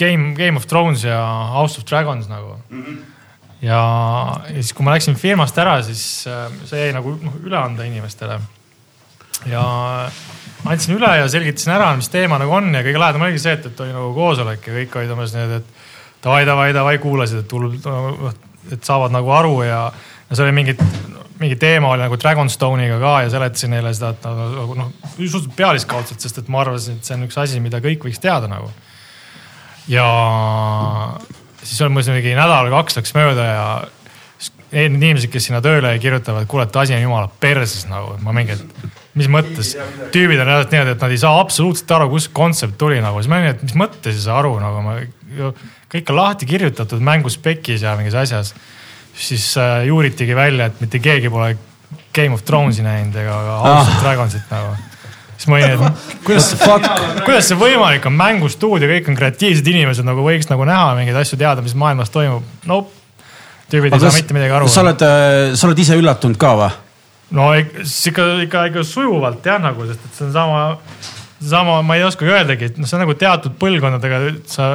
Game, Game of Thrones ja House of Dragons nagu mm. -hmm. ja, ja siis, kui ma läksin firmast ära, siis äh, see jäi nagu noh üle anda inimestele. ja andsin üle ja selgitasin ära, mis teema nagu on ja kõige lahedam oligi see, et, et oli nagu koosolek ja kõik olid umbes need, et davai, davai, davai, kuulasid, et tuleb, et saavad nagu aru ja, ja see oli mingi, mingi teema oli nagu Dragonstone'iga ka ja seletasin neile seda, et nagu noh, suhteliselt pealiskaudselt, sest et ma arvasin, et see on üks asi, mida kõik võiks teada nagu. Ja siis mul see mingi nädal või kaks läks mööda ja need inimesed, kes sinna tööle kirjutavad, kuule, et asi on jumala perses nagu, ma mingi, et mis mõttes. tüübid on reaalselt niimoodi, et nad ei saa absoluutselt aru, kust kontsept tuli nagu, siis ma olin, et mis mõttes ei saa aru nagu ma, kõik on lahti kirjutatud mängu spekis ja mingis asjas. siis äh, juuritigi välja, et mitte keegi pole Game of Thronesi näinud ega House of Dragonsit nagu. Siis ma olin, et kuidas, kuidas see võimalik on, mängustuudio, kõik on kreatiivsed inimesed nagu võiks nagu näha mingeid asju, teada, mis maailmas toimub. no tüübid ei saa mitte midagi aru. sa oled, sa oled ise üllatunud ka või? no ikka, ikka, ikka sujuvalt jah, nagu, sest et see on sama, sama, ma ei oskagi öeldagi, et noh, see on nagu teatud põlvkondadega, sa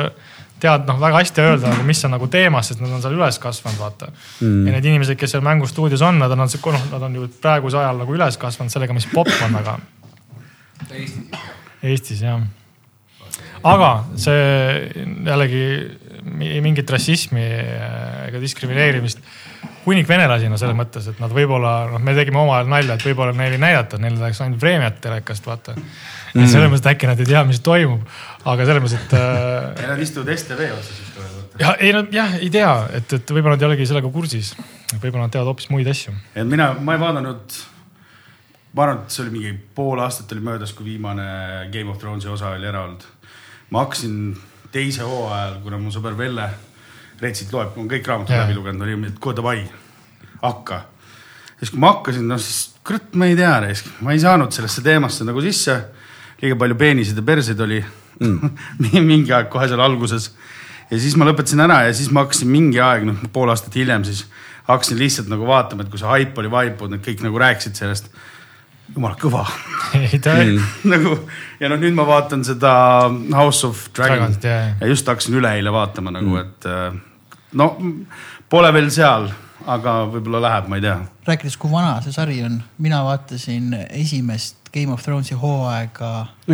tead noh, väga hästi öelda nagu, mis on nagu teemas, sest nad on seal üles kasvanud, vaata mm.. ja need inimesed, kes seal mängustuudios on, nad on, noh, nad on ju praegusel ajal nagu üles kasvanud sellega, mis popp on, aga Eestis jah. aga see jällegi mi- mingit rassismi ega diskrimineerimist. hunnik venelasi no selles mõttes, et nad võib-olla noh, me tegime omavahel nalja, et võib-olla neil ei näidata, neil oleks ainult Vremjat telekast vaata mm.. selles mõttes, et äkki nad ei tea, mis toimub, aga selles mõttes, et äh, ja nad istuvad STV otsas just praegu. ja ei nad jah, ei tea, et, et võib-olla nad ei olegi sellega kursis. võib-olla nad teavad hoopis muid asju. et mina, ma ei vaadanud, ma arvan, et see oli mingi pool aastat oli möödas, kui viimane Game of Thronesi osa oli ära olnud. ma hakkasin teise hooajal, kuna mu sõber Velle Retsit loeb, on kõik raamatud läbi lugenud, oli, et kuule davai, hakka. siis kui ma hakkasin, no siis kurat, ma ei tea, ma ei saanud sellesse teemasse nagu sisse. liiga palju peeniseid ja perseid oli mm. mingi aeg kohe seal alguses. ja siis ma lõpetasin ära ja siis ma hakkasin mingi aeg, noh pool aastat hiljem siis hakkasin lihtsalt nagu vaatama, et kui see haip oli vaibunud, kõik nagu rääkisid sellest. Jumala kõva ei ta nagu ja noh, nüüd ma vaatan seda House of Dragon jah. ja just hakkasin üleeile vaatama nagu mm., et äh, no pole veel seal, aga võib-olla läheb, ma ei tea. rääkides, kui vana see sari on, mina vaatasin esimest Game of Thronesi hooaega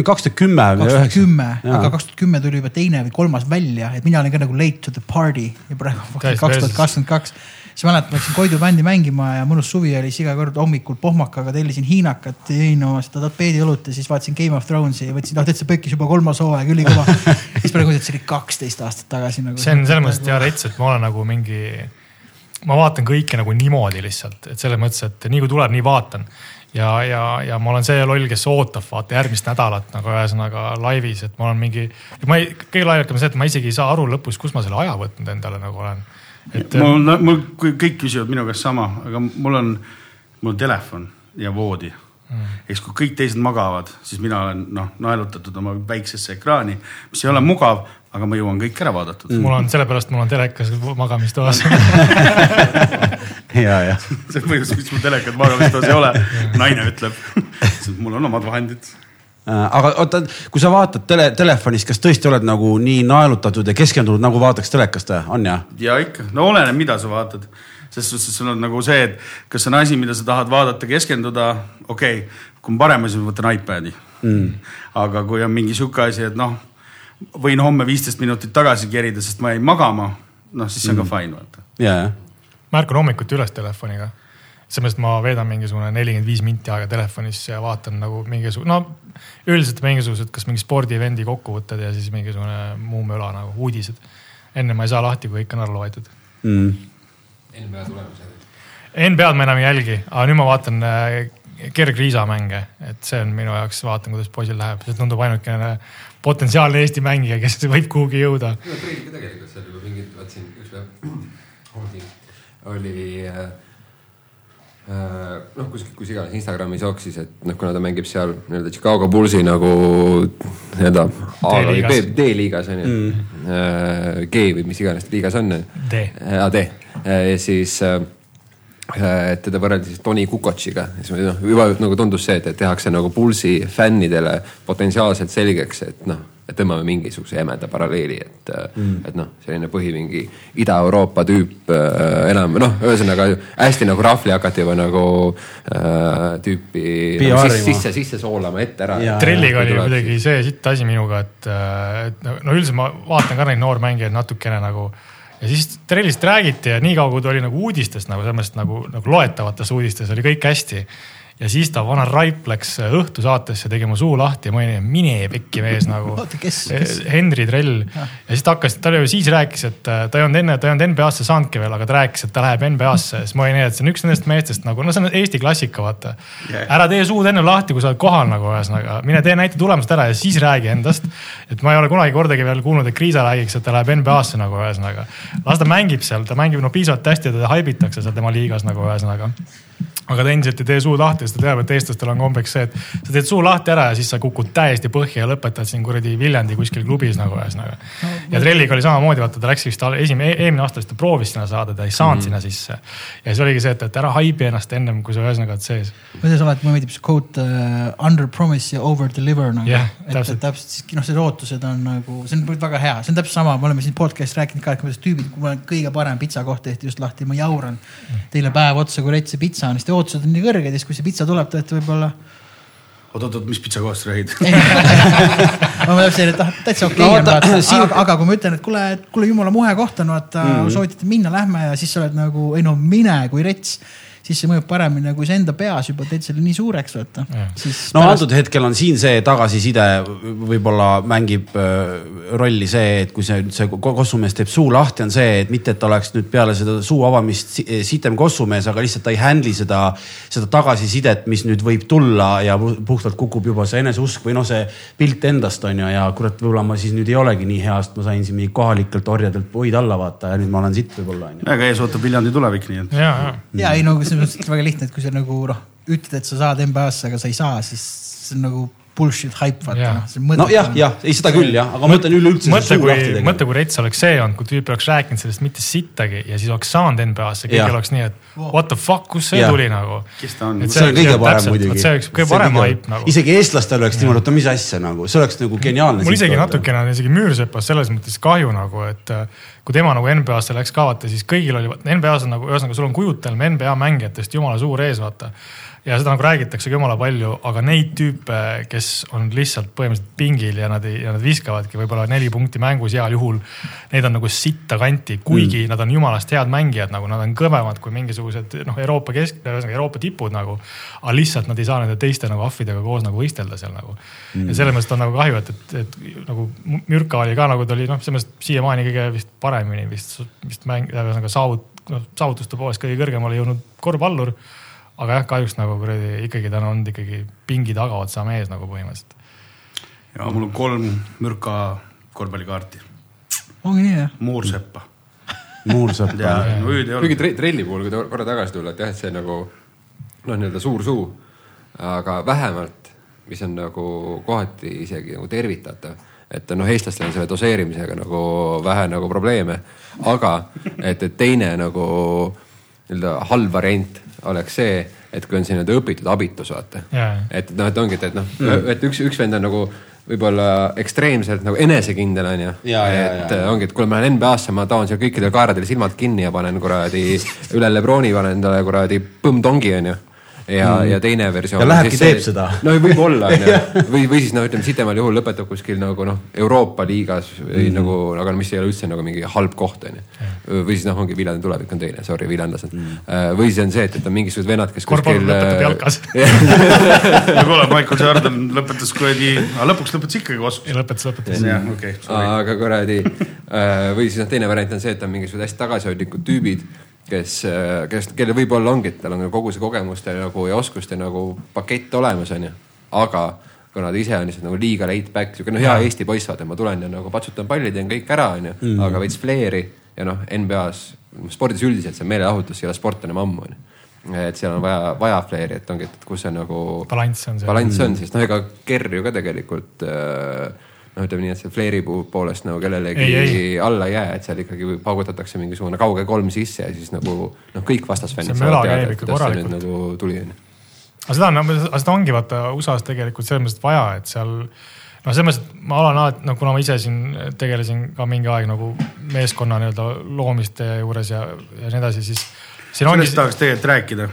kaks tuhat kümme või kaks tuhat üheksa. kümme, aga kaks tuhat kümme tuli juba teine või kolmas välja, et mina olin ka nagu late to the party ja praegu kaks tuhat kakskümmend kaks. Siis mäletan, läksin Koidu bändi mängima ja mõnus suvi oli, siis iga kord hommikul pohmakaga tellisin hiinakat, jõin oma seda tapeediõlut ja siis vaatasin Game of Thronesi ja võtsin, noh täitsa pökkis juba kolmas hooaeg, ülikõva. siis praegu see oli kaksteist aastat tagasi nagu. see on selles mõttes hea rets, et ma olen nagu mingi, ma vaatan kõike nagu niimoodi lihtsalt, et selles mõttes, et nii kui tuleb, nii vaatan. ja, ja, ja ma olen see loll, kes ootab vaata järgmist nädalat nagu ühesõnaga laivis, et ma olen mingi, ma ei, kõige laiakam see, et ma isegi ei saa aru lõpus, kus ma selle aja võtnud endale nagu olen. Et mul, mul, kui kõik küsivad minu käest sama, aga mul on, mul on telefon ja voodi mm.. eks kui kõik teised magavad, siis mina olen noh, naelutatud oma väiksesse ekraani, mis ei ole mugav, aga ma jõuan kõik ära vaadatud mm.. mul on sellepärast, mul on telekas magamistoas. ja, ja. see on põhjus, miks mul telekat magamistoas ei ole. naine ütleb, mul on omad vahendid. Äh, aga oota, kui sa vaatad tele, telefonist, kas tõesti oled nagu nii naelutatud ja keskendunud, nagu vaataks telekast, on ja? ja ikka, no oleneb, mida sa vaatad. selles suhtes, et sul on nagu see, et kas on asi, mida sa tahad vaadata, keskenduda, okei okay., kui on parem asi, ma võtan iPad'i mm.. aga kui on mingi sihuke asi, et noh, võin homme viisteist minutit tagasi kerida, sest ma jäin magama, noh siis see on mm. ka fine, vaata. ja, ja. ma ärkan hommikuti üles telefoniga. Seepärast ma veedan mingisugune nelikümmend viis minti aega telefonis ja vaatan nagu mingisugune, no üldiselt mingisugused, kas mingi spordi-event'i kokkuvõtted ja siis mingisugune muu möla nagu uudised. enne ma ei saa lahti, kui kõik on ära loetud. Mm. NBA tulemused. NBA-d ma enam ei jälgi, aga nüüd ma vaatan äh, kergriisamänge, et see on minu jaoks, vaatan, kuidas poisil läheb, see tundub ainukene potentsiaalne Eesti mängija, kes võib kuhugi jõuda. tegelikult seal juba mingid, vaatasin üks päev oli, äh, noh, kus, kus iganes Instagramis jooksis, et noh, kuna ta mängib seal nii-öelda Chicago Bullsi nagu nii-öelda D-liigas. D-liigas on ju mm.. G või mis iganes liigas on. D. D ja siis äh, et teda võrreldi siis Tony Kukotšiga, siis noh, juba nagu tundus see, et tehakse nagu Pulsi fännidele potentsiaalselt selgeks, et noh, tõmbame mingisuguse jämeda paralleeli, et mm., et noh, selline põhi mingi Ida-Euroopa tüüp äh, enam noh, ühesõnaga hästi nagu rahvli hakati juba nagu äh, tüüpi nagu sisse, sisse, sisse soolama ette ära. Trelliga oli kuidagi see sitt asi minuga, et, et no üldiselt ma vaatan ka neid noormängijaid natukene nagu ja siis Trellist räägiti ja niikaua kui ta oli nagu uudistest nagu selles mõttes nagu, nagu loetavates uudistes oli kõik hästi. Ja siis ta vana Raip läks õhtusaatesse, tegi mu suu lahti ja ma olin, mine pekki mees nagu. Oota, kes- kes? Henri Trell ja siis ta hakkas, ta ju siis rääkis, et äh, ta ei olnud enne, ta ei olnud NBA-sse saanudki veel, aga ta rääkis, et ta läheb NBA-sse, siis ma olin et see on üks nendest meestest nagu, no see on Eesti klassika, vaata Yeah. ära tee suud enne lahti, kui sa oled kohal nagu ühesõnaga, mine tee näita tulemust ära ja siis räägi endast. et ma ei ole kunagi kordagi veel kuulnud, et Kriisa räägiks, et ta läheb NBA-sse nagu ühesõnaga. las ta mängib seal, ta mängib no piisavalt hästi ja teda haibitakse seal tema liigas nagu ühesõnaga aga ta endiselt ei tee suud lahti, sest ta teab, et eestlastel on kombeks see, et sa teed suu lahti ära ja siis sa kukud täiesti põhja ja lõpetad siin kuradi Viljandi kuskil klubis nagu ühesõnaga. ja Trelliga oli samamoodi, vaata ta läks vist esimene, eelmine aasta vist ta proovis sinna saada, ta ei saanud mm. sinna sisse. ja siis oligi see, et, et ära haibi ennast ennem, kui sa ühesõnaga oled sees. kuidas alati mulle meeldib see quote uh, under promise ja over deliver nagu Jah, et, täpselt. täpselt siis noh, need ootused on nagu, see on väga hea, see on täpselt sama, me oleme siin podcast'is rääkinud ka, et kuidas tüübid, kui mul on kõige parem pitsakoht tehti just lahti, ma jauran teile päev otsa, kui rets see pitsa on, siis teie ootused on nii kõrged ja siis, kui see pitsa tuleb, te olete võib-olla oot-oot-oot, mis pitsakohast räägid? ma mõtlesin, et ah, täitsa okei No okay, vaata, on vaata siin- aga, aga kui ma ütlen, et kuule, kuule jumala muhe koht on vaata mm., soovitati minna, lähme ja siis sa oled nagu, ei no mine kui rets, siis see mõjub paremini, kui sa enda peas juba teed selle nii suureks vaata no antud hetkel on siin see tagasiside võib-olla mängib äh, rolli see, et kui see, see ko- kossumees teeb suu lahti, on see, et mitte, et ta oleks nüüd peale seda suu avamist si- sitem kossumees, aga lihtsalt ta ei handle'i seda, seda tagasisidet, mis nüüd võib tulla ja pu- puhtalt kukub juba see eneseusk või noh, see pilt endast on ju ja kurat, võib-olla ma siis nüüd ei olegi nii hea, sest ma sain siin mingi kohalikelt orjadelt puid alla vaata ja nüüd ma olen sitt võib-olla on ju. aga ees ootab Viljandi tulevik, nii et. ja, ja ja ei no selles mõttes väga lihtne, et kui sa nagu noh, ütled, et sa saad NBA-sse, aga sa ei saa, siis see on nagu bullshit hype vaata noh. nojah, jah, ei seda küll jah, aga ma mõtlen üleüldse mõtle, kui mõtle, kui rets oleks see olnud, kui tüüp oleks rääkinud sellest mitte sittagi ja siis oleks saanud NBA-sse, kõik Jah. oleks nii, et what the fuck, kust see Jah. tuli nagu. see on kõige parem muidugi. see oleks kõige parem hype nagu. isegi eestlastel oleks niimoodi, oota, mis asja nagu, see oleks nagu geniaalne. mul isegi natukene on isegi Müürsepast selles mõttes kahju nagu, et äh, kui tema nagu NBA-sse läks ka vaata, siis kõigil oli, NBA-s on nagu ühesõnaga, sul on kujutelm NBA mängijatest jumala suur ees, vaata ja seda nagu räägitaksegi jumala palju, aga neid tüüpe, kes on lihtsalt põhimõtteliselt pingil ja nad ei, ja nad viskavadki võib-olla neli punkti mängus heal juhul. Need on nagu sitta kanti, kuigi mm. nad on jumalast head mängijad, nagu nad on kõvemad kui mingisugused noh, Euroopa kesk, ühesõnaga Euroopa tipud nagu. aga lihtsalt nad ei saa nende teiste nagu ahvidega koos nagu võistelda seal nagu mm.. ja selles mõttes on nagu kahju, et, et, et nagu Mürka oli ka nagu ta oli noh, selles mõttes siiamaani kõige vist paremini vist, vist mäng, ühesõnaga saavut-, noh saavutuste poolest kõige kõrgemale jõudnud korvpallur aga jah, kahjuks nagu kuradi ikkagi ta on olnud ikkagi pingi tagaotsa mees nagu põhimõtteliselt. ja mul on kolm mürka korvpallikaarti, ongi nii jah? muurseppa Muursepp ja on. no ei kuigi trelli puhul, kui ta korra tagasi tulla, et jah, et see nagu noh, nii-öelda suur suu, aga vähemalt, mis on nagu kohati isegi nagu tervitatav, et noh, eestlastel on selle doseerimisega nagu vähe nagu probleeme, aga et, et teine nagu nii-öelda halb variant oleks see, et kui on see nii-öelda õpitud abitus, vaata Jaa.. et noh, et ongi, et, et noh, et üks, üks vend on nagu võib-olla ekstreemselt nagu enesekindel onju. Et jaa. ongi, et kuule, ma lähen NBA-sse, ma taon seal kõikidel kaeradel silmad kinni ja panen kuradi üle Lebroni panen endale kuradi põmm-tongi onju. Ja mm., ja teine versioon. Ja lähebki teeb seda. no võib-olla onju, või, või siis noh, ütleme sitemal juhul lõpetab kuskil nagu noh, Euroopa liigas või mm. nagu, aga mis ei ole üldse nagu mingi halb koht onju. või siis noh, ongi Viljandi tulevik on teine, sorry, viljandlased mm.. või siis on see, et, et on mingisugused vennad, kes korvpall kuskil. lõpetab jalkas. no kuule, Michael Jordan lõpetas kuradi, lõpuks lõpetas ikkagi oskus. lõpetas, lõpetas. jah, okei, sorry. aga kuradi äh, või siis noh, teine variant on see, et on mingisugused hästi tagasihoidlikud tüübid, kes, kes, kellel võib-olla ongi, tal on kogu see kogemuste nagu ja oskuste nagu pakett olemas, onju. aga kuna ta ise on lihtsalt nagu liiga laid back, siuke noh, hea Eesti poiss, vaata, ma tulen ja nagu patsutan palli, teen kõik ära, onju, aga veits flair'i ja noh, NBA-s, spordis üldiselt see meeleohutus ei ole sport enam ammu, onju et seal on vaja, vaja flair'i, et ongi, et kus see nagu balanss on see. balanss on siis noh, ega Kerr ju ka tegelikult äh, noh, ütleme nii, et see flair'i poolest nagu kellelegi Ei, ei, alla ei jää, et seal ikkagi paugutatakse mingisugune kauge kolm sisse ja siis nagu noh, kõik vastasfännid saavad teada, et kuidas see nüüd nagu tuli onju. aga seda on, aga seda ongi vaata USA-s tegelikult selles mõttes vaja, et seal noh, selles mõttes, et ma olen alati, no kuna ma ise siin tegelesin ka mingi aeg nagu meeskonna nii-öelda loomiste juures ja, ja nii edasi, siis siin ongi sellest, tahaks tegelikult rääkida.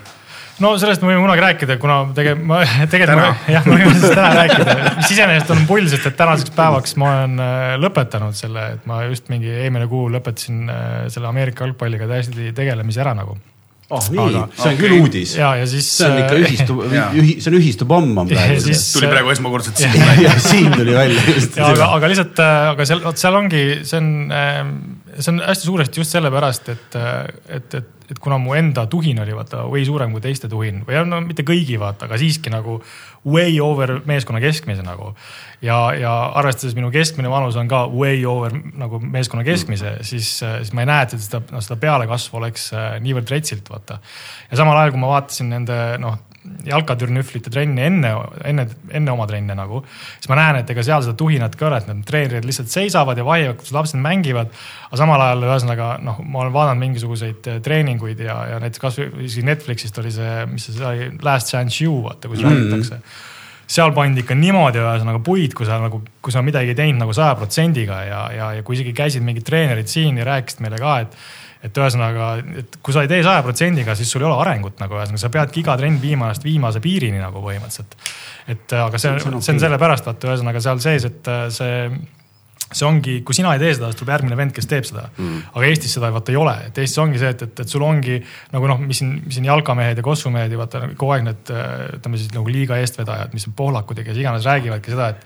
No sellest me võime kunagi rääkida, kuna tege-, ma tegelikult Täna. ma- jah, me võime sellest täna rääkida, mis iseenesest on pull, sest et tänaseks päevaks ma olen äh, lõpetanud selle, et ma just mingi eelmine kuu lõpetasin äh, selle Ameerika jalgpalliga täiesti tegelemise ära nagu. oh nii Aga-, see on küll okei. uudis. ja, ja siis. see on ikka ühistu Jaa., see on ühistupomm on praegu siis- tuli praegu esmakordselt ja siin tuli välja just aga, aga lihtsalt, aga seal, vot seal ongi, see on, see on hästi suuresti just sellepärast, et, et, et, et kuna mu enda tuhin oli vaata way suurem kui teiste tuhin või no mitte kõigi vaata, aga siiski nagu way over meeskonna keskmise nagu. ja, ja arvestades minu keskmine vanus on ka way over nagu meeskonna keskmise mm., siis, siis ma ei näe, et seda, noh seda pealekasvu oleks äh, niivõrd retsilt vaata. ja samal ajal, kui ma vaatasin nende noh jalkatürnühvlite trenni enne, enne, enne oma trenne nagu. siis ma näen, et ega seal seda tuhinat ka ei ole, et need treenerid lihtsalt seisavad ja vaiavad, kus lapsed mängivad. aga samal ajal ühesõnaga noh, ma olen vaadanud mingisuguseid eh, treeninguid ja, ja näiteks kasvõi isegi Netflixist oli see, mis see oli, Last Chance You vaata, kus mm -hmm. räägitakse seal pandi ikka niimoodi ühesõnaga puid, kui sa nagu, kui sa midagi ei teinud nagu saja protsendiga ja, ja, ja kui isegi käisid mingid treenerid siin ja rääkisid meile ka, et et ühesõnaga, et kui sa ei tee saja protsendiga, siis sul ei ole arengut nagu ühesõnaga, sa peadki iga trenn viima ennast viimase piirini nagu põhimõtteliselt. et aga see, See on see on sellepärast vaata ühesõnaga seal sees, et äh, see see ongi, kui sina ei tee seda, siis tuleb järgmine vend, kes teeb seda mm.. aga Eestis seda vaata ei ole, et Eestis ongi see, et, et, et sul ongi nagu noh, mis siin, mis siin jalkamehed ja kossumehed ja vaata kogu aeg need äh, ütleme siis nagu liiga eestvedajad, mis on pohlakud ja kes iganes räägivadki seda, et,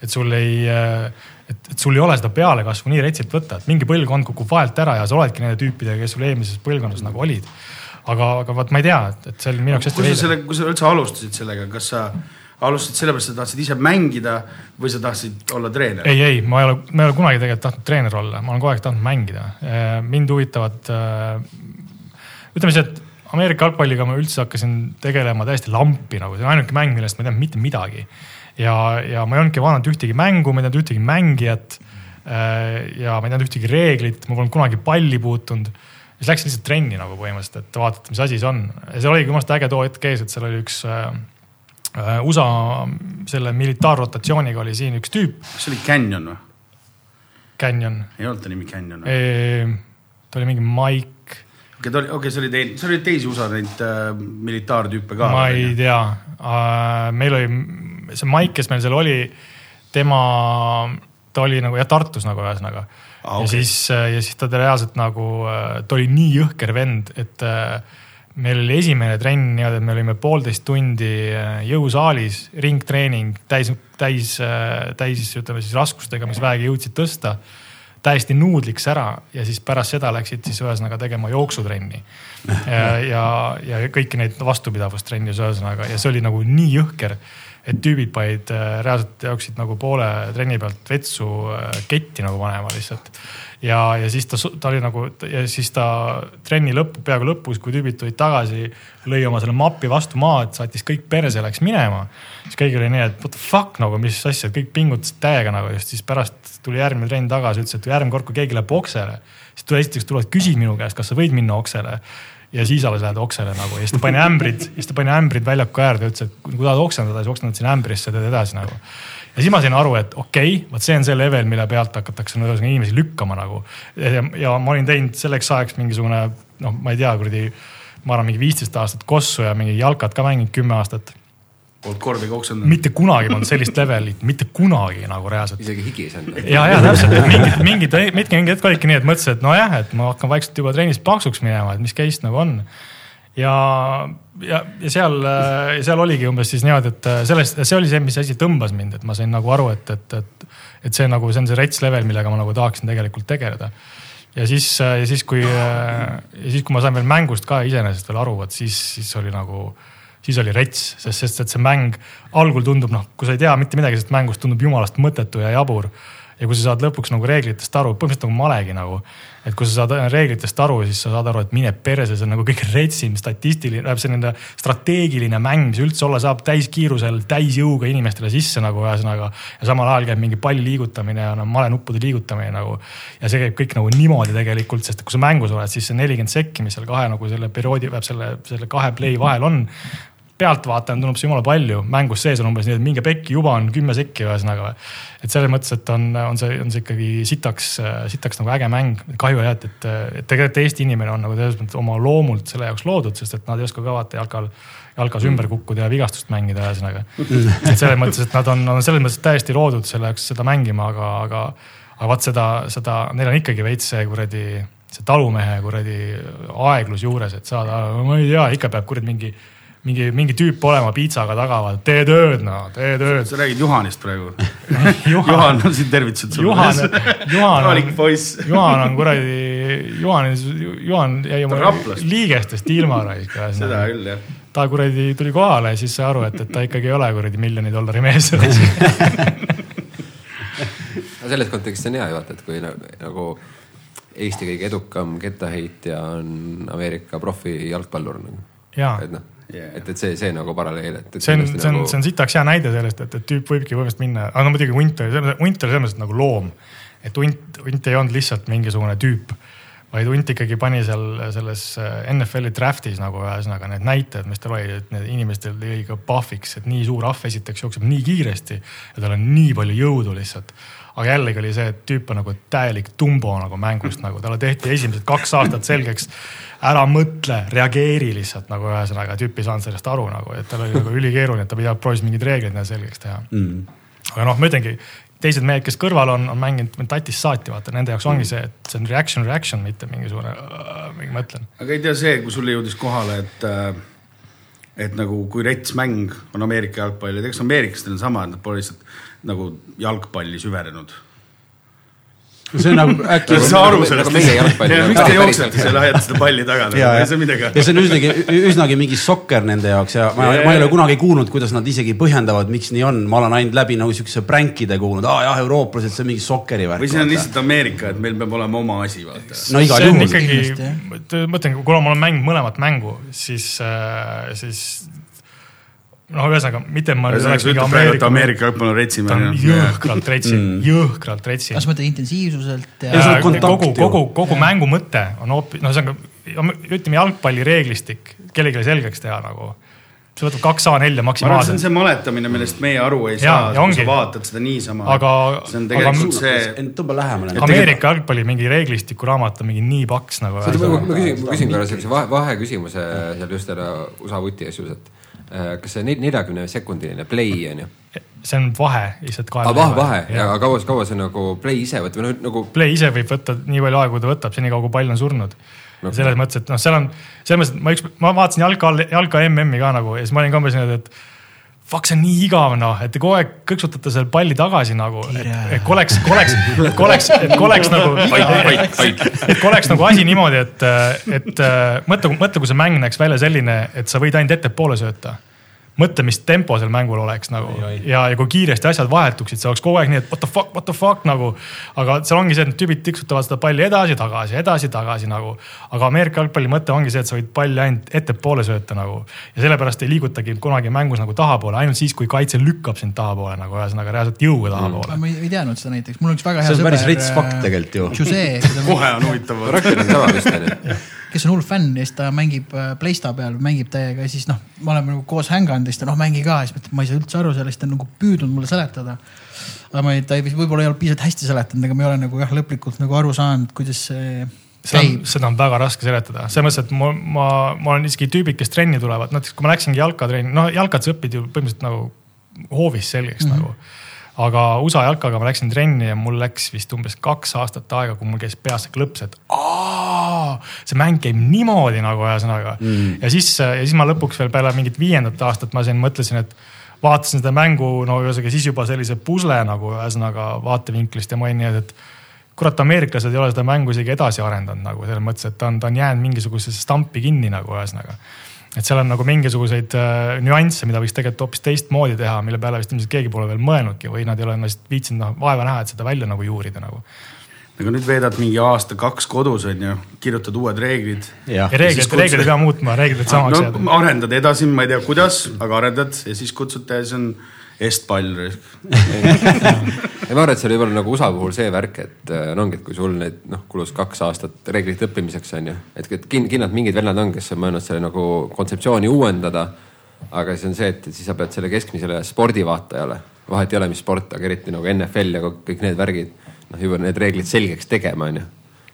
et sul ei, et, et sul ei ole seda pealekasvu nii retsilt võtta, et mingi põlvkond kukub vahelt ära ja sa oledki nende tüüpidega, kes sul eelmises põlvkonnas nagu olid. aga, aga vot ma ei tea, et, et see oli minu jaoks hästi veider kui sa üldse alustasid sellega, kas sa alustasid sellepärast, et sa tahtsid ise mängida või sa tahtsid olla treener? ei, ei, ma ei ole, ma ei ole kunagi tegelikult tahtnud treener olla, ma olen kogu aeg tahtnud mängida. mind huvitavad, ütleme siis, et Ameerika jalgpalliga ma üldse hakkasin tegelema täiesti lampi nagu, see on ainuke mäng, millest ma ei teadnud mitte midagi. ja, ja ma ei olnudki vaadanud ühtegi mängu, ma ei teadnud ühtegi mängijat. ja ma ei teadnud ühtegi reeglit, ma polnud kunagi palli puutunud. siis läksin lihtsalt trenni nagu põhimõtteliselt, et vaadata, mis asi see on ja see oligi arust äge too hetk ees, et seal oli üks äh, äh, USA selle militaarrotatsiooniga oli siin üks tüüp, kas see oli Canyon või? Canyon ei olnud ta nimi Canyon või? Ta oli mingi Mike, okei, ta oli, okei, see oli teine, see oli teisi USA neid äh, militaartüüpe ka. ma ei tea. meil oli see Mike, kes meil seal oli, tema, ta oli nagu jah, Tartus nagu ühesõnaga ah,. okei. ja siis, ja siis ta reaalselt nagu, ta oli nii jõhker vend, et äh, meil oli esimene trenn niimoodi, et me olime poolteist tundi äh, jõusaalis, ringtreening täis, täis, täis ütleme siis raskustega, mis vähegi jõudsid tõsta täiesti nuudliks ära ja siis pärast seda läksid siis ühesõnaga tegema jooksutrenni. ja, ja, ja kõiki neid vastupidavustrenni ühesõnaga ja see oli nagu nii jõhker, et tüübid panid äh, reaalselt jooksid nagu poole trenni pealt vetsu äh, ketti nagu panema lihtsalt. ja, ja siis ta, ta oli nagu ja siis ta trenni lõppu, peaaegu lõpus, kui tüübid tulid tagasi, lõi oma selle mapi vastu maad, saatis kõik perse, läks minema. siis kõigil oli nii, et what the fuck nagu, mis asja, kõik pingutasid täiega nagu just siis pärast tuli järgmine trenn tagasi, ütles, et järgmine kord, kui keegi läheb oksele, siis tule esiteks tulevad, küsid minu käest, kas sa võid minna oksele ja siis alles lähed oksele nagu ja siis ta pani ämbrid, siis ta pani ämbrid väljaku äärde ütles, et kui tahad oksendada, siis oksendad sinna ämbrisse, teed edasi nagu. Ja siis ma sain aru, et okei okay,, vot see on see level, mille pealt hakatakse no, ühesõnaga inimesi lükkama nagu. Ja, ja ma olin teinud selleks ajaks mingisugune noh, ma ei tea, kuradi, ma arvan, mingi viisteist aastat kossu ja mingi jalkat ka mänginud kümme aastat. polnud kordagi oksendanud. mitte kunagi polnud sellist levelit, mitte kunagi nagu reaalselt. isegi higis on. ja, ja täpselt, et mingid, mingid, mingid, mingi hetk olidki nii, et mõtlesin, et nojah, et ma hakkan vaikselt juba trennis paksuks minema, et mis case nagu on. ja, ja, ja seal, seal oligi umbes siis niimoodi, et sellest, see oli see, mis asi tõmbas mind, et ma sain nagu aru, et, et, et, et see nagu, see on see rets level, millega ma nagu tahaksin tegelikult tegeleda. ja siis, ja siis, kui, ja siis, kui ma sain veel mängust ka iseenesest veel aru, vot siis, siis oli nagu siis oli rets, sest, sest et see mäng algul tundub noh, kui sa ei tea mitte midagi sellest mängust, tundub jumalast mõttetu ja jabur. Ja kui sa saad lõpuks nagu reeglitest aru, põhimõtteliselt nagu malegi nagu, et kui sa saad reeglitest aru, siis sa saad aru, et mine perse, see on nagu kõige retsim statistiline, selline strateegiline mäng, mis üldse olla saab täiskiirusel, täisjõuga inimestele sisse nagu ühesõnaga. ja samal ajal käib mingi palli liigutamine ja no malenuppude liigutamine nagu. ja see käib kõik nagu niimoodi tegelikult, sest kui sa mängus oled, siis see nelikümmend sekki, mis seal kahe nagu selle perioodi, selle, selle kahe play vahel on pealtvaatajana tundub see jumala palju, mängus sees on umbes nii, et minge pekki, juba on kümme sekki ühesõnaga. et selles mõttes, et on, on see, on see ikkagi sitaks, sitaks nagu äge mäng. kahju jah, et, et, et tegelikult Eesti inimene on nagu selles mõttes oma loomult selle jaoks loodud, sest et nad ei oska ka vaata jalkal jalkas ümber kukkuda ja vigastust mängida, ühesõnaga. et selles mõttes, et nad on, on selles mõttes täiesti loodud selle jaoks seda mängima, aga, aga, aga vaat seda, seda, neil on ikkagi veits see kuradi see talumehe kuradi aeglus juures, et saada, ma ei tea, ikka peab kuradi mingi, mingi, mingi tüüp olema piitsaga taga, tee tööd, no tee tööd. sa räägid Juhanist praegu Juhan, Juhan on siin tervitused sulle. Juhan, Juhan on, Juhan on kuradi, Juhan, Juhan jäi oma liigestest ilma raisk. seda küll jah ta kuradi tuli kohale ja siis sai aru, et, et ta ikkagi ei ole kuradi miljoni dollari mees selles kontekstis on hea ju vaata, et kui nagu Eesti kõige edukam kettaheitja on Ameerika profijalgpallur nagu. et noh yeah., et, et see, see nagu paralleel, et, et. see on, see on nagu..., see on sitaks hea näide sellest, et, et tüüp võibki põhimõtteliselt minna, aga no muidugi hunt oli, hunt oli selles mõttes nagu loom. et hunt, hunt ei olnud lihtsalt mingisugune tüüp, vaid hunt ikkagi pani seal selles äh, NFL-i draft'is nagu ühesõnaga need näitajad, mis tal olid, et need inimestel jäi ka puhviks, et nii suur ahv esiteks jookseb nii kiiresti ja tal on nii palju jõudu lihtsalt aga jällegi oli see, et tüüp on nagu täielik tumbo nagu mängust nagu, talle tehti esimesed kaks aastat selgeks. ära mõtle, reageeri lihtsalt nagu ühesõnaga, tüüp ei saanud sellest aru nagu, et tal oli nagu ülikeeruline, et ta pidab, proovis mingeid reegleid selgeks teha mm.. aga noh, ma ütlengi, teised mehed, kes kõrval on, on mänginud tatist saati, vaata nende jaoks ongi see, et see on reaction, reaction, mitte mingisugune äh,, mingi ma ütlen. aga ei tea see, kui sulle jõudis kohale, et äh, et nagu kui rets mäng on Ameerika jalgpall ja eks ameeriklastel on sama, et nad pole lihtsalt nagu jalgpalli süvenenud see on nagu äkki. sa aru sellest, miks te jooksete seal, ajate seda palli taga, ei saa midagi. ja see on üsnagi, üsnagi mingi sokker nende jaoks ja ma, ma ei ole kunagi kuulnud, kuidas nad isegi põhjendavad, miks nii on. ma olen ainult läbi nagu siukse pränkide kuulnud, aa jah, eurooplased, see on mingi sokkeri värk. või see on lihtsalt Ameerika, et meil peab olema oma asi, vaata. no igal juhul. ikkagi, mõtlen, kuna ma olen mänginud mõlemat mängu, siis, äh, siis noh, ühesõnaga mitte ma. Ameerika, Ameerika jalgpall on retsimine. ta on jõhkralt retsi mm., jõhkralt retsi. kas mõtled intensiivsuselt ja, ja? kogu, kogu, kogu ja. mängu mõte on hoopis, noh, ühesõnaga ütleme jalgpalli reeglistik kellelegi selgeks teha nagu see võtab kaks A4 maksimaalselt. see on see mäletamine, millest meie aru ei ja, saa, kui sa vaatad seda niisama. aga, see on tegelikult see. tõmba lähemale. Ameerika jalgpalli mingi reeglistiku raamat on mingi nii paks nagu. ma küsin, ma küsin korra siukse vaheküsimuse seal just ära USA vuti asjus, et kas see neljakümne sekundiline play on ju? see on vahe lihtsalt kahe. vahe, vahe ja, ja kaua, kaua see nagu play ise võtab või nagu? Play ise võib võtta nii palju aega, kui ta võtab, senikaua kui pall on surnud no,. selles mõttes, et noh, seal on, selles mõttes, et ma üks, ma vaatasin jalka, jalka MM-i ka nagu ja siis ma olin ka umbes niimoodi, et fuck, see on nii igav noh, et te kogu aeg kõksutate selle palli tagasi nagu, et, oleks, oleks, oleks, et oleks nagu, et oleks nagu asi niimoodi, et, et mõtle, mõtle, kui see mäng näeks välja selline, et sa võid ainult ettepoole sööta mõtle, mis tempo seal mängul oleks nagu oi, oi. ja, ja kui kiiresti asjad vahetuksid, see oleks kogu aeg nii, et what the fuck, what the fuck nagu. aga seal ongi see, et tüübid tiksutavad seda palli edasi-tagasi, edasi-tagasi nagu. aga Ameerika jalgpalli mõte ongi see, et sa võid palli ainult ettepoole sööta nagu. ja sellepärast ei liigutagi kunagi mängus nagu tahapoole, ainult siis, kui kaitse lükkab sind tahapoole nagu ühesõnaga reaalselt jõuga tahapoole mm.. ma ei, ei teadnud seda näiteks, mul on üks väga hea sõber. see on päris rets fakt tegelikult ju. kohe on huvitav. on ju kes on hull fänn ja siis ta mängib äh, Playsta peal, mängib täiega ja siis noh, me oleme nagu koos hänganud ja siis ta noh, mängi ka ja siis ma ei saa üldse aru sellest, ta on nagu püüdnud mulle seletada. aga ma ei, ta ei, võib-olla ei ole piisavalt hästi seletanud, aga ma ei ole nagu jah, lõplikult nagu aru saanud, kuidas see seda on, seda on väga raske seletada, selles mõttes, et ma, ma, ma olen isegi tüübid, kes trenni tulevad, näiteks kui ma läksingi jalkatrenni, noh jalkat sa õpid ju põhimõtteliselt nagu hoovis selgeks mm -hmm. nagu aga USA jalkaga ma läksin trenni ja mul läks vist umbes kaks aastat aega, kui mul käis peas see klõps, et aa, see mäng käib niimoodi nagu ühesõnaga. Mm.. ja siis, ja siis ma lõpuks veel peale mingit viiendat aastat ma siin mõtlesin, et vaatasin seda mängu, no ühesõnaga siis juba sellise pusle nagu ühesõnaga vaatevinklist ja ma olin nii, et kurat, ameeriklased ei ole seda mängu isegi edasi arendanud nagu selles mõttes, et ta on, ta on jäänud mingisugusesse stampi kinni nagu ühesõnaga et seal on nagu mingisuguseid äh, nüansse, mida võiks tegelikult hoopis teistmoodi teha, mille peale vist ilmselt keegi pole veel mõelnudki või nad ei ole ennast viitsinud noh vaeva näha, et seda välja nagu juurida nagu aga nüüd veedad mingi aasta-kaks kodus on ju, kirjutad uued reeglid. ja reeglid, reeglid ei pea muutma, reeglid samaks no, jääda. arendad edasi, ma ei tea, kuidas, aga arendad ja siis kutsute ja siis on Est-pall ei ma arvan, et see oli võib-olla nagu USA puhul see värk, et äh, no ongi, et kui sul neid noh, kulus kaks aastat reeglite õppimiseks on ju, et, et kindlalt mingid vennad on, kes on mõelnud selle nagu kontseptsiooni uuendada aga siis on see, et siis sa pead selle keskmisele spordivaatajale, vahet ei ole, mis sport, aga eriti nagu NFL ja kõik need värgid, noh juba need reeglid selgeks tegema, onju.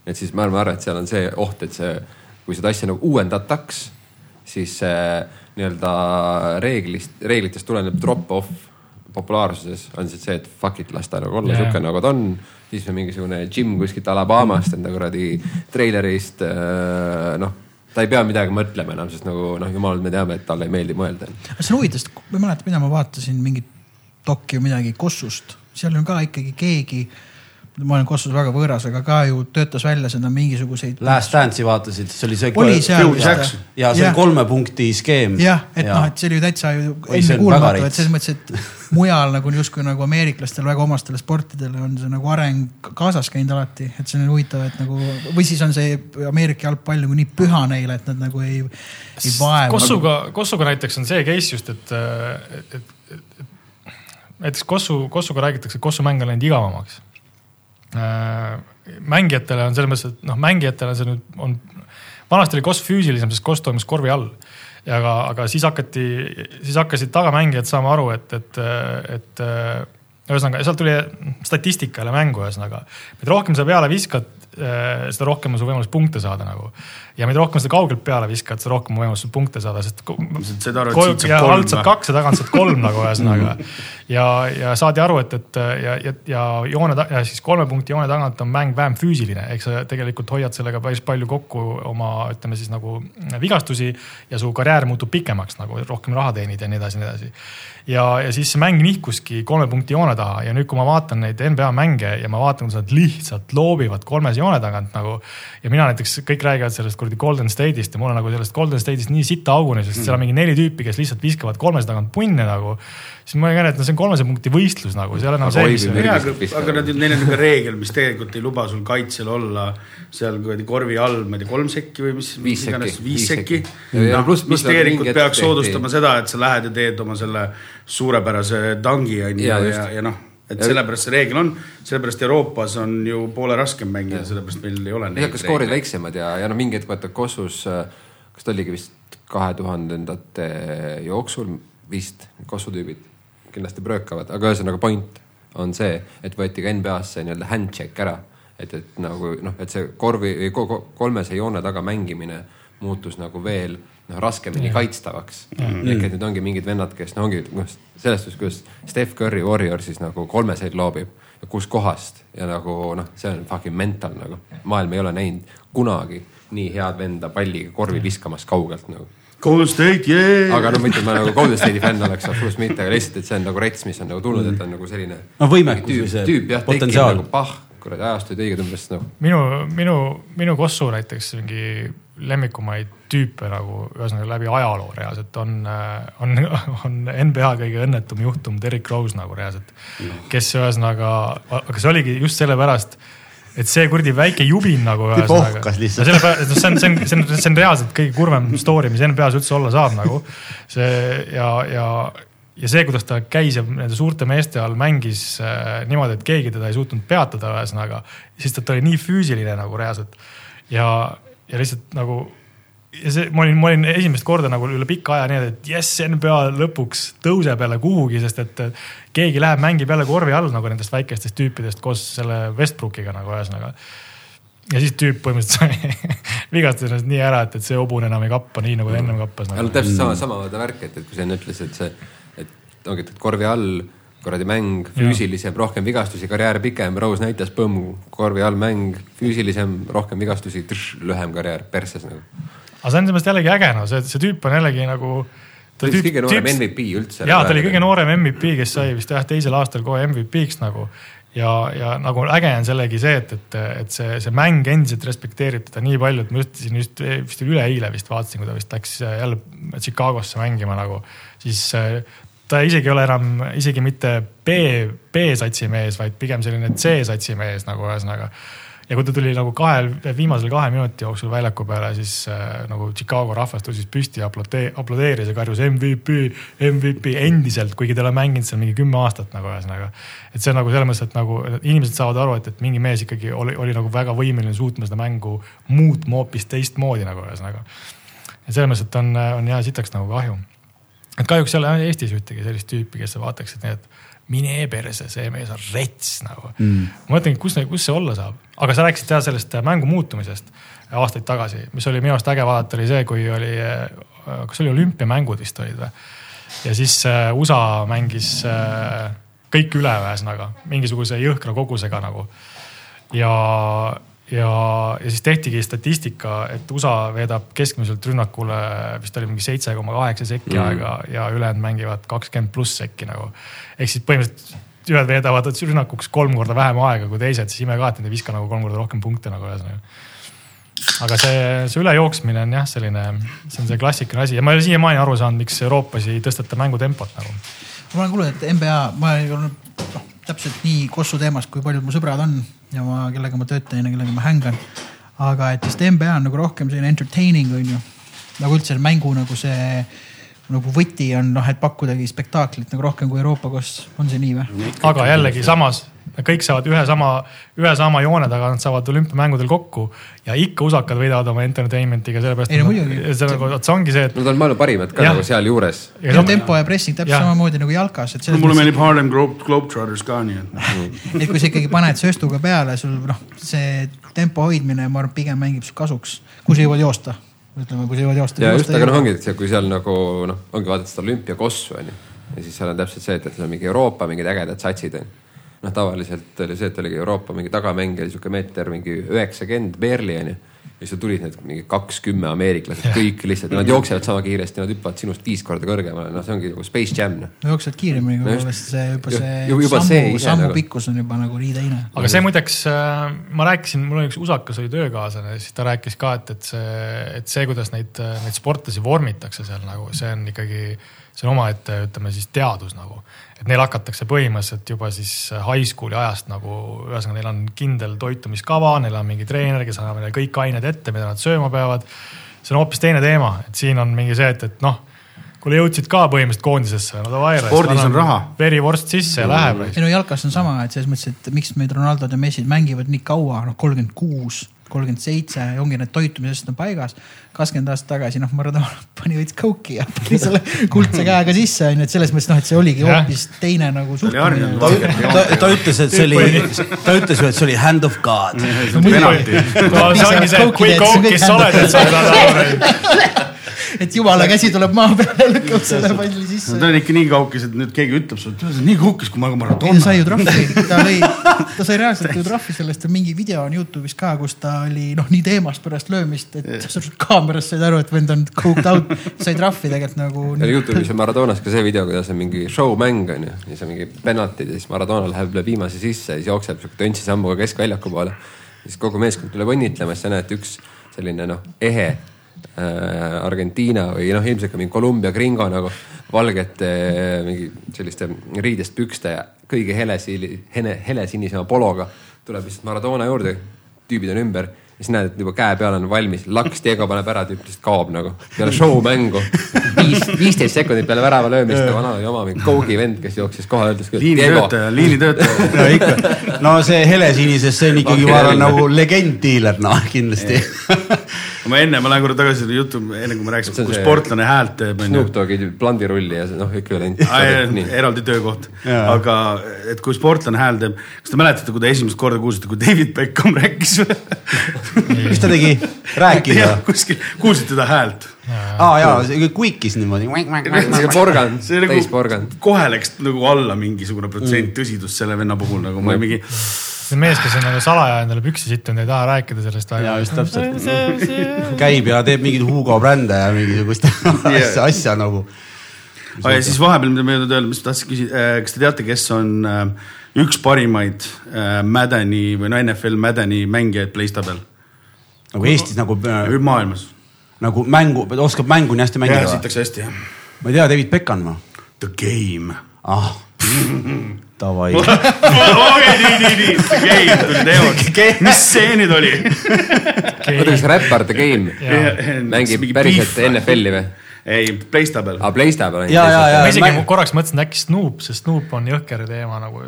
et siis ma arvan, et seal on see oht, et see, kui seda asja nagu uuendataks, siis see nii-öelda reeglist, reeglitest tulenev drop-off populaarsuses on siis see, et fuck it, las ta nagu olla Jaa. sihuke nagu ta on. siis on mingisugune Jim kuskilt Alabamast enda kuradi treilerist, noh ta ei pea midagi mõtlema enam, sest nagu noh, jumal, me teame, et talle ei meeldi mõelda. aga see on huvitav, sest ma ei mäleta, mida ma vaatasin mingit dokki või midagi Kossust, seal on ka ikkagi keegi. Ma olen Kossus väga võõras, aga ka ju töötas välja seda mingisuguseid. Last Dance'i vaatasid, see oli see. oli seal vist ja see on kolme punkti skeem. jah, et noh, et see oli ju täitsa ennekuulmatu, et selles mõttes, et mujal nagu justkui nagu ameeriklastel väga omastele sportidele on see nagu areng kaasas käinud alati, et see on huvitav, et nagu või siis on see Ameerika jalgpall nagu nii püha neile, et nad nagu ei, ei vaeva. Kossuga, Kossuga näiteks on see case just, et, et, et, et, et näiteks Kossu, Kossuga räägitakse, et Kossu mäng on läinud igavamaks mängijatele on selles mõttes, et noh, mängijatele see nüüd on, vanasti oli Koss füüsilisem, sest Koss toimus korvi all. aga, aga siis hakati, siis hakkasid tagamängijad saama aru, et, et, et ühesõnaga sealt tuli statistika jälle mängu, ühesõnaga. et rohkem sa peale viskad, seda rohkem on sul võimalus punkte saada nagu. ja mida rohkem seda kaugelt peale viskad, seda rohkem on võimalus punkte saada, sest. saad aru, et siit saab kolm alt saad kaks ja tagant saad kolm nagu ühesõnaga. ja, ja saadi aru, et, et ja, ja, ja joone ja siis kolme punkti joone tagant on mäng vähem füüsiline, eks sa tegelikult hoiad sellega päris palju kokku oma, ütleme siis nagu vigastusi ja su karjäär muutub pikemaks nagu rohkem raha teenid ja nii edasi, nii edasi ja, ja siis see mäng nihkuski kolme punkti joone taha ja nüüd, kui ma vaatan neid NBA mänge ja ma vaatan, kuidas nad lihtsalt loobivad kolmes joone tagant nagu. ja mina näiteks, kõik räägivad sellest kuradi Golden State'ist ja mul on nagu sellest Golden State'ist nii sitta auguni, sest seal on mingi neli tüüpi, kes lihtsalt viskavad kolmese tagant punne nagu. Siis ma olin ka, et no see on kolmese punkti võistlus nagu, see ei ole enam see, mis. aga, aga nad, neil on niisugune reegel, mis tegelikult ei luba sul kaitsel olla seal kuradi korvi all, ma ei tea, kolm sekki või mis. viis sekki. viis sekki. Ja noh, mis tegelikult peaks soodustama seda, et sa lähed ja teed oma selle suurepärase tangi on ju ja, just. ja, ja noh, et Ja- sellepärast see reegel on, sellepärast Euroopas on ju poole raskem mängida, sellepärast meil ei ole. lihtsalt ka skoorid väiksemad ja, ja noh, mingi hetk vaata Kossus, kas ta oligi vist kahe tuhandendate jooksul vist Kossu tüübid kindlasti bröökavad, aga ühesõnaga point on see, et võeti ka NBA-sse nii-öelda handshake ära. et, et nagu noh, et see korvi või ko- ko- kolmese joone taga mängimine muutus nagu veel noh, raskemini kaitstavaks mm. -hmm. ehk et nüüd ongi mingid vennad, kes no ongi noh, selles suhtes, kuidas Steph Curry Warriorsis nagu kolmeseid loobib ja kuskohast ja nagu noh, see on fucking mental nagu. maailm ei ole näinud kunagi nii head venda palliga korvi viskamas kaugelt nagu Golden State, jee. aga no mitte, et ma nagu Golden State'i fänn oleks, absoluutselt mitte, aga lihtsalt, et see on nagu rets, mis on nagu tulnud, et on nagu selline. No võimekus või see tüüp jah, potentsiaal. nagu pah, kuradi ajast olid õiged umbes noh. minu, minu, minu Kossu näiteks mingi lemmikumaid tüüpe nagu ühesõnaga läbi ajaloo reaalselt on, on, on NBA kõige õnnetum juhtum Derrick Rose nagu reaalselt. kes ühesõnaga, aga see oligi just sellepärast, et see kuradi väike jubin nagu. ohkas lihtsalt. sellepärast, et noh, see on, see on, see on, see on reaalselt kõige kurvem story, mis NBA-s üldse olla saab nagu. see ja, ja, ja see, kuidas ta käis ja nende suurte meeste all mängis äh, niimoodi, et keegi teda ei suutnud peatada, ühesõnaga. siis ta, ta oli nii füüsiline nagu reaalselt ja, ja lihtsalt nagu ja see, ma olin, ma olin esimest korda nagu üle pika aja nii, et jess, NBA lõpuks tõuseb jälle kuhugi, sest et keegi läheb, mängib jälle korvi all nagu nendest väikestest tüüpidest koos selle Westbrookiga nagu ühesõnaga. ja siis tüüp põhimõtteliselt sai vigastas ennast nii ära, et, et see hobune enam ei kappa nii nagu ta ennem kappas nagu. no täpselt sama, sama vaata värk, et, et kui sa enne ütlesid, et see, et ongi, et korvi all kuradi mäng, füüsilisem, rohkem vigastusi, karjäär pikem, Rose näitas, põmm, korvi all mäng, füüsilisem, rohkem vigastusi, lühem karjäär persses nagu. Aga see on selles mõttes jällegi äge, no see, see tüüp on jällegi nagu. ta oli kõige noorem MVP üldse. ja ta oli kõige noorem MVP, kes sai vist jah teisel aastal kohe MVP-ks nagu ja, ja nagu äge on sellegi see, et, et, et see, see mäng endiselt respekteerib teda nii palju, et ma just siin just vist üleeile vist vaatasin, kui ta vist läks jälle Chicagosse mängima nagu, siis äh, ta isegi ei ole enam isegi mitte B, B-satsi mees, vaid pigem selline C-satsi mees nagu ühesõnaga. Ja kui ta tuli nagu kahel, viimasel kahe minuti jooksul väljaku peale, siis äh, nagu Chicago rahvas tõusis püsti ja aplodee, aplodeeris ja karjus MVP, MVP endiselt, kuigi ta ei ole mänginud seal mingi kümme aastat nagu ühesõnaga. et see on nagu selles mõttes, et nagu inimesed saavad aru, et, et mingi mees ikkagi oli, oli nagu väga võimeline suutma seda mängu muutma hoopis teistmoodi nagu ühesõnaga. ja selles mõttes, et on, on hea sitaks nagu kahju et kahjuks ei ole Eestis ühtegi sellist tüüpi, kes nii, et mine perse, see mees on rets nagu mm.. ma mõtlengi, kus, kus see olla saab, aga sa rääkisid jah sellest mängu muutumisest aastaid tagasi, mis oli minu arust äge vaadata, oli see, kui oli, kas oli olümpiamängud vist olid või? ja siis äh, USA mängis äh, kõik üle, ühesõnaga mingisuguse jõhkra kogusega nagu. ja, ja, ja siis tehtigi statistika, et USA veedab keskmiselt rünnakule vist oli mingi seitse koma kaheksa sekki mm. aega ja ülejäänud mängivad kakskümmend pluss sekki nagu. ehk siis põhimõtteliselt ühed veedavad rünnakuks kolm korda vähem aega kui teised, siis ime ka, et nad ei viska nagu kolm korda rohkem punkte nagu ühesõnaga aga see, see ülejooksmine on jah, selline, see on see klassikaline asi ja ma ei ole siiamaani aru saanud, miks Euroopas ei tõsteta mängutempot nagu. ma olen kuulnud, et NBA, ma ei olnud noh, täpselt nii kossu teemas, kui paljud mu sõbrad on ja ma, kellega ma töötan ja kellega ma hängan. aga et vist NBA on nagu rohkem selline entertaining on ju, nagu üldse mängu nagu see nagu võti on noh, et pakkudagi spektaaklit nagu rohkem kui Euroopa koos, on see nii või? aga jällegi samas kõik saavad ühe sama, ühe sama joone taga, nad saavad olümpiamängudel kokku ja ikka usakad võidavad oma entertainment'iga sellepärast. ei no muidugi. see, see ongi see, et. Nad on maailma parimad ka ja. nagu sealjuures. no tempo ja pressing täpselt ja. samamoodi nagu jalkas. No, mulle meeldib Harlem Globe, Globetrotters ka nii et. et kui sa ikkagi paned sööstuga peale, sul noh, see tempo hoidmine, ma arvan, pigem mängib sul kasuks, kui sa jõuad joosta ütleme, kui sa jõuad joosta. ja just, aga noh, ongi, et kui seal nagu noh, ongi vaadata seda olümpiakossu onju ja siis seal on täpselt see, et, et seal on mingi Euroopa mingid ägedad satsid onju noh, tavaliselt oli see, et oligi Euroopa mingi tagamäng oli sihuke meeter mingi üheksakümmend Berli onju. ja siis tulid need mingi kaks-kümme ameeriklased kõik lihtsalt nad jooksevad sama kiiresti, nad hüppavad sinust viis korda kõrgemale, noh, see ongi nagu Space Jam no jooksevad kiiremini kui poolest see juba see juba sammu, see sammu nagu... pikkus on juba nagu nii teine. aga see muideks, äh, ma rääkisin, mul oli üks usakas oli töökaaslane, siis ta rääkis ka, et, et see, et see, kuidas neid, neid sportlasi vormitakse seal nagu, see on ikkagi, see on omaette, ütleme siis teadus nagu et neil hakatakse põhimõtteliselt juba siis high school'i ajast nagu, ühesõnaga neil on kindel toitumiskava, neil on mingi treener, kes annab neile kõik ained ette, mida nad sööma peavad. see on hoopis teine teema, et siin on mingi see, et, et noh, kuule jõudsid ka põhimõtteliselt koondisesse, no davai. spordis on raha. verivorst sisse ja läheb. ei no jalkas on sama, et selles mõttes, et miks meid Ronaldod ja Messid mängivad nii kaua, noh kolmkümmend kuus kolmkümmend seitse ja ongi need toitumisest on paigas. kakskümmend aastat tagasi, noh, Maradona pani veits kouki ja pani selle kuldse käega sisse, onju, et selles mõttes noh, et see oligi hoopis teine nagu suhtumine. ta, ta, ta ütles, et see oli, ta ütles ju, et see oli hand of God. no see ongi see, kui koukis sa oled, et sa aru et jumala käsi tuleb maa peale, lükkab selle palli sisse no,. ta on ikka nii kaukis, et nüüd keegi ütleb sulle, et sa oled nii kaukis kui Maradona. ta sai ju trahvi, ta lõi, ta sai reaalselt ju trahvi sellest, mingi video on Youtube'is ka, kus ta oli noh, nii teemast pärast löömist, et kaamerast said aru, et vend on cooked out, sai trahvi tegelikult nagu. Youtube'is on Maradonas ka see video, kuidas on mingi show-mäng on ju, ja siis on mingi penaltid ja siis Maradona läheb üle viimase sisse ja siis jookseb sihuke töntsi sammuga keskväljaku poole. siis kogu meeskond tuleb õnnitlema, siis sa näed üks selline noh, ehe Argentiina või noh, ilmselt ka mingi Kolumbia gringo nagu valgete mingi selliste riidest pükste ja kõige helesiili, hele, helesinisema pologa tuleb lihtsalt Maradona juurde. tüübid on ümber ja siis näed, et juba käe peal on valmis, laks Diego paneb ära, tüüp lihtsalt kaob nagu peale show mängu. viis, viisteist sekundit peale värava löömist ja vana oli oma mingi Kogi vend, kes jooksis kohale, ütles küll. liinitöötaja, liinitöötaja. no ikka, no see helesinises, see on ikkagi ma arvan nagu legend diiler, noh kindlasti ma enne, ma lähen korra tagasi selle jutu, enne kui ma rääkisin, kui sportlane häält teeb. Snoop Dogi blandirulli ja noh, ekvivalent. eraldi töökoht, aga et kui sportlane hääl teeb, kas te mäletate, kui te esimest korda kuulsite, kui David Beckham rääkis või? mis ta tegi? rääkida? kuskil, kuulsid teda häält? aa jaa, kuikis niimoodi. porgand, nagu täisporgand. kohe läks nagu alla mingisugune protsent mm. tõsidust selle venna puhul nagu ma mingi see mees, kes on nagu salaja endale püksi sittunud, ei taha rääkida sellest väga. ja just täpselt. käib ja teeb mingeid Hugo brände ja mingisugust asja, asja nagu. aga siis vahepeal, mida ma jõudnud öelda, mis ma tahtsin küsida, äh, kas te teate, kes on äh, üks parimaid äh, Madeni või no NFL Madeni mängijaid Playstabil? nagu Eestis nagu. maailmas. nagu mängu, oskab mängu nii hästi mängida? sitakse hästi jah. ma ei tea, David Beckham või? The Game. ah Davai. okei, nii, nii, nii, The Game tuli teemaks. mis see nüüd oli? oota, kas räppar The Game mängib päriselt NFL-i või? ei, Playstabel. aa, Playstabel. ja, ja, ja. ma isegi korraks mõtlesin, äkki Snoop, sest Snoop on jõhker teema nagu.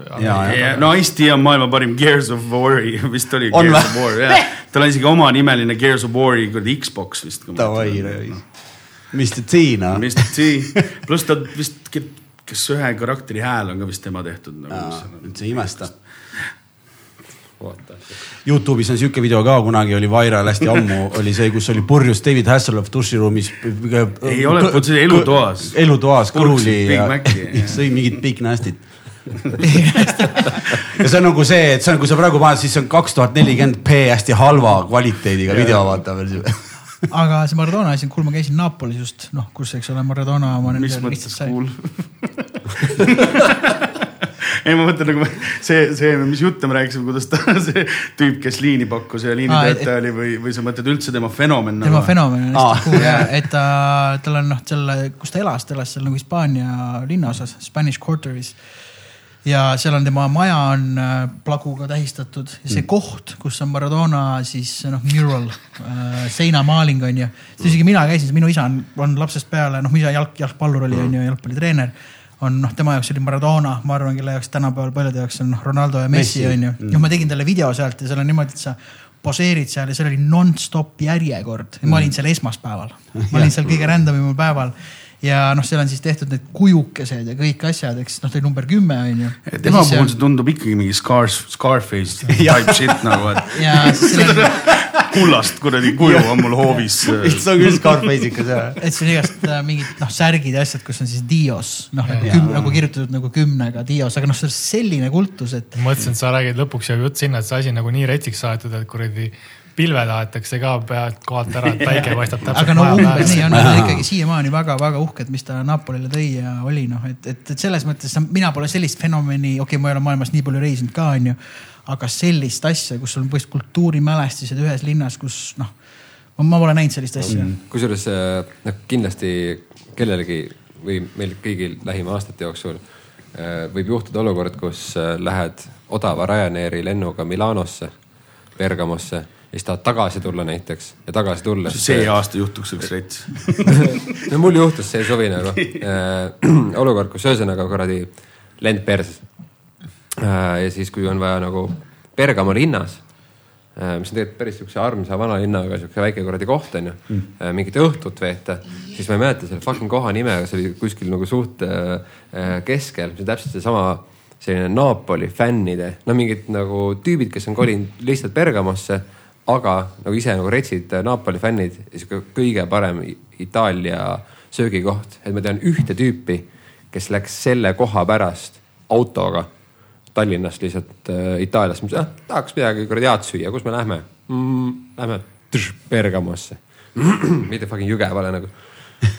no Ice-T on maailma parim Gears of War'i, vist oli on Gears of War, jah. tal on isegi oma nimeline Gears of War'i kuradi Xbox vist. Davai, davai Mr T noh. Mr T, pluss ta vist, kas ühe karakteri hääl on ka vist tema tehtud nagu. üldse ei imesta. Youtube'is on siuke video ka kunagi oli viral hästi ammu, oli see, kus oli purjus David Hasselhoff duširuumis. Ei ole, see oli elutoas. elutoas kõhuli Big ja jah. sõi mingit Big Nasty't. ja see on nagu see, et see on, kui sa praegu paned, siis see on kaks tuhat nelikümmend P hästi halva kvaliteediga video, vaata veel. Aga see Maradona asi on cool, ma käisin Napolis just, noh, kus, eks ole, Maradona oma mis mõttes cool? ei, ma mõtlen nagu see, see, mis jutte me rääkisime, kuidas ta, see tüüp, kes liini pakkus ja liinitöötaja oli või, või sa mõtled üldse tema fenomen tema nagu?? fenomen on hästi cool ja, et ta, tal on noh, selle, kus ta elas, ta elas seal nagu Hispaania linnaosas, Spanish Quarteris. Ja seal on tema maja on äh, plaguga tähistatud ja see mm. koht, kus on Maradona siis noh, mural äh,, seinamaaling on ju. isegi mina käisin, minu isa on, on lapsest peale, noh, mu isa jalg, jalgpallur oli on ju, jalgpallitreener on noh, tema jaoks oli Maradona, ma arvan, kelle jaoks tänapäeval paljude jaoks on noh, Ronaldo ja Messi, Messi, on ju. noh, ma tegin talle video sealt ja seal on niimoodi, et sa poseerid seal ja seal oli nonstop järjekord ja ma olin seal esmaspäeval. ma olin seal kõige randomimal päeval ja noh, seal on siis tehtud need kujukesed ja kõik asjad, eks noh, ta oli number kümme on ju. tema puhul see tundub ikkagi mingi Scar, Scarface type shit nagu, et ja on, kullast kuradi kuju on mul hoovis. see on küll Scarface ikka see. et seal on igast äh, mingid noh, särgid ja asjad, kus on siis Dios noh, nagu, küm, nagu kirjutatud nagu kümnega Dios, aga noh, see on selline kultus, et mõtlesin, et sa räägid lõpuks jõuab jutt sinna, et see asi on nagu nii retsiks aetud, et kuradi pilve tahetakse ka pealt kohalt ära, et päike paistab täpselt aga no umbes nii on, ikkagi siiamaani väga-väga uhked, mis ta Napolile tõi ja oli noh, et, et, et selles mõttes mina pole sellist fenomeni, okei okay,, ma ei ole maailmas nii palju reisinud ka, onju. aga sellist asja, kus sul on põhimõtteliselt kultuurimälestised ühes linnas, kus noh, ma pole näinud sellist asja mm.. kusjuures äh, noh, kindlasti kellelegi või meil kõigil lähima aastate jooksul äh, võib juhtuda olukord, kus äh, lähed odava Ryanairi lennuga Milanosse, Bergamosse ja siis tahad tagasi tulla näiteks ja tagasi tulles. see aasta juhtuks üks rets. no mul juhtus see suvi nagu äh, olukord, kus ühesõnaga kuradi lend perses äh,. ja siis, kui on vaja nagu Bergamo linnas äh,, mis on tegelikult päris siukse armsa vana linnaga siukse väike kuradi koht onju mm., mingit õhtut veeta, siis ma ei mäleta selle fucking koha nime, aga see oli kuskil nagu suht keskel, see on täpselt seesama selline Napoli fännide, no mingid nagu tüübid, kes on kolinud lihtsalt Bergamosse, aga nagu ise nagu retsid Napoli fännid, sihuke kõige parem Itaalia söögikoht, et ma tean ühte tüüpi, kes läks selle koha pärast autoga Tallinnast lihtsalt äh, Itaaliast, mis ah, tahaks midagi kuradi head süüa, kus me lähme mm,? Lähme Bergamosse, mitte fucking Jügevale nagu.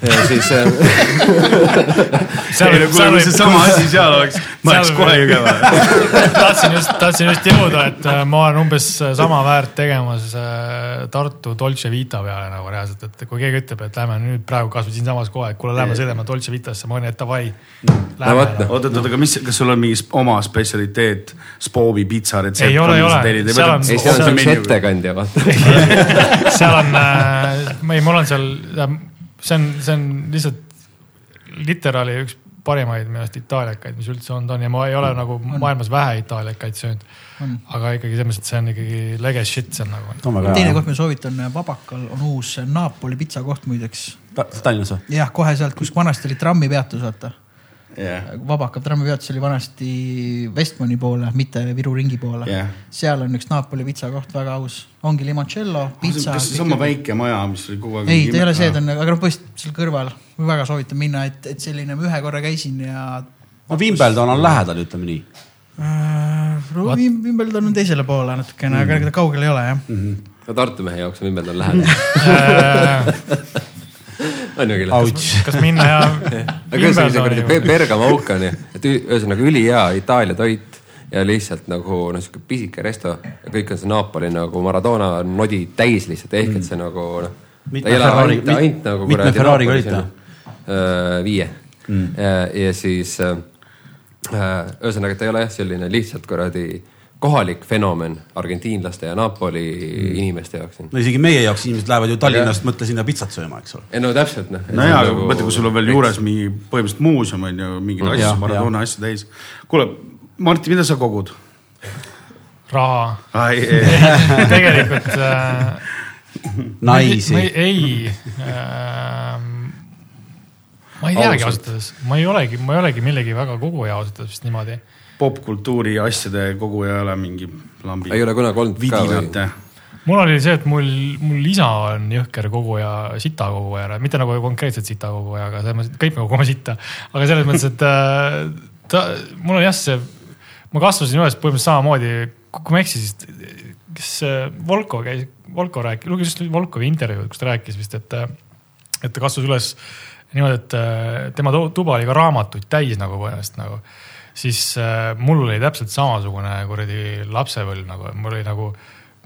Ja siis äh, seal kuule, seal võib, sama asi seal oleks, ma oleks kohe Jõgevale. tahtsin just, tahtsin just jõuda, et äh, ma olen umbes sama väärt tegemas äh, Tartu Dolce Vita peale nagu reaalselt, et kui keegi ütleb, et lähme nüüd praegu kasvõi siinsamas kohe, et kuule, lähme sõidame Dolce Vitasse, ma olen, et davai. Oot, oot, oot, aga mis, kas sul on mingi oma spetsialiteet, Spoovi pitsa retsept? Ei ole, ei ole. Seal on- ei, seal on üks ettekandja, vaata. seal on äh,, ei, mul on seal, see on, see on lihtsalt literaali üks parimaid minu arust itaaliakaid, mis üldse olnud on ja ma ei ole nagu maailmas vähe itaaliakaid söönud. aga ikkagi selles mõttes, et see on ikkagi lege shit seal nagu. teine koht, ma soovitan, Vabakal on uus Napoli pitsakoht muideks. Tallinnas või? jah, kohe sealt, kus vanasti oli trammipeatus, vaata. jah, Vabaka trammipeatus oli vanasti Westmani poole, mitte Viru ringi poole Jah. seal on üks Napoli pitsakoht väga aus, ongi limoncello, pitsa. kas seesama väike maja, mis oli kogu aeg. ei, ta ei ole see, ta on, aga noh, põhimõtteliselt seal kõrval, ma väga soovitan minna, et, et selline, ma ühe korra käisin ja no Wimbledon on lähedal, ütleme nii. äh,. Wimbledon on teisele poole natukene mm., aga ega ta kaugel ei ole jah mm. no Tartu mehe jaoks on Wimbledon lähedal. On ju küll? Kas minna ja aga ühesõnaga see kuradi Be- Bergamo auk on ju, et ühesõnaga ülihea Itaalia toit ja lihtsalt nagu noh, sihuke pisike resto ja kõik on see Napoli nagu Maradona nodi täis lihtsalt ehk et see nagu noh. Mitme Ferrari- mitme nagu Ferrariga olite?? viie mm. ja, ja siis äh, äh, ühesõnaga, et ta ei ole jah selline lihtsalt kuradi kohalik fenomen argentiinlaste ja Napoli mm. inimeste jaoks. no isegi meie jaoks inimesed lähevad ju Tallinnast, mõtle sinna pitsat sööma, eks ole. ei no täpselt noh. nojaa, aga mõtle, kui sul on veel juures mingi põhimõtteliselt muuseum on ju, mingeid asju Jah,, Maradona asju täis. kuule, Martti, mida sa kogud? raha, ei, tegelikult äh,. naisi. ei äh,, ma ei teagi ausalt öeldes, ma ei olegi, ma ei olegi millegi väga koguja ausalt öeldes vist niimoodi. Popkultuuri asjade koguja ei ole mingi lambi. ei ole kunagi olnud ka või? vidinate. mul oli see, et mul, mul isa on jõhker koguja, sita koguja, mitte nagu konkreetselt sita koguja, aga selles mõttes, et kõik me kogume sitta. aga selles mõttes, et äh, ta, mul on jah see, ma kasvasin üles põhimõtteliselt samamoodi, kui ma ei eksi, siis kes äh, Volko käis, Volko rääkis, luges just Volkovi intervjuud, kus ta rääkis vist, et, et ta kasvas üles niimoodi, et äh, tema tu- tuba oli ka raamatuid täis nagu põhimõtteliselt nagu siis äh, mul oli täpselt samasugune kuradi lapsepõlv nagu, mul oli nagu,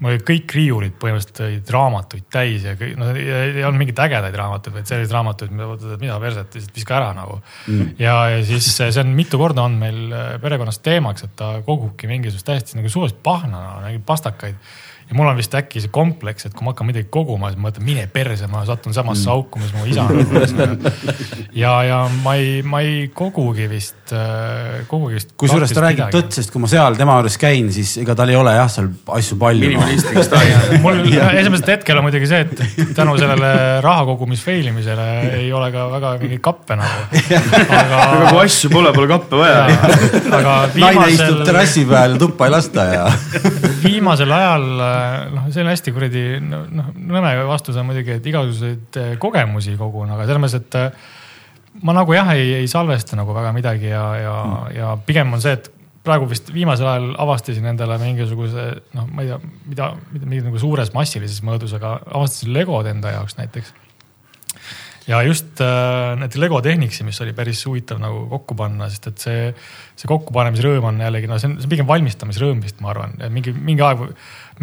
mul olid kõik riiulid põhimõtteliselt olid raamatuid täis ja kõik, no ei, olnud mingeid ägedaid raamatuid, vaid selliseid raamatuid, mida mõtled, et mida perset, lihtsalt viska ära nagu mm.. ja, ja siis äh, see on mitu korda olnud meil äh, perekonnas teemaks, et ta kogubki mingisugust täiesti nagu suvalist pahna no,, mingeid pastakaid ja mul on vist äkki see kompleks, et kui ma hakkan midagi koguma, siis ma mõtlen, mine perse, ma satun samasse Mm. auku, mis mu isa ja, ja ma ei, ma ei kogugi vist, kogugi vist. kusjuures ta räägib tõtt, sest kui ma seal tema juures käin, siis ega tal ei ole jah, seal asju palju. minimalistlik stail. mul esimesel hetkel on muidugi see, et tänu sellele raha kogumis fail imisele ei ole ka väga mingeid kappe nagu. aga aga, kui asju pole, pole kappe vaja. aga naine istub viimasel, terrassi peal ja tuppa ei lasta ja. viimasel ajal noh, see on hästi kuradi noh, nõme vastus on muidugi, et igasuguseid eh, kogemusi kogun, aga selles mõttes, et eh, ma nagu jah, ei, ei salvesta nagu väga midagi ja, ja mm., ja pigem on see, et praegu vist viimasel ajal avastasin endale mingisuguse noh, ma ei tea, mida, mida, mingi nagu suures massilises mõõdus, aga avastasin Legod enda jaoks näiteks. ja just äh, need Lego Technicsi, mis oli päris huvitav nagu kokku panna, sest et see, see kokkupanemisrõõm on jällegi, no see on, see on pigem valmistamisrõõm vist, ma arvan, mingi, mingi aeg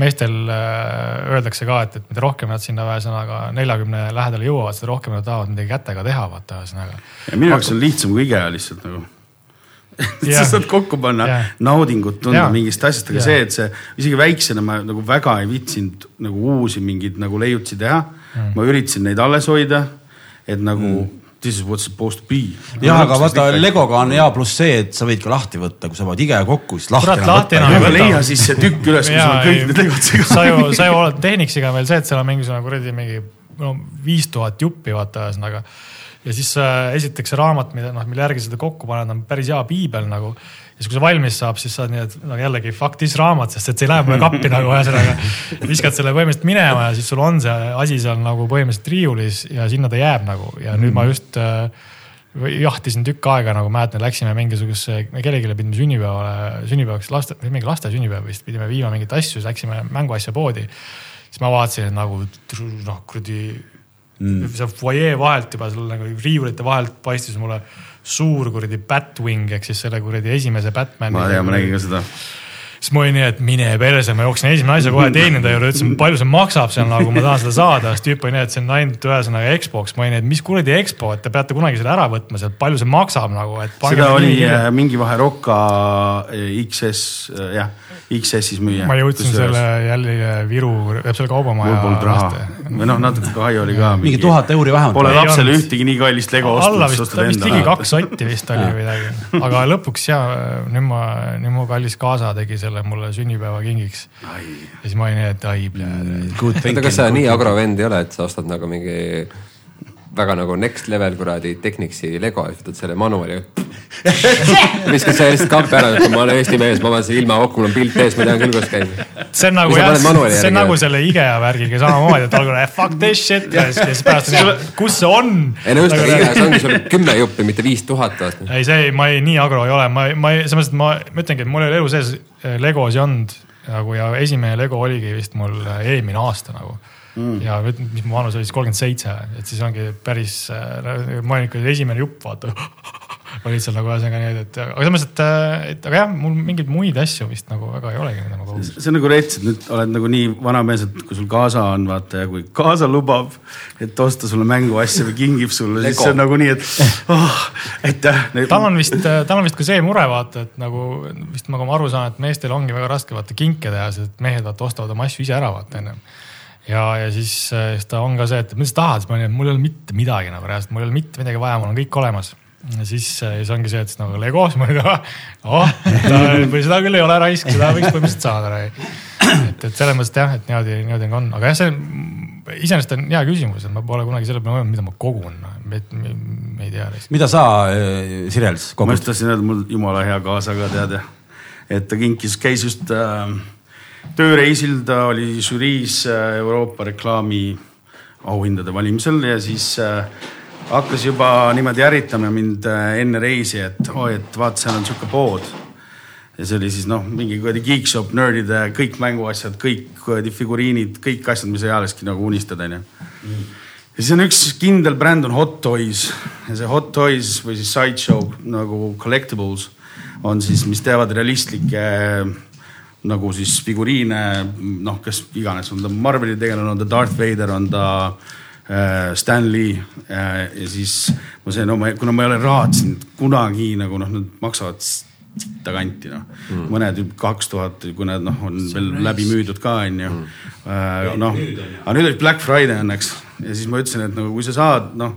meestel äh, öeldakse ka, et, et mida rohkem nad sinna ühesõnaga neljakümne lähedale jõuavad, seda rohkem nad tahavad midagi kätega teha, vaata ühesõnaga. minu jaoks on lihtsam kui IKEA lihtsalt nagu. sa saad kokku panna Jah. naudingut tunda Jah. mingist asjast, aga Jah. see, et see isegi väiksena ma nagu väga ei viitsinud nagu uusi mingeid nagu leiutusi teha mm.. ma üritasin neid alles hoida, et nagu mm. This is what's supposed to be. jah, aga vaata Legoga on hea pluss see, et sa võid ka lahti võtta, kui sa paned IKEA kokku, siis lahti Kurat, lahti enam aga ei võta. leia siis see tükk üles, kus on kõik need legod segas. sa ju, sa ju oled Technixiga veel see, et seal on mingisugune kuradi mingi no viis tuhat juppi vaata ühesõnaga. ja siis äh, esiteks see raamat, mida noh, mille järgi seda kokku paned, on päris hea piibel nagu. siis, kui see valmis saab, siis saad nii, et no jällegi fuck this raamat, sest et see ei lähe mulle kappi nagu ühesõnaga. viskad selle põhimõtteliselt minema ja siis sul on see asi seal nagu põhimõtteliselt riiulis ja sinna ta jääb nagu ja nüüd ma just äh, jahtisin tükk aega nagu mäletan, läksime mingisugusesse, me kellelegi pidime sünnipäevale, sünnipäevaks laste, mingi laste sünnipäev vist pidime viima mingeid asju, siis läksime mänguasja poodi. siis ma vaatasin, nagu noh, kuradi mm. seal fuajee vahelt juba seal nagu riiulite vahelt paistis mulle suur kuradi Batwing ehk siis selle kuradi esimese Batman'i. ma tean, ma nägin ka seda. siis ma olin nii, et mine perse, ma jooksin esimene asja kohe teenindaja juurde, ütlesin, palju see maksab seal nagu, ma tahan seda saada, siis tüüp oli nii, et see on ainult ühesõnaga Xbox, ma olin et mis kuradi Expo, et te peate kunagi selle ära võtma sealt, palju see maksab nagu, et. seda oli äh, mingi vahe Rocca äh, XS, jah, XS-is müüa. ma jõudsin selle jälle Viru, selle kaubamaja. mul polnud raha või noh, natuke kahju oli ka. mingi tuhat euri vähemalt. Pole Ei lapsele ühtegi nii kallist Lego alla ostnud, vist, ostad vist ligi kaks sotti vist oli või midagi, aga lõpuks ja nüüd ma, nüüd mu kallis kaasa tegi selle mulle sünnipäevakingiks. ja siis ma olin nii, et ai, oota, kas sa nii agro vend ei ole, et sa ostad nagu mingi väga nagu next level kuradi Technicsi Lego võtad selle manuali. viskad selle lihtsalt kampi ära, ma olen Eesti mees, ma panen selle ilma kokku, mul on pilt ees, ma tean küll, kuidas käib. see on nagu jah, see on järgi nagu selle IKEA värgiga samamoodi, et algul eh, fuck this shit ja siis pärast on nii, kus see on? ei no just, aga IKEA-s ongi sul kümme juppi, mitte viis tuhat aastas. ei, see, ma ei, nii agro ei ole, ma, ma ei, selles mõttes, et ma, ma ütlengi, et mul ei ole elu sees eh, Legos ei olnud nagu ja esimene Lego oligi vist mul eh, eelmine aasta nagu mm.. ja mis mu vanus oli siis kolmkümmend seitse, et siis ongi päris, ma olin ikka esimene jupp, vaata. olid seal nagu ühesõnaga nii, et aga selles mõttes, et, et aga jah, mul mingeid muid asju vist nagu väga ei olegi, mida ma kogun. see on nagu rets, et nüüd oled nagu nii vanamees, et kui sul kaasa on, vaata ja kui kaasa lubab, et osta sulle mänguasja või kingib sulle, siis see on nagu nii, et oh, aitäh. tal on vist, tal on vist ka see mure, vaata, et nagu vist nagu ma aru saan, et meestel ongi väga raske vaata kinke teha, sest et mehed vaata ostavad oma asju ise ära, vaata onju. ja, ja siis, siis ta on ka see, et mis sa tahad, siis ma olin, et mul ei ole mitte midagi nagu reaalselt, mul ei ole mitte midagi vaja, mul on kõik olemas. ja siis, siis ongi see, et siis nagu Lego, siis ma olin, oh, või seda küll ei ole raisk, seda võiks põhimõtteliselt saada. et, et selles mõttes et jah, et niimoodi, niimoodi on, aga jah, see iseenesest on hea küsimus, et ma pole kunagi selle peale mõelnud, mida ma kogun. me ei tea. mida sa, Sirels, ma kogud just? tahtsin öelda, mul jumala hea kaasaga tead ja, et ta kinkis, käis just äh, tööreisil, ta oli žüriis äh, Euroopa reklaami auhindade valimisel ja siis äh, hakkas juba niimoodi ärritama mind äh, enne reisi, et oi, et vaata, seal on sihuke pood ja see oli siis noh, mingi kuradi geekshop, nördide kõik mänguasjad, kõik kuradi figuriinid, kõik asjad, mis ealeski nagu unistad, onju. ja siis on üks kindel bränd on Hot Toys ja see Hot Toys või siis Sideshow nagu collectibles on siis, mis teevad realistlikke nagu siis figuriine, noh, kes iganes, on ta Marveli tegelane, on ta Darth Vader, on ta äh, Stan Lee äh, ja siis ma sain oma, kuna ma ei ole raatsinud kunagi nagu noh, nad maksavad sitta kanti noh mm., mõned kaks tuhat, kui need noh, on veel läbi müüdud ka onju mm.. noh, aga nüüd oli Black Friday õnneks ja siis ma ütlesin, et nagu kui sa saad, noh,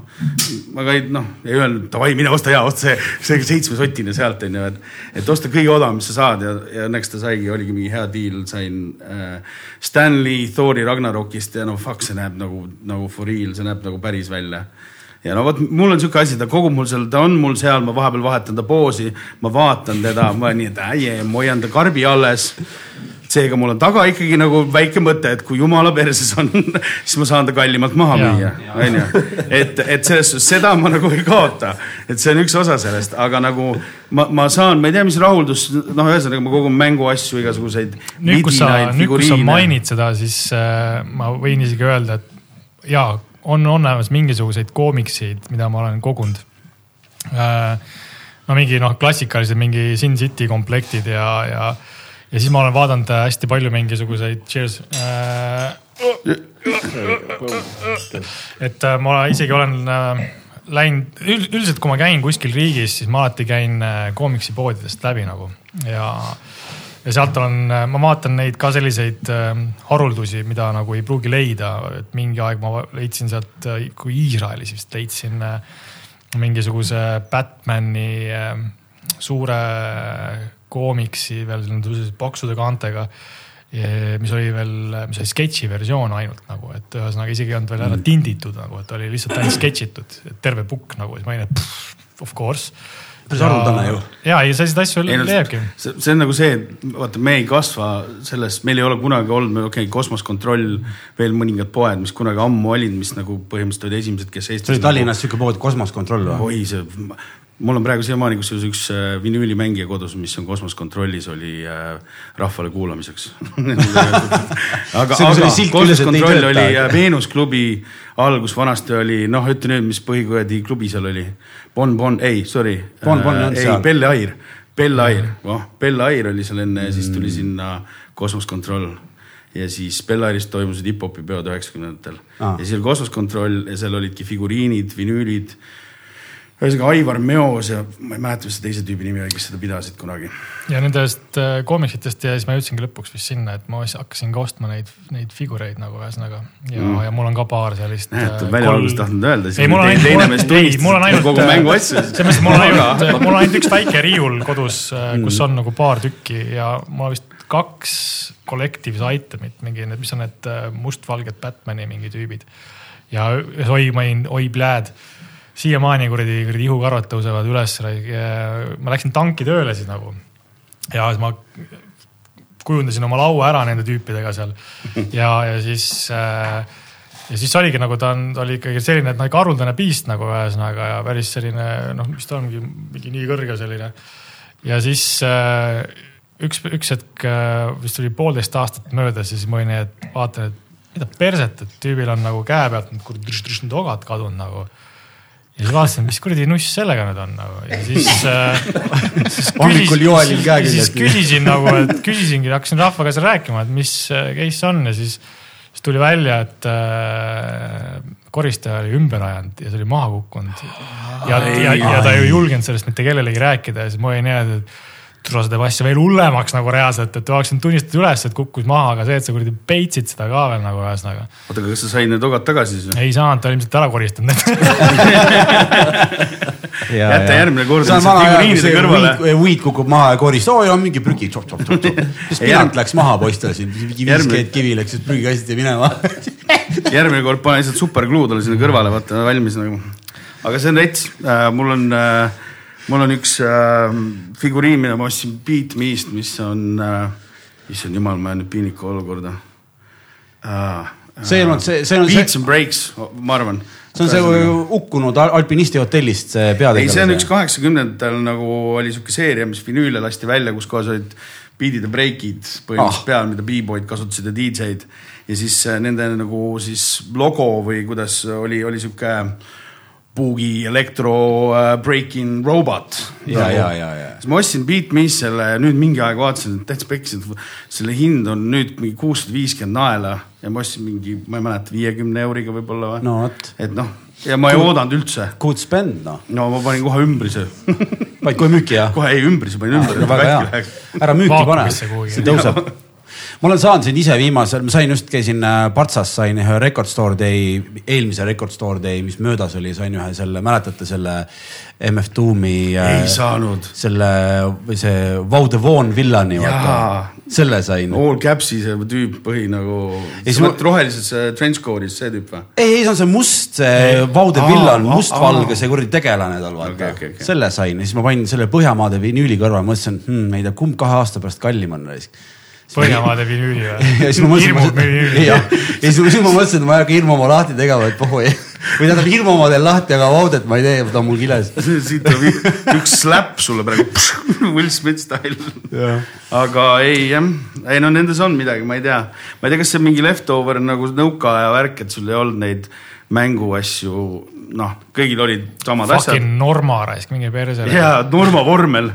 ma ka ei noh, ei öelnud davai, mine osta ja osta see, see seitsmesotine sealt onju, et, et osta kõige odavam, mis sa saad. Ja, ja õnneks ta saigi, oligi mingi hea deal, sain äh, Stanley Thori Ragnarokist ja no fuck, see näeb nagu, nagu for real, see näeb nagu päris välja. Ja no vot, mul on sihuke asi, ta kogub mul seal, ta on mul seal, ma vahepeal vahetan ta poosi, ma vaatan teda, ma nii, et äie, ma hoian ta karbi alles. Seega mul on taga ikkagi nagu väike mõte, et kui jumala perses on, siis ma saan ta kallimalt maha müüa, onju. et, et selles suhtes seda ma nagu ei kaota, et see on üks osa sellest, aga nagu ma, ma saan, ma ei tea, mis rahuldus, noh, ühesõnaga ma kogun mänguasju, igasuguseid. nüüd, kus sa, nüüd, kus sa mainid seda, siis äh, ma võin isegi öelda, et jaa, on olemas mingisuguseid koomikseid, mida ma olen kogunud äh,. no mingi noh, klassikalised mingi Sin City komplektid ja, ja, ja siis ma olen vaadanud äh, hästi palju mingisuguseid, cheers äh,. et äh, ma isegi olen äh, läinud, üldiselt kui ma käin kuskil riigis, siis ma alati käin äh, koomiksipoodidest läbi nagu ja ja sealt olen, ma vaatan neid ka selliseid äh, haruldusi, mida nagu ei pruugi leida, et mingi aeg ma leidsin sealt, kui Iisraelis vist leidsin mingisuguse Batman'i suure koomiksi veel paksude kaantega. mis oli veel, mis oli sketši versioon ainult nagu, et ühesõnaga isegi ei olnud veel ära tinditud nagu, et oli lihtsalt ainult sketšitud, terve pukk nagu, siis ma olin, et of course. Päris haruldane ju. ja, ja selliseid asju leiabki. see, see on nagu see, vaata, me ei kasva selles, meil ei ole kunagi olnud, okei okay,, kosmoskontroll, veel mõningad poed, mis kunagi ammu olid, mis nagu põhimõtteliselt olid esimesed, kes Eestis. see oli Tallinnas sihuke pood Kosmoskontroll või? oi, see, mul on praegu siiamaani kusjuures üks äh, vinüülimängija kodus, mis on kosmoskontrollis, oli äh, rahvale kuulamiseks aga, aga kosmoskontroll tööta. oli äh, Veenus klubi algus, vanasti oli, noh, ütle nüüd, mis põhikuradi klubi seal oli. Bon Bon, ei, sorry. Bon Bon ei olnud ei seal., Belle Air, Belle Air, noh, Belle Air oli seal enne ja siis tuli sinna kosmoskontroll ja siis Belle Airis toimusid hip-hopi peod üheksakümnendatel Aa. ja siis oli kosmoskontroll ja seal olidki figuriinid, vinüülid. Ühesõnaga Aivar Meos ja ma ei mäleta, mis see teise tüübi nimi oli, kes seda pidasid kunagi. ja nendest äh, koomiksitest ja siis ma jõudsingi lõpuks vist sinna, et ma siis hakkasin ka ostma neid, neid figureid nagu ühesõnaga ja mm., ja mul on ka paar sellist. näed, välja alguses tahtnud öelda. ei, mul on ainult, ei, mul on ainult, kogu mänguasju. selles mõttes, et mul on ainult, mul on ainult üks väike riiul kodus, kus on nagu paar tükki ja mul on vist kaks collective's item'it, mingi need, mis on need äh, mustvalged Batman'i mingi tüübid. ja oi, ma olin, oi pljääd, siiamaani kuradi, kuradi ihukarvad tõusevad üles. ma läksin tanki tööle siis nagu ja siis ma kujundasin oma laua ära nende tüüpidega seal ja, ja siis äh, ja siis oligi nagu ta on, ta oli ikkagi selline, et nagu haruldane piist nagu ühesõnaga ja päris selline noh, mis ta ongi mingi nii kõrge selline. ja siis äh, üks, üks hetk äh, vist oli poolteist aastat möödas ja siis ma olin nii, et vaatan, et mida perset, et tüübil on nagu käe pealt need kuradi ogad kadunud nagu ja siis vaatasin, mis kuradi nuss sellega nüüd on nagu ja siis äh,. Hommikul Joelil käe küljes. siis küsisin nagu, et küsisingi, hakkasin rahvaga seal rääkima, et mis äh, case on ja siis, siis tuli välja, et äh, koristaja oli ümber ajanud ja see oli maha kukkunud. ja, ja, ja ta ei julgenud sellest mitte kellelegi rääkida ja siis ma olin nii, et tule see teeb asja veel hullemaks nagu reaalselt, et tahaksin tunnistada üles, et kukkus maha, aga see, et sa kuradi peitsid seda ka veel nagu ühesõnaga. oota, aga kas sa said need ogad tagasi siis või? ei saanud, ta oli ilmselt ära koristanud need. jäta järgmine kord weed, kukub maha ja koris, oo, on mingi prügi, siis järg- läks maha poistel siin, mingi viis Järgmine- keed kivi läks, siis prügikastide minema. järgmine kord pane lihtsalt supergluu talle sinna kõrvale, vaata valmis nagu. aga see on rets, mul on, mul on üks äh, figuriin, mida ma ostsin Beat Me'st, mis on äh,, issand jumal, ma jään nüüd piinlikku olukorda äh,. see ei olnud see, see on see, Beats and Breaks, ma arvan. see on see ukkunud al- alpinisti hotellist see ei, see on üks peategelane. kaheksakümnendatel nagu oli sihuke seeria, mis vinüüle lasti välja, kus kohas olid beat'id ja breik'id põhimõtteliselt Ah. peal, mida B-boy'd kasutasid ja DJ-d. ja siis äh, nende nagu siis logo või kuidas oli, oli sihuke Boogie Electro uh, Breaking Robot. ja, ja, ja, ja. siis ma ostsin Beat Me's selle nüüd mingi aeg vaatasin, et täitsa pekki, selle hind on nüüd mingi kuussada viiskümmend naela ja ma ostsin mingi, ma ei mäleta, viiekümne euriga võib-olla või no et noh, ja ma ei oodanud üldse. good spend noh, no ma panin kohe ümbrise vaid kohe müüki jah. kohe ei ümbrise panin ümbrise. väga hea, ära müüki pane, see tõuseb. Ma olen saanud siin ise viimasel, ma sain just, käisin äh, Partsas, sain ühe Record Store Day, eelmise Record Store Day, mis möödas oli, sain ühe selle, mäletate selle MF Doomi. ei saanud. selle või see Vaude Von villani, selle sain. All Caps'i see tüüp põhi nagu, sa mõtled rohelises äh, trenchcoat'is see tüüp või? ei, ei see on see must, see Vaude Aa, villan, mustvalge, see kuradi tegelane tal vaata Okei, okei, okei. selle sain ja siis ma panin selle Põhjamaade vinüüli kõrvale, mõtlesin hmm,, ma ei tea, kumb kahe aasta pärast kallim on raisk. Põhjamaade vinüüli ja siis ma mõtlesin, hirmub vinüüli. ja siis ma mõtlesin, et ma ei hakka hirmu oma lahti tegema, et pohhu ei, või tähendab hirmu oma teen lahti, aga Vaudet ma ei tee, ta on mul kiles. siit tuleb üks slap sulle praegu, Will Smith style. aga ei jah, ei no nendes on midagi, ma ei tea, ma ei tea, kas see on mingi leftover nagu nõukaaja värk, et sul ei olnud neid mänguasju, noh, kõigil olid samad asjad. Fucking Norma raisk, minge persele. ja Norma vormel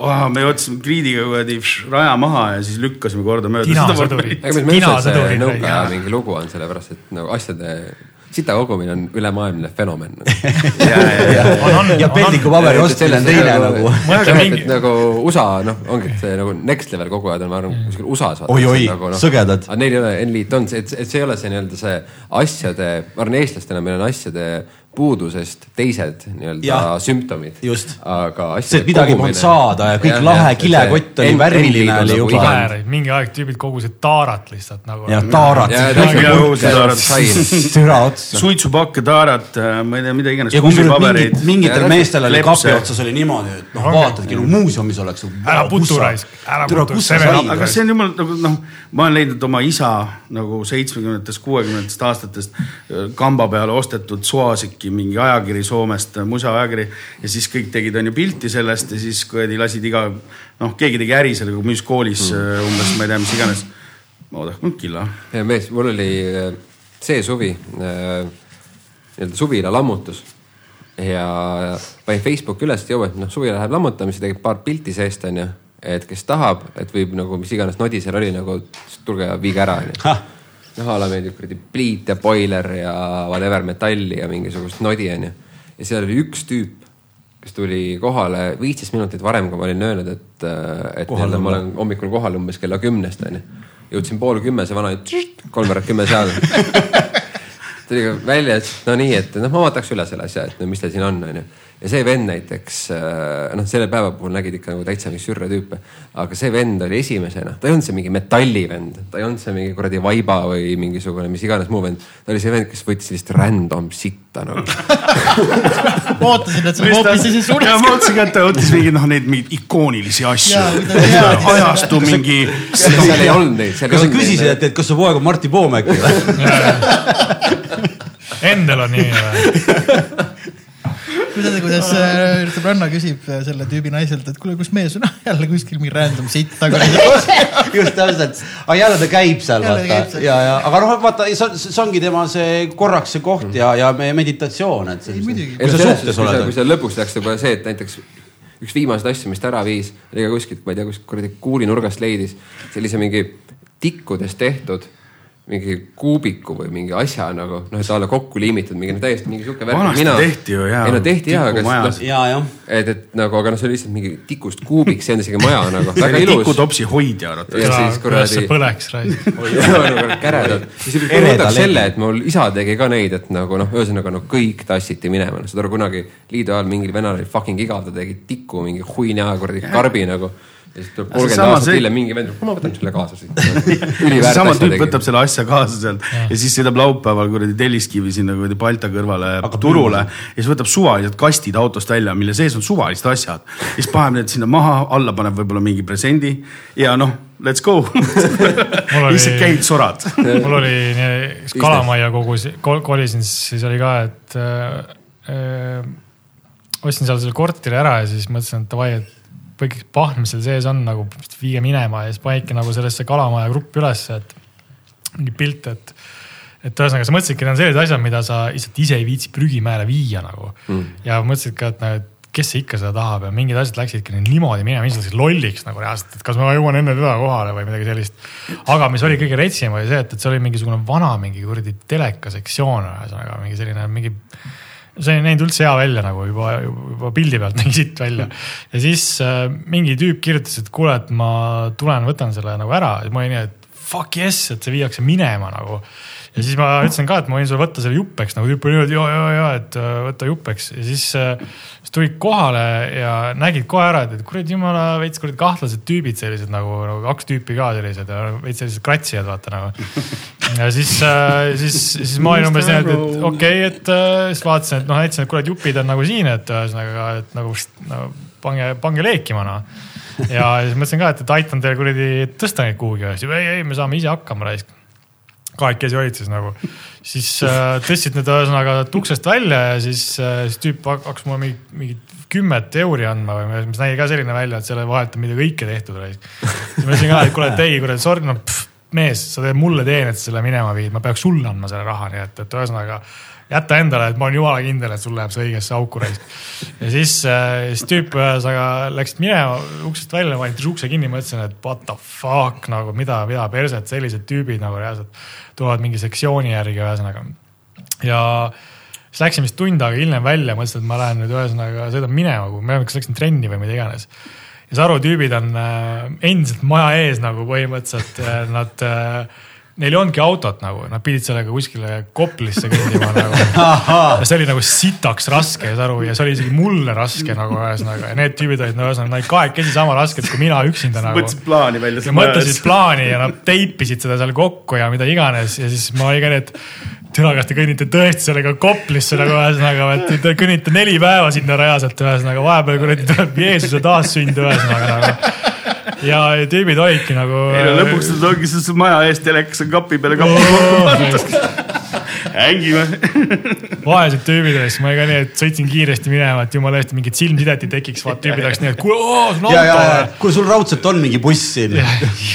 oh,, me võtsime Kriidiga kuradi raja maha ja siis lükkasime kordamööda mingi lugu on sellepärast, et nagu asjade sita kogumine on ülemaailmne fenomen. on, ja pellikupaberi ostmine on teine nagu. Mingi... nagu USA noh, ongi see nagu next level kogujad on, ma arvan, kuskil USA-s. Oi-oi, sõgedad. aga neil ei ole Enliit on see, et, et see ei ole see nii-öelda see asjade, ma arvan, eestlastena meil on asjade puudusest teised nii-öelda Jah, sümptomid. aga See, et midagi polnud saada ja kõik lahe kilekott oli värviline oli juba. väär, mingi aeg tüübid kogusid taarat lihtsalt nagu. ja taarat, türa otsa. suitsupakke, taarat, ma ei tea, mida iganes, ja kusjuures mingitel Ja meestel oli kapi otsas oli niimoodi, et noh, vaatadki nagu muuseumis oleks. Ära putu raisk, ära putu, aga, see on jumal nagu noh, ma olen leidnud oma isa nagu seitsmekümnendatest, kuuekümnendatest aastatest äh, kamba peale ostetud Suasiki mingi ajakiri Soomest, musaajakiri ja siis kõik tegid, onju pilti sellest ja siis kuradi lasid iga noh, keegi tegi äri sellega, müüs koolis mm. umbes, ma ei tea, mis iganes. oodake, killa. ja mees, mul oli äh, see suvi äh, nii-öelda suvila lammutus ja panin Facebooki üles, et jõu, et noh, suvi läheb lammutamise, tegid paar pilti seest onju, et kes tahab, et võib nagu mis iganes nodi seal oli nagu tulge ja viige ära onju. noh, a la meeldib kuradi pliit ja boiler ja whatever metalli ja mingisugust nodi onju. ja seal oli üks tüüp, kes tuli kohale viisteist minutit varem, kui ma olin öelnud, et, et Kohal nii-öelda ma olen hommikul kohal umbes kella kümnest onju. jõudsin pool kümme, see vana kolmveerand kümme seal. tuli välja, et no nii, et noh, ma vaataks üle selle asja, et no mis teil siin on, onju. Ja see vend näiteks noh, selle päeva puhul nägid ikka nagu täitsa mingi sürre tüüpe, aga see vend oli esimesena, ta ei olnud see mingi metallivend, ta ei olnud see mingi kuradi vaiba või mingisugune mis iganes muu vend. ta oli see vend, kes võttis sellist random sitta nagu. ootasin, et sa hoopis siis ja sulle. ma mõtlesin ka, et ta võttis mingi noh, neid mingeid ikoonilisi asju ajastu mingi. seal ei olnud neid, kas sa küsisid, et, et kas su poeg on Martti Poom äkki või? Endel on nii või? kuidas, kuidas äh, sõbranna küsib äh, selle tüübi naiselt, et kuule, kus mees on, jälle kuskil mingi random sitt taga. just täpselt, aga jälle ta käib seal vaata seal. ja, ja aga noh, vaata, see ongi tema see korraks see koht ja, ja meie meditatsioon, et kui sa suhtes oled kui. see lõpuks läks juba see, et näiteks üks viimaseid asju, mis ta ära viis, oli ka kuskilt, ma ei tea, kuskilt kuradi kuulinurgast leidis sellise mingi tikkudest tehtud mingi kuubiku või mingi asja nagu noh, et a la kokku liimitud mingi no, täiesti mingi sihuke värk. Vanasti tehti ju, jaa, ei no tehti jaa, aga noh, ja, jah. et, et nagu, aga noh, see oli lihtsalt mingi tikust kuubik, see on isegi maja nagu väga ilus. tikutopsi hoidja arvatavasti. Ja siis kuradi- põleks raisk. käredad. siis võtaks selle, et mul isa tegi ka neid, et nagu noh, ühesõnaga no kõik tassiti minema, saad aru, kunagi liidu ajal mingil venelal oli fucking igav, ta tegi tiku mingi huina kuradi karbi nagu. Ja siis tuleb Aga kolmkümmend aastat see- hiljem mingi vend, ma võtan selle kaasa siit. seesama tüüp võtab selle asja kaasa sealt ja. ja siis sõidab laupäeval kuradi Telliskivi sinna kuradi Balta kõrvale Hakkab turule ja siis võtab suvalised kastid autost välja, mille sees on suvalised asjad. ja siis paneb need sinna maha, alla paneb võib-olla mingi presendi ja noh, let's go. oli- lihtsalt käid, sorad. mul oli nii, kalamajja kogus, kolisin, siis oli ka, et äh, äh, ostsin seal selle korteri ära ja siis mõtlesin, et davai, et kõik pahm, seal sees on nagu viige minema ja siis panidki nagu sellesse kalamaja gruppi ülesse, et mingi pilt, et et ühesõnaga sa mõtlesidki, need on sellised asjad, mida sa lihtsalt ise ei viitsi prügimäele viia nagu mm.. ja mõtlesid ka, et nagu, et kes see ikka seda tahab ja mingid asjad läksidki niimoodi minema, inimesed läksid lolliks nagu reaalselt, et kas ma jõuan enne teda kohale või midagi sellist. aga mis oli kõige retsim, oli see, et, et see oli mingisugune vana mingi kuradi telekasektsioon, ühesõnaga mingi selline mingi see ei näinud üldse hea välja nagu juba, juba pildi pealt nägi siit välja. ja siis äh, mingi tüüp kirjutas, et kuule, et ma tulen, võtan selle nagu ära ja ma olin nii, et fuck yes, et see viiakse minema nagu. ja siis ma ütlesin ka, et ma võin sulle võtta selle jupeks nagu tüüp oli niimoodi ja, ja, ja, et äh, võta jupeks ja siis äh, siis tulid kohale ja nägid kohe ära, et, kuradi jumala veits kuradi kahtlased tüübid sellised nagu, nagu kaks tüüpi ka sellised veits sellised kratsijad vaata nagu. ja siis, siis, siis ma olin umbes nii, et, okei okay,, et äh, siis vaatasin, et noh, näitasin, et et jupid on nagu siin, et ühesõnaga, et nagu, nagu pange, pange leekima noh. Ja siis mõtlesin ka, et, et aitan teil kuradi tõsta neid kuhugi ei, ei, me saame ise hakkama raisk. Kahekesi olid siis nagu, siis äh, tõstsid need ühesõnaga uksest välja ja siis äh,, siis tüüp hak- hakkas mulle mingi, mingit kümmet euri andma või mis nägi ka selline välja, et selle vahelt on midagi õike tehtud. siis ma ütlesin ka, et kuule, et ei, kuule, sorry, no pff, mees, sa teed mulle teen, et selle minema viid, ma peaks sulle andma selle raha, nii et, et ühesõnaga jäta endale, et ma olen jumala kindel, et sul läheb see õigesse auku raisk. ja siis äh,, siis tüüp ühesõnaga läks minema uksest välja, ma panin ukse kinni, mõtlesin, et what the fuck nagu mida, mida perset, sellised tüübid nagu reaalselt tulevad mingi sektsiooni järgi ühesõnaga. ja siis läksin vist tund aega hiljem välja, mõtlesin, et ma lähen nüüd ühesõnaga sõidan minema, kui ma ei tea, kas läksin trenni või mida iganes. ja Saru tüübid on äh, endiselt maja ees nagu põhimõtteliselt äh, nad äh, Neil ei olnudki autot nagu, nad pidid sellega kuskile Koplisse kõndima nagu. ja see oli nagu sitaks raske, saad aru, ja see oli isegi mulle raske nagu ühesõnaga ja need tüübid olid no ühesõnaga, nad olid kahekesi sama rasked kui mina üksinda nagu. mõtlesid plaani välja. ja mõtlesid plaani ja nad teipisid seda seal kokku ja mida iganes ja siis ma olin ka nii, et türa, kas te kõnnite tõesti sellega Koplisse nagu ühesõnaga, et te kõnnite neli päeva sinna reaalselt ühesõnaga, vahepeal kuradi tuleb Jeesuse taassünd ühesõnaga nagu. Ja tüübid olidki nagu. ei no lõpuks nad ongi siis maja ees telekas on kapi peale kapi kokku pandud. hängime. vaesed tüübid olid, siis ma ka nii, et sõitsin kiiresti minema, et jumala eest mingit silmsidet ei tekiks, vaat tüübid oleks nii, et kuule, sul on ja, ja, ja auto. kuule, sul raudselt on mingi buss siin.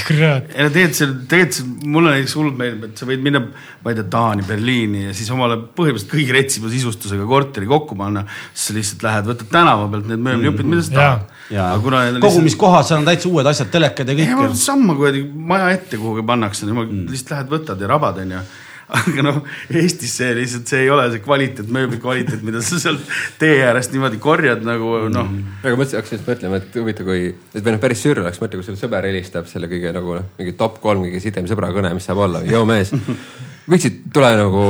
kurat, ei no tegelikult see, tegelikult see, mulle näiteks hullult meeldib, et sa võid minna, ma ei tea, Taani, Berliini ja siis omale põhimõtteliselt kõige retsima sisustusega korteri kokku panna. siis sa lihtsalt lähed, võtad tänava pealt need mööblijupid, mida sa tahad. ja aga kuna on kogumiskohad, seal on täitsa uued asjad, telekad ja ei, ma kõik. samma kuradi maja ette kuhugi pannakse, lihtsalt lähed, võtad ja rabad, onju. Aga noh, Eestis see lihtsalt, see ei ole see kvaliteet, mööbli kvaliteet, mida sa sealt tee äärest niimoodi korjad nagu noh. aga mõtlesin, hakkasin just mõtlema, et huvitav, kui, et või noh, päris sürr oleks mõtle, kui sul sõber helistab selle kõige nagu noh, mingi top kolm kõige sidem sõbra kõne, mis saab olla. joo mees, võiksid tule nagu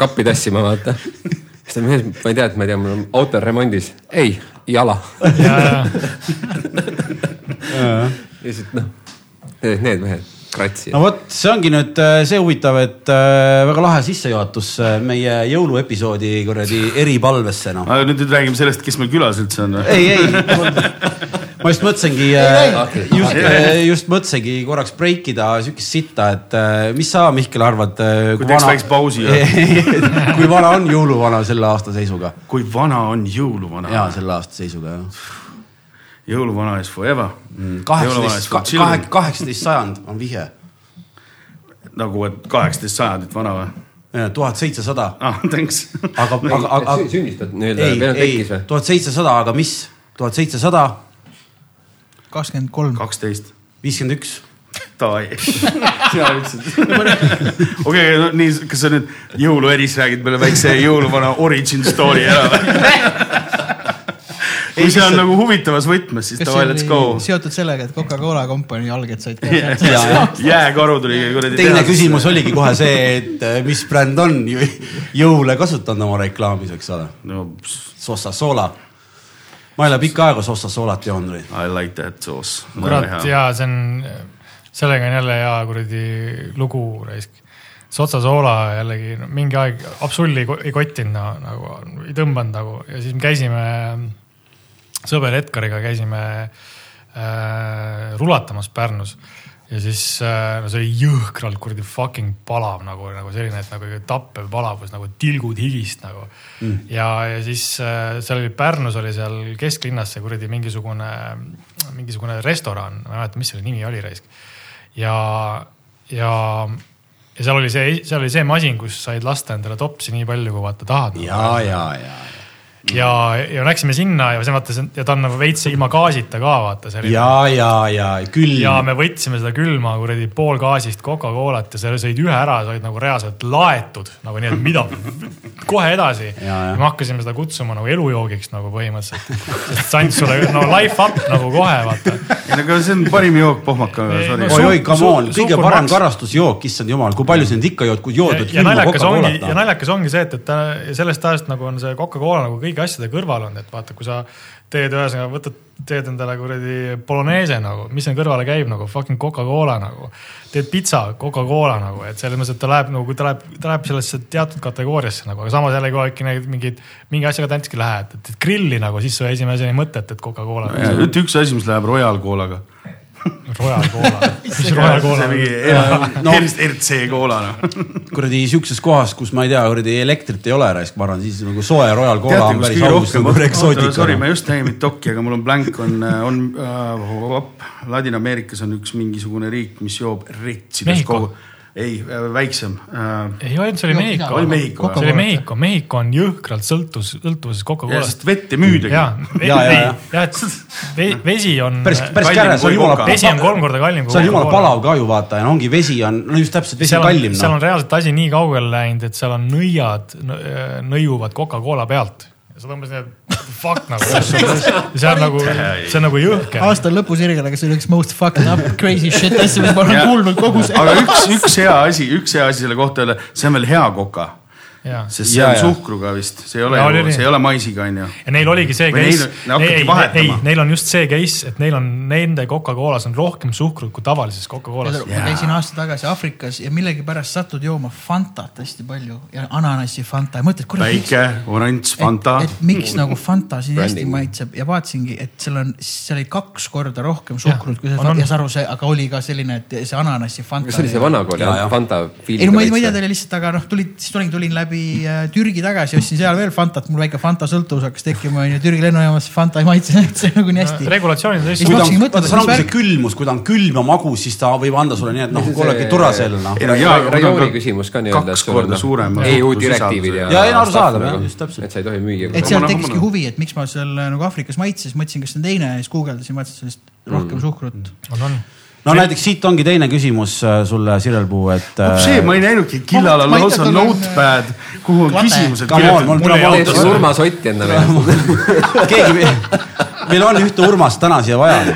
kappi tassima, vaata. siis ta mees, ma ei tea, et ma ei tea, mul on auto on remondis. ei, jala. ja, ja ja siis noh, need mehed, kratsi no. vot, see ongi nüüd äh, see huvitav, et äh, väga lahe sissejuhatus äh, meie jõuluepisoodi kuradi eripalvesse noh. aga nüüd, nüüd räägime sellest, kes meil külas üldse on. ei, ei, ma just mõtlesingi, just, just mõtlesingi korraks break ida siukest sitta, et äh, mis sa, Mihkel, arvad? Kui teeks väikse pausi, kui vana on jõuluvana selle aasta seisuga? kui vana on jõuluvana? ja selle aasta seisuga jah. jõuluvana is forever. kaheksateist, kaheksateist, kaheksateist sajand on vihje. nagu, et kaheksateist sajandit vana või? tuhat seitsesada, ah, thanks. aga, aga, aga sünnistad nii-öelda, ei, ei tekkis või?, tuhat seitsesada, aga mis? tuhat seitsesada kakskümmend kolm. kaksteist. viiskümmend üks. Davai. sina ütlesid. okei, no nii, kas sa nüüd jõulueris räägid meile väikse jõuluvana origin story ära või? kui see on nagu huvitavas võtmes, siis davai, let's go seotud sellega, et Coca-Cola kompanii alged said ka ja, ja jääkaru tuli kuradi. teine küsimus. oligi kohe see, et äh, mis bränd on jõ- jõule kasutanud oma reklaamis, eks ole. no Sosa Sola. ma ei ole pikka aega sossa soolat joonud või. I like that sauce. kurat ja see on, sellega on jälle hea kuradi lugu raisk. Sotsa soola jällegi no, mingi aeg absoluutselt ei ko- ei kottinud no, nagu, ei tõmbanud nagu ja siis me käisime sõber Edgariga käisime äh, rulatamas Pärnus ja siis äh, no see oli jõhkralt kuradi fucking palav nagu, nagu selline, et nagu tappev palavus nagu tilgud higist nagu mm.. ja, ja siis äh, seal oli Pärnus oli seal kesklinnas see kuradi mingisugune, mingisugune restoran, ma ei mäleta, mis selle nimi oli raisk. ja, ja, ja seal oli see, seal oli see masin, kus said lasta endale topsi nii palju, kui vaata tahad. ja, ja, ja, ja, ja läksime sinna ja see vaata, ja ta on nagu veits ilma gaasita ka vaata selline ja, ja, ja külm. ja me võtsime seda külma kuradi poolgaasist Coca-Colat ja sa sõid ühe ära, sa olid nagu reaalselt laetud nagu nii, et mida, kohe edasi. Ja, ja. ja me hakkasime seda kutsuma nagu elujoogiks nagu põhimõtteliselt. sest see andis sulle no life up nagu kohe vaata. ei no aga see on parim jook pohmakaga, sorry no oi, oi, come on, kõige parem karastusjook, issand jumal, kui palju sind ikka jood, kui ja, joodud ja naljakas ongi, ja naljakas ongi see, et, et ta ja sellest ajast nagu on see Coca-Cola nagu kõigi asjade kõrval olnud, et vaata, kui sa teed ühesõnaga, võtad, teed endale kuradi bolognese nagu, mis siin kõrvale käib nagu fucking Coca-Cola nagu. teed pitsa Coca-Cola nagu, et selles mõttes, et ta läheb nagu, ta läheb, ta läheb sellesse teatud kategooriasse nagu, aga samas jällegi oledki neid mingeid, mingi asjaga tantski lähed, et et grilli nagu, siis su esimese asjani mõte, et, et Coca-Cola. ütle üks asi, mis läheb Royal Coolaga. Royal Cola, mis Royal Cola on? mingi No. RC Coola noh. kuradi siukses kohas, kus ma ei tea, kuradi elektrit ei ole raisk, ma arvan, siis nagu soe Royal Cola teate, on kus päris aus nagu, eksootika sorry, ma just nägin Mitoki, aga mul on blank on, on äh,, Ladina-Ameerikas on üks mingisugune riik, mis joob Mehhiko. kogu, ei äh, väiksem äh,. ei olnud, see oli Mehhiko. Oli Mehhiko, jah. see oli Mehhiko, Mehhiko on jõhkralt sõltus, sõltuvuses Coca-Colast. sest vett ei müüdagi. ja, Ja, ja, ja. et ve- vesi on, päris, päris käre, see on jumala vesi on kolm korda kallim kui see on jumala palav ka ju vaata ja no ongi vesi on, no just täpselt, vesi on on kallim, seal on. reaalselt asi nii kaugele läinud, et seal on nõiad nõ- nõiuvad Coca-Cola pealt. Ja sa tõmbasid nii, et fuck nagu. see on nagu, see on nagu jõhker. aasta lõpusirgel, aga see oli üks most fucked up crazy shit asja, mis ma olen kuulnud kogu see. aga üks, üks hea asi, üks hea asi selle kohta öelda, see on veel hea koka, ja sest see Ja, on ja. suhkruga vist, see ei ole oli nii. see ei ole maisiga, onju. ja neil oligi see case vahetama. ei, neil on just see case, et neil on, nende Coca-Colas on rohkem suhkrut kui tavalises Coca-Colas. ma käisin aasta tagasi Aafrikas ja millegipärast satud jooma Fantat hästi palju ja ananassi Fanta ja mõtled, kurat, miks, väike, oranž, Fanta et,. miks nagu Fanta siin hästi maitseb ja vaatasingi, et seal on, seal oli kaks korda rohkem suhkrut kui see. Fanta ja saad aru, see, aga oli ka selline, et see ananassi Fanta. kas see oli see vana kooli. Fanta ei no ma ei, ei tea, fiiliga teile lihtsalt, aga noh, tulid, siis tulin, tulin läbi äh, Türgi tagasi, ostsin seal veel Fantat, mul väike Fanta sõltuvus hakkas tekkima, onju, Türgi lennujaamas Fanta ei maitse üldse nagu nii hästi. regulatsioonid on teistsugused vaata, mis ongi see külmus, kui ta on külm ja magus, siis ta võib anda sulle nii, et noh see- kuulake Duracell noh. ei no aga rajooni küsimus ka nii-öelda. kaks korda suurem EU direktiivid ja. Ja ei, no arusaadav, jah, just täpselt. et sa ei tohi müüa. et seal tekkiski huvi, et miks ma seal äh, nagu Aafrikas maitses, mõtlesin, kas see on teine ja siis guugeldasin, vaatasin sellest rohkem Mm. suhkrut. on, on. No näiteks siit ongi teine küsimus äh, sulle, Sirel Puu, et. see ma ei näinudki, killal on lausa notepad, kuhu on küsimused olnud- teed surmasotti endale. keegi, meil on ühte Urmast täna siia vaja.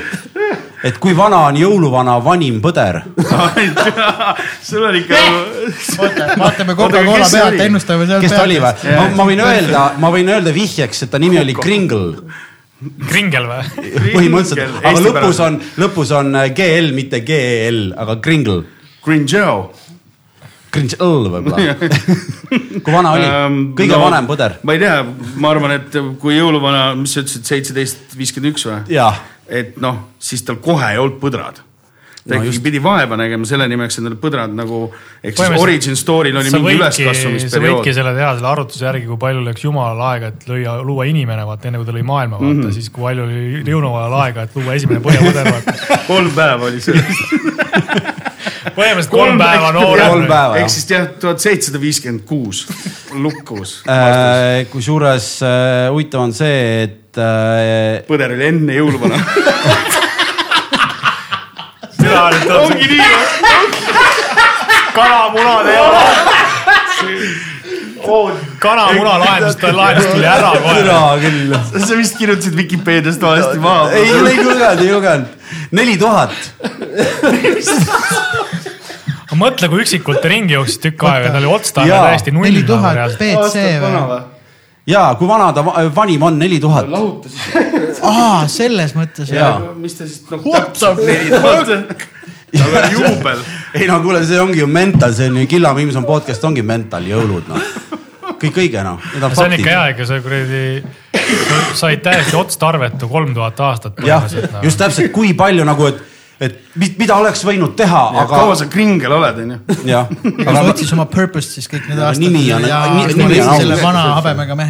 et kui vana on jõuluvana vanim põder? sul on ikka. oota, vaatame Coca-Cola pealt ennustame seal kes ta oli või? Ma võin öelda, ma võin öelda vihjeks, et ta nimi oli Kringle. Kringel või? põhimõtteliselt, aga lõpus on, lõpus on äh, GL, mitte GEL, aga Kringle. Green Joe. Kringle võib-olla. kui vana oli? kõige no, vanem põder. ma ei tea, ma arvan, et kui jõuluvana, mis sa ütlesid, seitseteist viiskümmend üks või? et noh, siis tal kohe ei olnud põdrad. Ta No ikkagi pidi vaeva nägema selle nimeks endale põdrad nagu, ehk siis origin story'l oli mingi võidki, sa üleskasvamisperiood võidki. selle teha selle arvutuse järgi, kui palju läks jumalal aega, et lüüa, luua inimene, vaata enne kui ta lõi maailma, vaata mm. -hmm. siis kui palju oli jõuluvalal aega, et luua esimene põhjapõder, vaata. kolm päeva oli see. põhimõtteliselt kolm noorem. Kolm päeva, jah. ehk siis jah, tuhat seitsesada viiskümmend kuus lukkus. Äh, kusjuures äh, huvitav on see, et äh, põder oli enne jõuluvana. seda nüüd ongi nii või? kanamunad ei ole. kanamuna lahendus, ta lahendus tuli ära kohe. sa vist kirjutasid Vikipeediast valesti maha. ei, ei lugenud, ei lugenud. neli tuhat. mõtle, kui üksikult ringi jooksis tükk aega, ta oli otstane Jaa. täiesti null. neli tuhat BC või? Ja kui vana ta va- vanim on, neli tuhat. lahutas. aa, selles mõttes Jaa. jah. mis ta siis noh, What the täpselt. tal on juubel. ei no kuule, see ongi ju mental, see on ju Killa Vimson podcast ongi mental, jõulud noh. kõik õige noh, see on ikka hea, ikka sa kuradi, said täiesti otstarbetu kolm tuhat aastat. jah, just täpselt, kui palju nagu, et, et mi- mida oleks võinud teha, aga kaua sa kringel oled, onju? jah, aga otsis oma purpose'it siis kõik need aastad. nimi on- selle vana habemega mehe.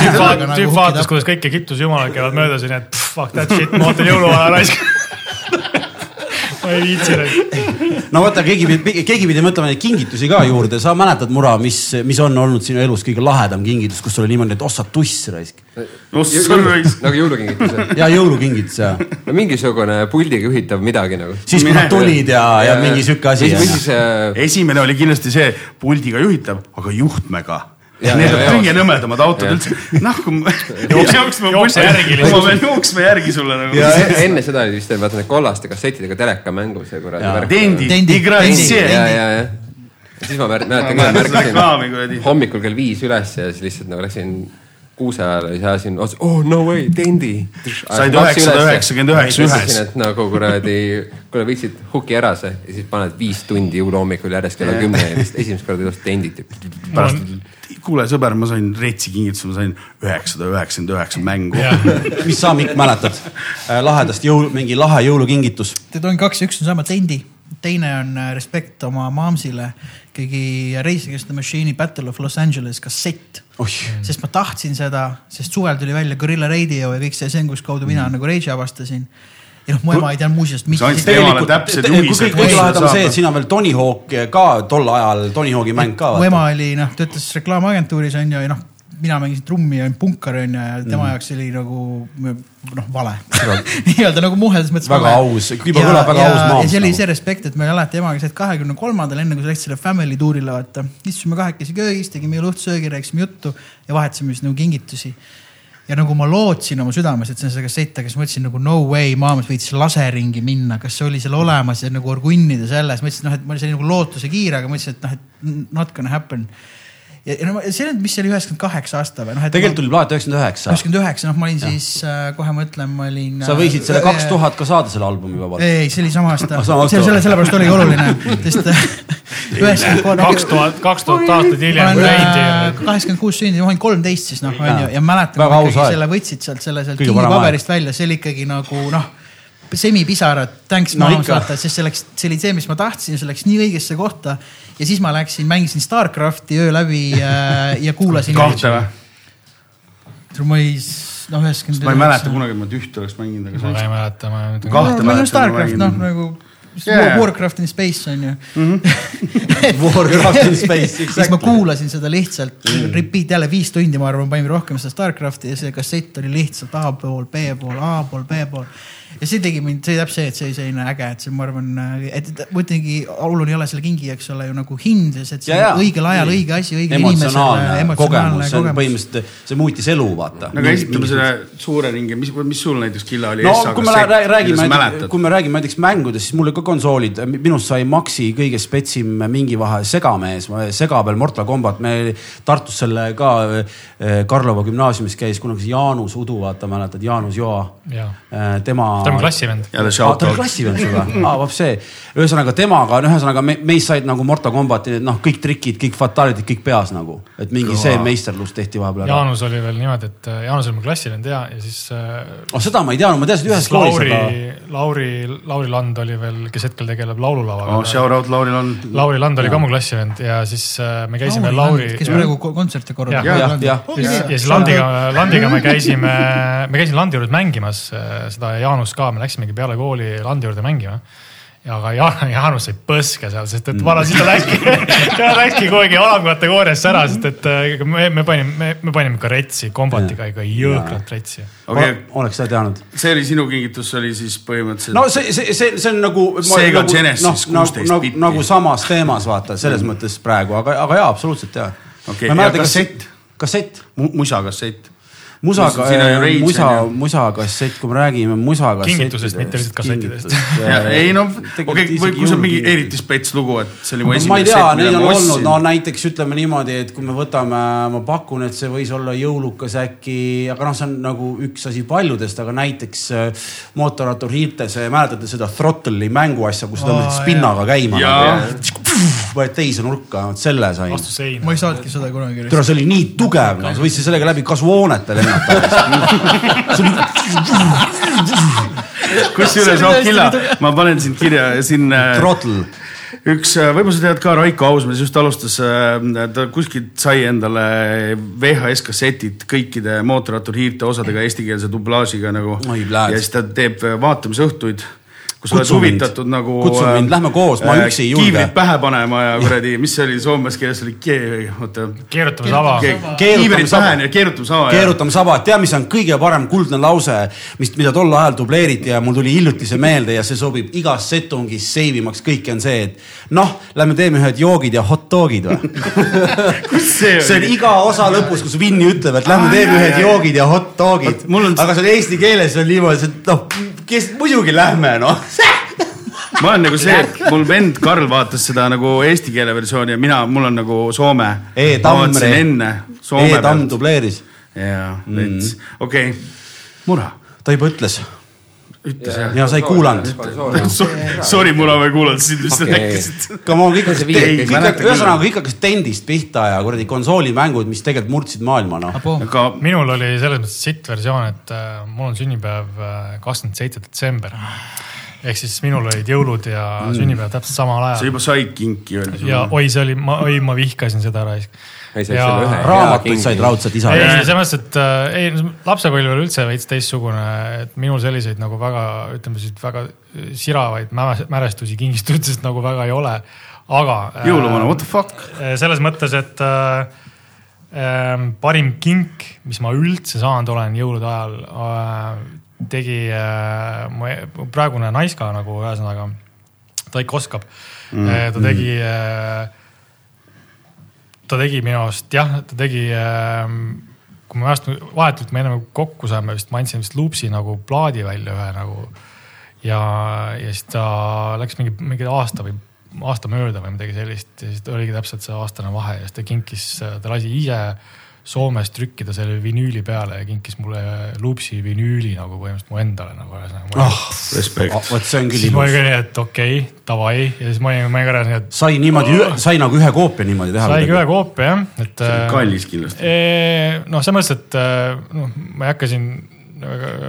tüüp vaatas, kuidas kõik Egiptuse jumalad käivad mööda siin, et fuck that shit, ma ootan jõuluaja raisk. ma ei viitsi neid. no vaata, keegi pidi, keegi pidi mõtlema neid kingitusi ka juurde, sa mäletad, Mura, mis, mis on olnud sinu elus kõige lahedam kingitus, kus sul oli niimoodi, et ossa tuss raisk. no nagu jõulukingitus. ja jõulukingitus ja no mingisugune puldiga juhitav midagi nagu. siis, kui nad tulid ja, ja mingi sihuke asi. äh, esimene oli kindlasti see puldiga juhitav, aga juhtmega. Ja, Need ja, on ja. kõige nõmedamad autod Ja. üldse. noh, Jookse- jooksma jookse järgi ma pean jooksma järgi sulle nagu. enne seda oli vist vaata need kollaste kassettidega telekamängu see kuradi Tendi, Igratsie. ja, ja, ja. siis ma mäletan küll, märkasin hommikul kell viis üles ja siis lihtsalt nagu läksin kuuse ajal ja siis ajasin otsa, oh no way, Tendi. Said 999 ühes. et nagu kuradi, kuule viitsid huki ära see ja siis paned viis tundi jõuluhommikul järjest kella kümne ja siis esimest korda ilus Tendit. pärast, kuule sõber, ma sain retsi kingituse, ma sain üheksasada üheksakümmend üheksa mängu. mis sa, Mikk, mäletad äh, lahedast jõul, mingi lahe jõulukingitus? Teid on kaks, üks on sama Tendi, teine on äh, Respekt oma maamsile ikkagi Race Against the Machine'i Battle of Los Angeles kassett. oih, sest ma tahtsin seda, sest suvel tuli välja Gorilla Radio ja kõik see, see on, kus kaudu mina nagu Rage'i avastasin. Ja noh, mu ema ei teadnud muuseas, mis Sa andsid temale täpsed juhised, kõige lahedam see, et siin on veel Tony Hawk ka tol ajal, Tony Hawk'i mäng ka. mu ema oli noh, töötas reklaamagentuuris on ju ja noh, mina mängisin trummi ja olin punkar on ju ja tema Mhm. jaoks oli nagu noh, vale. nii-öelda nagu muhedas mõttes Väga vale. aus, juba kõlab väga ja- aus maams ja see oli see respekt, et me alati emaga said kahekümne kolmandal, enne kui sa läksid selle family tuurile vaata, istusime kahekesi köögis, tegime õhtusöögi, rääkisime juttu ja vahetasime siis nagu kingitusi ja nagu ma lootsin oma südames, et see on see kassett, aga siis mõtlesin nagu no way, maailmas võiks laseringi minna, kas see oli seal olemas ja nagu orgunnida selles, mõtlesin, noh, et ma see oli nagu lootuse kiire, aga mõtlesin, et noh, et not gonna happen. ja, ja no see nüüd, mis see oli üheksakümmend kaheksa aasta või noh, tegelikult tuli plaat üheksakümmend üheksa. üheksakümmend üheksa, noh, ma olin siis äh, kohe mõtlen, ma olin. sa võisid selle kaks. tuhat ka saada selle albumi vabalt. ei, see oli sama aasta aasta. selle, selle, sellepärast oligi oluline, sest äh, üheksakümmend kolm. kaks tuhat, kaks tuhat aastat ma hiljem äh, kaheksakümmend kuus sündinud, ma olin kolmteist siis noh, onju, ja mäletan, kui ikkagi selle võtsid sealt selle sealt kingipaberist välja, see oli ikkagi nagu noh, semipisarad, thanks No ikka. vaata, sest see läks, see oli see, mis ma tahtsin, see läks nii õigesse kohta. Ja siis ma läksin, mängisin Starcrafti öö läbi äh, ja kuulasin. kahte või? ma ei, noh, üheksakümmend. ma ei mäleta. kunagi, et ma ühte oleks mänginud, aga ma ei mäleta, ma nüüd. Kahte mäletan, Starcraft, noh nagu jaa. Warcraft in space on ju. Warcraft in Space, siis ma exactly. kuulasin seda lihtsalt repeat jälle viis tundi, ma arvan, panime rohkem seda Starcrafti ja see kassett oli lihtsalt A pool, B pool, A pool, B pool. Ja see tegi mind, see oli täpselt see, et see oli selline äge, et see, ma arvan, et ütlengi, oluline ei ole selle kingi, eks ole ju nagu hind, et see Ja, ja. on õigel ajal õige asi, õige emotsionaalne kogemus, see on kogemus. põhimõtteliselt, see muutis elu, vaata. no aga esitame selle suure ringi, mis, mis sul näiteks Killa oli? no kui me rää- räägime, kui me räägime näiteks mängudest, siis mul olid ka konsoolid, minust sai Maxi kõige spetsim mingi vahe segamees, sega peal Mortal Combat, me Tartus selle ka eh, Karlova gümnaasiumis käis kunagi Jaanus Udu, vaata mäletad, Jaanus Joa. Jaa. tema. Ta on klassivend. jälle shout ta oli out. klassivend sul või? aa, vot see. ühesõnaga temaga, ühesõnaga me, meist said nagu Mortal Combati, noh, kõik trikid, kõik fatalitid, kõik peas nagu. et mingi see meisterlus tehti vahepeal ära. Jaanus oli veel niimoodi, et äh, Jaanus oli mu klassivend ja, ja siis äh, oh, seda ma ei teadnud, ma teadsin, ühes koolis, Lauri Lauri, Lauri Land oli veel, kes hetkel tegeleb laululavaga oh,. shout out Lauril on. Lauri Land oli ka mu klassivend ja siis äh, me käisime Lauri. kes praegu ko- kontserte korraldab. Jah. ja siis- ja siis Landiga, Landiga me käisime, me käisime Landi juures mängimas äh, seda ja Jaanus ka, me läksimegi peale kooli Landi juurde mängima. ja aga Jaan-, Jaanus sai põske seal, sest et vana siis ta läkski, ta läkski kuhugi alamkategooriasse ära, sest et äh, me, me panime, me, me panime ka retsi, kombatiga ikka jõhkralt retsi. okei, oleks seda teadnud. see oli sinu kingitus, oli siis põhimõtteliselt no see, see, see, see on nagu. Sega nagu, Genesis noh, nagu, 16 nagu, bitti. nagu samas teemas vaata selles mm. mõttes praegu, aga, aga jaa, absoluutselt jaa. Okei, ja kassett? kassett, Mu- musakassett. Musaga Rage, musa musakassett, kui me räägime musakassettidest. Kingitusest, mitte lihtsalt kassettidest. ei no okei või kui see on mingi eriti spets lugu, et see oli mu ma esimene ei tea, set, neid mida on ma olnud, no näiteks ütleme niimoodi, et kui me võtame, ma pakun, et see võis olla jõulukas äkki, aga noh, see on nagu üks asi paljudest, aga näiteks äh, mootorrattur Hiirtes, mäletate seda Throttle'i mänguasja, kus sa Aa, tõmbasid spinnaga käima Jaa.. Paned teise nurka, vot selle sain. astus seina ma ei. saanudki seda kunagi. tule, see oli nii tugev, no sa võtsid sellega läbi kasvuhoonete lennata. kusjuures Okilla tõesti, ma panen sind kirja siin. Throttle. üks, võib-olla sa tead ka, Raiko Ausmees just alustas, ta kuskilt sai endale VHS kassetid kõikide mootorrattur Hiirte osadega eestikeelse dublaažiga nagu. Ja siis ta teeb vaatamisõhtuid kui sa oled huvitatud nagu. Kutsu mind, lähme koos, ma üksi ei julge. kiivrit pähe panema ja kuradi, mis see oli soomes keeles oli, oota. keerutamisava. kiivrit pähe ja keerutamisava. keerutame saba, tead, mis on kõige parem kuldne lause, mis, mida tol ajal dubleeriti ja mul tuli hiljuti see meelde ja see sobib igas setungis save imaks kõike on see, et noh, lähme teeme ühed joogid ja hot dog'id või. see see on iga osa lõpus, kus Vinni ütleb, et lähme teeme ühed joogid ja hot dog'id on-. aga see on eesti keeles on niimoodi, et noh, kes muidugi lähme noh. Ma olen nagu see, et mul vend Karl vaatas seda nagu eesti keele versiooni ja mina, mul on nagu soome. E. ma vaatasin enne soome E. Dubleeris, jaa, veits, okei, Mura, ta juba ütles ütles jah. ja sa ei kuulanud. Sorry, Mura, ma ei kuulanud sind, mis sa rääkisid. aga ma kõik küll. ühesõnaga kõik hakkas tendist pihta ja kuradi konsoolimängud, mis tegelikult murdsid maailma noh. aga minul oli selles mõttes sitt versioon, et äh, mul on sünnipäev kakskümmend seitse detsember. Ehk siis minul olid jõulud ja mm. sünnipäev täpselt samal sa ajal. juba said kinki veel. ja oi, see oli, ma, oi, ma vihkasin seda raisk. ei, sa Ja raamatuid said. raudselt isa ei, käest. selles mõttes, et äh, ei, lapsepõlv oli üldse veits teistsugune, et minul selliseid nagu väga, ütleme siis väga siravaid mä- mälestusi kingistustest nagu väga ei ole. aga. jõuluvana, what the fuck? selles mõttes, et äh, äh, parim kink, mis ma üldse saanud olen jõulude ajal äh,, tegi äh, mu praegune naiska nagu ühesõnaga, ta ikka oskab mm,. ta tegi äh,, ta tegi minu arust jah, ta tegi äh, kui me vast vahetult me ennem kokku saime vist, ma andsin vist Loopsi nagu plaadi välja ühe nagu. ja, ja siis ta läks mingi, mingi aasta või aasta mööda või midagi sellist ja siis oligi täpselt see aastane vahe ja siis ta kinkis, ta lasi ise Soomes trükkida selle vinüüli peale ja kinkis mulle Loopsi vinüüli nagu põhimõtteliselt mu endale nagu ühesõnaga oh, Respekt. vot see on küll siis ma olin ilus ka. nii, et okei okay,, davai ja siis ma olin, ma olin ka nii, et sai niimoodi, sai nagu ühe koopia niimoodi teha. saigi ühe koopia jah, et. see on kallis kindlasti. noh, selles mõttes, et äh, noh, ma ei hakka siin.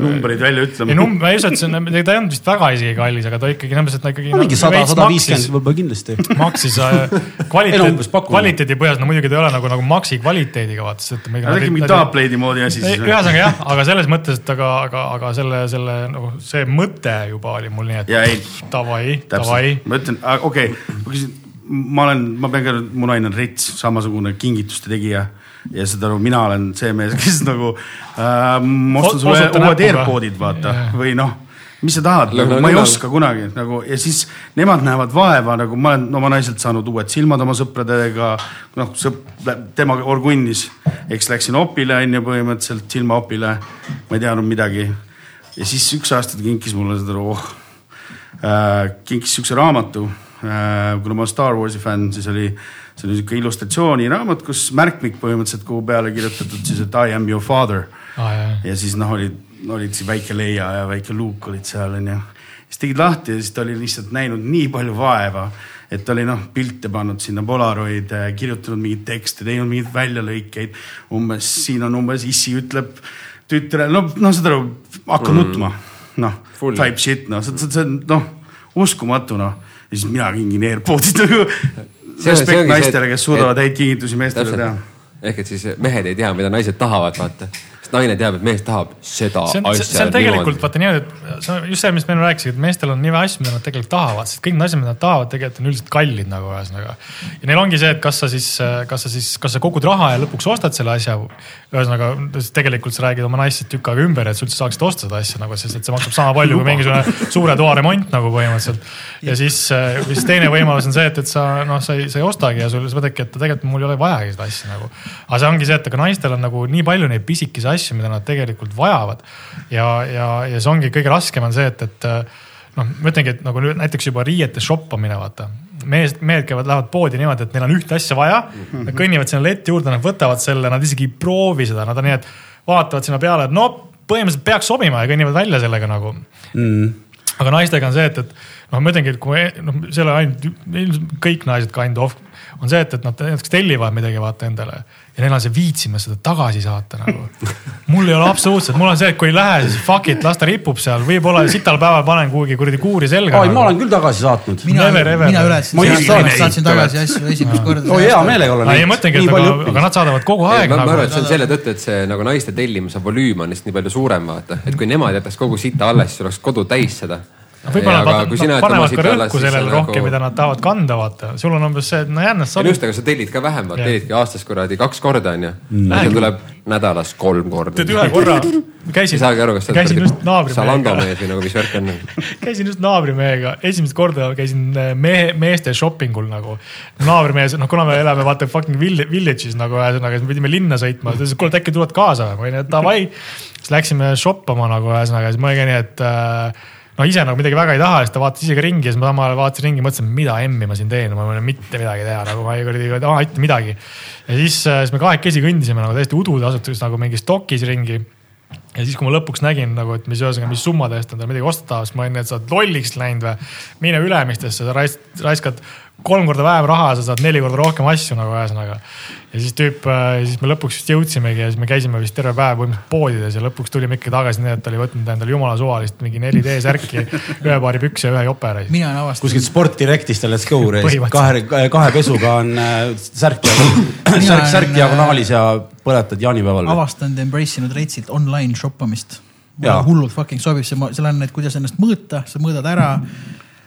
Numbreid välja ei ütlema. number, ma ei usu, et see on, ta ei olnud vist väga isegi kallis, aga ta ikkagi selles mõttes, et ta ikkagi. no mingi sada, sada viiskümmend võib-olla kindlasti. maksis äh, Ei kvaliteet kvaliteedi põhjas, no muidugi ta ei ole nagu, nagu Maxi kvaliteediga vaata, sest et. Nad tegid mingi Dubplade'i moodi asi siis. ühesõnaga jah, aga selles mõttes, et aga, aga, aga selle, selle nagu see mõte juba oli mul nii, et Ja ei. davai, davai ma ütlen, okei okay,, ma küsin, ma olen, ma pean ka, mu naine on rets, samasugune kingituste tegija ja seda nagu mina olen see mees, kes nagu äh,, ma ostan sulle uued. AirPodid, vaata Jaa. või noh, mis sa tahad nagu,, ma ei oska kunagi nagu ja siis nemad näevad vaeva nagu ma olen oma naiselt saanud uued silmad oma sõpradega, noh, sõp-, tema orgunnis, eks läksin opile onju põhimõtteliselt silmaopile, ma ei teadnud midagi ja siis üks aasta ta kinkis mulle seda, oh äh, kinkis siukse raamatu äh,. kuna ma olen Star Warsi fänn, siis oli, see oli siuke illustratsiooniraamat, kus märkmik põhimõtteliselt, kuhu peale kirjutatud siis, et I am your father ah,. ja siis noh, olid, olid siis väike Leia ja väike Luke olid seal onju. siis tegid lahti ja siis ta oli lihtsalt näinud nii palju vaeva, et ta oli noh pilte pannud sinna Polaroid, kirjutanud mingeid tekste, teinud mingeid väljalõikeid. umbes siin on umbes issi ütleb tütrele, no, no saad aru, hakka mm. nutma, noh type shit noh, see on noh uskumatu noh. ja siis mina kingin AirPodid nagu. Respekt naistele, kes suudavad häid kingitusi meestele teha. ehk et siis mehed ei tea, mida naised tahavad, vaata. Sest naine teab, et mees tahab seda see on, asja. see on tegelikult vaata niimoodi, et see on just see, mis me enne rääkisime, et meestel on nii vähe asju, mida nad tegelikult tahavad, sest kõik need asjad, mida nad tahavad, tegelikult on üldiselt kallid nagu ühesõnaga. ja neil ongi see, et kas sa siis, kas sa siis, kas sa kogud raha ja lõpuks ostad selle asja. ühesõnaga tegelikult sa räägid oma naist tükk aega ümber, et sa üldse saaksid osta seda asja nagu, sest et see maksab sama palju kui mingisugune suure toa remont nagu põhimõtteliselt. ja siis, siis teine võimalus on see, et, et sa noh, sa ei, sa ei ostagi ja sul sa mõtledki, et tegelikult mul ei ole vajagi seda asja nagu. aga see ongi see, et aga naistel on nagu nii palju neid pisikesi asju, mida nad tegelikult vajavad. ja, ja, ja see ongi kõige raskem on see, et, et noh, ma ütlengi, et nagu näiteks juba riiete shoppamine, vaata. mehed, mehed käivad, lähevad poodi niimoodi, et neil on ühte asja vaja, nad kõnnivad sinna letti juurde, nad võtavad selle, nad isegi ei proovi seda, nad on nii, et vaatavad sinna peale, et no põhimõtteliselt peaks sobima ja kõnnivad välja sellega nagu mm.. aga naistega on see, et, et noh, ma ütlengi, et kui noh, see ei ole ainult, ilmselt kõik naised kind of on see, et, et nad näiteks tellivad midagi vaata endale ja neil on see viitsimus seda tagasi saata nagu. mul ei ole absoluutselt, mul on see, et kui ei lähe, siis fuck it, las ta ripub seal, võib-olla sital päeval panen kuhugi kuradi kuuri selga. oi, ma olen küll tagasi saatnud. mina mina ületasin Ma saatsin tagasi asju esimest korda. oi, hea meelega olen ei, ma mõtlengi, et aga, aga nad saadavad kogu Ei, aeg ma, ma arvan, et nagu. see on selle tõttu, et see nagu naiste tellimuse volüüm on lihtsalt nii palju suurem, vaata, et kui nemad jätaks kogu sita alles, siis oleks kodu täis seda. Võib-olla nad, panevad ka rõhku nagu- sellele rohkem, mida nad tahavad kanda, vaata. sul on umbes see, et no jännast ja sobib just, aga sa tellid ka vähem, vaata tellidki aastas kuradi kaks korda onju. Lähegi. sul tuleb nädalas kolm korda tead. ühe korra, ei käisin, saagi aru, kas sa käisin just Zalando naabrimehega, mees või nagu mis värk on. käisin just naabrimehega, esimest korda käisin eh, mehe, meeste shopping ul nagu. naabrimees, noh kuna me elame vaata fucking vill- village'is nagu ühesõnaga, siis me pidime linna sõitma, ta ütles, et kuule, et äkki tuled kaasa või, ma olin, et davai. siis läksime shoppama nagu ühesõnaga, siis ma olin ka nii, et äh, no ise nagu midagi väga ei taha, siis ta vaatas ise ka ringi ja siis ma samal ajal vaatasin ringi, mõtlesin, mida emmi ma siin teen, ma ei ole mitte midagi teha nagu ma ei kuradi ei taha mitte midagi. ja siis, siis me kahekesi kõndisime nagu täiesti udude asutuses nagu mingis dokis ringi ja siis, kui ma lõpuks nägin nagu, et mis ühesõnaga, mis summade eest endale midagi osta tahab, siis ma olin, et sa oled lolliks läinud või. mine Ülemistesse, sa rais- raiskad kolm korda vähem raha, sa saad neli korda rohkem asju nagu ühesõnaga. Ja siis tüüp, siis me lõpuks vist jõudsimegi ja siis me käisime vist terve päev põhimõtteliselt poodides ja lõpuks tulime ikka tagasi nii, et ta oli võtnud endale jumala suvalist mingi 4D särki, ühe paari pükse ja ühe jopera. mina olen avastanud. kuskilt Sport Directist ja Let's Go reis, kahe, kahe pesuga on äh, särk, särk, särk äh, diagonaalis ja põletad jaanipäeval. avastanud, embrace inud reitsilt online shoppamist. Mulle hullult fucking sobib see, seal on need, kuidas ennast mõõta, sa mõõdad ära.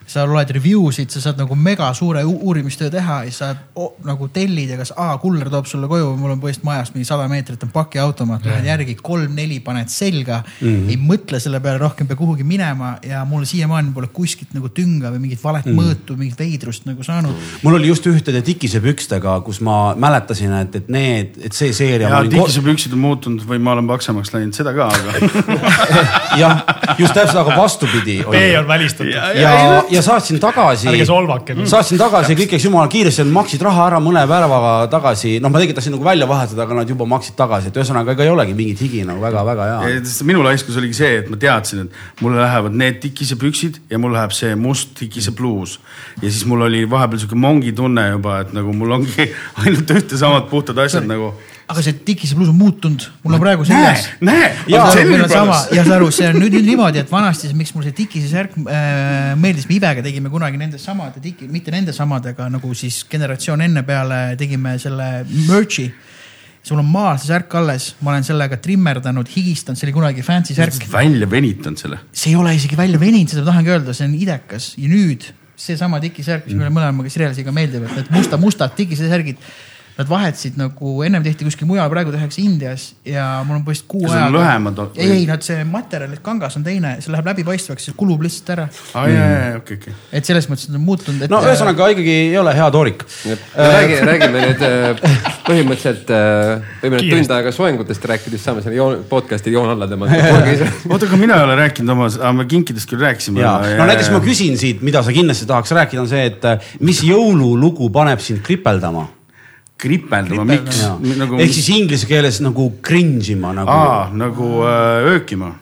Sa loed review sid, sa saad nagu mega suure uurimistöö teha ja sa o, nagu tellid ja kas A kuller toob sulle koju, mul on põhimõtteliselt majast mingi sada meetrit on pakiautomaat, lähed järgi kolm-neli paned selga mm. -hmm. ei mõtle selle peale rohkem, pea kuhugi minema ja mul siiamaani pole kuskilt nagu tünga või mingit valet mm -hmm. mõõtu, mingit veidrust nagu saanud. mul oli just ühtede tikisepükstega, kus ma mäletasin, et, et need, et see seeria. ja tikisepüksid on muutunud või ma olen paksemaks läinud, seda ka, aga jah, just täpselt, aga vastupidi B on välistatud. ja, ja saatsin tagasi. ärge solvake nüüd. saatsin tagasi kõik, eks jumala kiiresti, nad maksid raha ära mõne päevaga tagasi, noh, ma tegelikult tahtsin nagu välja vahetada, aga nad juba maksid tagasi, et ühesõnaga ega ei olegi mingit higi nagu väga-väga hea. Ja minu laiskus oligi see, et ma teadsin, et mulle lähevad need tikisepüksid ja mul läheb see must tikisepluus. ja siis mul oli vahepeal sihuke mongi tunne juba, et nagu mul ongi ainult ühte samad puhtad asjad nagu. Aga see tikisepluus on muutunud, mul on praegu näe seljas, näe, sama ja saad aru, see on nüüd, niimoodi, et vanasti, miks mul see tikise särk äh, meeldis, me Ibega tegime kunagi nende samade mitte nende samadega nagu siis generatsioon enne peale tegime selle merch'i. sul on maal see särk alles, ma olen sellega trimmerdanud, higistanud, see oli kunagi fancy särk. välja venitanud selle. see ei ole isegi välja veninud, seda ma tahangi öelda, see on idekas ja nüüd seesama tikisärk, mis meile mõlemaga Sirelesiga meeldivad, need musta-mustad tikisärgid. Nad vahetasid nagu ennem tehti kuskil mujal, praegu tehakse Indias ja mul on põhimõtteliselt kuu Kas on lühemad või? ei, ei nad see materjal, kangas on teine, see läheb läbipaistvaks, see kulub lihtsalt ära. aa ja, ja, ja okei, okei. et selles mõttes on muutunud, et. no ühesõnaga ikkagi ei ole hea toorik. räägi, räägime nüüd äh, põhimõtteliselt, võime nüüd tund aega soengutest rääkida, siis saame selle joon, podcast'i joon alla tõmmata. oota, aga mina ei ole rääkinud oma, me kinkidest küll rääkisime. ja, no näiteks ma küsin siit, mida sa kindlasti tahaks rääkida, on see, et äh, mis jõululugu paneb sind kripeldama? kripeldama, miks? nagu, ehk siis inglise keeles nagu cringe ima nagu aa, nagu äh, öökima.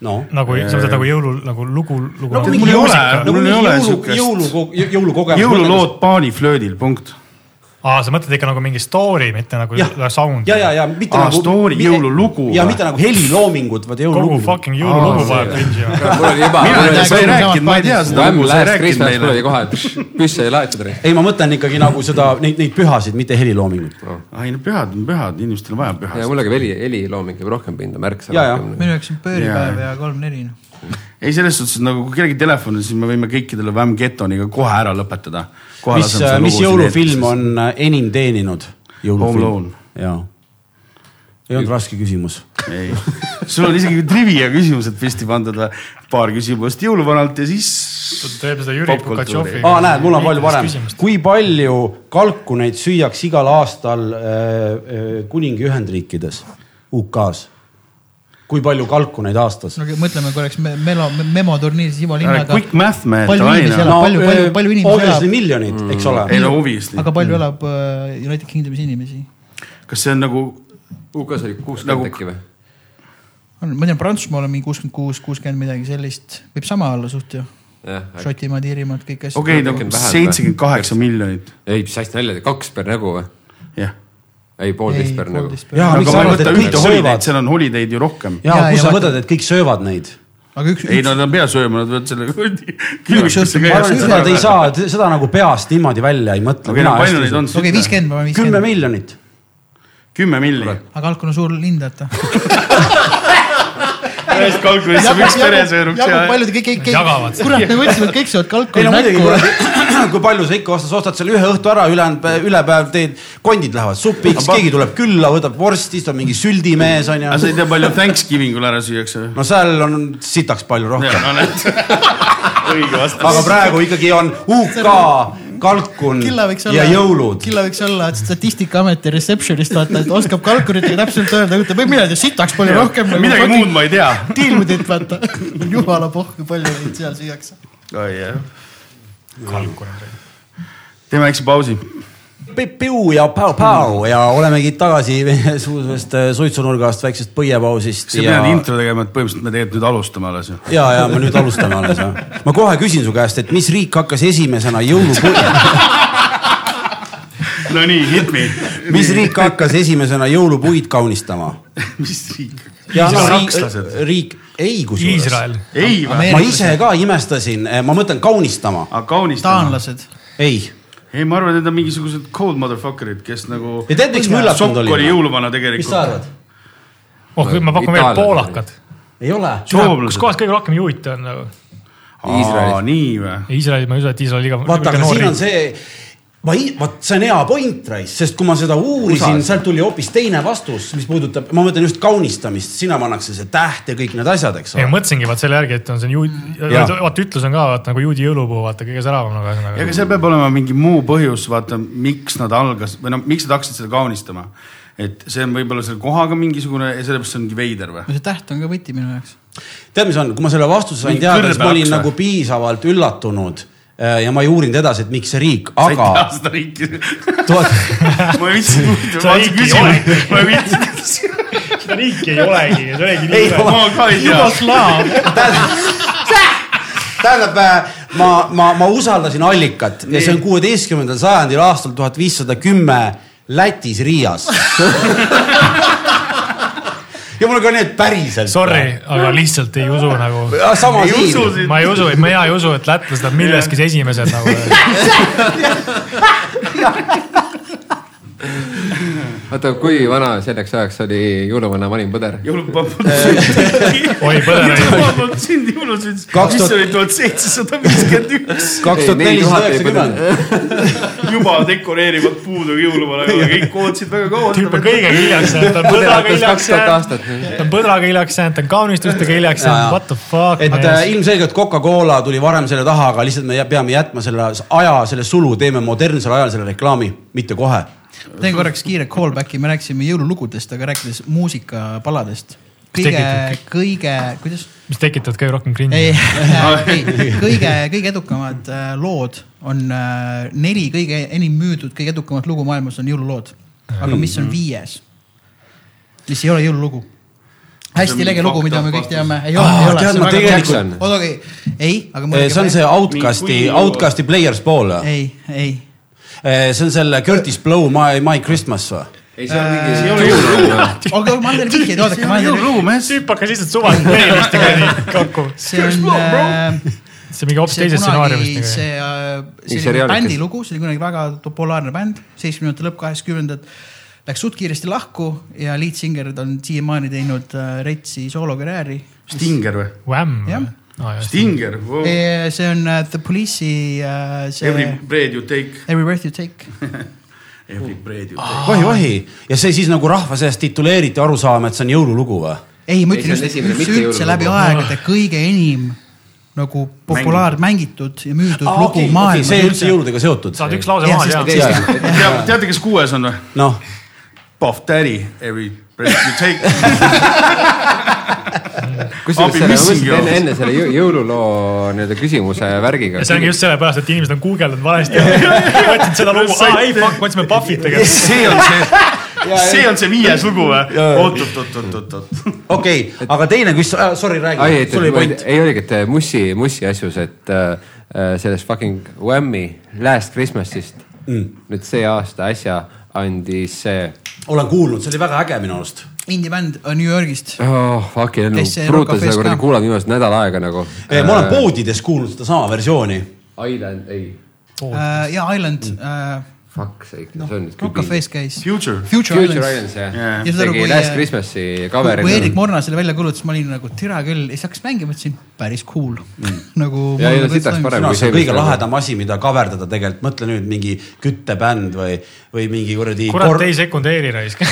noh. nagu sa mõtled nagu jõulu nagu lugu, lugu mingi mul ei ole- mul ei ole jõulu, jõulukogemus. jõululood paaniflöödil, punkt. aa, sa mõtled ikka nagu mingi story, mitte nagu Jah. sound. ja, ja, ja mitte Aa, nagu. story, jõululugu ja või? mitte nagu heliloomingut, vaid kogu jõululugu. fucking jõululugu paneb cringe'i ja. mul oli juba, mul ei sa ei rääkinud, ma ei tea seda lugu, sa ei rääkinud Christmas mul oli meile. kohe, püss ei laetud. ei, ma mõtlen ikkagi nagu seda, neid, neid pühasid, mitte heliloomingut. ai no pühad on pühad, inimestel on vaja ja pühasid. mulle käib heli, helilooming käib rohkem pinda, märksa Ja, ja. rohkem. minu jaoks on pööripäev ja kolm-neli noh. ei, selles suhtes, nagu kui kellelgi telefon on, siis me võime kõikidele Wham Getoniga kohe ära lõpetada. mis, mis jõulufilm? on äh, enim teeninud? Home Alone. jaa. ei olnud raske küsimus. ei, sul on isegi trivia küsimused püsti pandud või? paar küsimust jõuluvanalt ja siis. teeb seda Jüri. Pukatšovi. aa, näed, mul on palju parem. kui palju kalkuneid süüakse igal aastal äh, äh, kuningi Ühendriikides, UK-s? Kui palju kalkuneid aastas no mõtleme korraks me, melo, memoturniiris Ivo Linnaga. Quick math mehed, palju inimesi elab? palju- palju- öö, palju inimesi obviously elab? miljonid, eks ole. ei no obviously. aga palju elab äh, United Kingdomis inimesi? kas see on nagu, UK-s oli kuuskümmend Nagu- äkki või? on, ma tean, Prantsusmaal on mingi kuuskümmend kuus, kuuskümmend midagi sellist, võib sama olla suht ju. Šotimaad, Iirimaad, kõik asjad okei, või? seitsekümmend kaheksa miljonit, ei, mis asja nalja, kaks per nägu või? jah. ei, poolteist per sa ei söövad? seal on holiday'd ju rohkem. ja ja sa vaata- võtad, et kõik söövad neid? aga üks, ei, üks, nad on pea sööma, nad võivad selle külmikusse seda te ei käia. saa, seda nagu peast niimoodi välja ei mõtle. okei, no palju neid on? okei, viiskümmend, kümme miljonit. kümme milli. aga Alkon on suur linn, vaata. ühest kalkulist saab üks peresööruks ja paljud, kõik, kõik, kõik Jagavad., kurat, me mõtlesime, et kõik no muidugi, näkku. kui palju sa ikka ostad, ostad selle ühe õhtu ära, ülejäänud, ülepäev teed, kondid lähevad supiks, keegi tuleb külla, võtab vorsti, siis on mingi süldimees onju aga. sa ei tea, palju Thanksgivingul ära süüakse või? no seal on sitaks palju rohkem, õige vastus. aga praegu ikkagi on UK, kalkun olla ja, jõulud. Killa võiks olla Statistikaameti receptionist, vaata, et oskab kalkuritega täpselt öelda, ütleb, mina ei tea, sitaks palju rohkem. midagi muud ma ei tea. Tilmudit, vaata. jumala pohhu, palju neid seal süüakse. oi jah, kalkuneid. teeme väikse pausi. Piu ja pau-pau ja olemegi tagasi suusest äh, suitsunurgast väiksest põiepausist sa ja pead, intro tegema, et põhimõtteliselt me tegelikult nüüd alustame alles ju. ja, ja me nüüd alustame alles jah. ma kohe küsin su käest, et mis riik hakkas esimesena jõulupuid, no nii, hit me. mis riik hakkas esimesena jõulupuid kaunistama? mis riik? ja no riik riik, ei kusjuures. Iisrael. ei ma ise ka imestasin, ma mõtlen kaunistama. taanlased. ei. ei, ma arvan, et need on mingisugused cold motherfucker'id, kes nagu. ja tead, miks ma üllatunud sokk oli olin? jõuluvana mis sa tegelikult. arvad? oh, ma pakun veel Itaallased. poolakad. ei ole? kus. kohas kõige rohkem juute on nagu? Iisraelis. nii või? Iisrael, ma ei usu, et Iisrael liiga. vaata, aga siin on see, ma, vot see on hea point, Rais, sest kui ma seda uurisin, sealt tuli hoopis teine vastus, mis puudutab, ma mõtlen just kaunistamist, sinna pannakse see täht ja kõik need asjad, eks ei, ole mõtlesingi vaat selle järgi, et on see juudi, Jaa. vaata ütlus on ka vaata nagu juudi jõulupuu, vaata kõige säravam nagu ühesõnaga. seal peab olema mingi muu põhjus, vaata, miks nad algas või noh, miks nad hakkasid seda kaunistama. et see on võib-olla selle kohaga mingisugune ja sellepärast see ongi veider või? no see täht on ka võti minu jaoks. tead, mis on, kui ma selle vastuse sain teada, siis ma olin või? nagu piisavalt üllatunud ja ma ei uurinud edasi, et miks see riik, sa ei tea aga seda riiki. tuhat, ma ei viitsi, ma Sa ei riiki ei küsinud, ma ei viitsi. seda riiki ei olegi, see olegi Ei ole. ma ka ei tea. Jugoslaav. tähendab, ma, ma, ma usaldasin allikat ja see on kuueteistkümnendal sajandil aastal tuhat viissada kümme Lätis Riias ja mul on ka need päriselt. Sorry, aga lihtsalt ei usu nagu. sama Ei usu siin. ma ei usu, mina ei usu, et lätlased on milleski esimesed nagu. oota, kui vana selleks ajaks oli jõuluvana vanim põder? jõulupapud. oi, põder oli. jõulupapud sind jõulusünd, mis oli tuhat seitsesada viiskümmend üks. kaks tuhat nelisada üheksakümmend. juba dekoreerivad puudu jõuluvanaga, kõik ootasid väga kaua. tüüp on kõigega hiljaks jäänud, ta on põdraga hiljaks jäänud, ta on põdraga hiljaks jäänud, ta on kaunistustega hiljaks jäänud what the fuck. et äh, ilmselgelt Coca-Cola tuli varem selle taha, aga lihtsalt me peame jätma selle aja, selle sulu, teeme modernsel ajal selle reklaami, mitte kohe. Teen korraks kiire callback'i, me rääkisime jõululugudest, aga rääkides muusikapaladest. kõige kõige, kuidas? mis tekitavad kõige rohkem ei cringe'i. ei, kõige, kõige edukamad äh, lood on äh, neli kõige enim müüdud, kõige edukamat lugu maailmas on jõululood. aga mis on viies? mis ei ole jõululugu? hästi lege lugu, mida me kõik teame, ei ole, ei ole. tead, ma tegelikult- oota, okei, ei, aga. see on see Outcasti, Outcasti Players Ball. ei, ei, see on selle Curtis Blow My, My Christmas või? ei, see on mingi, see see ei ole jõululugu. aga ma annan teile vihjeid, oodake, annan teile. jõululugu, mees. tüüp hakkas lihtsalt suvaliselt playlist'i kuradi kokku. see on äh, see mingi hoopis see teisest kunagi, stsenaariumist see nagu. äh, selline seriaalikas. bändi lugu, see oli kunagi väga populaarne bänd, seitsmekümnendate lõpp, kaheksakümnendad. Läks suht kiiresti lahku ja leadsinger on siiamaani teinud äh, retsi soolokarjääri. Stinger või? Wham Jah. või? Stinger wow.. see on äh, The Police'i äh, see Every bread you take. Every Breath You Take. Every bread you take. vahi, vahi ja see siis nagu rahva seas tituleeriti arusaama, et see on jõululugu või? ei, ma Ei, ütlen just, üldse, läbi aegade kõige enim nagu populaar mängitud ja müüdud aa, lugu okei, maailmas see üldse. jõuludega seotud. saad üks lause Jah, maha teha teate, kes kuues on või? noh, Puff Daddy, Every breath you take. kusjuures enne, enne selle jõ- jõululoo nii-öelda küsimuse värgiga ja see ongi just sellepärast, et inimesed on guugeldanud valesti. otsinud seda lugu, aa ei, fuck, me otsime Buffit tegelikult. see on see, see on see viies lugu või? oot, oot, oot, oot, oot, oot. okei, aga teine küsimus äh,, sorry, räägi, sul oli point. ei oligi, et Mussi, Mussi asjus, et äh, äh, sellest fucking Whammy Last Christmas'ist mm. nüüd see aasta äsja andis see olen kuulnud, see oli väga äge minu arust. Indie bänd New Yorgist. oh,. Fucking pruutan Rock seda kuradi ka? kuulanud viimased nädal aega nagu. ma olen poodides kuulnud sedasama versiooni. Island, ei, ja Island äh,, fuck sake no,, see on, nüüd Rock Cafe's käis. Future. Future Future Islands. Jah. Ja seda tegi Last Christmas'i kui coveri. Erik Morna selle välja kuulutas, ma olin nagu türa küll ja siis hakkas mängima, mõtlesin päris cool mm. nagu. Ja no sitaks parem. see on kõige nagu- lahedam asi, mida kaverdada tegelikult, mõtle nüüd mingi küttebänd või, või mingi kuradi. kurat, ei sekundeeri raisk.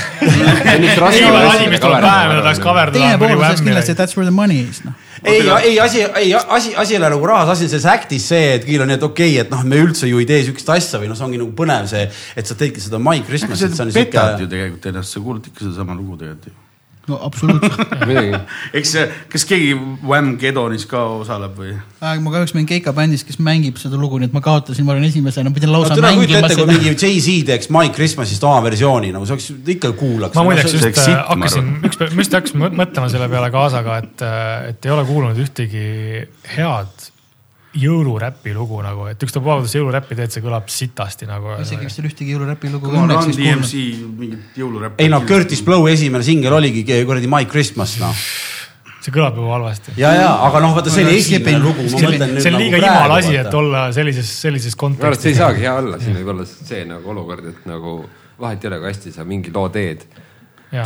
teine pool on sellest kindlasti, that's where the money is, noh. ei, ei asi, ei asi, asi ei ole nagu rahas, asi on selles act'is see, et kõigil on nii, et okei okay,, et noh, me üldse ju ei tee siukest asja või noh, see ongi nagu põnev see, et sa teedki seda My Christmas'it, petad ju tegelikult ennast, sa kuulad ikka sedasama lugu tegelikult ju. No absoluutselt. eks kas keegi Wham Gedonis ka osaleb või? ma kahjuks mängin Keika bändis, kes mängib seda lugu, nii et ma kaotasin, ma olin esimesena, pidin lausa no mängima ette, kui seda. mingi Jay-Z teeks My Christmas'ist oma versiooni, nagu see oleks ikka kuulaks. ma muideks just sitt, äh, ma hakkasin, üks päev, ma just hakkasin mõ- mõtlema selle peale kaasaga, et, et ei ole kuulnud ühtegi head jõuluräpi lugu nagu, et ükstapuha, kuidas jõuluräppi teed, see kõlab sitasti nagu. isegi vist ei ole ühtegi jõuluräpi lugu Run. DMC mingit jõuluräppi. ei no Curtis Blow esimene singel oligi kuradi My Christmas noh. see kõlab ju halvasti. ja, ja, aga noh, vaata see oli esimene lugu, ma see on nagu liiga imal asi, et olla sellises, sellises minu arust see ei kontekstis. saagi hea olla, siin võib olla see nagu olukord, et nagu vahet ei ole, kui hästi sa mingi loo teed.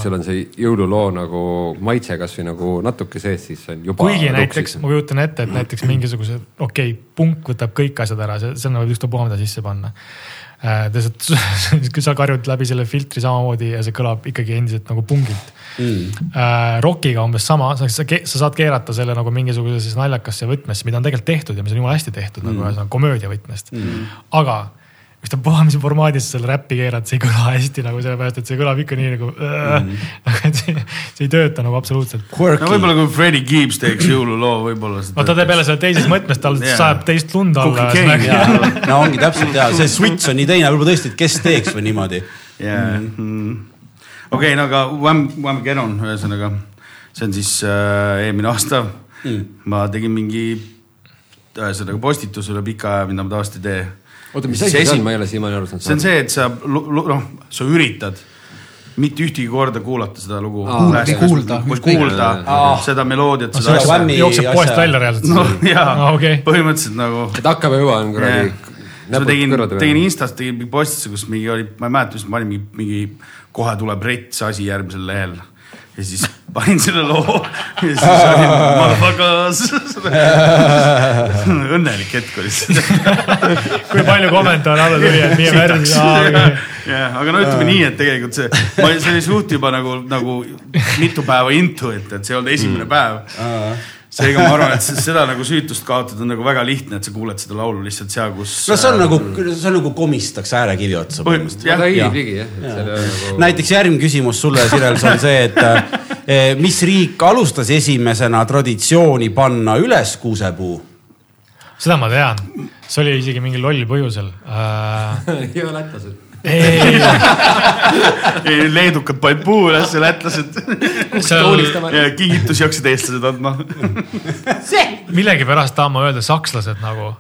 Sul on see jõululoo nagu maitse kasvõi nagu natuke sees, siis on juba. kuigi näiteks ma kujutan ette, et näiteks mingisuguse, okei okay,, punk võtab kõik asjad ära, see, sinna võib ükstapuha mida sisse panna. kui sa karjud läbi selle filtri samamoodi ja see kõlab ikkagi endiselt nagu pungilt mm.. Rockiga umbes sama, sa, sa, sa saad keerata selle nagu mingisugusesse naljakasse võtmesse, mida on tegelikult tehtud ja mis on jumala hästi tehtud mm. nagu ühesõnaga komöödia võtmest mm.. aga ükstapuha, mis formaadis sa selle räppi keerad, see ei kõla hästi nagu sellepärast, et see kõlab ikka nii nagu mm., et see, see ei tööta nagu absoluutselt no võib-olla kui Freddie Gibbs teeks jõululoo, võib-olla. no ta teeb jälle selle teises mõtmes, tal Jaa. sajab teist lund alla. No ongi täpselt ja see switch on nii teine, võib-olla tõesti, et kes teeks või niimoodi. jaa. okei, no aga Wham, Wham Gedon, ühesõnaga see on siis äh, eelmine aasta mm.. ma tegin mingi, ühesõnaga postituse üle pika aja, mida ma tavaliselt ei tee. oota, mis asi see on, ma ei ole siiamaani aru saanud. see on see, et sa, noh, sa üritad mitte ühtegi korda kuulata seda lugu. Okei. Kuulda, kuulda Aa. seda meloodiat, jookseb poest välja reaalselt. no jaa Aa, okei. põhimõtteliselt nagu et hakkama jõuan kuradi Jah.. siis ma tegin, tegin Instas tegin mingi postituse, kus mingi oli, ma ei mäleta, mis ma panin mingi, mingi kohe tuleb rets asi järgmisel lehel. Ja siis panin selle loo ja siis oli motherfuckers. õnnelik hetk oli see. kui palju kommentaare alla tuli, et nii värvi. jah, aga no ütleme nii, et tegelikult see, ma olin, see oli suht juba nagu, nagu mitu päeva into, et, et see ei olnud esimene päev. Seega ma arvan, et se- seda nagu süütust kaotada on nagu väga lihtne, et sa kuuled seda laulu lihtsalt seal, kus. no see on nagu, see on nagu komistaks äärekivi otsa põhimõtteliselt. jah, hiilib ligi jah, et selle nagu. näiteks järgmine küsimus sulle, Sirel, see on see, et eh, mis riik alustas esimesena traditsiooni panna üles kuusepuu? seda ma tean, see oli isegi mingil loll põhjusel uh,. ja lätlased. Ei, leedukad panid puu üles ja lätlased. kingitusi hakkasid eestlased andma. millegipärast tahan ma öelda sakslased nagu.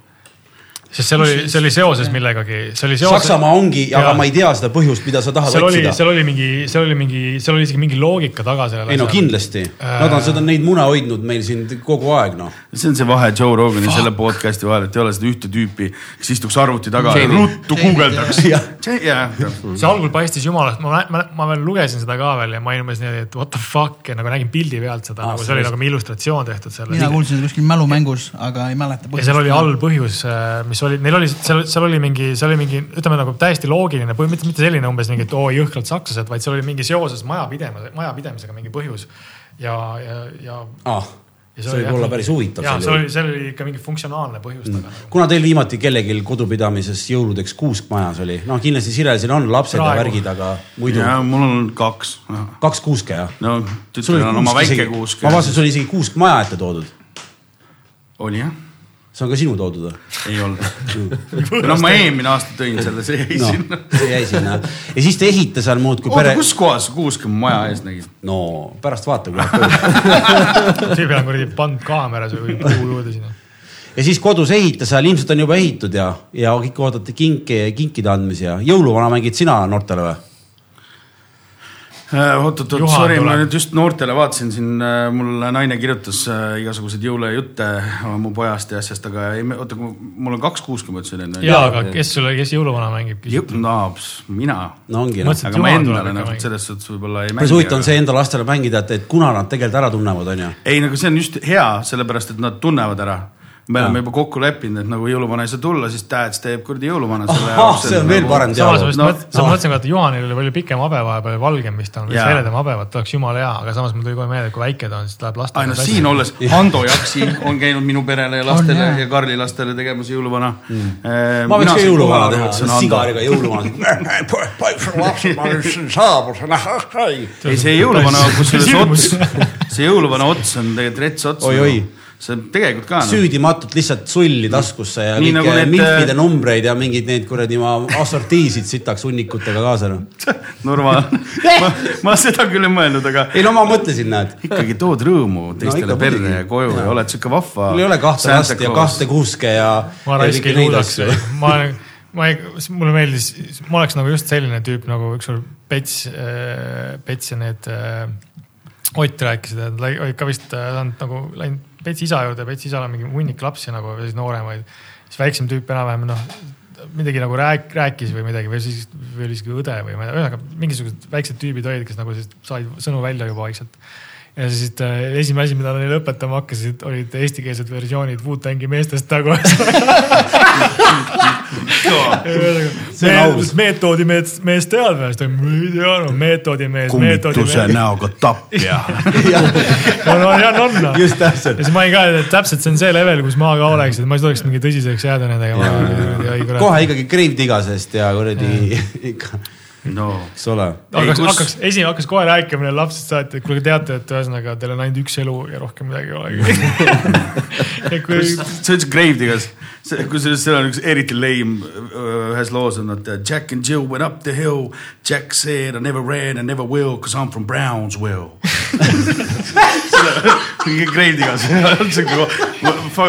Sest seal oli, see oli seoses millegagi, see oli seoses. Saksamaa ongi, aga ma ei tea seda põhjust, mida sa tahad seal oli, otsida. seal oli mingi, seal oli mingi, seal oli isegi mingi loogika taga sellele. ei no. kindlasti, nad on seda, neid mune hoidnud meil siin kogu aeg noh. see on see vahe Joe Rogani ja selle podcast'i vahel, et ei ole seda ühte tüüpi, kes istuks arvuti taga ja ruttu guugeldaks. See algul paistis jumalast, ma, ma, ma veel lugesin seda ka veel ja ma olin umbes niimoodi, et what the fuck ja nagu nägin pildi pealt seda Aa, nagu see oli sellest. nagu illustratsioon tehtud mina selle. kuulsin seda kuskil mälumängus, aga ei mäleta. ja seal oli all põhjus, mis oli, neil oli, seal, seal oli mingi, see oli mingi, ütleme nagu täiesti loogiline, mitte, mitte selline umbes mingi, et oo jõhkralt sakslased, vaid seal oli mingi seoses majapidamise, majapidemisega mingi põhjus. ja, ja, ja, ah, ja see võib olla päris huvitav ja sel see oli, seal oli ikka mingi funktsionaalne põhjus taga. kuna teil viimati kellelgi kodupidamises jõuludeks kuusk majas oli, noh kindlasti Sirel siin on lapsed ja Praegu. värgid, aga muidu ja mul on kaks. kaks kuuske jah? no tütrel oli on oma väike kuusk. ma vaatasin, sul oli isegi kuusk maja ette toodud. oli jah, see on ka sinu toodud või? ei olnud. no ma eelmine aasta tõin selle, see jäi noh sinna., see jäi sinna ja siis te ehite seal muudkui pere,, kus kohas sa kuusk mu maja ees nägid? no pärast vaata, kui läheb tööle. see peal on kuradi pandud kaameras või puu juurde sinna. ja siis kodus ehita seal, ilmselt on juba ehitud ja, ja kõik ootate kinke, kinkide andmisi ja jõuluvana mängid sina noortele või? oot-oot-oot, Juhan sorry, ma nüüd just noortele vaatasin siin, mul naine kirjutas äh, igasuguseid jõulujutte äh, mu pojast ja asjast, aga ei, oota, mul on kaks ütlesin enne. ja, aga kes sulle, kes jõuluvana mängib? no mina, no ongi noh. Aga ma endale nagu selles suhtes võib-olla ei mängi. päris huvitav on see enda lastele mängida, et, et kuna nad tegelikult ära tunnevad, onju. ei, nagu see on just hea, sellepärast et nad tunnevad ära. Me oleme juba kokku leppinud, et nagu jõuluvana ei saa tulla, siis Dads teeb kuradi jõuluvana selle ahah, see on veel parem samas ma just. No, mõtlesin, sa mõtlesin, et Juhanil oli palju pikem habe vahepeal, valgem vist on, heledam habe, vot oleks jumala hea, aga samas mul tuli kohe meelde, et kui väike ta on, siis läheb lastele no siin. olles, Hando Jaksi on käinud minu perele ja lastele On, ja Karli lastele tegemas jõuluvana mm.. ma võiks ka jõuluvana teha, sigariga jõuluvana. ei, see jõuluvana, kusjuures ots, see jõuluvana ots on tegelikult rets ots. Oi-oi. See tegelikult ka. süüdimatult lihtsalt sulli taskusse ja Nii kõiki nagu need, milfide äh, numbreid ja mingeid neid kuradi ma assortiisid sitaks hunnikutega kaasa noh. Nurma, ma, ma seda küll ei mõelnud, aga ei no ma mõtlesin, näed. ikkagi tood rõõmu teistele no, perre ja koju ja Jaa. oled sihuke vahva. mul ei ole kahte last ja kahte kuuske ja. ma raisk ei suudaks, ma, ma ei, mulle meeldis, ma oleks nagu just selline tüüp nagu ükskord Pets, Pets ja need äh, Ott rääkisid, et nad olid ka vist äh, saanud nagu läinud Petsi isa juurde, Petsi isal on mingi hunnik lapsi nagu siis nooremaid. siis väiksem tüüp enam-vähem noh, midagi nagu rääk-, rääkis või midagi või siis või oli isegi õde või ma ei tea, ühesõnaga mingisugused väiksed tüübid olid, kes nagu siis said sõnu välja juba vaikselt ja siis äh, esimene asi, mida neile õpetama hakkasid, olid eestikeelsed versioonid Wu-Tangi meestest. See on aus. meetodi mees, mees siis ta, ma ei tea, no meetodi mees, meetodi kummituse mees. näoga tapja. no no ja on, on. just täpselt ja. siis ma olin ka, et täpselt see on see level, kus ma ka oleks, et ma ei tuleks mingi tõsiseks jääda nendega. kohe ikkagi Grave Digasest ja kuradi ikka, no eks ole. hakkas, kus- hakkas, esi hakkas kohe rääkima neile lapsest saati, et kuule teate, et ühesõnaga teil on ainult üks elu ja rohkem midagi ei olegi. kui sa ütlesid Gravedigas, kusjuures seal on üks eriti lame ühes loos on, et Jack and Jill went up the hill. Jack said I never ran and never will cause I m from Brownsville. mingi Gravedigas,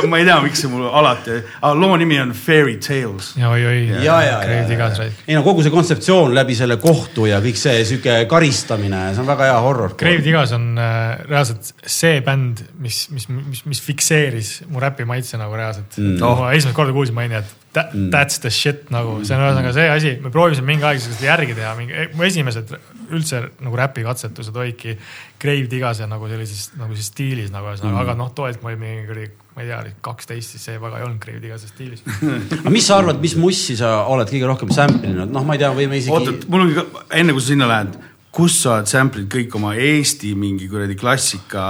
ma ei tea, miks see mul alati, loo nimi on Fairy Tales. ja oi-oi. ja, ja, ja, Kreedi ja igas, raisk. ei no kogu see kontseptsioon läbi selle kohtu ja kõik see sihuke karistamine, see on väga hea horror. Grave Digas on äh, reaalselt see bänd, mis, mis, mis, mis fikseeris mu räpi maitse nagu reaalselt mm.. No, ma esimest korda kuulsin, ma olin, et that, that's the shit nagu, see on ühesõnaga see asi, me proovisime mingi aeg seda järgi teha, mingi, mu esimesed üldse nagu räpi katsetused olidki Grave Digas ja nagu sellises nagu siis stiilis nagu ühesõnaga mm., aga noh, too hetk ma olin mingi kuradi, ma ei tea, kaksteist, siis see väga ei olnud Grave Digase stiilis. aga mis sa arvad, mis mussi sa oled kõige rohkem sample inud, noh, ma ei tea, võime oota isegi,, mul on ka, enne kui sa sinna lähed, kus sa oled sample'id kõik oma Eesti mingi kuradi klassika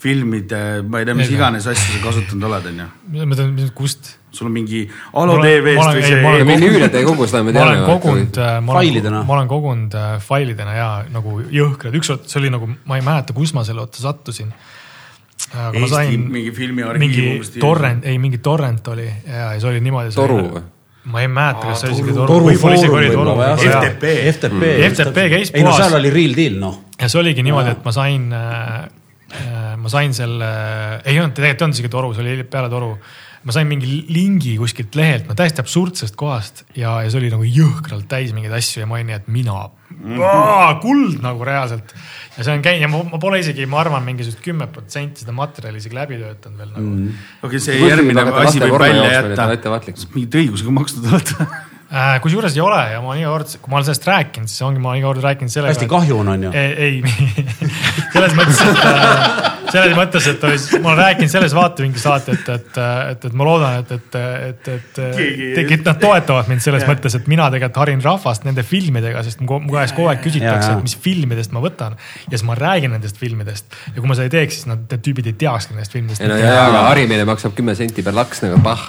filmide, ma ei tea, mis iganes asju sa kasutanud oled, onju. ma tean, kust. Sul on mingi Alo Ma olen- ma TV-st või ei, see ma olen kogu- seda me ma olen teame. kogunud, ma olen Failidena., ma olen kogunud äh, failidena ja nagu jõhkrad, ükskord see oli nagu, ma ei mäleta, kus ma selle otsa sattusin. aga ma Eesti sain mingi filmiarhiiv mingi umbes tiivis. torrent, ei mingi torrent oli ja see oli niimoodi. toru või? ma ei mäleta, kas see oli isegi toru võib-olla isegi oli toru FTP. FTP. FTP käis ei no puhas. seal oli real deal noh. ja see oligi niimoodi, et ma sain äh,, ma sain selle, ei olnud, tegelikult ei olnud isegi toru, see oli peale toru. Ma sain mingi lingi kuskilt lehelt, no täiesti absurdsest kohast ja, ja see oli nagu jõhkralt täis mingeid asju ja ma olin nii, et mina, kuld nagu reaalselt. ja see on käinud ja ma, ma pole isegi, ma arvan, mingisugust kümme protsenti seda materjali isegi läbi töötanud veel nagu mm.. okei, see järgmine asi võib välja jätta. mingit õigusega makstud olete? Äh, kusjuures ei ole ja ma iga kord, kui ma olen sellest rääkinud, siis ongi, ma olen iga kord rääkinud sellega. hästi kahju on, on ju. ei, ei, selles mõttes, et äh, selles mõttes, et ma olen rääkinud selles vaatevinklist alati, et, et, et, et ma loodan, et, et, et, et Keegi- tegelikult nad toetavad mind selles mõttes, et mina tegelikult harin rahvast nende filmidega, sest mu käest kogu aeg Ja, küsitakse ja., et mis filmidest ma võtan. ja siis ma räägin nendest filmidest ja kui ma seda ei teeks, siis nad, need tüübid ei teakski nendest filmidest ei no ja, ja, aga harimine maksab kümme senti per laks nagu pah.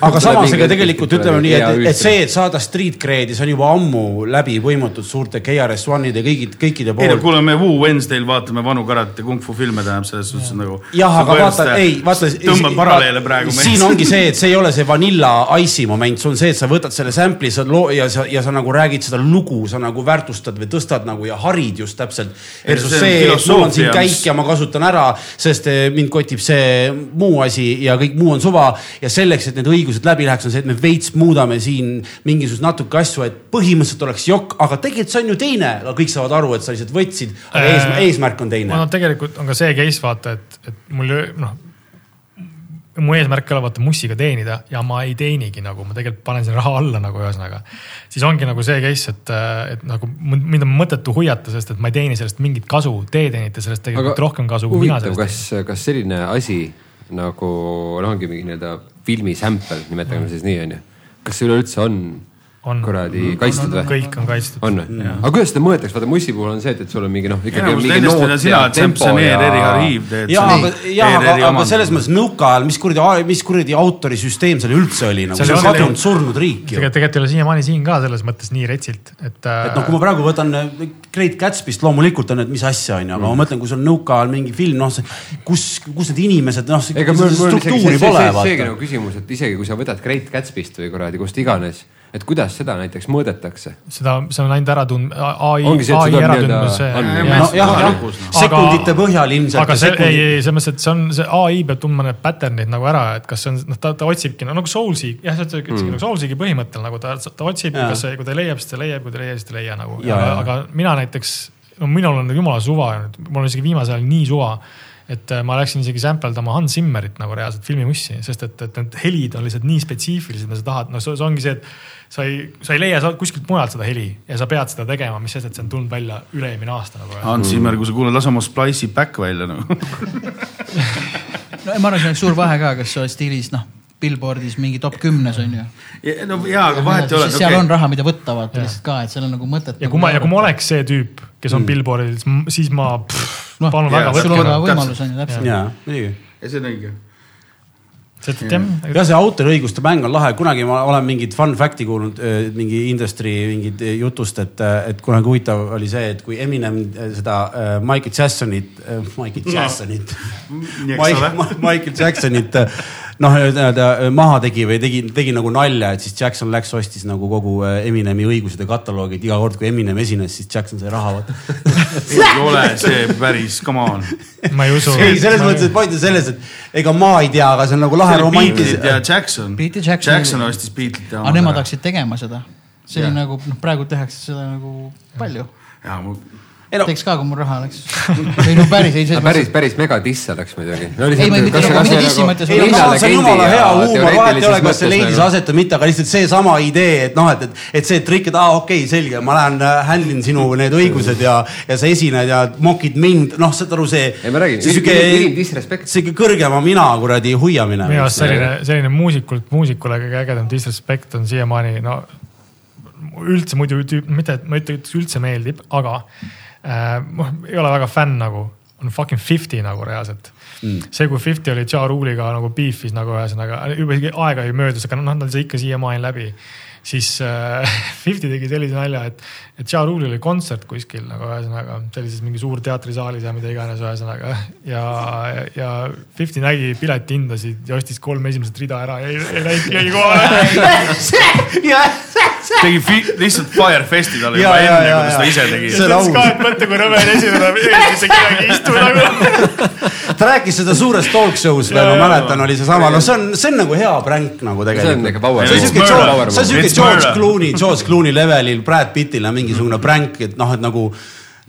aga samas, ega tegelikult ütleme nii, et, et see, et saada street cred'i, see on juba ammu läbi põimutud suurte KRS-One'ide kõigi, kõikide ei no poolt. kuule, me Wu Wednesday'l vaatame vanu karate kung fu filme, tähendab selles suhtes nagu. jah, aga vaata, ei, vaata. tõmbab paralleele praegu. siin ongi see, et see ei ole see vanilla ice'i moment, see on see, et sa võtad selle sample'i, sa loo- ja sa, ja sa nagu räägid seda lugu, sa nagu väärtustad või tõstad nagu ja harid just täpselt. Versus see et mul on siin käik ja ma kasutan ära, sest eh, mind kotib see muu asi ja kõik muu on suva. ja selleks, et need õigused läbi läheks, on see, et me veits muudame siin mingisuguseid natuke asju, et põhimõtteliselt oleks jokk, aga tegelikult see on ju teine, aga kõik saavad aru, et sa lihtsalt võtsid, aga Äh, eesmärk, eesmärk on teine no tegelikult on ka see case vaata, et, et mul noh, mu eesmärk ei ole vaata mussiga teenida ja ma ei teenigi nagu, ma tegelikult panen sinna raha alla nagu ühesõnaga. siis ongi nagu see case, et, et nagu mind on mõttetu huviata, sest et ma ei teeni sellest mingit kasu, teie teenite sellest tegelikult aga rohkem kasu kui mina sellest kas, kas selline asi nagu noh, ongi mingi nii-öelda filmi sample, nimetame siis nii, onju. kas see üleüldse On. Kuradi kaitstud või? kõik on kaitstud. on või? aga kuidas seda mõõdetakse, vaata Mussi puhul on see, et, et sul on mingi noh, ikkagi enamus mingi noot ERR-i arhiiv. ja, aga, ja, aga, aga selles mõttes nõuka ajal, mis kuradi, mis kuradi autorisüsteem seal üldse oli nagu, see on kadunud surnud riik ju. tegelikult, ei ole siiamaani siin ka selles mõttes nii retsilt, et. et noh, kui ma praegu võtan äh, Great Gatsby'st loomulikult on, et mis asja on ju, aga Mm. ma mõtlen, kui sul nõuka ajal mingi film, noh, kus, kus need inimesed, noh, struktuuri pole see, seegi nagu. küsimus, et isegi kui sa võtad Great Gatsby'st või kuradi kust iganes, et kuidas seda näiteks mõõdetakse? seda, see on ainult äratund-, ai, ai noh., sekundite põhjal ilmselt. aga see, ei, ei selles mõttes, et see on, see ai peab tundma need pattern'id nagu ära, et kas see on, noh, ta, ta otsibki no, nagu Soulsi, jah, sa ütlesidki mm. nagu Soulsigi põhimõttel nagu ta, ta otsib, kas see, kui ta leiab, siis ta leiab, kui ta ei leia, siis ta ei leia nagu. Aga, aga mina näiteks, no minul on jumala suva, mul on isegi viimasel ajal nii suva et äh, ma läksin isegi sampeldama Hans Zimmerit nagu reaalselt filmimussi, sest et, et need helid on lihtsalt nii spetsiifilised, mida sa tahad, noh, see see ongi see, et sa ei, sa ei leia kuskilt mujalt seda heli ja sa pead seda tegema, mis sest, et see on tulnud välja üle-eelmine aasta nagu. Hans Zimmer, kui sa kuulad, lase oma Splice'i back välja nagu. no ma arvan, siin on suur vahe ka, kas sa oled stiilis noh, Billboardis mingi top kümnes on ju. no jaa, aga vahet ei ole. seal on raha, mida võtta vaata lihtsalt ka, et seal on nagu mõtet. ja kui ma, ja kui ma oleks see tüüp, kes on mm. Billboardil, siis ma pff, Noh, jaa, sul on ka võimalus on ju täpselt. ja, muidugi. Ja see on õige. jah, ja see autoriõiguste mäng on lahe, kunagi ma olen mingit fun fact'i kuulnud äh, mingi industry mingit äh, jutust, et, et kunagi huvitav oli see, et kui Eminem äh, seda äh, Michael Jacksonit, Michael Jacksonit. Ole. Michael, Michael Jacksonit äh, noh, nii-öelda maha tegi või tegi, tegi nagu nalja, et siis Jackson läks, ostis nagu kogu äh, Eminemi õigused ja kataloogi, et iga kord, kui Eminem esines, siis Jackson sai raha ei ole see päris, come on. ma ei usu. ei, selles mõttes, et point on selles, et ega ma ei tea, aga see on nagu lahe romantiline ja Jackson. Beat ja Jackson. Jackson ostis Beatlesit ja. aga nemad hakkasid tegema seda. see oli Jah. nagu noh, praegu tehakse seda nagu palju. jaa, ma no teeks ka, kui mul raha oleks. ei no päris, ei selles päris, päris megadiss oleks muidugi no,. Ei, ma ei- mitte nagu- mitte dissi mõttes, ei no Linnale see on jumala hea huumor, vahet ei ole, kas see leidis aset või mitte, aga lihtsalt seesama idee, et noh, et, et, et see trikk, et aa okei okay,, selge, ma lähen äh, handle in sinu need õigused ja, ja sa esined ja mokid mind, noh, saad aru, see. Ei, ma räägin, see sihuke ülim disrespect., sihuke kõrgema mina kuradi huiamine. minu arust selline, selline muusikult, muusikule kõige ägedam disrespect on siiamaani, no üldse muidu mitte, ma ei ütleks üldse meeldib, aga ma ei ole väga fänn nagu, on fucking Fifty nagu reaalselt mm.. see, kui Fifty oli Ja Rule'iga nagu beef'is nagu ühesõnaga, juba isegi aega ei möödus, aga noh, nad sai ikka siiamaani läbi siis äh, Fifty tegi sellise nalja, et, et Ja Rule'il oli kontsert kuskil nagu ühesõnaga sellises mingi suur teatrisaalis ja mida iganes ühesõnaga ja, ja Fifty nägi piletihindasid ja ostis kolm esimest rida ära ja ei, ei läinud keegi kohale. tegi fi- lihtsalt Firefesti talle juba enne, kui ta jaa. ise tegi See. on aus. ka, et mõtle, kui rõve on esimene, ei kedagi ei istu nagu. ta rääkis seda suures talk show's veel, ma mäletan, oli seesama, no see on, see on nagu hea pränk nagu see on tegelikult ikka power. see on siuke murder. George. Clooney, George Clooney levelil Brad Pittile mingisugune pränk, et noh, et nagu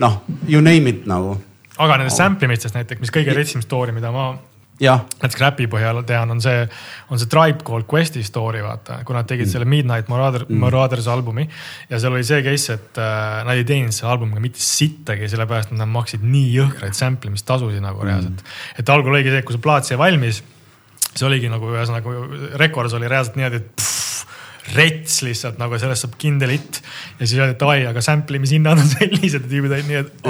noh, you name it nagu. aga nendest sample imistest näiteks, mis kõige retsim story, mida ma jah, näiteks räpi põhjal tean, on see, on see Tribe Called Questi story, vaata, kui nad tegid mm. selle Midnight Marauder mm., Marauders albumi. ja seal oli see case, et äh, nad ei teinud selle albumiga mitte sittagi, sellepärast nad maksid nii jõhkraid sample imistasusid nagu reaalselt mm.. et algul oligi see, et kui see plaat sai valmis, see oligi nagu ühesõnaga, rekords oli reaalselt niimoodi, et pff, rets lihtsalt nagu sellest saab kindel hitt. ja siis öeldi, et davai, aga sample imishinnad on sellised, et tüübid olid nii, et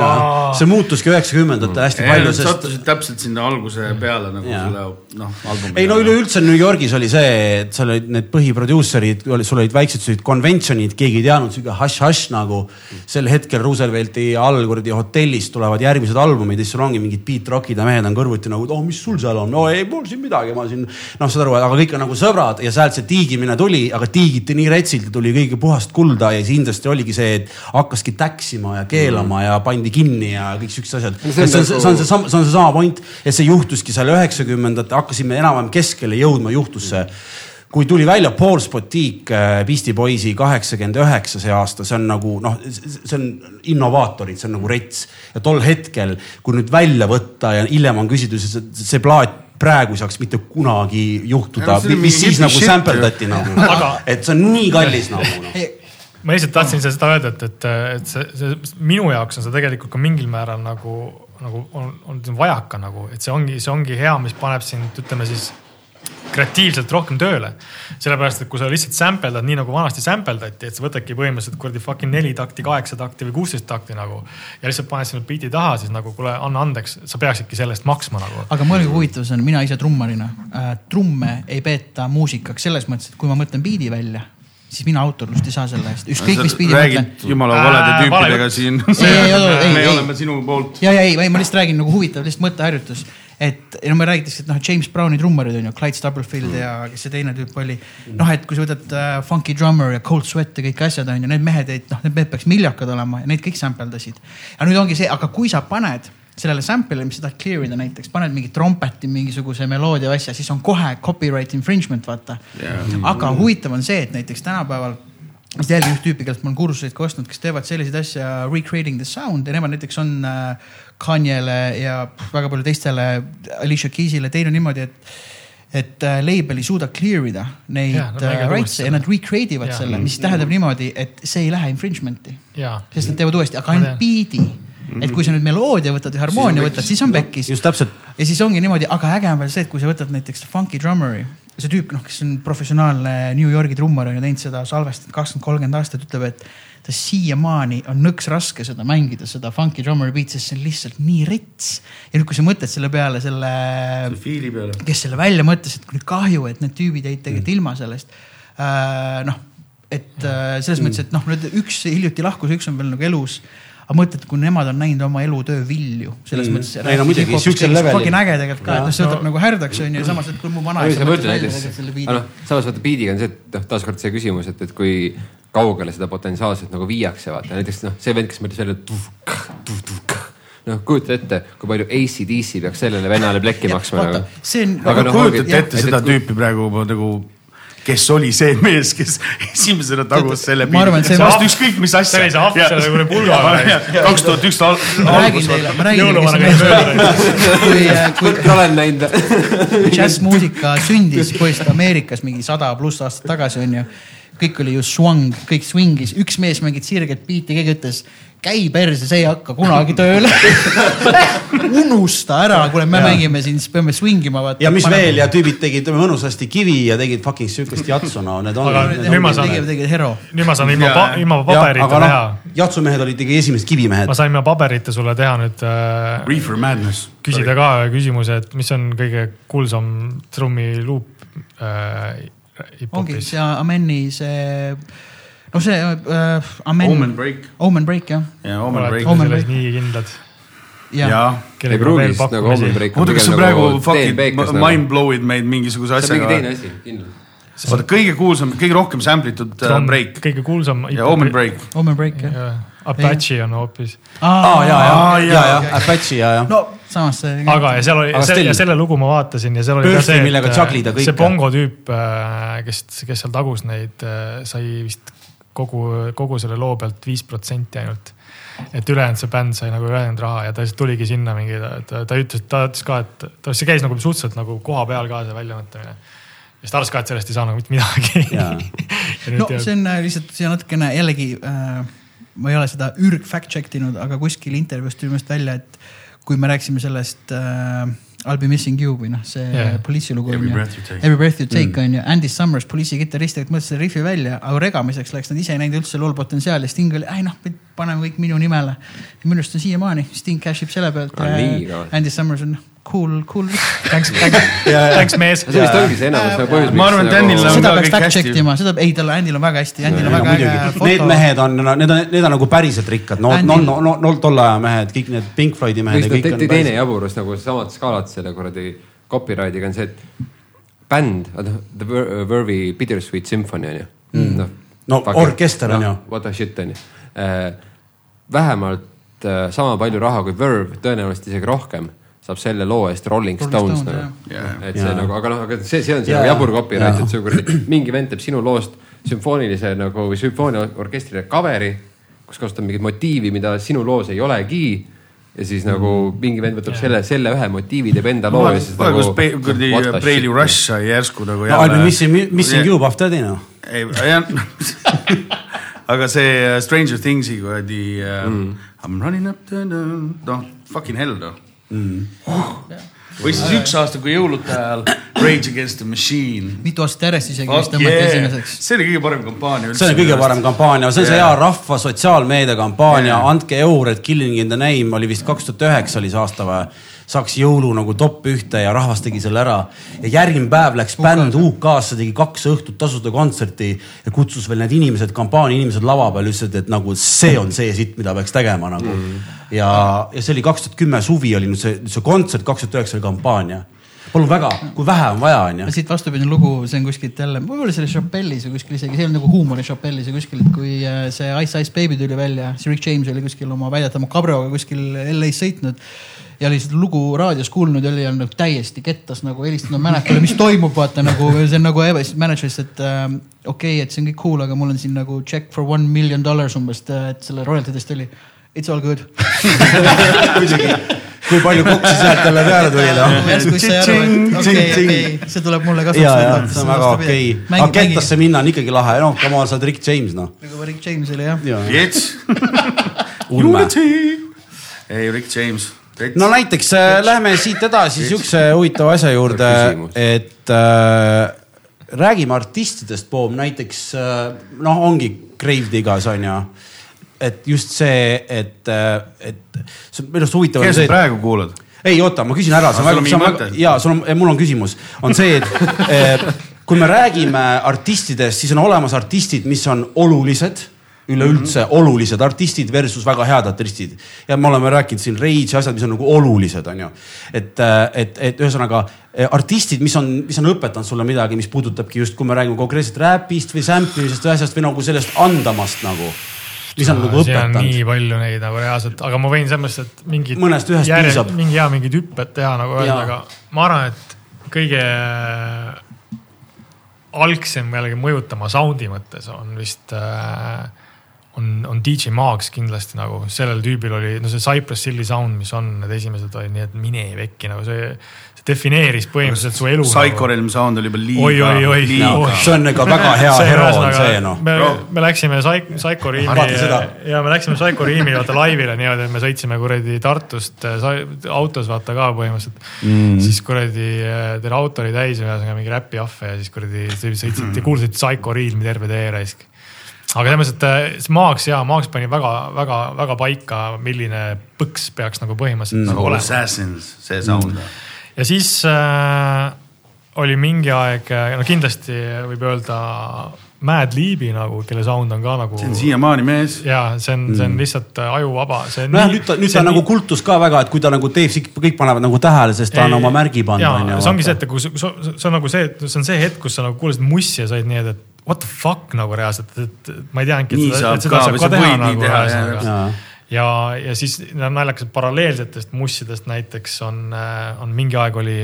see muutuski üheksakümnendatel hästi palju, sest sattusid täpselt sinna alguse peale nagu Jaa. selle noh, albumi. ei no üleüldse New Yorgis oli see, et seal olid need põhiproduuserid, sul olid väiksed sellised convention'id, keegi ei teadnud, sihuke hašš-hašš nagu. sel hetkel Roosevelti all kuradi hotellis tulevad järgmised albumid ja siis sul ongi mingid beat rock'id ja mehed on kõrvuti nagu, et oh, mis sul seal on, no ei mul siin midagi, ma siin. noh, saad aru, aga kõik on nagu sõbrad ja sealt see tiigimine tuli, aga tiigiti nii retsilt ja tuli kõige puhast kulda ja siis kindlasti oligi see, et hakkaski täksima ja keelama mm. ja pandi kinni ja kõik siuksed asjad. See see on see, see nagu- on see, see on seesama point, et see juhtuski seal üheksakümnendate, hakkasime enam-vähem keskele jõudma juhtusse kui tuli välja Paul Spotik äh, Beastie Boysi kaheksakümmend üheksa see aasta, see on nagu noh, see on innovaatorid, see on nagu rets ja tol hetkel, kui nüüd välja võtta ja hiljem on küsitud, see, see plaat praegu ei saaks mitte kunagi juhtuda. Mis siis nagu shit, sampeldati nagu. Aga-, et see on nii kallis nagu noh. ma lihtsalt tahtsin seda öelda, et, et, et see, see minu jaoks on see tegelikult ka mingil määral nagu, nagu on, on vajaka nagu, et see ongi, see ongi hea, mis paneb sind, ütleme siis kreatiivselt rohkem tööle. sellepärast, et kui sa lihtsalt sampeldad nii nagu vanasti sampeldati, et sa võtadki põhimõtteliselt kuradi fucking neli takti, kaheksa takti või kuusteist takti nagu. ja lihtsalt paned sinna biidi taha, siis nagu kuule, anna andeks, sa peaksidki selle eest maksma nagu. aga mõelge, kui huvitav see on, mina ise trummarina äh,, trumme ei peeta muusikaks selles mõttes, et kui ma mõtlen biidi välja, siis mina autorlust ei saa selle eest, ükskõik mis mõtlen. räägid jumala valede vale tüüpidega siin. Me ei. oleme sinu poolt. ja, ja ei, ei, ma lihtsalt räägin nagu huvitav lihtsalt mõtteharjutus, et no me räägitakse, et noh, James Browni trummarid on ju, Clyde Stubblefield ja kes see teine tüüp oli. noh, et kui sa võtad äh, Funky Drummer ja Cold Sweat ja kõik asjad on ju, need mehed ei, noh, need mehed peaks miljakad olema ja neid kõik sample dasid. ja nüüd ongi see, aga kui sa paned sellele sample'ile, mis sa tahad clear ida näiteks, paned mingi trompeti mingisuguse meloodia asja, siis on kohe copyright infringement, vaata yeah.. aga huvitav on see, et näiteks tänapäeval just jälgin üht tüüpi, kellelt ma olen kursuseid ka ostnud, kes teevad selliseid asju recreating the sound. Ja nemad näiteks on äh, Kanye'le ja väga palju teistele, Alicia Keys'ile teinud niimoodi, et et äh, label ei suuda clear ida neid mängivad rights'e ja nad recreate ivad Jaa. selle, mis tähendab niimoodi, et see ei lähe infringement'i, ja, sest nad teevad uuesti, aga ainult beat'i. Et kui sa nüüd meloodia võtad ja harmoonia võtad, siis on pekkis. just täpselt, ja siis ongi niimoodi, aga äge on veel see, et kui sa võtad näiteks Funky Drummeri, see tüüp, noh, kes on professionaalne New Yorgi trummar on ju teinud seda salvestit kakskümmend, kolmkümmend aastat, ütleb, et ta siiamaani on nõks raske seda mängida, seda Funky Drummeri beat'i, sest see on lihtsalt nii rits. ja nüüd, kui sa mõtled selle peale, selle, fiili peale. kes selle välja mõtles, et kui kahju, et need tüübid jäid tegelikult ilma sellest äh,. noh, et äh, selles mõttes, et noh, nüüd üks hiljuti lahkus, üks on veel nagu elus aga mõtled, kui nemad on näinud oma elutöö vilju selles Mm. mõttes. Ei no muidugi, siuksel levelil. fucking äge tegelikult ka, et noh, see võtab No. nagu härdaks onju ja samas, et kui mu vanaisa noh, samas vaata biidiga on see, et noh, taaskord see küsimus, et, et kui kaugele seda potentsiaalselt nagu viiakse, vaata näiteks noh, see vend, kes mõtles et noh, kujuta ette, kui palju ACDC peaks sellele vennale plekki maksma nagu., see on Aga aga noh, kujutate ette et- seda tüüpi praegu nagu, kes oli see mees, kes esimesena tagus selle ma arvan, et see- vastu ükskõik mis asja. See oli see ahv selle kuradi pulgaga. kaks tuhat üks ma räägin teile, ma räägin teile, kes käis see mees mööda. kui, kui olen näinud. džässmuusika sündis põhiliselt Ameerikas mingi sada pluss aastat tagasi onju. Kõik oli ju swung, kõik swing'is, üks mees mängib sirget biiti, keegi ütles käi perse, see ei hakka kunagi tööle. unusta ära, kuule, me mängime siin, siis peame swing ima ja mis veel ja tüübid tegid mõnusasti kivi ja tegid fucking sihukest jatsu, no need on. Nüüd ma saan- tegid, tegid hero. nüüd ma saan ilma ilma paberita aga teha noh, jatsumehed olid ikkagi esimesed kivimehed ma. sain ilma paberita sulle teha nüüd äh, Reefer Madness. küsida ka küsimuse, et mis on kõige kuulsam trummiluup äh, ongi see Ameni see, no see äh, Amen. Omen Break Omen Break jah, ja Omen Break. Omen selles nii kindlad. ja, ja.. jaa. ei pruugis nagu Omen Break. oota, kas sa praegu fucking nagu- mind blow'id meid mingisuguse see on mingi teine asjaga? asi, kindlalt. vaata kõige kuulsam, kõige rohkem sample itud uh, break kõige kuulsam. ja Omen. Break. Omen Break jah. Apache on hoopis, aa ja, ja ja, ja Apache ja, ja. no samas see. aga ja seal oli ja selle lugu ma vaatasin ja seal oli ka Birthday, see, et see Bongo tüüp, kes, kes seal tagus neid, sai vist kogu, kogu selle loo pealt viis protsenti ainult. et ülejäänud see bänd sai nagu ülejäänud raha ja ta lihtsalt tuligi sinna mingi, ta, ta ütles, ta ütles ka, et ta, see käis nagu suhteliselt nagu koha peal ka see väljamõtlemine. ja siis ta arvas ka, et sellest ei saa nagu mitte midagi. no see on äh, lihtsalt, see on natukene jällegi äh, ma ei ole seda ürg fact check inud, aga kuskil intervjuus tuli minu arust välja, et kui me rääkisime sellest äh, I'll be missing you või noh, see yeah. poliisi lugu Every breath you take. Every breath you take on ju, Andy Summers, poliisi kitarrist, tegelikult mõtles selle rifi välja, aga regamiseks läks, nad ise ei näinud üldse lool potentsiaali, Sting oli, ei noh, paneme kõik minu nimele. minu arust on siiamaani, Sting cash ib selle pealt Ah. Andy Summers on cool, cool. Thanks, thanks, thanks mees. see vist ongi see enamus nagu põhjus. Ma arvan, et Danil on- seda peaks fact check ima, seda, ei tal, Andil on väga hästi, Andil on väga äge muidugi, need foto. mehed on, need on, need on nagu päriselt rikkad, no, no, no, no, no tolle aja mehed, kõik need Pink Floydi mehed ja kõik on teine jaburus nagu samad skaalad selle kuradi copyright'iga on see, et bänd, noh, The Ver- Verve'i Bittersweet Symphony on ju mm.. No orkester on ju. What a shit on ju. vähemalt äh, sama palju raha kui Verve, tõenäoliselt isegi rohkem saab selle loo eest Rolling Rolling Stones Stones, nagu jah.. et see Jaa. nagu, aga noh, aga see, see on see Jaa. nagu jabur copyright, Jaa. et see kuradi mingi vend teeb sinu loost sümfoonilise nagu või sümfooniaorkestrile cover'i, kus kasutab mingit motiivi, mida sinu loos ei olegi ja siis nagu mingi vend võtab selle, selle ühe motiivi, teeb enda loo ja siis nagu. kus kuradi Preili Rush sai järsku nagu no I'll be missing, missing you, Puff Daddy noh. ei, jah. aga see äh, Stranger Things'i kuradi mm. I m running up the, noh, fucking hell noh mm.. või siis üks aasta, kui jõulude ajal Rage Against the Machine. mitu aastat järjest isegi vist tõmmati esimeseks. see oli kõige parem kampaania üldse. see on kõige parem kampaania, see on see Jaa. hea rahva sotsiaalmeedia kampaania Jaa. andke eur, et Killing in the name oli vist kaks tuhat üheksa oli see aasta või. Saaks jõulu nagu top ühte ja rahvas tegi selle ära. ja järgmine päev läks bänd UK-sse, tegi kaks õhtut tasuta kontserti ja kutsus veel need inimesed, kampaania inimesed lava peal, ütlesid, et nagu see on see sitt, mida peaks tegema nagu mm.. ja, ja see oli kaks tuhat kümme suvi oli nüüd see, see kontsert, kaks tuhat üheksa oli kampaania. palun väga, kui vähe on vaja, onju. siit vastupidine lugu, see on kuskilt jälle, võib-olla oli Chappelle'is või kuskil isegi, see oli nagu huumori Chappelle'is või kuskil, et kui äh, see Ice Ice Baby tuli välja, siis Rick James oli kuskil oma väidetava kabrioga kuskil LA-s sõitnud ja oli seda lugu raadios kuulnud ja oli olnud nagu täiesti kettas nagu helistanud mäletajale, mis toimub, vaata nagu see on nagu siis mänedžer ütles, et äh, okei okay,, et see on kõik cool, aga mul on siin nagu check for one million dollars umbes, et selle royalty dest oli. It's all good. kui palju koksi sealt jälle peale tuli noh. järsku sai aru, et okei, okei, see tuleb mulle kasuks. ja, ja see on väga okei okay.. aga kettasse minna on ikkagi lahe, noh, come on, sa oled Rick James noh. nagu Rick James oli jah. Jets. ulme. ei, Rick James. No näiteks äh, lähme siit edasi siukse huvitava asja juurde et äh, räägime artistidest, Bob, näiteks äh, noh, ongi Gravedigas on ju. et just see, et, et see on minu arust huvitav. keda sa praegu kuulad? ei oota, ma küsin ära, see on väga, see on väga mõte?, ja sul on, mul on küsimus, on see, et eh, kui me räägime artistidest, siis on olemas artistid, mis on olulised üleüldse mm -hmm. olulised artistid versus väga head artistid ja me oleme rääkinud siin Rage asjad, mis on nagu olulised, on ju. et, et, et ühesõnaga eh, artistid, mis on, mis on õpetanud sulle midagi, mis puudutabki just, kui me räägime konkreetselt räpist või sample isest või asjast või nagu sellest andamast nagu. mis on nagu õpetanud nii palju neid nagu reaalselt, aga ma võin selles mõttes, et mingid. Mõnest ühest piisab. mingi hea, mingid hüpped teha nagu öelda, aga ma arvan, et kõige algsem jällegi mõjutama sound'i mõttes on vist äh,, on, on DJ Maags kindlasti nagu sellel tüübil oli, no see Cypress Hilli sound, mis on need esimesed olid nii, et mine vekki nagu see, see defineeris põhimõtteliselt su elu. Psycho Realm Sound oli juba liiga. Oi, oi, oi. liiga No.. see on ikka väga hea hero on see noh. me, me läksime Psy- Psycho Riimi Vaata seda. ja me läksime Psycho Riimi vaata laivile niimoodi, et me sõitsime kuradi Tartust äh, autos vaata ka põhimõtteliselt mm.. siis kuradi äh, teil auto oli täis ühesõnaga mingi räpiahve ja siis kuradi sõitsite mm., kuulsite Psycho Realmi terve tee raisk. Aga selles mõttes, et äh, see Maaks ja Maaks pani väga-väga-väga paika, milline põks peaks nagu põhimõtteliselt mm. nagu olema Assassins, see sound mm.. ja siis äh, oli mingi aeg, no kindlasti võib öelda Mad Liibi nagu, kelle sound on ka nagu. see on siiamaani mees. ja see on, see on lihtsalt äh, ajuvaba. nojah, nüüd ta, nüüd ta nagu kultus ka väga, et kui ta nagu teeb, kõik panevad nagu tähele, sest ta on oma märgi pannud, see ongi see, et kui, see on nagu see, et see on see hetk, kus sa nagu kuulasid mussi ja said nii, et what the fuck nagu reaalselt, et ma ei teadnudki, Nii et seda, saab ka või sa teha võid nii nagu teha, jaa. ja, ja siis naljakas, et paralleelsetest mussidest näiteks on, on mingi aeg oli,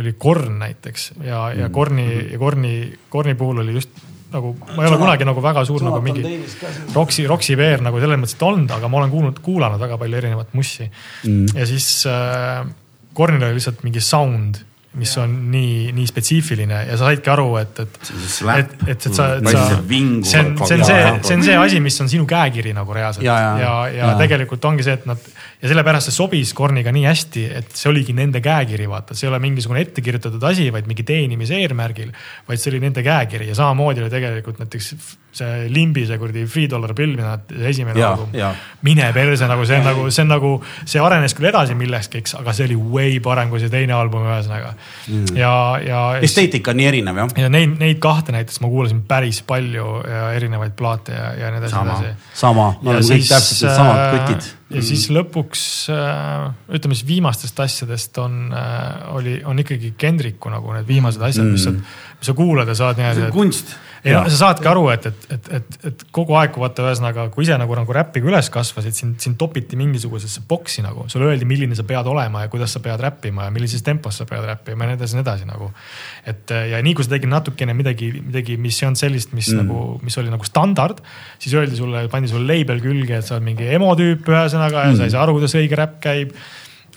oli Korn näiteks ja, ja Korni ja Korni, Korni puhul oli just nagu ma ei ole kunagi nagu väga suur nagu mingi Roxy, Roxy veer nagu selles mõttes, olnud, aga ma olen kuulnud, kuulanud väga palju erinevat mussi mm.. ja siis äh, Kornil oli lihtsalt mingi sound, mis on nii, nii spetsiifiline ja sa saidki aru, et, et, et, et, et sa, et Või sa see on, see on see see on see asi, mis on sinu käekiri nagu reaalselt. Ja, ja, ja. ja, ja, Ja. ja tegelikult ongi see, et nad ja sellepärast see sobis Korniga nii hästi, et see oligi nende käekiri, vaata, see ei ole mingisugune ettekirjutatud asi, vaid mingi teenimise eesmärgil, vaid see oli nende käekiri ja samamoodi oli tegelikult näiteks see Limbi see kuradi Three Dollar Bill, mida esimene Jaa, album jaa.. mine perse nagu see on nagu, see on nagu, see arenes küll edasi millekski, eks, aga see oli way parem kui see teine album ühesõnaga mm.. ja, ja. esteetika on nii erinev jah. ja neid, neid kahte näiteks ma kuulasin päris palju ja erinevaid plaate ja, ja nii edasi, Sama. sama, me oleme kõik täpselt needsamad kotid. Ja siis lõpuks äh, ütleme siis viimastest asjadest on, oli, on ikkagi Kendriku nagu need viimased asjad mm., mis sa, mis sa kuulad ja saad see niimoodi on, kunst. no sa saadki aru, et, et, et, et, et kogu aeg, kui vaata ühesõnaga, kui ise nagu, nagu räppiga üles kasvasid, sind, sind topiti mingisugusesse boksi nagu, sulle öeldi, milline sa pead olema ja kuidas sa pead räppima ja millises tempos sa pead räppima ja nii edasi ja nii edasi nagu. et ja nii kui sa tegid natukene midagi, midagi, mis ei olnud sellist, mis mm. nagu, mis oli nagu standard, siis öeldi sulle, pandi sulle label külge, et sa oled mingi emo tüüp ühesõnaga ja mm. sa ei saa aru, kuidas õige räpp käib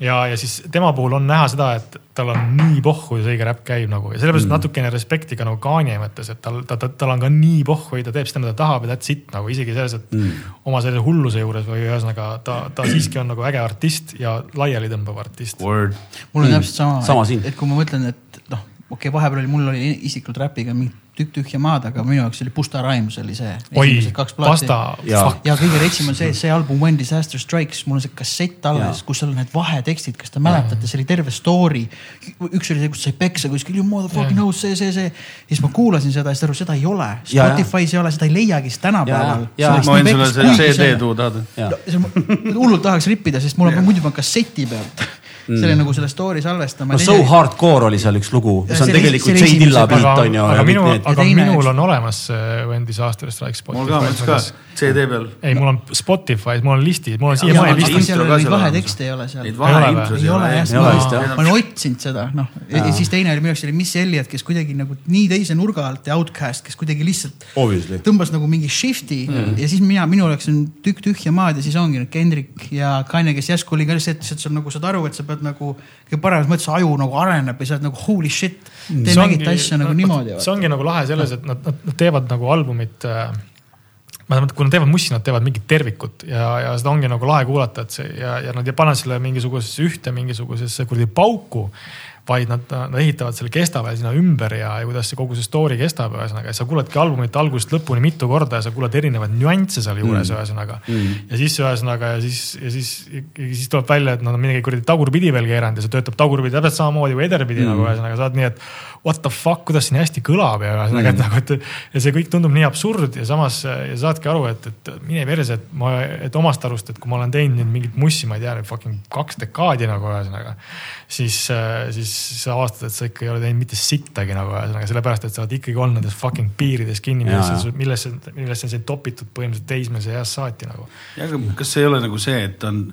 ja, ja siis tema puhul on näha seda, et tal on nii pohhu ja see õige räpp käib nagu ja sellepärast mm. natukene respekti ka nagu Kanye mõttes, et tal, ta, ta, tal on ka nii pohhu ja ta teeb seda, mida ta tahab ja that's it nagu isegi selles, et mm. oma selle hulluse juures või ühesõnaga ta, ta siiski on nagu äge artist ja laialitõmbav artist. Word. mul on täpselt sama, Sama siin. et, et kui ma mõtlen, et noh, okei okay,, vahepeal oli, mul oli isiklikult räpiga mingi tükk tühja maad, aga minu jaoks oli Busta Rhymes oli see. oi, pasta, fuck. ja kõige retsim on see, see album When Disaster Strikes, mul on see kassett alles, kus seal on need vahetekstid, kas te mäletate, see oli terve story. üks oli see, kus sai peksa kuskil, you motherfucking house, see, see, see. ja siis ma kuulasin seda ja siis aru, seda ei ole. Spotify's ei ole, seda ei leiagi siis tänapäeval. Ma võin sulle selle CD tuua, tahad? Hullult tahaks rippida, sest mul on muidu ma kasseti pealt selle nagu selle story salvestama. no So Hardcore oli seal üks lugu, see on see oli- tegelikult see oli J Dilla beat on, ju. aga minu, aga teine minul on olemas see Wendy Saaster Strike mul ka, mul ka. CD peal. ei, mul on Spotify's, mul on listid, mul on siiamaani listid seal seal vahetekste ei ole seal. Neid vaheintros ei ole jah, ma, olen otsinud seda, noh. ja siis teine oli minu jaoks oli Miss Elliot, kes kuidagi nagu nii teise nurga alt ja Outcast, kes kuidagi lihtsalt Obviously. tõmbas nagu mingi shift'i mm. ja siis mina, minu jaoks on tükk tühja maad ja siis ongi nüüd Kendrick ja Kanye, kes järsku oli ka lihtsalt, et sa nagu saad aru, et sa pead nagu paremas mõttes aju nagu areneb ja sa oled nagu holy shit. Te nägite asja nagu niimoodi. see ongi nagu lahe selles, et nad, nad, nad teevad nagu albumit äh, ma tähendab, kui nad teevad mussi, nad teevad mingit tervikut ja, ja seda ongi nagu lahe kuulata, et see ja, ja nad ei pane selle mingisugusesse ühte mingisugusesse kuradi pauku. Vaid nad, nad ehitavad selle kestava sinna ümber ja, ja kuidas see kogu see story kestab, ühesõnaga, sa kuuledki albumit algusest lõpuni mitu korda ja sa kuuled erinevaid nüansse seal juures mm., ühesõnaga mm.. ja siis ühesõnaga ja siis, ja siis, ja siis tuleb välja, et nad on midagi kuradi tagurpidi veel keeranud ja see töötab tagurpidi täpselt samamoodi kui ederpidi mm. nagu ühesõnaga saad nii, et what the fuck, kuidas see nii hästi kõlab ja ühesõnaga mm., et nagu, et ja see kõik tundub nii absurd ja samas ja saadki aru, et, et mine perse, et ma, et omast arust, et kui ma olen teinud nüüd mingit mussi, ma ei tea, fucking kaks dekaadi nagu ühesõnaga. siis, siis sa avastad, et sa ikka ei ole teinud mitte sittagi nagu ühesõnaga, sellepärast et sa oled ikkagi olnud nendes fucking piirides kinni, millesse millesse, millesse on sind topitud põhimõtteliselt teismelise east saati nagu. ja aga kas see ei ole nagu see, et on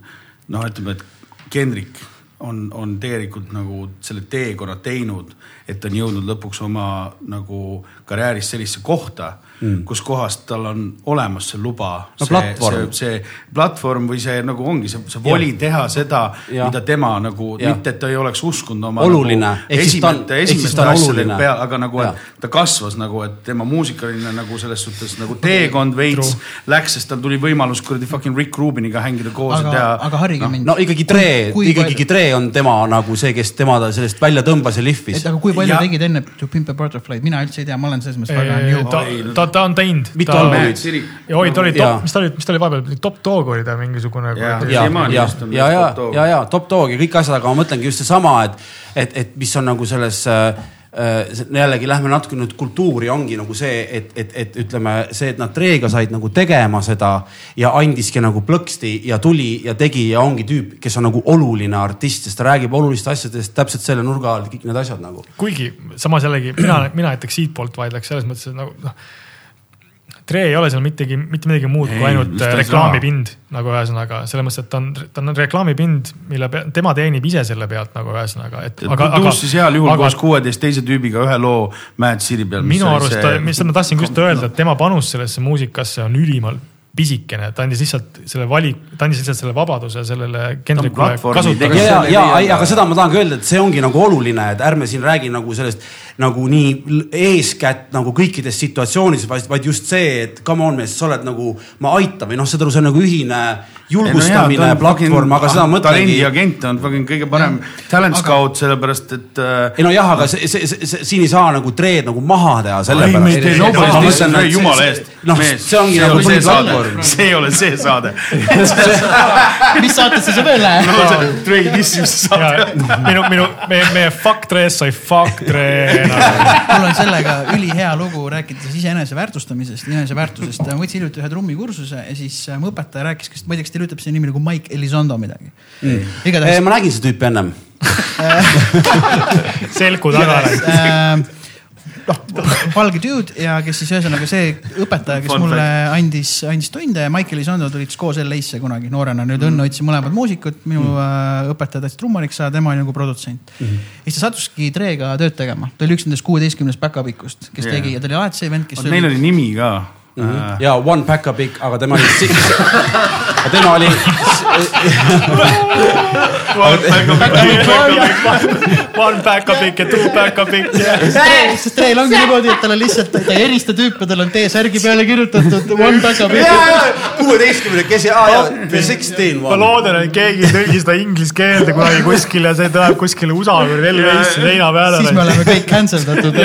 noh, ütleme, et Kendrick on, on tegelikult nagu selle teekonna teinud, et on jõudnud lõpuks oma nagu karjääris sellisesse kohta mm., kus kohast tal on olemas see luba No see, platvorm. see, see platvorm või see nagu ongi see, see voli teha seda, Ja. mida tema nagu, Ja. mitte et ta ei oleks uskunud oma Oluline. nagu, ehk siis esimeste on asjadega oluline. peale, aga nagu, Ja. et ta kasvas nagu, et tema muusikaline nagu selles suhtes nagu teekond veits läks, sest tal tuli võimalus kuradi fucking Rick Rubiniga hängida koos aga ja, teha. aga harige mind. no ikkagi kui ikkagi Dre on tema nagu see, kes tema sellest välja tõmbas ja lihvis et. aga kui palju Ja- tegid enne To Pimp a Butterfly'd, mina üldse ei tea, ma olen selles mõttes väga new. ta, ta, on teinud. Mitu ta, albumit? ja oi, ta oli top, mis ta oli, mis ta oli vahepeal, top dog oli ta mingisugune. Ja, ja ja, ja ja, ja top dog ja kõik asjad, aga ma mõtlengi just seesama, et, et, et mis on nagu selles äh, äh, jällegi lähme natuke nüüd kultuuri, ongi nagu see, et, et, et ütleme see, et nad Treega said nagu tegema seda ja andiski nagu plõksti ja tuli ja tegi ja ongi tüüp, kes on nagu oluline artist, sest ta räägib olulistest asjadest täpselt selle nurga all, kõik need asjad nagu. kuigi samas jällegi mina, mina näiteks siitpoolt vaidleks selles mõttes, et nagu noh. Tre ei ole seal mittegi, mitte midagi muud Ei, kui ainult äh, reklaamipind nagu ühesõnaga selles mõttes, et ta on, ta on reklaamipind, mille peal, tema teenib ise selle pealt nagu ühesõnaga, et. produussis heal juhul koos kuueteist teise tüübiga ühe loo Mad City peal. minu arust, mis ma tahtsin just öelda, et tema panus sellesse muusikasse on ülimalt pisikene, ta andis lihtsalt selle valik, ta andis lihtsalt selle vabaduse sellele Kendrickule platvormi kasutada ja, see ja oli, aga seda ma tahangi öelda, et see ongi nagu oluline, et ärme siin räägi nagu sellest nagu nii eeskätt nagu kõikides situatsioonides, vaid just see, et come on mees, sa oled nagu, ma aitan või noh, saad aru, see on nagu ühine julgustamine, platvorm, aga seda mõtlengi. talendiagent on kõige parem talent scout, sellepärast et äh,. ei no jah, aga see, see, see, see, siin ei saa nagu treed nagu maha teha ei, me ei sellepärast jumala see- eest. noh, see ongi nagu see saade põhiplatvorm. see ei ole see saade. mis saatesse see veel läheb? Dre dissis saade. minu, minu, meie, meie fuck Dre's sai fuck nagu.. mul on sellega ülihea lugu rääkides iseenese väärtustamisest, iseenese väärtusest. ma võtsin hiljuti ühe trummikursuse ja siis äh, mu õpetaja rääkis, kas, ma ei tea, kas teile ütleb see nimi nagu Mike Elizondo midagi mm.? igatahes ma nägin seda tüüpi ennem. selgu taga läks. äh, noh, valge dude ja kes siis ühesõnaga see õpetaja, kes mulle andis, andis tunde ja Michael Isondo tulid siis koos LA-sse kunagi noorena, nüüd õnne hoidsid mõlemad muusikud, minu mm. õpetaja tahtis trummariks saada, tema oli nagu produtsent mm. ja siis ta sattuski Treega tööd tegema, ta oli üks nendest kuueteistkümnest back-up'ikust, kes yeah. tegi ja ta oli alati see vend, kes Neil oli nimi ka. Ja One Pack a Big, aga tema oli, tema oli, One back up ikka, two back up ikka. sest Treil ongi niimoodi, et tal on lihtsalt, ta ei erista tüüpe, tal on T-särgi peale kirjutatud. One back-up. kuueteistkümne kesi, sixteen ma loodan, et keegi ei tõlgi seda inglise keelde kunagi kuskile, see tuleb kuskile USA või LA-sse seina peale. siis me oleme kõik cancel datud.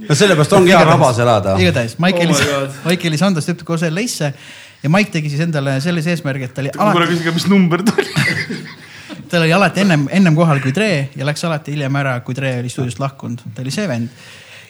No sellepärast ongi hea rabas elada. igatahes Mike Oh my Elis- God., Mike Elisandos tüüp koos LA-sse ja Mike tegi siis endale sellise eesmärgi, et ta oli kuule, alati, küsige, mis number ta oli. tal oli alati ennem, ennem kohal kui Dre ja läks alati hiljem ära, kui Dre oli stuudiost lahkunud, ta oli see vend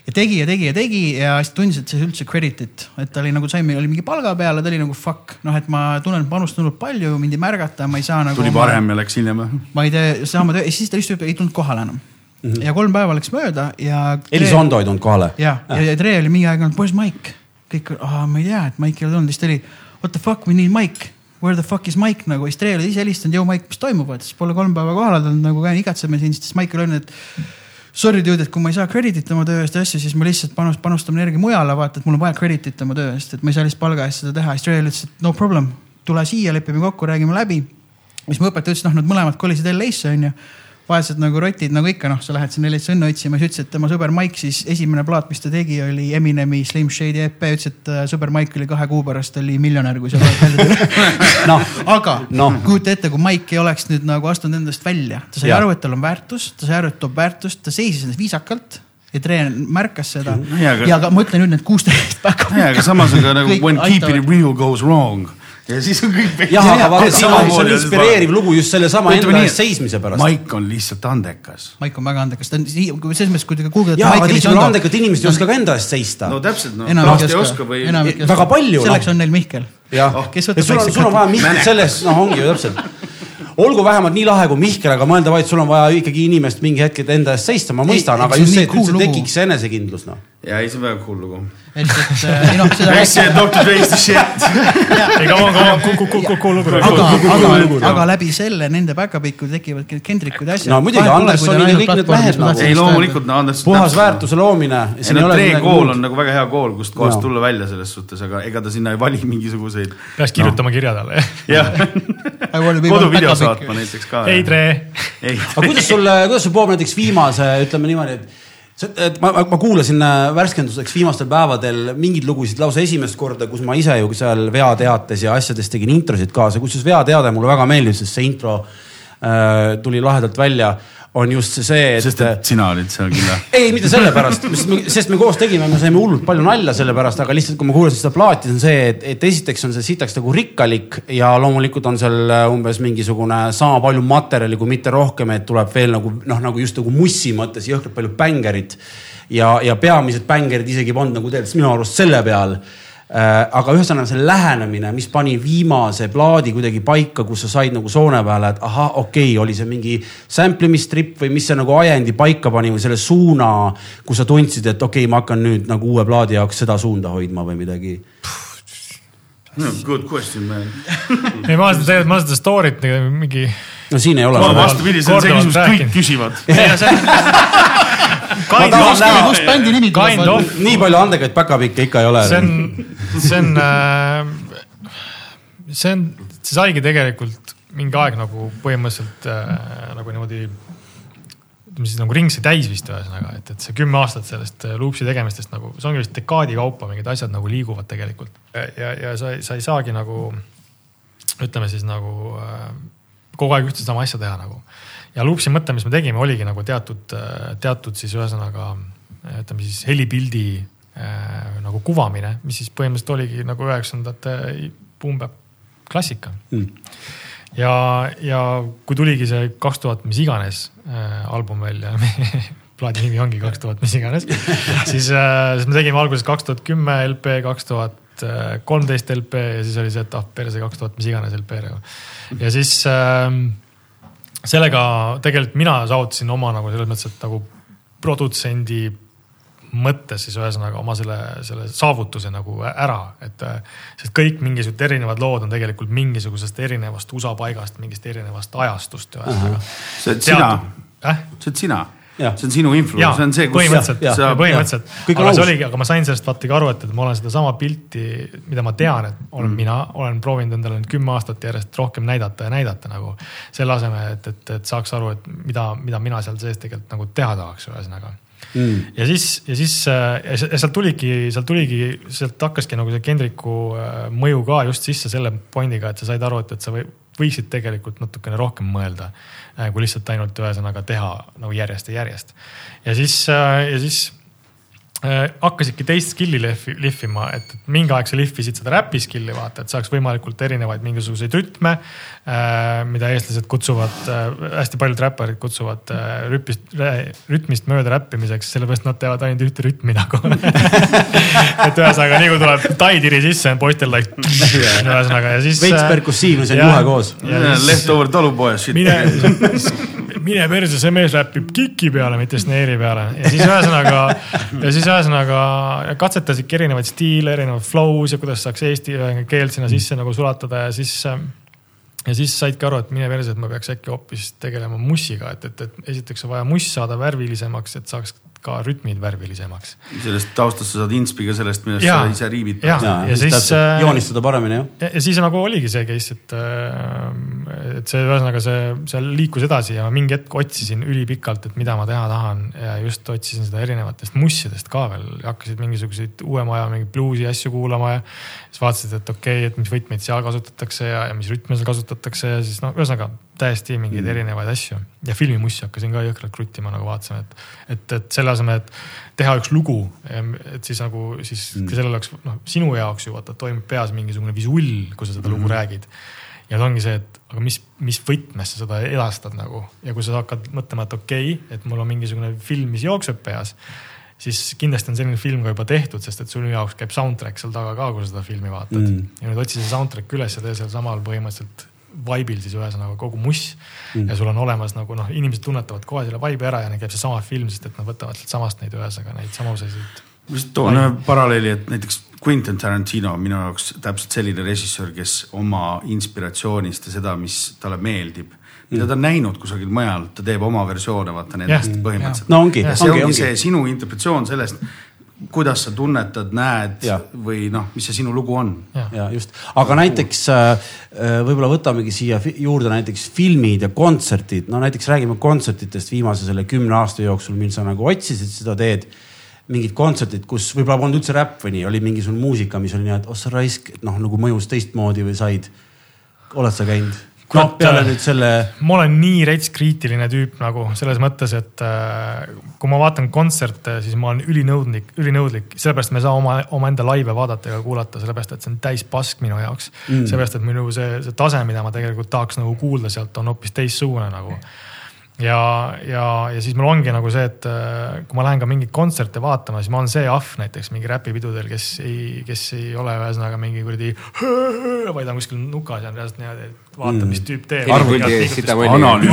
ja tegi ja tegi ja tegi ja siis tundis, et see üldse credit'it, et ta oli nagu sai, oli mingi palga peal ja ta oli nagu fuck, noh, et ma tunnen panustanud palju, mind ei märgata, ma ei saa nagu. tuli varem ja läks hiljem. ma ei tee sama töö ja siis ta lihtsalt ei tulnud kohale enam mm. -hmm. ja kolm päeva läks mööda ja. Elizondo ei tulnud kohale. ja, ja, ja Tre oli mingi aeg olnud, where's Mike? kõik, ma ei tea, et Mike ei ole tulnud, siis ta oli what the fuck, we need Mike. Where the fuck is Mike nagu, siis Tre oli ise helistanud, joo Mike, mis toimub, et siis pole kolm päeva kohal olnud nagu käin igatseme siin, siis Mike oli öelnud, et sorry dude, et kui ma ei saa credit'it oma töö eest ja asju, siis ma lihtsalt panus, panustan energia mujale, vaata, et mul on vaja credit'it oma töö eest, et ma ei saa lihtsalt palga eest seda teha, siis Tre ütles, et no problem, tule siia, lepime kokku, räägime läbi. siis mu õpetaja ütles, noh, nad mõlemad kolisid LA-sse onju vaesed nagu rotid nagu ikka noh, sa lähed sinna LA-sse õnne otsima, siis ütles, et tema sõber Mike siis esimene plaat, mis ta tegi, oli Eminemi Slim Shady EP, ütles, et äh, sõber Mike oli kahe kuu pärast oli miljonär, kui see plaat välja tuli. noh, aga no. kujuta ette, kui Mike ei oleks nüüd nagu astunud endast välja, ta sai Jaa. aru, et tal on väärtus, ta sai aru, et toob väärtust, ta seisis ennast viisakalt ja Treen märkas seda Jaa, aga- ja ka ma ütlen nüüd need kuusteist back jaa, aga samas ka nagu when keeping it real goes wrong ja siis on kõik. jah, aga vaata, siin on, see on inspireeriv lugu just sellesama enda eest seismise pärast. Mike on lihtsalt andekas. Mike on väga andekas, ta on selles mõttes, kui te guugeldate jaa, aga Mike tihtipeale andekad inimesed ei oska ka enda eest seista no täpselt, no enamik lahti ei oska või. Väga palju, selleks noh. on neil Mihkel. jah Oh,, kes et võtab sul on, sul on vaja Mihklit selles, noh, ongi ju täpselt. olgu vähemalt nii lahe kui Mihkel, aga mõelda vaid, sul on vaja ikkagi inimest mingi hetk enda eest seista, ma mõistan, aga just see, et üldse tekiks see enesekindlus, noh. Ja ei, see on väga cool lugu. et, et äh, ei noh, seda eks see Dr Dre's the shit. ei, come on, come on, kuku, kuku, kuku lugu. aga, aga, aga läbi selle nende back-up'ikud tekivad Kendrickud ja asjad. No muidugi, Andersoni ja kõik need mehed nagu- ei, loomulikult, no Andres. puhas väärtuse loomine. ei no Tre kool on nagu väga hea kool, kust kohast tulla välja selles suhtes, aga ega ta sinna ei vali mingisuguseid. peaks kirjutama kirja talle. jah, koduvideo saatma näiteks ka. ei, Tre. ei, aga kuidas sul, kuidas sul Bob näiteks viimase, ütleme niimoodi, et et ma, ma, kuulasin äh, värskenduseks viimastel päevadel mingeid lugusid lausa esimest korda, kus ma ise ju seal veateates ja asjades tegin introsid kaasa, kusjuures veateade mulle väga meeldis, sest see intro äh, tuli lahedalt välja, on just see, et. sest et sina olid seal küll jah. ei, mitte sellepärast, sest me koos tegime, me saime hullult palju nalja selle pärast, aga lihtsalt kui ma kuulasin seda plaati, see on see, et, et esiteks on see sitaks nagu rikkalik ja loomulikult on seal äh, umbes mingisugune sama palju materjali, kui mitte rohkem, et tuleb veel nagu noh, nagu just nagu mussi mõttes jõhkralt palju bängerit ja, ja peamised bängerid isegi polnud nagu tegelikult minu arust selle peal aga ühesõnaga see lähenemine, mis pani viimase plaadi kuidagi paika, kus sa said nagu soone peale, et ahah, okei okay,, oli see mingi sample imistrip või mis see nagu ajendi paika pani või selle suuna, kus sa tundsid, et okei okay,, ma hakkan nüüd nagu uue plaadi jaoks seda suunda hoidma või midagi no, good question man ei, ma olen tegelikult, ma olen seda story't nagu mingi. no siin ei ole. vastupidi, see on see küsimus, kõik küsivad nii palju andekaid päkapikke ikka ei ole. see on, see on äh,, see on, see saigi tegelikult mingi aeg nagu põhimõtteliselt äh, nagu niimoodi ütleme siis nagu ringsi täis vist ühesõnaga, et, et see kümme aastat sellest äh, loopsi tegemistest nagu, see ongi vist dekaadi kaupa mingid asjad nagu liiguvad tegelikult. ja, ja sa, sa ei saagi nagu ütleme siis nagu äh, kogu aeg ühte sama asja teha nagu ja loopsi mõte, mis me tegime, oligi nagu teatud, teatud siis ühesõnaga ütleme siis helipildi äh, nagu kuvamine, mis siis põhimõtteliselt oligi nagu üheksakümnendate boom-bap klassika mm. ja, ja kui tuligi see kaks tuhat mis iganes äh, album välja plaadi nimi ongi kaks tuhat mis iganes siis äh,, siis me tegime alguses kaks tuhat kümme LP, kaks tuhat kolmteist LP ja siis oli see, et ah perse kaks tuhat mis iganes LP nagu. ja siis äh, sellega tegelikult mina saavutasin oma nagu selles mõttes, et nagu produtsendi mõttes siis ühesõnaga oma selle, selle saavutuse nagu ära, et. sest kõik mingisugused erinevad lood on tegelikult mingisugusest erinevast USA paigast, mingist erinevast ajastust see oled sina see oled sina see on sinu influence, see on see, kus. põhimõtteliselt, põhimõtteliselt, aga see oligi, aga ma sain sellest vaata aru, et, et ma olen sedasama pilti, mida ma tean, et olen mm. mina, olen proovinud endale nüüd kümme aastat järjest rohkem näidata ja näidata nagu. selle asemel, et, et, et saaks aru, et mida, mida mina seal sees tegelikult nagu teha tahaks, ühesõnaga mm.. ja siis, ja siis ja sealt tuligi, sealt tuligi, sealt hakkaski nagu see Kendriku äh, mõju ka just sisse selle pointiga, et sa said aru, et, et sa või, võiksid tegelikult natukene rohkem mõelda Äh, kui lihtsalt ainult ühesõnaga teha nagu järjest ja järjest. ja siis, äh, ja siis hakkasidki teist skill'i lihvi, lihvima, et mingi aeg sa lihvisid seda räpi skill'i vaata, et saaks võimalikult erinevaid mingisuguseid rütme äh,. mida eestlased kutsuvad äh,, hästi paljud räpparid kutsuvad äh, rüpist, rütmist mööda räppimiseks, sellepärast nad teevad ainult ühte rütmi nagu et ühesõnaga nii kui tuleb taitiri sisse, on poistel like ühesõnaga ja siis. veits perkussiivne, see on juhe koos. Leftover talupoes. mine mine perse, see mees räpib kiki peale, mitte snare'i peale. Ja siis ühesõnaga, ja siis ühesõnaga katsetasidki erinevaid stiile, erinevaid flow's ja kuidas saaks eesti keelt sinna sisse nagu sulatada ja siis ja siis saidki aru, et mine perse, et ma peaks äkki hoopis tegelema mussiga, et, et, et esiteks on vaja muss saada värvilisemaks, et saaks ka rütmid värvilisemaks. sellest taustast sa saad inspi ka sellest, millest ja, sa ise riimid. ja, ja, ja siis. Äh, joonistada paremini jah. Ja, siis nagu oligi see case, et, äh, et see ühesõnaga see, see liikus edasi ja mingi hetk otsisin ülipikalt, et mida ma teha tahan ja just otsisin seda erinevatest mussidest ka veel, hakkasid mingisuguseid uuema aja mingeid bluusi asju kuulama ja. siis vaatasid, et okei okay,, et mis võtmeid seal kasutatakse ja, ja mis rütme seal kasutatakse ja siis no ühesõnaga täiesti mingeid mm. erinevaid asju ja filmimussi hakkasin ka jõhkralt kruttima, nagu vaatasin, et, et, et selle asemel, et teha üks lugu, et siis nagu siis mm. sellel oleks noh, sinu jaoks ju vaata toimub peas mingisugune visull, kui sa seda mm. lugu räägid. ja see ongi see, et aga mis, mis võtmes sa seda edastad nagu ja kui sa hakkad mõtlema, et okei okay,, et mul on mingisugune film, mis jookseb peas siis kindlasti on selline film ka juba tehtud, sest et sul jaoks käib soundtrack seal taga ka, kui sa seda filmi vaatad mm.. ja nüüd otsi see soundtrack üles ja tee seal samal põhimõtteliselt vibe'il siis ühesõnaga kogu muss mm. ja sul on olemas nagu noh, inimesed tunnetavad kohe selle vibe'i ära ja neil käib seesama film, sest et nad võtavad sealt samast neid ühesõnaga neid samu selliseid. ma lihtsalt toon ühe paralleeli, et näiteks Quentin Tarantino on minu jaoks täpselt selline režissöör, kes oma inspiratsioonist ja seda, mis talle meeldib mida ta on näinud kusagil mujal, ta teeb oma versioone, vaata nendest yeah. põhimõtteliselt. no ongi. see ongi, ongi see sinu interpretatsioon sellest, kuidas sa tunnetad, näed ja. või noh, mis see sinu lugu on. ja just, aga näiteks äh, äh, võib-olla võtamegi siia juurde näiteks filmid ja kontserdid, no näiteks räägime kontsertidest viimase selle kümne aasta jooksul, mil sa nagu otsisid seda teed mingid kontserdid, kus võib-olla polnud üldse räpp või nii, oli mingisugune muusika, mis oli nii, et oh sa raisk, noh nagu mõjus teistmoodi või said. oled sa käinud? Noh, peale nüüd selle. ma olen nii rets kriitiline tüüp nagu selles mõttes, et äh, kui ma vaatan kontserte, siis ma olen ülinõudlik, ülinõudlik, sellepärast me ei saa oma, omaenda laive vaadata ega kuulata, sellepärast et see on täis pask minu jaoks. Mm.. sellepärast, et minu see, see tase, mida ma tegelikult tahaks nagu kuulda sealt on hoopis teistsugune nagu ja, ja, ja siis mul ongi nagu see, et äh, kui ma lähen ka mingeid kontserte vaatama, siis ma olen see ahv näiteks mingi räpipidudel, kes ei, kes ei ole ühesõnaga mingi kuradi, vaid on kuskil nukas ja on reaalselt niimoodi, et vaatab, mis tüüp teeb.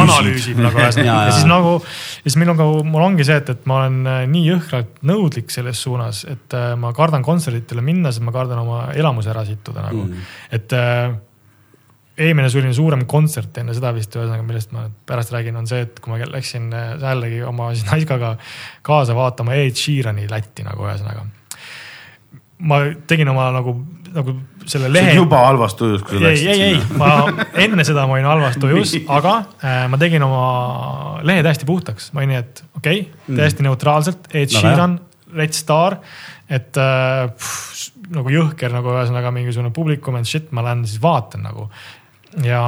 Analüüsib. nagu ühesõnaga Ja, siis nagu, ja siis meil on ka, mul ongi see, et, et ma olen äh, nii jõhkralt nõudlik selles suunas, et äh, ma kardan kontsertidele minna, sest ma kardan oma elamuse ära sittuda nagu mm., et eelmine selline suurem kontsert enne seda vist ühesõnaga, millest ma pärast räägin, on see, et kui ma läksin äh, jällegi oma siis naiskaga kaasa vaatama Ed Sheerani Lätti nagu ühesõnaga. ma tegin oma nagu, nagu selle lehe juba halvas tujus, kui sa ei, läksid ei, ei, sinna. ma enne seda ma olin halvas tujus, aga äh, ma tegin oma lehe täiesti puhtaks, ma olin nii, et okei okay,, täiesti neutraalselt, Ed Väga Sheeran, Red Star, et äh, pff, nagu jõhker nagu ühesõnaga mingisugune publikum and shit, ma lähen siis vaatan nagu ja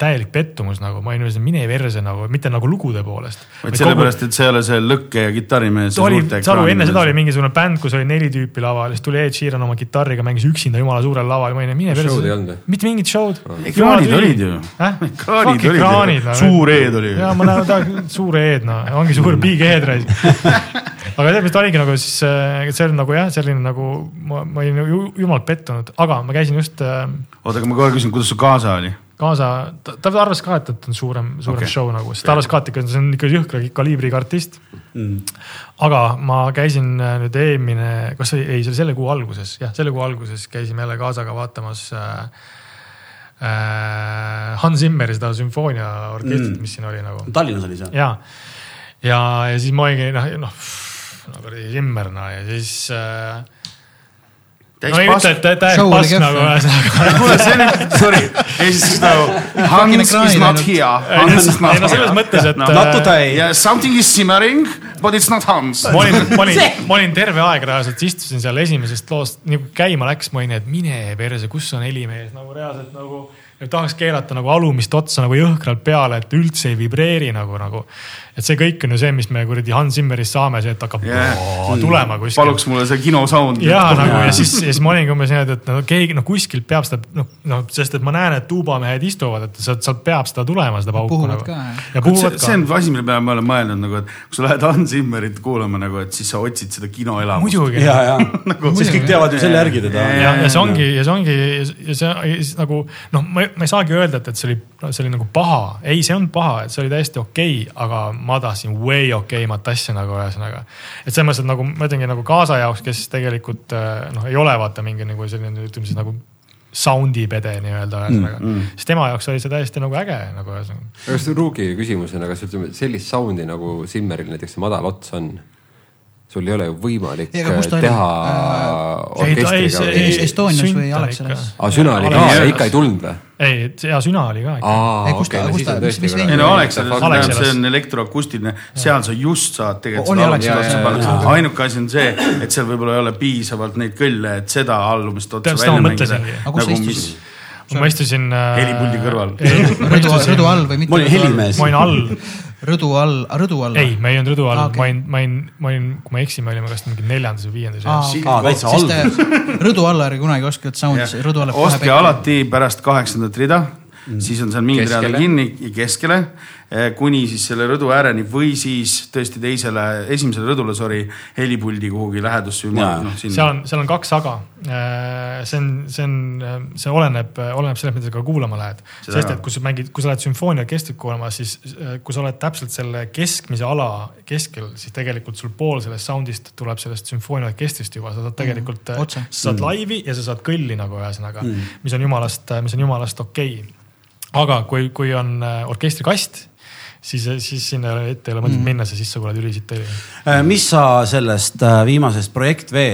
täielik pettumus nagu, ma olin ühesõnaga mine verse nagu, mitte nagu lugude poolest. vaid sellepärast, et sa ei ole see lõkke ja kitarrimees. oli, saad aru, enne seda oli mingisugune bänd, kus oli neli tüüpi laval, siis tuli Ed Sheeran oma kitarriga, mängis üksinda jumala suurel laval, ma olin, mine verse mitte mingit show'd. ekraanid olid ju. Äh? ekraanid olid ju. suur eed oli ja ju. ma näen tahan suur eed, no ongi suur big eed raisk. aga sellepärast oligi nagu siis, see oli nagu jah, selline nagu ma, ma olin ju jumalalt pettunud, aga ma käisin just äh, oota, aga ma kohe küsin, kuidas su kaasa? kaasa, ta, arvas ka, et, et on suurem, suurem okay. show nagu, sest ta arvas ka, et ikka see on ikka jõhkra kaliibriga artist mm.. aga ma käisin äh, nüüd eelmine, kas see ei, see oli selle kuu alguses, jah, selle kuu alguses käisime jälle kaasaga vaatamas äh, äh, Hans Zimmeri seda sümfooniaorkestrit mm., mis siin oli nagu Tallinnas oli see? ja, ja, ja siis ma olingi noh, noh no kuradi Zimmer no ja siis äh,. No ei ütle, et täiesti oli kehv, nagu ühesõnaga. kuule, see on, sorry, esiteks nagu Hans is not here. Hans is not ei no selles mõttes, et No. äh, Not today. Yeah, something is simmering, but it's not Hans. ma olin, ma olin, ma olin terve aeg reaalselt, istusin seal esimesest loost, nii kui käima läks, ma olin, et mine perse, kus on helimees nagu reaalselt nagu. tahaks keerata nagu alumist otsa nagu jõhkralt peale, et üldse ei vibreeri nagu, nagu. Et see kõik on ju see, mis me kuradi Hans Zimmerist saame, see, et hakkab Yeah. tulema kuskil. paluks mulle see kino sound. ja nagu ja siis, ja siis ma olingi umbes niimoodi, et no keegi no kuskilt peab seda noh, noh, sest et ma näen, et tuubamehed istuvad, et sealt, sealt peab seda tulema, seda pauku puhuvad nagu ka, ja see, puhuvad see on ka. asi, mille peale ma olen mõelnud nagu, et kui sa lähed Hans Zimmerit kuulama nagu, et siis sa otsid seda kinoelamust. muidugi. ja, ja, sest kõik teavad ju selle järgi teda. ja, ja see ongi ja see ongi ja see ja siis nagu noh, ma, ma ei saagi öelda, et, et see oli, see oli nagu paha, ei, see on paha, et see oli täiesti okei okay,, aga ma tahtsin way okei imat asja nagu ühesõnaga. et selles mõttes, et nagu ma ütlengi nagu kaasa jaoks, kes tegelikult äh, noh, ei ole vaata mingi nagu selline ütleme siis nagu sound'i pede nii-öelda ühesõnaga mm, mm., siis tema jaoks oli see täiesti nagu äge nagu ühesõnaga. kas Ruugi küsimusena, kas ütleme sellist sound'i nagu Zimmeril näiteks see madal ots on? Sul ei ole ju võimalik Ei, teha ei, orkestriga? Estonias või on Alexelas ikka.? aa, süna oli ka Alex-, ikka ei tulnud või? ei, ja süna oli ka ikka. aa okei, no siis on tõesti mis- mis ei no Alexelas see on elektroakustiline, seal sa just saad tegelikult seda alumist Alexelas, otsa jah, panna. ainuke asi on see, et seal võib-olla ei ole piisavalt neid kõlle, et seda Täpselt seda välja ma mängida sa istusid? ma istusin äh,. Helipuldi kõrval. rõdu, rõdu all või mitte? ma olin helimees ma. olin all, rõdu all, rõdu all? ei, me ei olnud rõdu all ah,, okay. ma olin, ma olin, ma olin, kui ma ei eksi, me olime kas mingi neljandas või viiendas ah,. aa, täitsa siis all. te rõdu alla ärge kunagi ostke sound'i, rõdu alla. ostke. alati pärast kaheksandat rida, siis on seal read Keskele. kinni keskele, kuni siis selle rõdu ääreni või siis tõesti teisele, esimesele rõdule, sorry, helipuldi kuhugi lähedusse või Jaa. noh, seal sinna. on, seal on kaks aga. see on, see on, see oleneb, oleneb sellest, mida sa ka kuulama lähed. Sest et kui sa mängid, kui sa lähed sümfooniaorkestrit kuulama, siis äh, kui sa oled täpselt selle keskmise ala keskel, siis tegelikult sul pool sellest sound'ist tuleb sellest sümfooniaorkestrist juba, sa saad tegelikult mm,, sa saad laivi ja sa saad kõlli nagu ühesõnaga mm., mis on jumalast, mis on jumalast okei okay.. Aga kui, kui on äh, orkestrikast, siis, siis sinna ette ei ole mõtet mm. minna, sest siis sa kuuled ülisitt heli. Äh, mis sa sellest äh, viimasest Projekt V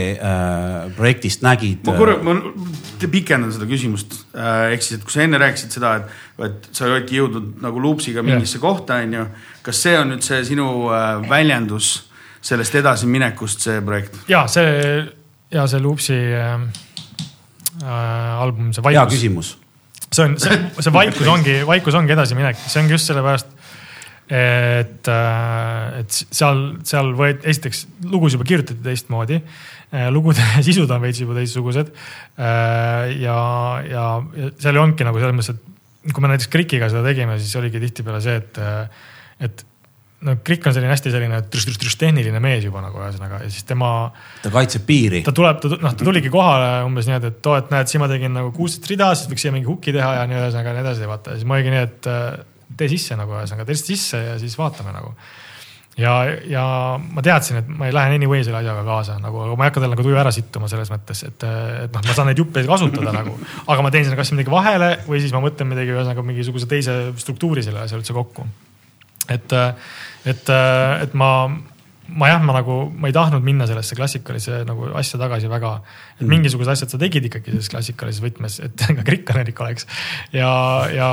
projektist nägid? ma korra, ma te- pikendan seda küsimust, ehk siis, et kui sa enne rääkisid seda, et, et sa oledki jõudnud nagu luupsiga mingisse kohta, onju. kas see on nüüd see sinu väljendus sellest edasiminekust, see projekt? ja see ja see Loopsi äh, album, see hea vaikus, küsimus. See on, see, see vaikus ongi, vaikus ongi edasiminek, see ongi just sellepärast, et, et seal, seal võeti, esiteks lugus juba kirjutati teistmoodi. lugude sisud on veits juba teistsugused. ja, ja, ja seal ei olnudki nagu selles mõttes, et kui me näiteks Krikiga seda tegime, siis oligi tihtipeale see, et et no Krikk on selline hästi selline trüš-trüš-trüš tehniline mees juba nagu ühesõnaga ja siis tema ta kaitseb piiri. ta tuleb, ta, noh, ta tuligi kohale umbes niimoodi, et oo, et näed, siin ma tegin nagu kuusteist rida, siis võiks siia mingi huki teha ja nii ühesõnaga ja nii edasi, vaata ja siis ma oligi nii, et äh, tee sisse nagu ühesõnaga, tee lihtsalt sisse ja siis vaatame nagu. ja, ja ma teadsin, et ma ei lähe anyway selle asjaga kaasa nagu, aga ma ei hakka talle nagu tuju ära sittuma selles mõttes, et, et noh, ma saan neid juppe kasutada nagu. aga ma teen sinna kas midagi vahele või siis ma mõtlen midagi ühesõnaga mingisuguse teise struktuuri selle asja üldse kokku. et, et, et ma, ma jah, ma nagu, ma ei tahtnud minna sellesse klassikalisse nagu asja tagasi väga. et mingisugused asjad sa tegid ikkagi selles klassikalises võtmes, et ka krikkanerik oleks. ja, ja,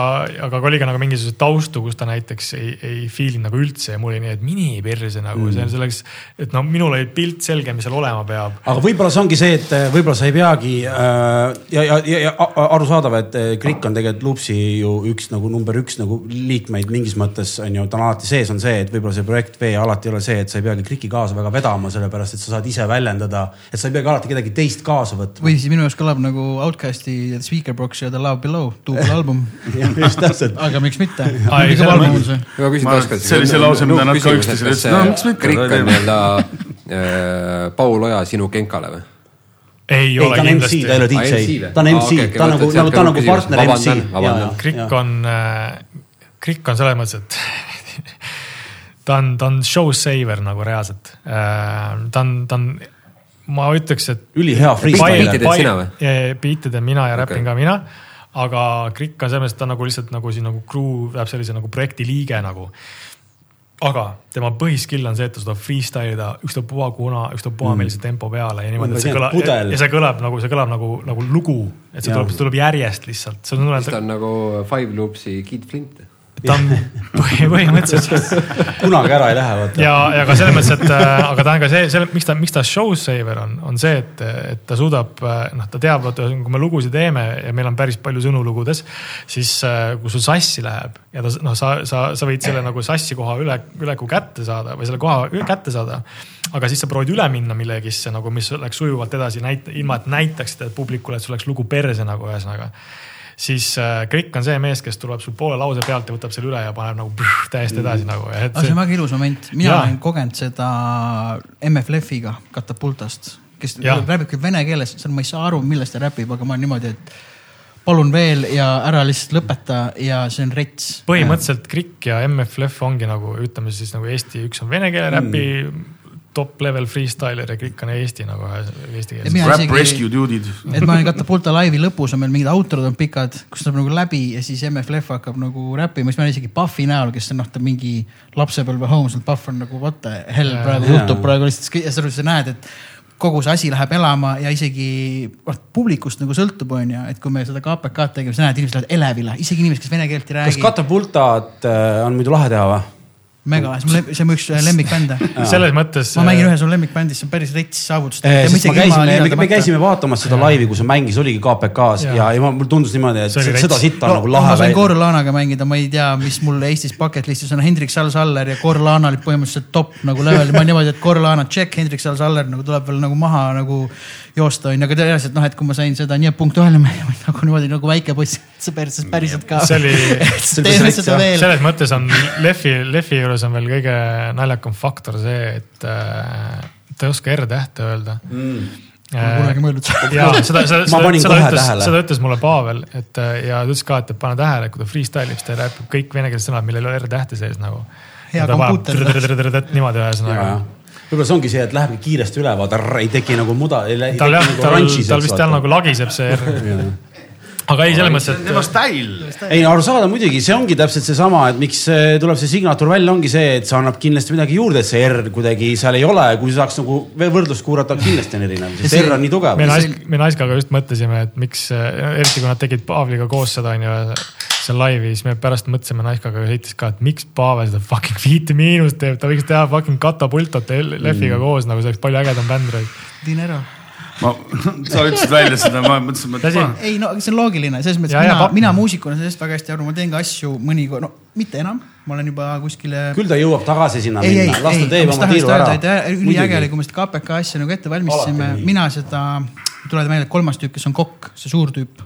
aga oli ka nagu mingisugust taustu, kus ta näiteks ei, ei feel inud nagu üldse ja mul oli nii, et mini perse nagu mm., see selleks, et no minul oli pilt selge, mis seal olema peab. aga võib-olla see ongi see, et äh, võib-olla sa ei peagi äh, ja, ja, ja, ja arusaadav, et Krikk on tegelikult Loopsi ju üks nagu number üks nagu liikmeid mingis mõttes on ju, ta on alati sees, on see, et võib-olla see projekt V alati ei ole see, et sa ei peagi Kriki kaasa väga vedama, sellepärast et sa saad ise väljendada, et sa ei peagi alati kedagi teist kaasa võtma. või siis minu jaoks kõlab nagu Outcasti The Speaker Box ja The Love Below, duubelalbum. just täpselt. aga miks mitte? Ei, see oli see lause, mida nad ka üksteisele ütlesid. No miks mitte? Krikk on nii-öelda äh, Paul Oja sinu kenkale või? ei ei, ole ta on MC, kindlasti ta ei ole MC DJ ta on MC okei, okei,, ta on nagu, nagu ta on nagu partner MC Vabandan,. vabandan. Krikk on äh,, Krikk on selles mõttes, et ta on, ta on show saver nagu reaalselt äh,. ta on, ta on, ma ütleks, et ülihea või?? Beat'e teen mina ja räpin ka mina. aga Krikk on selles mõttes, ta on nagu lihtsalt nagu siin nagu crew läheb sellise nagu projekti liige nagu. aga tema põhiskill on see, et ta suudab freestyle ida ükstapuha kuna, ükstapuha millise tempo peale ja niimoodi, et see Umbes kõlab et pudel. ja see kõlab nagu, see kõlab nagu, nagu lugu, et see Jaa. tuleb, see tuleb järjest lihtsalt, see on siis ta on nagu Five Loopsi Kid Flint. Ta on põhi- põhimõtteliselt kunagi ära ei lähe, vaata. ja, ja ka selles mõttes, et äh, aga ta on ka see, selle, miks ta, miks ta show saver on, on see, et, et ta suudab, noh, ta teab, vaata, kui me lugusid teeme ja meil on päris palju sõnu lugudes, siis äh, kui sul sassi läheb ja ta noh, sa, sa, sa võid selle nagu sassi koha üle, üleku kätte saada või selle koha üle- kätte saada. aga siis sa proovid üle minna millegisse nagu, mis läks sujuvalt edasi, näita, ilma et näitaksid publikule, et sul läks lugu perse nagu ühesõnaga siis äh, Krikk on see mees, kes tuleb sul poole lause pealt ja võtab selle üle ja paneb nagu püh, täiesti edasi nagu. aga see on väga ilus moment, mina Jaa. olen kogenud seda MFLF-iga Katapultast, kes Jah. räägib küll vene keeles, seal ma ei saa aru, millest ta räpib, aga ma olen niimoodi, et palun veel ja ära lihtsalt lõpeta ja see on rets. põhimõtteliselt Krikk ja MFLF ongi nagu ütleme siis nagu Eesti, üks on vene keele räpi mm. Top level freestyler ja Krikk on Eesti nagu eesti keeles. Rap Rescue dude'id. et ma olen Katapulta laivi lõpus on meil mingid outrod on pikad, kus tuleb nagu läbi ja siis MFLF hakkab nagu räppima, siis ma olen isegi Puffy näol, kes on noh, ta mingi lapsepõlve homes, Puff on nagu what the hell praegu Jaa. juhtub praegu lihtsalt ja sa sa näed, et kogu see asi läheb elama ja isegi noh, publikust nagu sõltub, onju, et kui me seda KPK-d tegime, sa näed, inimesed lähevad elevile, isegi inimesed, kes vene keelt ei kas räägi. Katapultat äh, on muidu lahe teha või? mega, see on mu see on mu üks lemmikbände. selles mõttes. ma mängin ühe su lemmikbändis, see on päris rets saavutus. Eh, me käisime, me, me käisime vaatamas seda laivi, kus see mängis, oligi KPK-s ja, ja, ja ma- mulle tundus niimoodi, et oli seda rets. sitta on no, nagu ma lahe sain. Corlanaga mängida, ma ei tea, mis mul Eestis bucket list'is on, Hendrik Sal-Saller ja Corlana olid põhimõtteliselt top nagu level, ma niimoodi, et Corlana check, Hendrik Sal-Saller nagu tuleb veel nagu maha nagu joosta onju, aga tõenäoliselt noh, et kui ma sain seda nii punkti ühele mängima nagu niimoodi nagu väike poiss, see päris, päriselt ka. see oli, seda selles mõttes on Lehvi, Lehvi juures on veel kõige naljakam faktor see, et äh, ta ei oska R-tähte öelda Mm. ma pole kunagi mõelnud seda. ja seda, seda, Ma seda kohe ütles, seda ütles mulle Pavel, et äh, ja ta ütles ka, et pane tähele, kui ta freestyle ib, siis ta räägib kõik venekeelsed sõnad, millel ei ole R-tähte sees nagu. Niimoodi ühesõnaga. Võib-olla see ongi see, et lähebki kiiresti üle, vaata, ei teki nagu muda. tal jah, tal, tal vist jah nagu lagiseb see R. aga ei, selles mõttes, tema et stail. ei, arusaadav muidugi, see ongi täpselt seesama, et miks eh, tuleb see signatuur välja, ongi see, et see annab kindlasti midagi juurde, et see R kuidagi seal ei ole, kui saaks nagu võrdlust kuulata, kindlasti on erinev, sest see- R on nii tugev me. Naisk, me Naiskaga just mõtlesime, et miks, eriti kui nad tegid Pavliga koos seda onju, seal laivi, siis me pärast mõtlesime Naiskaga heitis ka, et miks Pavel seda fucking Beat'i miinust teeb, ta võiks teha fucking Katapultot Lehviga Mm. koos, nagu see oleks palju ägedam bänd. Dinero. ma, sa ütlesid välja seda, ma mõtlesin, et ma ei no see on loogiline, selles mõttes Ja, mina mina muusikuna sellest väga hästi aru, ma teen ka asju mõnikord, no mitte enam, ma olen juba kuskile küll ta jõuab tagasi sinna ei, ei, minna, las ei, ta teeb ma oma tiiru ära et üliäge oli, kui me seda KPK asja nagu ette valmistasime mina seda, tuletan meelde, et kolmas tüüp, kes on kokk, see suur tüüp.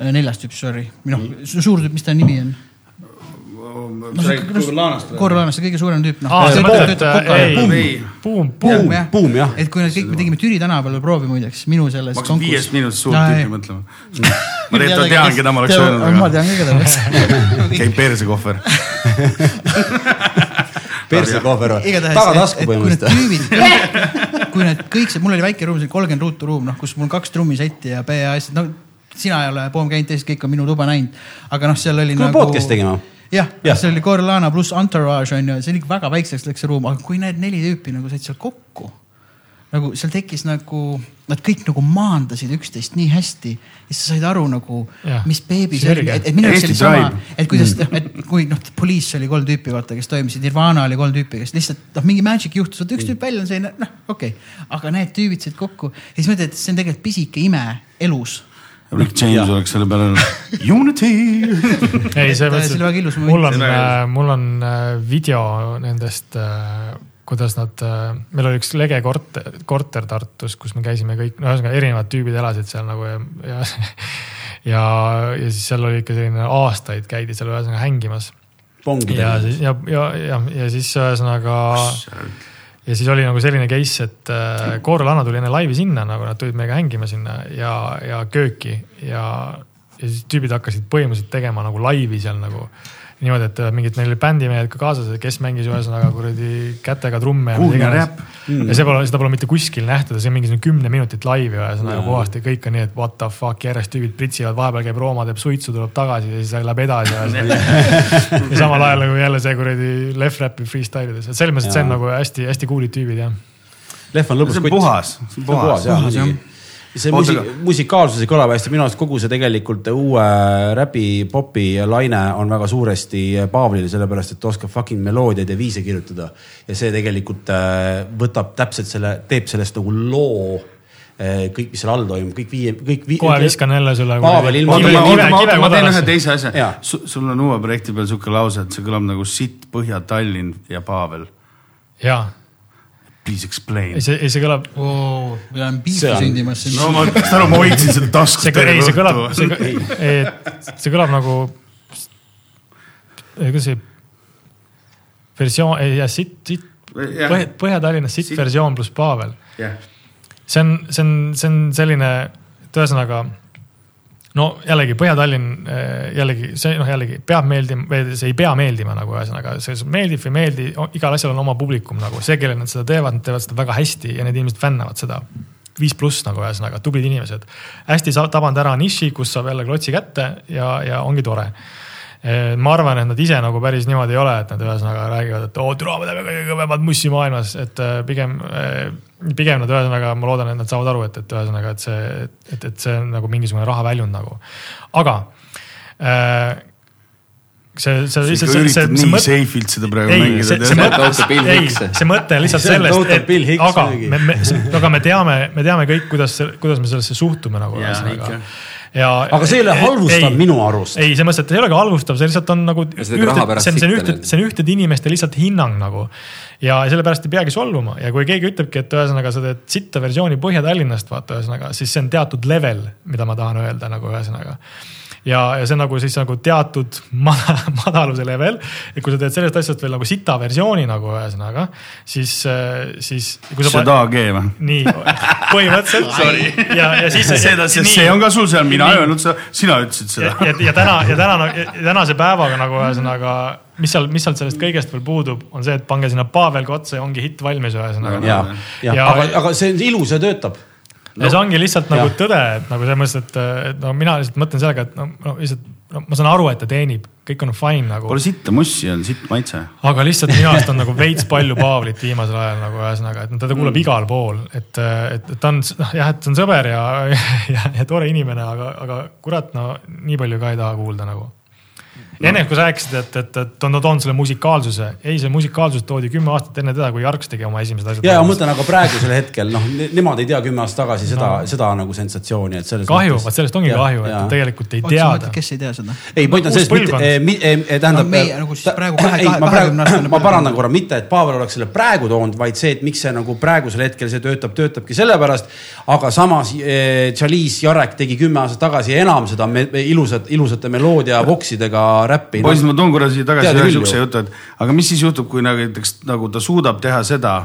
Neljas tüüp, sorry, või noh, suur tüüp, mis ta nimi on? sa räägid Kurlanast või? Korralaanast kõige suurem tüüp, noh. ei Buum., buum, Buum, jah. et kui nad kõik, me tegime Türi tänaval proovi muideks, minu selles ma hakkasin viiest minutist suurt tüüpi mõtlema. ma tegelikult tean, keda ma oleks öelnud, ma aga tean ka, keda oleks. käib persekohver. persekohver või? tagatasku põhimõtteliselt. kui need kõik see, mul oli väike ruum, see oli kolmkümmend ruutu ruum, noh, kus mul kaks trummisetti ja PA asjad, no sina ei ole poom käinud, teised kõik on minu tuba näinud. aga noh, seal oli kui nagu. podcast'i tegime. jah ja., see oli Corlana pluss Entourage on ju, see oli ikka väga väikseks läks see ruum, aga kui need neli tüüpi nagu said seal kokku. nagu seal tekkis nagu, nad kõik nagu maandasid üksteist nii hästi ja sa said aru nagu mis beebi see oli, et, et minu jaoks oli sama et kuidas mm., et kui noh, Police oli kolm tüüpi, vaata, kes toimisid, Nirvana oli kolm tüüpi, kes lihtsalt noh, mingi magic juhtus, vot üks tüüp välja on selline, noh, okei okay.. aga need tüübid said kokku ja siis mõtled, et see on tegelikult pisike ime elus. Rick James oleks selle peale öelnud Unity. ei, see oli väga ilus mul on moment., mul on äh, video nendest, kuidas nad, meil oli üks lege korter, korter Tartus, kus me käisime kõik, no ühesõnaga erinevad tüübid elasid seal nagu ja, ja. ja, ja siis seal oli ikka selline aastaid käidi seal ühesõnaga hängimas ja. siis ja, ja, ja, ja siis ühesõnaga ja siis oli nagu selline case, et äh, Koorel Anna tuli enne laivi sinna, nagu nad tulid meiega hängima sinna ja, ja kööki ja, ja siis tüübid hakkasid põhimõtteliselt tegema nagu laivi seal nagu niimoodi, et äh, mingid, neil oli bändimehed ka kaasas, kes mängis ühesõnaga kuradi kätega trumme ja iganes räpp.. ja see pole, seda pole mitte kuskil nähtud, see on mingisugune kümne minutit laivi ühesõnaga Jaa. puhasti, kõik on nii, et what the fuck, järjest tüübid pritsivad, vahepeal käib Rooma, teeb suitsu, tuleb tagasi ja siis läheb edasi ja samal ajal nagu jälle see kuradi left rap'i freestyle ides, et selles mõttes, et see on nagu hästi-hästi cool'id tüübid jah. Lehv on lõbus see on puhas, see on puhas. Puhas, jah. See aga-, musikaalsus ei kõla hästi, minu arust kogu see tegelikult uue räpi, popi laine on väga suuresti Paavlil, sellepärast et ta oskab fucking meloodiaid ja viise kirjutada. ja see tegelikult äh, võtab täpselt selle, teeb sellest nagu loo. kõik, mis seal all toimub, kõik viie, kõik vii,. kohe viskan jälle sulle. Pavel ilma- oota, oota, ma, oota, ma teen ühe teise asja sul on uue projekti peal sihuke lause, et see kõlab nagu sitt, Põhja-Tallinn ja Pavel. jaa, Please explain ei. see, ei see kõlab, on See piifi on- sündimas. no ma, saad aru, ma hoidsin seda taskus see, ei, see kõlab, see õhtu., see kõlab nagu, kuidas see versioon, ei jah, sitt, sitt, Jah. Põhja-Tallinnas sitt versioon pluss Pavel. jah, see on, see on, see on selline, et ühesõnaga no jällegi Põhja-Tallinn eh, jällegi see noh, jällegi peab meeldima või see ei pea meeldima nagu ühesõnaga, see meeldib või ei meeldi, igal asjal on oma publikum nagu. See, kellel nad seda teevad, nad teevad seda väga hästi ja need inimesed fännavad seda. viis pluss nagu ühesõnaga tublid inimesed, hästi tabanud ära niši, kus saab jälle klotsi kätte ja, ja ongi tore ma arvan, et nad ise nagu päris niimoodi ei ole, et nad ühesõnaga räägivad, et oo, türa, me teeme kõige kõvemat mussi maailmas, et äh, pigem, pigem nad ühesõnaga, ma loodan, et nad saavad aru, et, et ühesõnaga, et see, et, et see on nagu mingisugune rahaväljund nagu. aga äh, see, see sa lihtsalt ikka see, see, üritad see nii mõte safe'ilt seda praegu ei, mängida see, see Bill ei, see mõte on lihtsalt sellest, et aga me, me, aga me teame, me teame kõik, kuidas, kuidas me sellesse suhtume nagu ühesõnaga ikka.. ja. aga see ei ole halvustav minu arust. ei, selles mõttes, et ei olegi halvustav, see lihtsalt on nagu. See on, see on sitta ühte, nüüd. see on ühtede inimeste lihtsalt hinnang nagu. ja sellepärast ei peagi solvuma ja kui keegi ütlebki, et ühesõnaga sa teed sitta versiooni Põhja-Tallinnast, vaata ühesõnaga, siis see on teatud level, mida ma tahan öelda nagu ühesõnaga ja, ja see on nagu siis nagu teatud mada, madaluse level. et kui sa teed sellest asjast veel nagu sita versiooni nagu ühesõnaga, siis, siis. seda G või? nii, põhimõtteliselt. ja, ja siis. seda, see on ka sul seal, mina ei öelnud seda, sina ütlesid ja seda., ja, ja täna ja täna ja tänase päevaga nagu ühesõnaga, mis seal, mis sealt sellest kõigest veel puudub, on see, et pange sinna Pavel ka otsa ja ongi hitt valmis ühesõnaga. ja, ja Ja- aga, aga see on ilus ja töötab. Ja see ongi lihtsalt nagu Jah. tõde, et nagu selles mõttes, et, et no mina lihtsalt mõtlen sellega, et no, no lihtsalt no, ma saan aru, et ta teenib, kõik on fine nagu Pole. sitta mussi olnud, sitt maitse. aga lihtsalt minu arust on nagu veits palju Pavlit viimasel ajal nagu ühesõnaga, et no teda kuulab mm. igal pool, et, et, et ta on noh jah, et ta on sõber ja, ja, ja tore inimene, aga, aga kurat, no nii palju ka ei taha kuulda nagu. Enne kui sa rääkisid, et, et, et on toonud selle musikaalsuse, ei, see musikaalsus toodi kümme aastat enne teda, kui Jarks tegi oma esimesed asjad. ja, ja ma mõtlen, aga praegusel hetkel noh, nemad ei tea kümme aastat tagasi seda no., seda nagu sensatsiooni, et selles kahju, vot sellest ongi Ja, kahju, et tegelikult ei mõtled, kes ei tea seda? ei, point on selles, mitte eh, eh, eh, tähendab No meie nagu siis praegu kahe- ei, kahe- ma parandan korra, mitte et Pavel oleks selle praegu toonud, vaid see, et miks see nagu praegusel hetkel see töötab, töötabki sellepärast. aga samas eh, Chalice Jarek tegi kümme aastat tagasi enam seda me, ilusat, ilusate meloodia voksidega räppi. poisid, ma toon korra siia tagasi ühe ju. jutu, et aga mis siis juhtub, kui nagu näiteks nagu ta suudab teha seda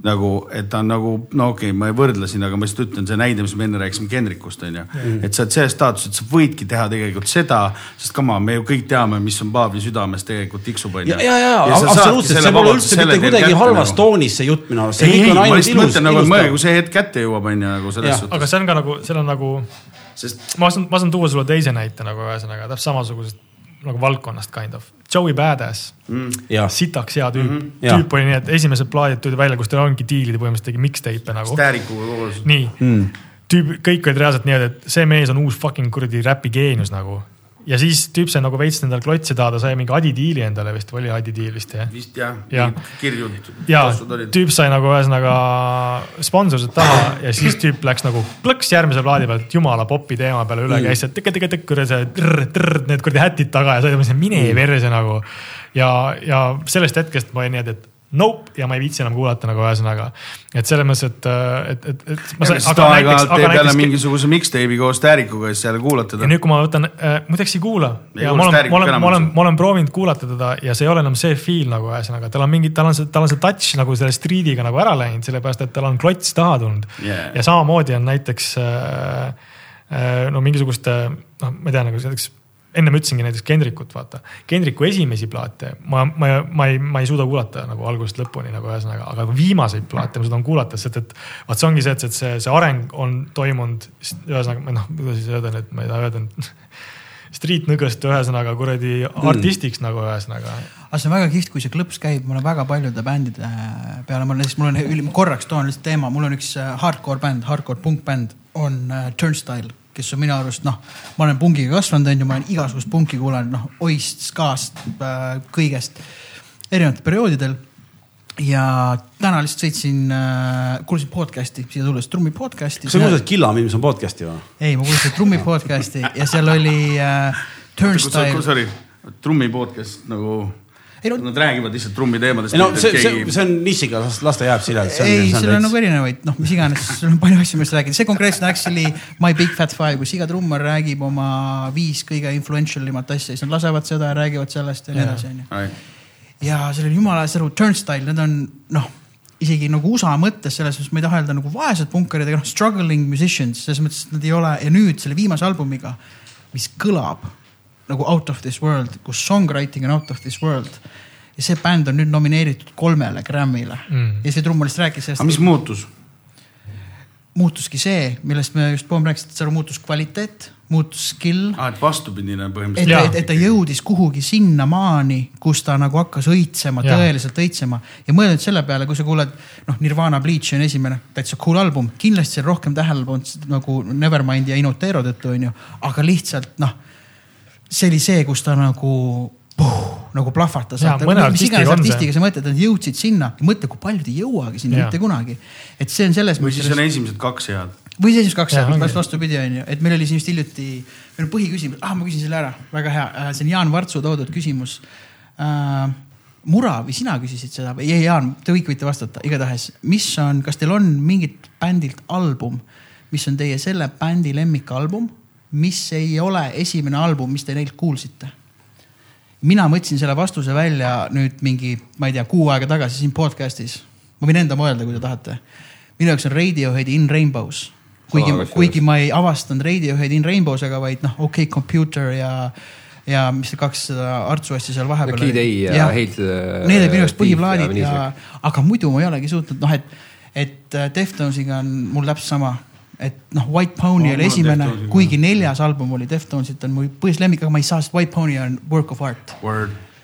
nagu, et ta on nagu, no okei okay,, ma ei võrdle siin, aga ma lihtsalt ütlen, see näide, mis me enne rääkisime Kendrikust on ju. et sa oled selles staatuses, et sa võidki teha tegelikult seda, sest come on, me ju kõik teame, mis on Paavli südames tegelikult tiksub on ju. ja, ja, ja absoluutselt, see pole üldse mitte kuidagi halvas toonis see jutt minu arust, see ei, ei, on ma lihtsalt mõtlen nagu, et mõelge, kui see hetk kätte jõuab, on ju nagu selles suhtes. aga see on ka nagu, seal on nagu, sest ma saan, ma saan tuua sulle teise näite nagu ühesõnaga täpselt samasugusest nagu valdkonnast kind of. Joey Badass, jah, sitaks hea tüüp mm. -hmm. tüüp oli nii, et esimesed plaadid tulid välja, kus tal ongi diilid ja põhimõtteliselt tegi mixtape'e nagu. Stärikuga koos. nii Mm. tüüp, kõik olid reaalselt nii, et see mees on uus fucking kuradi räpi geenius nagu. Ja siis tüüp sai nagu veits endale klotsi taha, ta sai mingi Adi diili endale vist, oli Adi diil vist jah? vist jah ja., kirjud, ja tüüp sai nagu ühesõnaga sponsorsid taha ja siis tüüp läks nagu plõks järgmise plaadi pealt jumala popi teema peale üle, käis seal tõkke-tõkke-tõkke kuradi see trrr-trrr need kuradi hätid taga ja sai mõtlesin, mine perse nagu. ja, ja sellest hetkest ma olin nii, et, et nope ja ma ei viitsi enam kuulata nagu ühesõnaga. et selles mõttes, et, et, et, et. ta aeg-ajalt teeb jälle mingisuguse mixtape'i koos Stärikuga ja siis jälle kuulata ja teda. nüüd, kui ma võtan äh,, muideks ei kuula ja ma olen, ma olen, ma olen ma olen proovinud kuulata teda ja see ei ole enam see feel nagu ühesõnaga, tal on mingi, tal on see, tal on see touch nagu selle street'iga nagu ära läinud, sellepärast et tal on klots taha tulnud Yeah. ja samamoodi on näiteks äh, äh, no mingisuguste, noh, ma ei tea nagu näiteks ennem ütlesingi näiteks Kendrikut, vaata. Kendriku esimesi plaate ma, ma, ma ei, ma ei suuda kuulata nagu algusest lõpuni nagu ühesõnaga, aga viimaseid plaate ma suudan kuulata, sest et vaat see ongi see, et, see, see areng on toimunud ühesõnaga, noh, kuidas siis öelda nüüd, ma ei taha öelda nüüd street nõgõst ühesõnaga kuradi artistiks nagu ühesõnaga. aga see on väga kihvt, kui see klõps käib, ma olen väga paljude bändide peale, ma olen lihtsalt, mul on korraks toon lihtsalt teema, mul on üks äh, hardcore bänd, hardcore punkbänd on äh, Turnstile, kes on minu arust noh, ma olen pungiga kasvanud, onju, ma olen igasugust punki kuulanud, noh, oist, skaast äh,, kõigest, erinevatel perioodidel ja täna lihtsalt sõitsin äh,, kuulasin podcast'i siia tulles, trummi podcast'i. kas sa kuulsid Killa Mimson podcast'i või? ei, ma kuulsin trummi podcast'i ja seal oli äh, Turnstile. sorry, trummi podcast nagu Ei no- Nad räägivad lihtsalt trummi teemadest. ei no see, see, see on nišiga, las ta jääb siia. ei, seal on nagu erinevaid, noh, mis iganes, sul on palju asju, millest rääkida, see konkreetselt actually My Big Fat Five, kus iga trummar räägib oma viis kõige influential imat asja, siis nad lasevad seda ja räägivad sellest ja nii edasi, onju. ja seal oli jumala aru, Turnstile, need on noh, isegi nagu USA mõttes selles mõttes, ma ei taha öelda nagu vaesed punkarid, aga noh, struggling musicians, selles mõttes, et nad ei ole ja nüüd selle viimase albumiga, mis kõlab nagu out of this world, kus songwriting on out of this world ja see bänd on nüüd nomineeritud kolmele Grammy'le Mm. ja see trummar lihtsalt rääkis sellest aga mis muutus? muutuski see, millest me just pomm rääkisime, et seal muutus kvaliteet, muutus skill. aa, et vastupidine et, põhimõtteliselt. Jaa. et, et ta jõudis kuhugi sinnamaani, kus ta nagu hakkas õitsema, tõeliselt õitsema ja mõelda nüüd selle peale, kui sa kuuled, noh, Nirvana Bleach on esimene, täitsa cool album, kindlasti seal rohkem tähelepanu nagu Nevermind ja Inotero tõttu onju, aga lihtsalt noh, see oli see, kus ta nagu puh, nagu plahvatas. Mis iganes artistiga sa mõtled, et nad jõudsid sinna, mõtle, kui paljud ei jõuagi sinna Jaa. mitte kunagi. et see on selles või siis on esimesed kaks head. või siis kaks Jaa, aastat, ongi. pärast vastupidi on ju, et meil oli siin just hiljuti, meil on põhiküsimus, ah ma küsin selle ära, väga hea, see on Jaan Vartsu toodud küsimus äh,. Mura või sina küsisid seda või ei, Jaan, te kõik võite vastata, igatahes, mis on, kas teil on mingit bändilt album, mis on teie selle bändi lemmikalbum, mis ei ole esimene album, mis te neilt kuulsite? mina mõtlesin selle vastuse välja nüüd mingi, ma ei tea, kuu aega tagasi siin podcast'is. ma võin enda mõelda, kui te tahate. minu jaoks on Radioheadi In Rainbows. kuigi kuigi ma ei avastanud Radioheadi In Rainbows'ega, vaid noh, OK Computer ja, ja mis need kaks Artsu asja seal vahepeal. Kid A ja Jah. Hate Need olid minu jaoks põhiplaadid ja ja, ja, aga muidu ma ei olegi suutnud, noh, et, et Deftonesiga on mul täpselt sama. Et noh, White Pony Oh, oli esimene kuigi neljas album oli Deftonesilt on mu põhislemmik, aga ma ei saa, sest White Pony on work of art.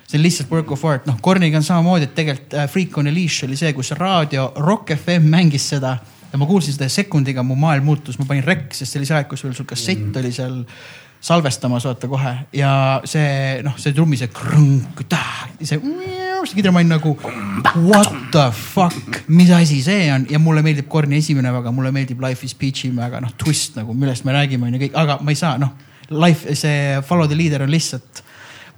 See on lihtsalt work of art, noh, Korniga on samamoodi, et tegelikult äh, Freak on a Leash oli see, kus raadio Rock FM mängis seda ja ma kuulsin seda ja sekundiga mu maailm muutus, ma panin rek, sest see oli see aeg, kus veel sul kassett Mhm. oli seal salvestamas, vaata kohe. Ja see noh, see trummi see krõnk, see, kidra ma olin nagu what the fuck, mis asi see on? Ja mulle meeldib Korni esimene väga, mulle meeldib Life is Peachy väga noh, twist nagu, millest me räägime on ju kõik, aga ma ei saa noh, Life, see Follow the leader on lihtsalt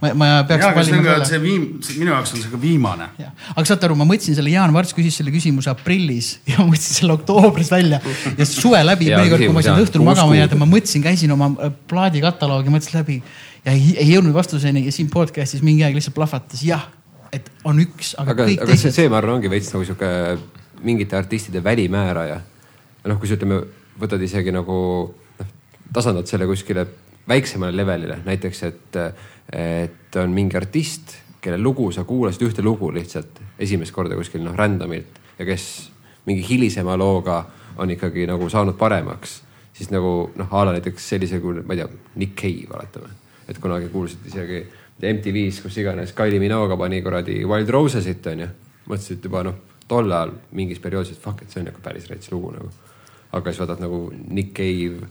ma, ma peaks jaa, aga see on valima ka selle. see viim-, minu jaoks on see ka viimane. aga saate aru, ma mõtlesin selle, Jaan Varts küsis selle küsimuse aprillis ja ma mõtlesin selle oktoobris välja. Ja suve läbi, mõnikord, kui ma siin õhtul magama jääda, ma mõtlesin, käisin oma äh, plaadikataloogi, mõtlesin läbi ja ei, ei jõudnud vastuseni ja siin podcast'is mingi aeg lihtsalt plahvatas. Jah, et on üks, aga, aga, kõik aga see, teised. see ma arvan, ongi veits nagu sihuke mingite artistide välimääraja. noh, kui sa ütleme, võtad isegi nagu noh, tasandad selle kuskile väiksemale levelile, näiteks et, et on mingi artist, kelle lugu sa kuulasid ühte lugu lihtsalt esimest korda kuskil noh random'ilt ja kes mingi hilisema looga on ikkagi nagu saanud paremaks, siis nagu noh, a la näiteks sellise kui ma ei tea, Nick Cave oletame, et kunagi kuulsid isegi MTV-s, kus iganes Kylie Minoga pani kuradi Wild Rosesit onju, mõtlesid juba noh, tol ajal mingis perioodis, et fuck, et see on nagu päris rets lugu nagu. aga siis vaatad nagu Nick Cave,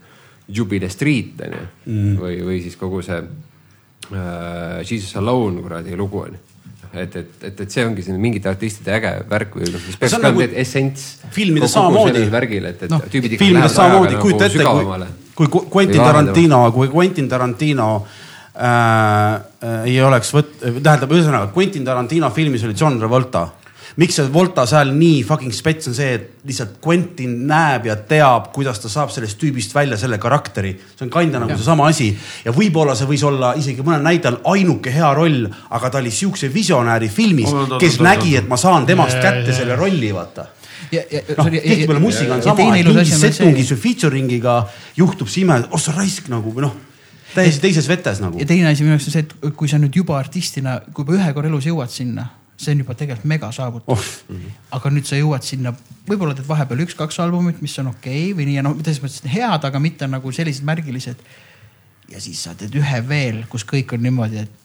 Jubilee Street onju mm. või, või siis kogu see äh, Jesus Alone kuradi lugu onju et, et, et, et see ongi siin mingite artistide äge värk või noh, mis peaks ka nagu essents. filmides samamoodi. värgil, et, et no, tüübid ikka lähevad samamoodi, ajaga nagu sügavamale. kui, Quentin Tarantino, kui Quentin Tarantino äh, äh, ei oleks võt-, tähendab, ühesõnaga Quentin Tarantino filmis oli John Travolta. Miks see Volta seal nii fucking spets on see, et lihtsalt Quentin näeb ja teab, kuidas ta saab sellest tüübist välja selle karakteri. see on kinda nagu seesama asi. Ja võib-olla see võis olla isegi mõnel näitel ainuke hea roll, aga ta oli siukse visionääri filmis, kes oot, nägi, et ma saan temast kätte selle rolli, vaata. Ja, ja, noh, tihtipeale mussiga on sama, et mingis setungis või featuring'iga juhtub see ime, oh sa raisk nagu või noh, täiesti teises vetes nagu ja. teine asi minu jaoks on see, et kui sa nüüd juba artistina, kui juba ühe korra elus jõuad sinna, see on juba tegelikult mega saavutus Oh. oh.. aga nüüd sa jõuad sinna, võib-olla teed vahepeal üks-kaks albumit, mis on okei okay, või nii ja noh, selles mõttes head, aga mitte nagu sellised märgilised. ja siis sa teed ühe veel, kus kõik on niimoodi, et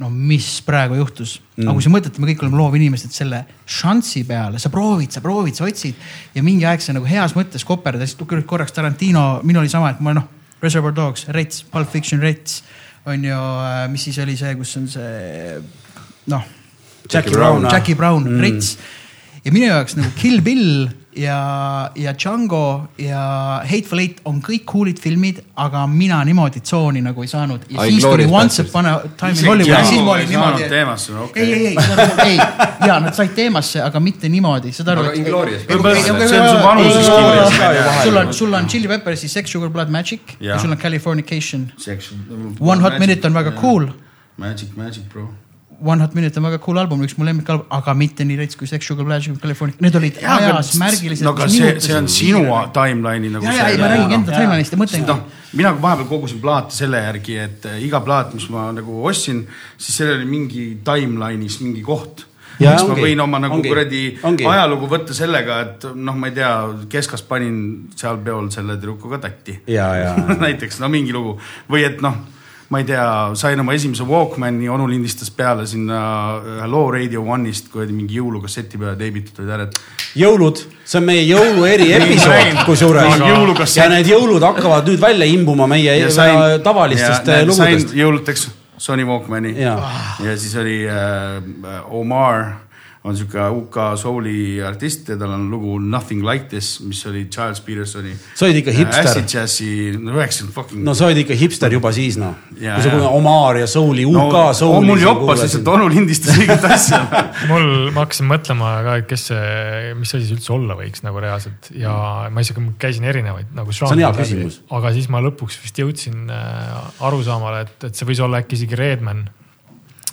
no mis praegu juhtus mm.. aga kui sa mõtled, et me kõik oleme loovinimesed selle šansi peale, sa proovid, sa proovid, sa otsid ja mingi aeg sa nagu heas mõttes koperdad, siis korraks Tarantino, minul oli sama, et ma noh, Reservoir Dogs, Rets, Pulp Fiction, Rets on ju, mis siis oli see, kus on see noh Jackie Brown, Jackie Brown mm., Rits ja minu jaoks nagu Kill Bill ja, ja Django ja Hateful Eight on kõik cool'id filmid, aga mina niimoodi tsooni nagu ei saanud. ja Ai, siis tuli Once. Upon a Time in Hollywood siis ma ei olin niimoodi teemasse, okei. ei, ei, ei, ei ja nad said teemasse, aga mitte niimoodi, saad aru. Sul on, sul on Chili Peppers, siis Sex Sugar Blood Magic ja, Ja. sul on Californication. One Hot Minute on väga cool Magic, Magic bro. One Hot Minute on väga cool album, üks mu lemmikalbum, aga mitte nii rets kui Sex Sugar Black California, need olid ajas märgilised. no aga see, see on sinu timeline'i nagu ja, ja, ei ma räägin enda timeline'ist ja mõtlengi. Noh, mina vahepeal kogusin plaate selle järgi, et äh, iga plaat, mis ma nagu ostsin, siis sellel oli mingi timeline'is mingi koht. Ja siis ma võin oma nagu kuradi ajalugu võtta sellega, et noh, ma ei tea, keskas panin seal peol selle tüdrukuga tatti. ja, ja, näiteks no mingi lugu. Või et noh, ma ei tea, sain oma esimese Walkmani, onu lindistas peale sinna ühe loo Radio One'ist, kuradi mingi jõulukasseti peale teibitud olid et jõulud, see on meie jõulu eriepisood kusjuures. ja need jõulud hakkavad nüüd välja imbuma meie ja sain tavalistest ja, äh, lugudest. jõuludeks Sony Walkmani. Ja, ja siis oli äh, Omar on sihuke UK souli artist ja tal on lugu Nothing Like This, mis oli Charles Petersoni. Sa olid ikka hipster. Acid Jazzi, no üheksakümmend fucking no sa olid ikka hipster juba siis noh, Ja, kui sa ja. kuulad Omar ja Souli, UK no, Souli. mul joppas lihtsalt, onu lindistas õiget asja. mul, ma hakkasin mõtlema ka, et kes see, mis asi see üldse olla võiks nagu reaalselt ja ma isegi käisin erinevaid nagu. See on hea küsimus. aga siis ma lõpuks vist jõudsin äh, arusaamale, et, et see võis olla äkki isegi Redman.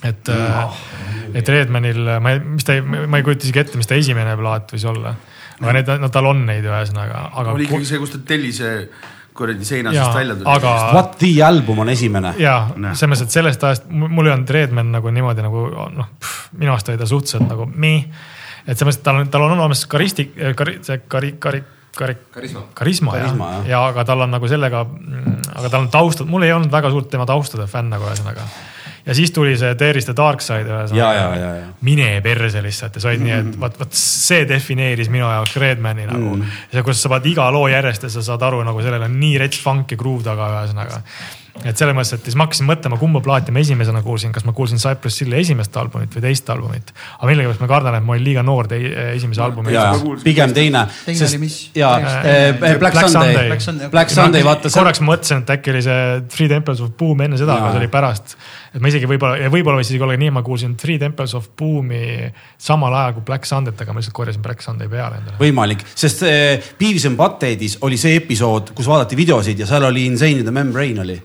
Et mm., et Redmanil, ma ei, mis ta, ma ei kujuta isegi ette, mis ta esimene plaat võis olla. aga need, no tal on neid ühesõnaga, aga. oli ikkagi see, kus ta tellise kuradi seina seest välja tuli. aga- What the album on esimene. ja selles mõttes, et sellest ajast mul ei olnud Redman nagu niimoodi nagu noh, minu arust oli ta suhteliselt nagu meh. et selles mõttes, et tal on, tal on olemas karisti-, kari-, see kari-, kari-, kari-, karisma. karisma, Karisma, jah jah. ja aga tal on nagu sellega, aga tal on taustad, mul ei olnud väga suurt tema taustade fänn nagu ühesõnaga. Ja siis tuli see There is the dark side Ja, ja, ja, ja. mine perse lihtsalt ja sa olid nii, et vot, vot see defineeris minu jaoks Redmani nagu mm.. ja kus sa paned iga loo järjest ja sa saad aru nagu sellel on nii rets funk ja groove taga ühesõnaga et selles mõttes, et siis ma hakkasin mõtlema, kumba plaati ma esimesena kuulsin, kas ma kuulsin Cypress Hill'i esimest albumit või teist albumit. aga millegipärast ma kardan, et ma olin liiga noor tei- esimese albumi pigem teine. Teine oli mis? ja Äh, Black, Sunday. Black Sunday, Black. Sunday, vaata see. korraks mõtlesin, et äkki oli see Three Temples of Boom enne seda, Jaa. aga see oli pärast. Et ma isegi võib-olla ja võib-olla võis isegi olla nii, et ma kuulsin Three Temples of Boom'i samal ajal kui Black Sunday't, aga ma lihtsalt korjasin Black Sunday peale endale. võimalik, sest äh, Beavis and Buttheadis oli see episood, kus vaadati videosid ja seal oli Insane in the Membrane oli.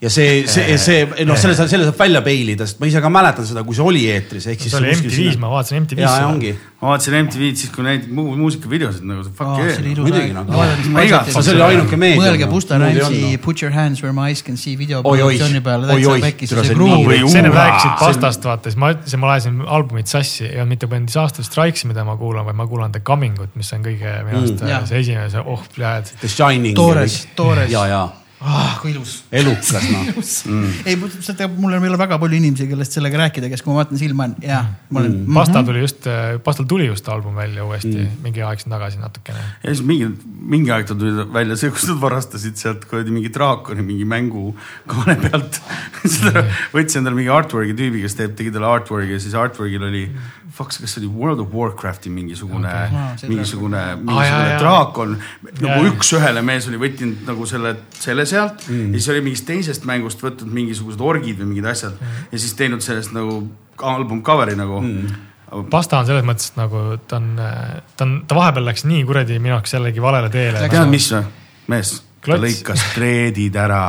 Ja see, see, see, noh, selle, selle saab välja peilida, sest ma ise ka mäletan seda, kui see oli eetris, ehk siis. see oli MTV-s, ma vaatasin ja, ja MTV-s ma vaatasin MTV-d siis, kui näidati mu muusikavideosid nagu fuck oli yeah. muidugi, nagu- oli. see oli ainuke meedia. mõelge Busta Rhymesi Put your hands where my eyes can see video Oi, oi. produktsiooni peale, Oi, oi. täitsa pekkis, see gruuv nad Uaa, rääkisid pastast, vaata, siis ma ütlesin, ma ajasin albumit sassi, ei olnud mitte peale Disaster Strikes'i, mida ma kuulan, vaid ma kuulan The Coming ut, mis on kõige minu arust mm, see esimene, see oh, pljääd. The Shining. Toores, toores. ja, ja ah, kui ilus. elukas noh. ei, seda mul on veel väga palju inimesi, kellest sellega rääkida, kes, kui ma vaatan silma, on ja ma olen mm.. Pasta tuli just, Pastal tuli just album välja uuesti mm. mingi aeg siin tagasi natukene. ja siis mingi, mingi aeg ta tuli välja see, kus nad varastasid sealt kuradi mingi draakoni mingi mängu kaane pealt. seda võttis endale mingi artwork'i tüübi, kes teeb, tegi talle artwork'i ja siis artwork'il oli, fuck, kas see oli World of Warcrafti mingisugune okay. Mingisugune, mingisugune jaa. draakon. Nagu üks-ühele mees oli võtnud nagu selle, selle sealt mm. ja siis oli mingist teisest mängust võtnud mingisugused orgid või mingid asjad mm. ja siis teinud sellest nagu album cover'i nagu mm.. Pasta on selles mõttes et nagu ta on, ta on, ta vahepeal läks nii kuradi minu jaoks jällegi valele teele. tead, mis või, mees, ta lõikas treedid ära.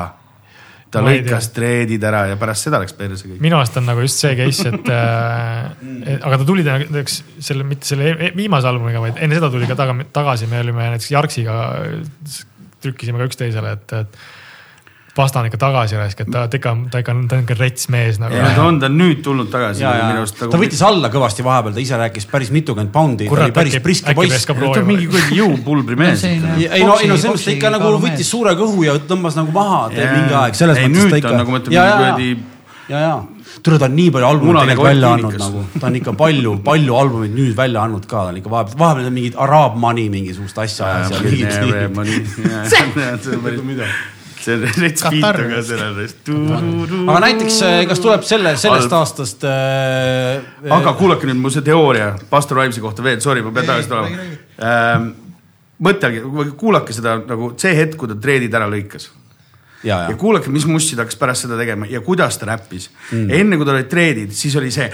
ta Ma lõikas treedid ära ja pärast seda läks perse kõik. minu arust on nagu just see case, et äh, aga ta tuli näiteks selle, mitte selle e- viimase albumiga, vaid enne seda tuli ka taga, tagasi, me olime näiteks Jarksiga, trükkisime ka üksteisele, et, et Pasta on ikka tagasi raisk, et ta ta ikka, ta ikka, ta on ikka rets mees nagu. Ei no ta on, ta on nüüd tulnud tagasi ja, ja minu arust nagu ta võttis alla kõvasti vahepeal, ta ise rääkis päris mitukümmend poundi, ta oli päris priske poiss. ta on mingi kuradi jõupulbri mees. selline- ei no, ei no selles mõttes ta ikka nagu võttis suure kõhu ja tõmbas nagu maha mingi aeg, selles Ei, mõttes nüüd ta ta ikka on nagu ma ütlen, mingi kuradi- ja, ja tule, ta on nii palju albumeid tegelikult välja andnud nagu, ta on ikka palju, palju albumeid nüüd välja andnud ka, ta on ikka vahepeal, vahepeal on mingid Araab Money mingisugust asja ajas see on rets beat Katar. on ka sellel. aga näiteks, kas tuleb selle, sellest aastast äh,. aga kuulake nüüd mu see teooria Pastor Rhymesi kohta veel, sorry, ma pean tagasi tulema. mõtelge, kuulake seda nagu see hetk, kui ta treedid ära lõikas ja, ja ja, kuulake, mis mussi ta hakkas pärast seda tegema ja kuidas ta räppis mm.. enne kui tal olid treedid, siis oli see.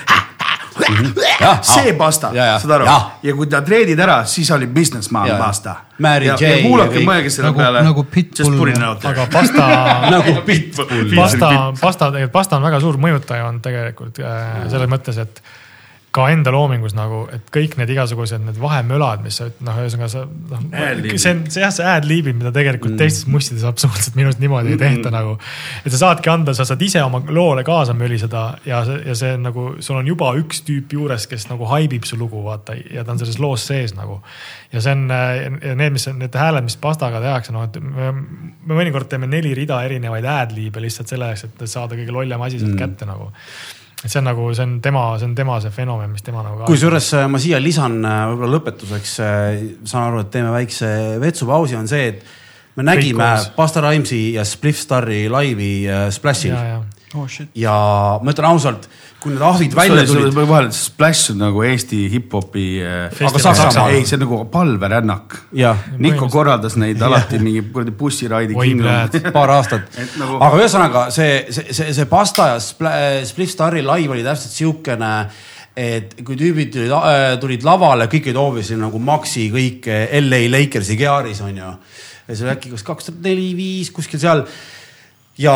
Jah, see ah, pasta saad aru ja.? kui ta treedid ära, siis oli businessman Ja, ja. pasta. Ja, J ja kuulake, mõelge selle Nagu- peale. nagu Pitbull. Aga Pasta nagu Pitbull. pasta, pasta, tegelikult pasta on väga suur mõjutaja olnud tegelikult äh, selles mõttes, et ka enda loomingus nagu, et kõik need igasugused need vahemölad, mis sa noh, ühesõnaga sa noh, see on see jah, see ad-libid, mida tegelikult mm. teistes mustides absoluutselt minu arust niimoodi ei tehta mm. nagu. et sa saadki anda, sa saad ise oma loole kaasa möliseda ja ja see on nagu, sul on juba üks tüüp juures, kes nagu haibib su lugu, vaata ja ta on selles loos sees nagu. ja see on ja need, mis on need hääled, mis pastaga tehakse, noh, et me, me mõnikord teeme neli rida erinevaid ad-libe lihtsalt selle jaoks, et saada kõige lollem asi sealt mm. kätte nagu et see on nagu, see on tema, see on tema see fenomen, mis tema nagu. kusjuures äh, ma siia lisan äh, võib-olla lõpetuseks, saan aru, et teeme väikse vetsupausi, on see, et me nägime. Pasta Rhymesi ja Spliff Starri laivi äh, Splashil ja, ja oh shit. ja ma ütlen ausalt, kui need ahvid välja tulid, vahel Splash on nagu Eesti hip-hopi. Saksamaal. ei, see on nagu palverännak. Niko korraldas neid alati mingi kuradi bussiraidi Kingdom. paar aastat nagu- aga ühesõnaga see, see, see, see Pasta ja Spl- Spliff Starri laiv oli täpselt siukene, et kui tüübid tulid, äh, tulid lavale, kõik olid obviously nagu Maxi, kõik äh, LA Lakersi Gearis on ju. ja see oli äkki kas kaks tuhat neli, viis kuskil seal ja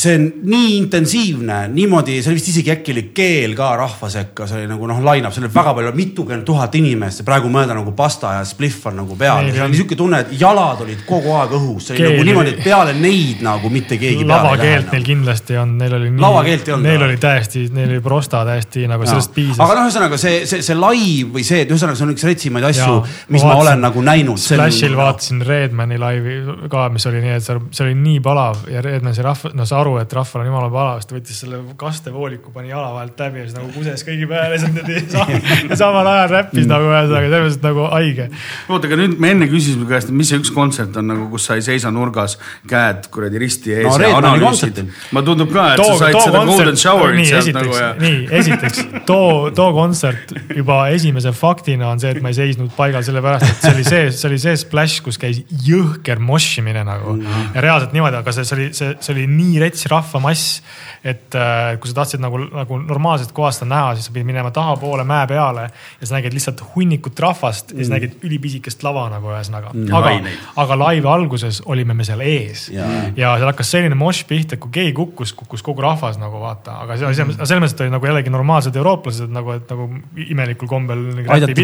see on nii intensiivne, niimoodi, see oli vist isegi äkki oli keel ka rahva sekka, see oli nagu noh, lainab, seal oli väga palju, mitukümmend tuhat inimest ja praegu mõelda nagu pasta ja spliff on nagu peal. See on- oli siuke tunne, et jalad olid kogu aeg õhus, see oli Keel nagu niimoodi, et peale neid nagu mitte keegi lavakeelt neil lähe. kindlasti on, neil oli. Lavakeelt ei olnud, Neil oli täiesti, neil oli prosta täiesti nagu sellest piisas. aga noh, ühesõnaga see, see, see live või see, et ühesõnaga see on üks retsimaid asju mis ma ma olen nagu näinud. Splashil vaatasin Redmani laivi ka, mis oli nii, et seal, see oli nii palav ja Redman sai rahva, no sa aru, et rahval on jumala palav, siis ta võttis selle kastevooliku, pani jala vahelt läbi ja siis nagu kuses kõigi peale, siis niimoodi samal ajal räppis nagu ühesõnaga selles mõttes nagu haige. oota, aga nüüd me enne küsisime käest, et mis see üks kontsert on nagu, kus sa ei seisa nurgas, käed kuradi risti ees No ja analüüsid ma tundub ka, et too, sa said too seda golden kontsert, shower'it nii sealt esiteks nagu ja, nii esiteks too, too kontsert juba esimese faktina on see, et ma ei seisnud paigal sellepärast, et see oli see, see oli see splash, kus käis jõhker moshimine nagu Mhm. ja reaalselt niimoodi, aga see, see oli, see, see oli nii rets rets rahvamass. et äh, kui sa tahtsid nagu, nagu normaalset kohast näha, siis sa pidid minema tahapoole mäe peale ja sa nägid lihtsalt hunnikut rahvast ja siis nägid ülipisikest lava nagu ühesõnaga mm.. aga aga laivi alguses olime me seal ees Jaa. ja seal hakkas selline mošš pihta, et kui keegi kukkus, kukkus kogu rahvas nagu vaata, aga see oli selles mõttes, olid nagu jällegi normaalsed eurooplased nagu, et nagu imelikul kombel.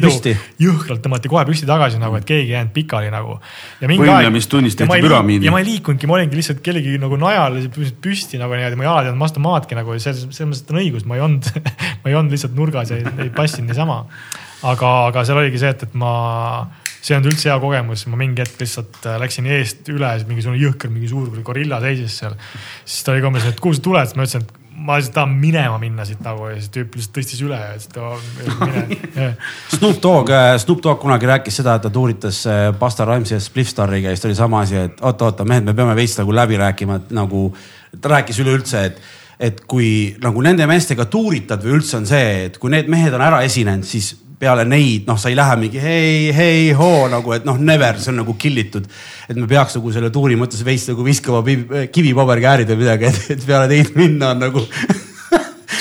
Püsti. jõhkralt tõmmati kohe püsti tagasi nagu, et keegi ei jäänud pikali nagu. Võimlemistunnis tehti püramiidi. ja ma ei liikunudki, ma olingi lihtsalt kellegi nagu najal püsti nagu niimoodi, mu jalad ei olnud vastu maadki nagu selles, selles mõttes, et on õigus, ma ei olnud, ma ei olnud lihtsalt nurgas ja ei, ei passinud niisama. aga, aga seal oligi see, et, et ma, see ei olnud üldse hea kogemus, ma mingi hetk lihtsalt äh, läksin eest üle, mingisugune jõhker, mingi suur gorilla seisis seal. siis ta oli ka umbes, et kuhu sa tuled, siis ma ütlesin, et ma lihtsalt tahan minema minna siit nagu ja siis tüüp lihtsalt tõstis üle ja siis ta mine. Snoop Dogg, Snoop Dogg kunagi rääkis seda, et ta tuuritas äh, Basta Rhymesi ja Spliffstariga ja siis oli sama asi, et oota-oota mehed, me peame veits nagu läbi rääkima, et nagu ta rääkis üleüldse, et et kui nagu nende meestega tuuritad või üldse on see, et kui need mehed on ära esinenud, siis peale neid, noh, sa ei lähe mingi hei, hei, hoo nagu, et noh, never, see on nagu kill itud. et me peaks nagu selle tuuri mõttes veits nagu viskama piv- kivipaberkäärid või midagi, et, peale neid minna on nagu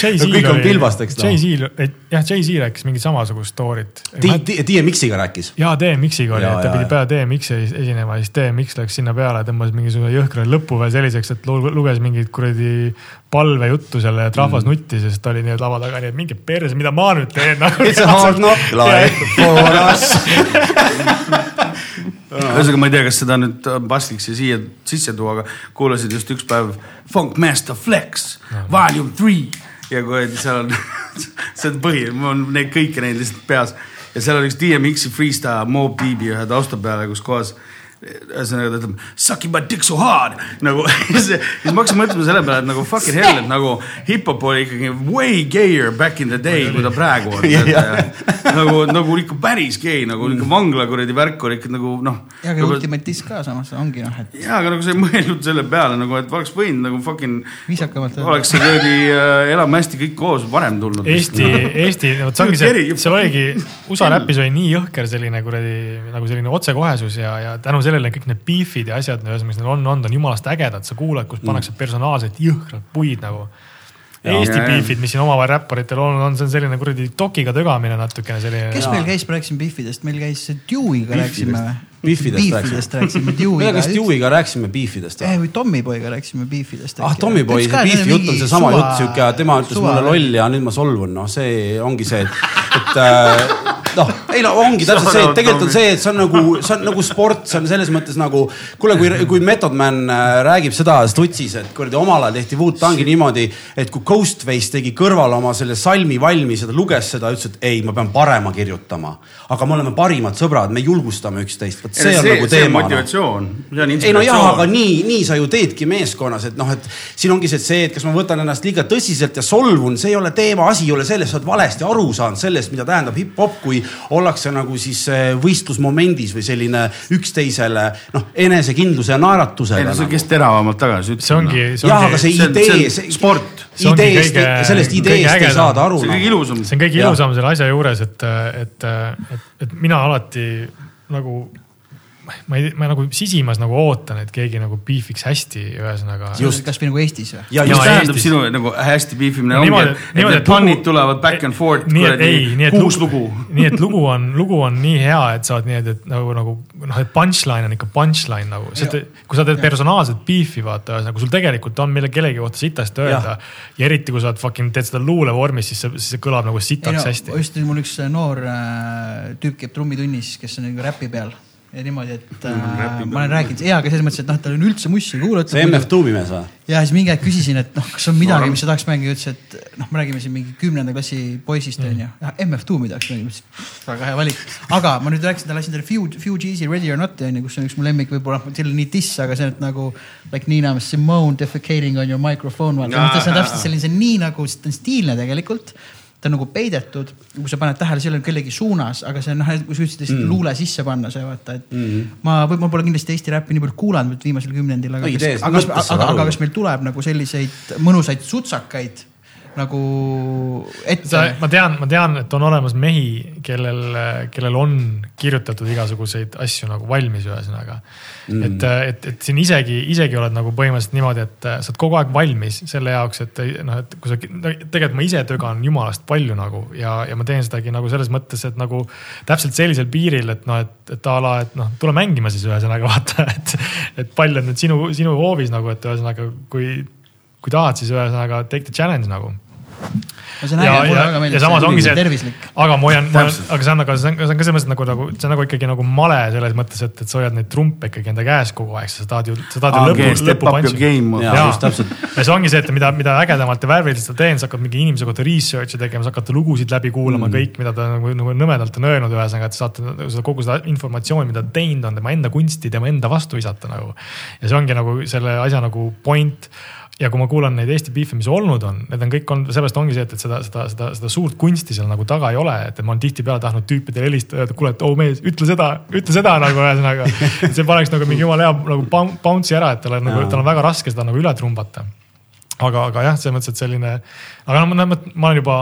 kõik on pilbast, eks noh. Jay-Z, jah, Jay-Z rääkis mingit samasugust story't. DMX-iga rääkis. jaa, DMX-iga oli, et ta pidi peale DMX-i esinema, siis DMX läks sinna peale, tõmbas mingisuguse jõhkra lõpu veel selliseks, et lu- luges mingit kuradi palvejuttu selle, et rahvas mm. nuttis ja siis ta oli nii-öelda lava taga, nii et minge perse, mida ma nüüd teen nagu,. It's a hard knock life for us. ühesõnaga, ma ei tea, kas seda nüüd on paslik siia siia sisse tuua, aga kuulasin just üks päev Funkmaster Flex Volume Three ja kui seal on, see on põhi, mul on neid kõiki neid lihtsalt peas. Ja seal oli üks DMX-i freestyle Mob Deepi ühe tausta peale, kus kohas ühesõnaga ta ütleb sucking my dick so hard nagu siis siis ma hakkasin mõtlema selle peale, et nagu fucking hell, et nagu hip-hop oli ikkagi way gayer back in the day, kui ta praegu on. nagu, nagu ikka päris gei, nagu ikka vangla kuradi värk oli ikka nagu noh. ja aga Ultimate Disc ka samas ongi noh, et jaa, aga nagu sa ei mõelnud selle peale nagu, et oleks võinud nagu fucking, viisakamalt oleks see kuradi äh, Elame hästi kõik koos varem tulnud. Eesti, Eesti, vot see ongi see seal oligi, USA räpis oli nii jõhker selline kuradi nagu selline otsekohesus ja, ja tänu sellele kõik need beef'id ja asjad, ühesõnaga, mis neil on olnud, on jumalast ägedad, sa kuulad, kus pannakse personaalselt jõhkralt puid nagu. Eesti Jaa. beef'id, mis siin omavahel räpparitel on, on see on selline kuradi dokiga tögamine natukene selline. kes meil käis, ma rääkisin Biffidest, meil käis Dewey'ga rääkisime või? Beefidest rääkisime, me Deweyga kas. Dewey'ga rääkisime beefidest eh, või? või Tommyboyga rääkisime Beefidest. ah, Tommyboy, see beefi jutt on seesama jutt, sihuke, tema ütles mulle loll ja nüüd ma solvun, noh, see ongi see, et, et äh, noh, ei no ongi täpselt see, et tegelikult on see, et see on nagu, see on nagu sport, see on selles mõttes nagu, kuule, kui, kui Method Man äh, räägib seda Stutsis, et kuradi omal ajal tehti Wu-Tangi niimoodi, et kui Ghostface tegi kõrval oma selle salmi valmis ja ta luges seda, ütles, et ei, ma pean parema kirjutama. aga me oleme parimad sõbrad, me julgustame üksteist, vot see on nagu teema. motivatsioon, see on ei no jah, aga inspiratsioon. nii, nii sa ju teedki meeskonnas, et noh, et siin ongi see, et see, et kas ma võtan ennast liiga tõsiselt ja solvun, see ei ole teema, asi ei ole selles, sa oled valesti aru saanud sellest, mida tähendab hip-hop, kui ollakse nagu siis eh, võistlusmomendis või selline üksteisele noh, enesekindluse ja ei naeratusega no see, nagu. kes teravamalt tagasi see ongi, see jah, aga ongi, see see on- idee, see on sport. See ideest sellest ideest ei saada aru. see on kõige ilusam. see on kõige ilusam selle asja juures, et, et, et, et mina alati nagu ma ei, ma nagu sisimas nagu ootan, et keegi nagu beefiks hästi, ühesõnaga. Kasvõi nagu Eestis või? ja mis Jaa, just tähendab sinu nagu hästi piifimine ongi, et niimoodi, need et lugu- punnid tulevad back and forth, et ei, nii et kuus lugu. nii et lugu on, lugu on nii hea, et sa oled nii, et nagu, nagu noh, et punchline on ikka punchline nagu, sest et kui sa teed personaalset beef'i vaata, ühesõnaga kui sul tegelikult on mille kellegi kohta sitasti öelda. Ja eriti kui sa oled fucking teed seda luulevormis, siis see, siis see kõlab nagu ei sitaks no hästi. just mul üks noor äh, tüüp käib trummitunnis, kes on nagu räpi peal ja niimoodi, et äh, ma olen rääkinud, jaa, aga selles mõttes, et noh, tal on üldse mussi kuulata. see MF Doomi mees või? ja siis mingi hetk küsisin, et noh, kas on midagi, mis sa tahaks mängida, ütles, et noh, me räägime siin mingi kümnenda klassi poisist Mm. onju. MF Doomi tahaks mängida, ütles väga hea valik. aga ma nüüd rääkisin talle, lasin talle Few, Few G-si Ready or Not'i onju, kus on üks mu lemmik, võib-olla ole nii diss, aga see on nagu like Nina Simone defecating on your microphone. vaata, noh, see on täpselt selline, see on nii nagu, stiilne tegelikult ta on nagu peidetud, kui sa paned tähele, ei ole kellegi suunas, aga see on noh, kui sa ütlesid mm. luule sisse panna see vaata, et mm -hmm. ma, ma pole kindlasti Eesti räppi nii palju kuulanud viimasel kümnendil, aga No aga, aga, aga kas meil tuleb nagu selliseid mõnusaid sutsakaid nagu ette ma tean, ma tean, et on olemas mehi, kellel, kellel on kirjutatud igasuguseid asju nagu valmis, ühesõnaga mm.. et, et, et siin isegi, isegi oled nagu põhimõtteliselt niimoodi, et sa oled kogu aeg valmis selle jaoks, et noh, et kui sa, tegelikult ma ise tögan jumalast palju nagu ja, ja ma teen sedagi nagu selles mõttes, et nagu täpselt sellisel piiril, et noh, et, et a la, et noh, tule mängima siis ühesõnaga vaata, et, et pall on nüüd sinu, sinu hoovis nagu, et ühesõnaga, kui, kui tahad, siis ühesõnaga take the challenge nagu väga ja meeldib. samas ongi see, tervislik. aga ma hoian, aga see on, aga see on, see on ka selles mõttes nagu, nagu see on nagu ikkagi nagu male selles mõttes, et, et sa hoiad neid trumpe ikkagi enda käes kogu aeg, sa tahad ju, sa tahad ju lõpu, just täpselt. ja see ongi see, et mida, mida ägedamalt ja värviliselt sa teen, sa hakkad mingi inimese kohta research'i tegema, sa hakkad lugusid läbi kuulama mm., kõik, mida ta nagu, nagu nõmedalt on öelnud, ühesõnaga, et saate nagu seda kogu seda informatsiooni, mida ta teinud on, tema enda kunsti, tema enda vastu visata nagu. ja see ongi nagu selle asja nagu point ja kui ma kuulan neid Eesti beef'e, mis olnud on, need on kõik olnud, seepärast ongi see, et, et seda, seda, seda, seda suurt kunsti seal nagu taga ei ole, et ma olen tihtipeale tahtnud tüüpidele helistada, öelda, kuule, et oo mees, ütle seda, ütle seda nagu ühesõnaga. see paneks nagu mingi jumala hea nagu boun- bounce'i ära, et tal on nagu, tal on väga raske seda nagu üle trumbata aga, aga jah, selles mõttes, et selline, aga noh, ma, ma olen juba,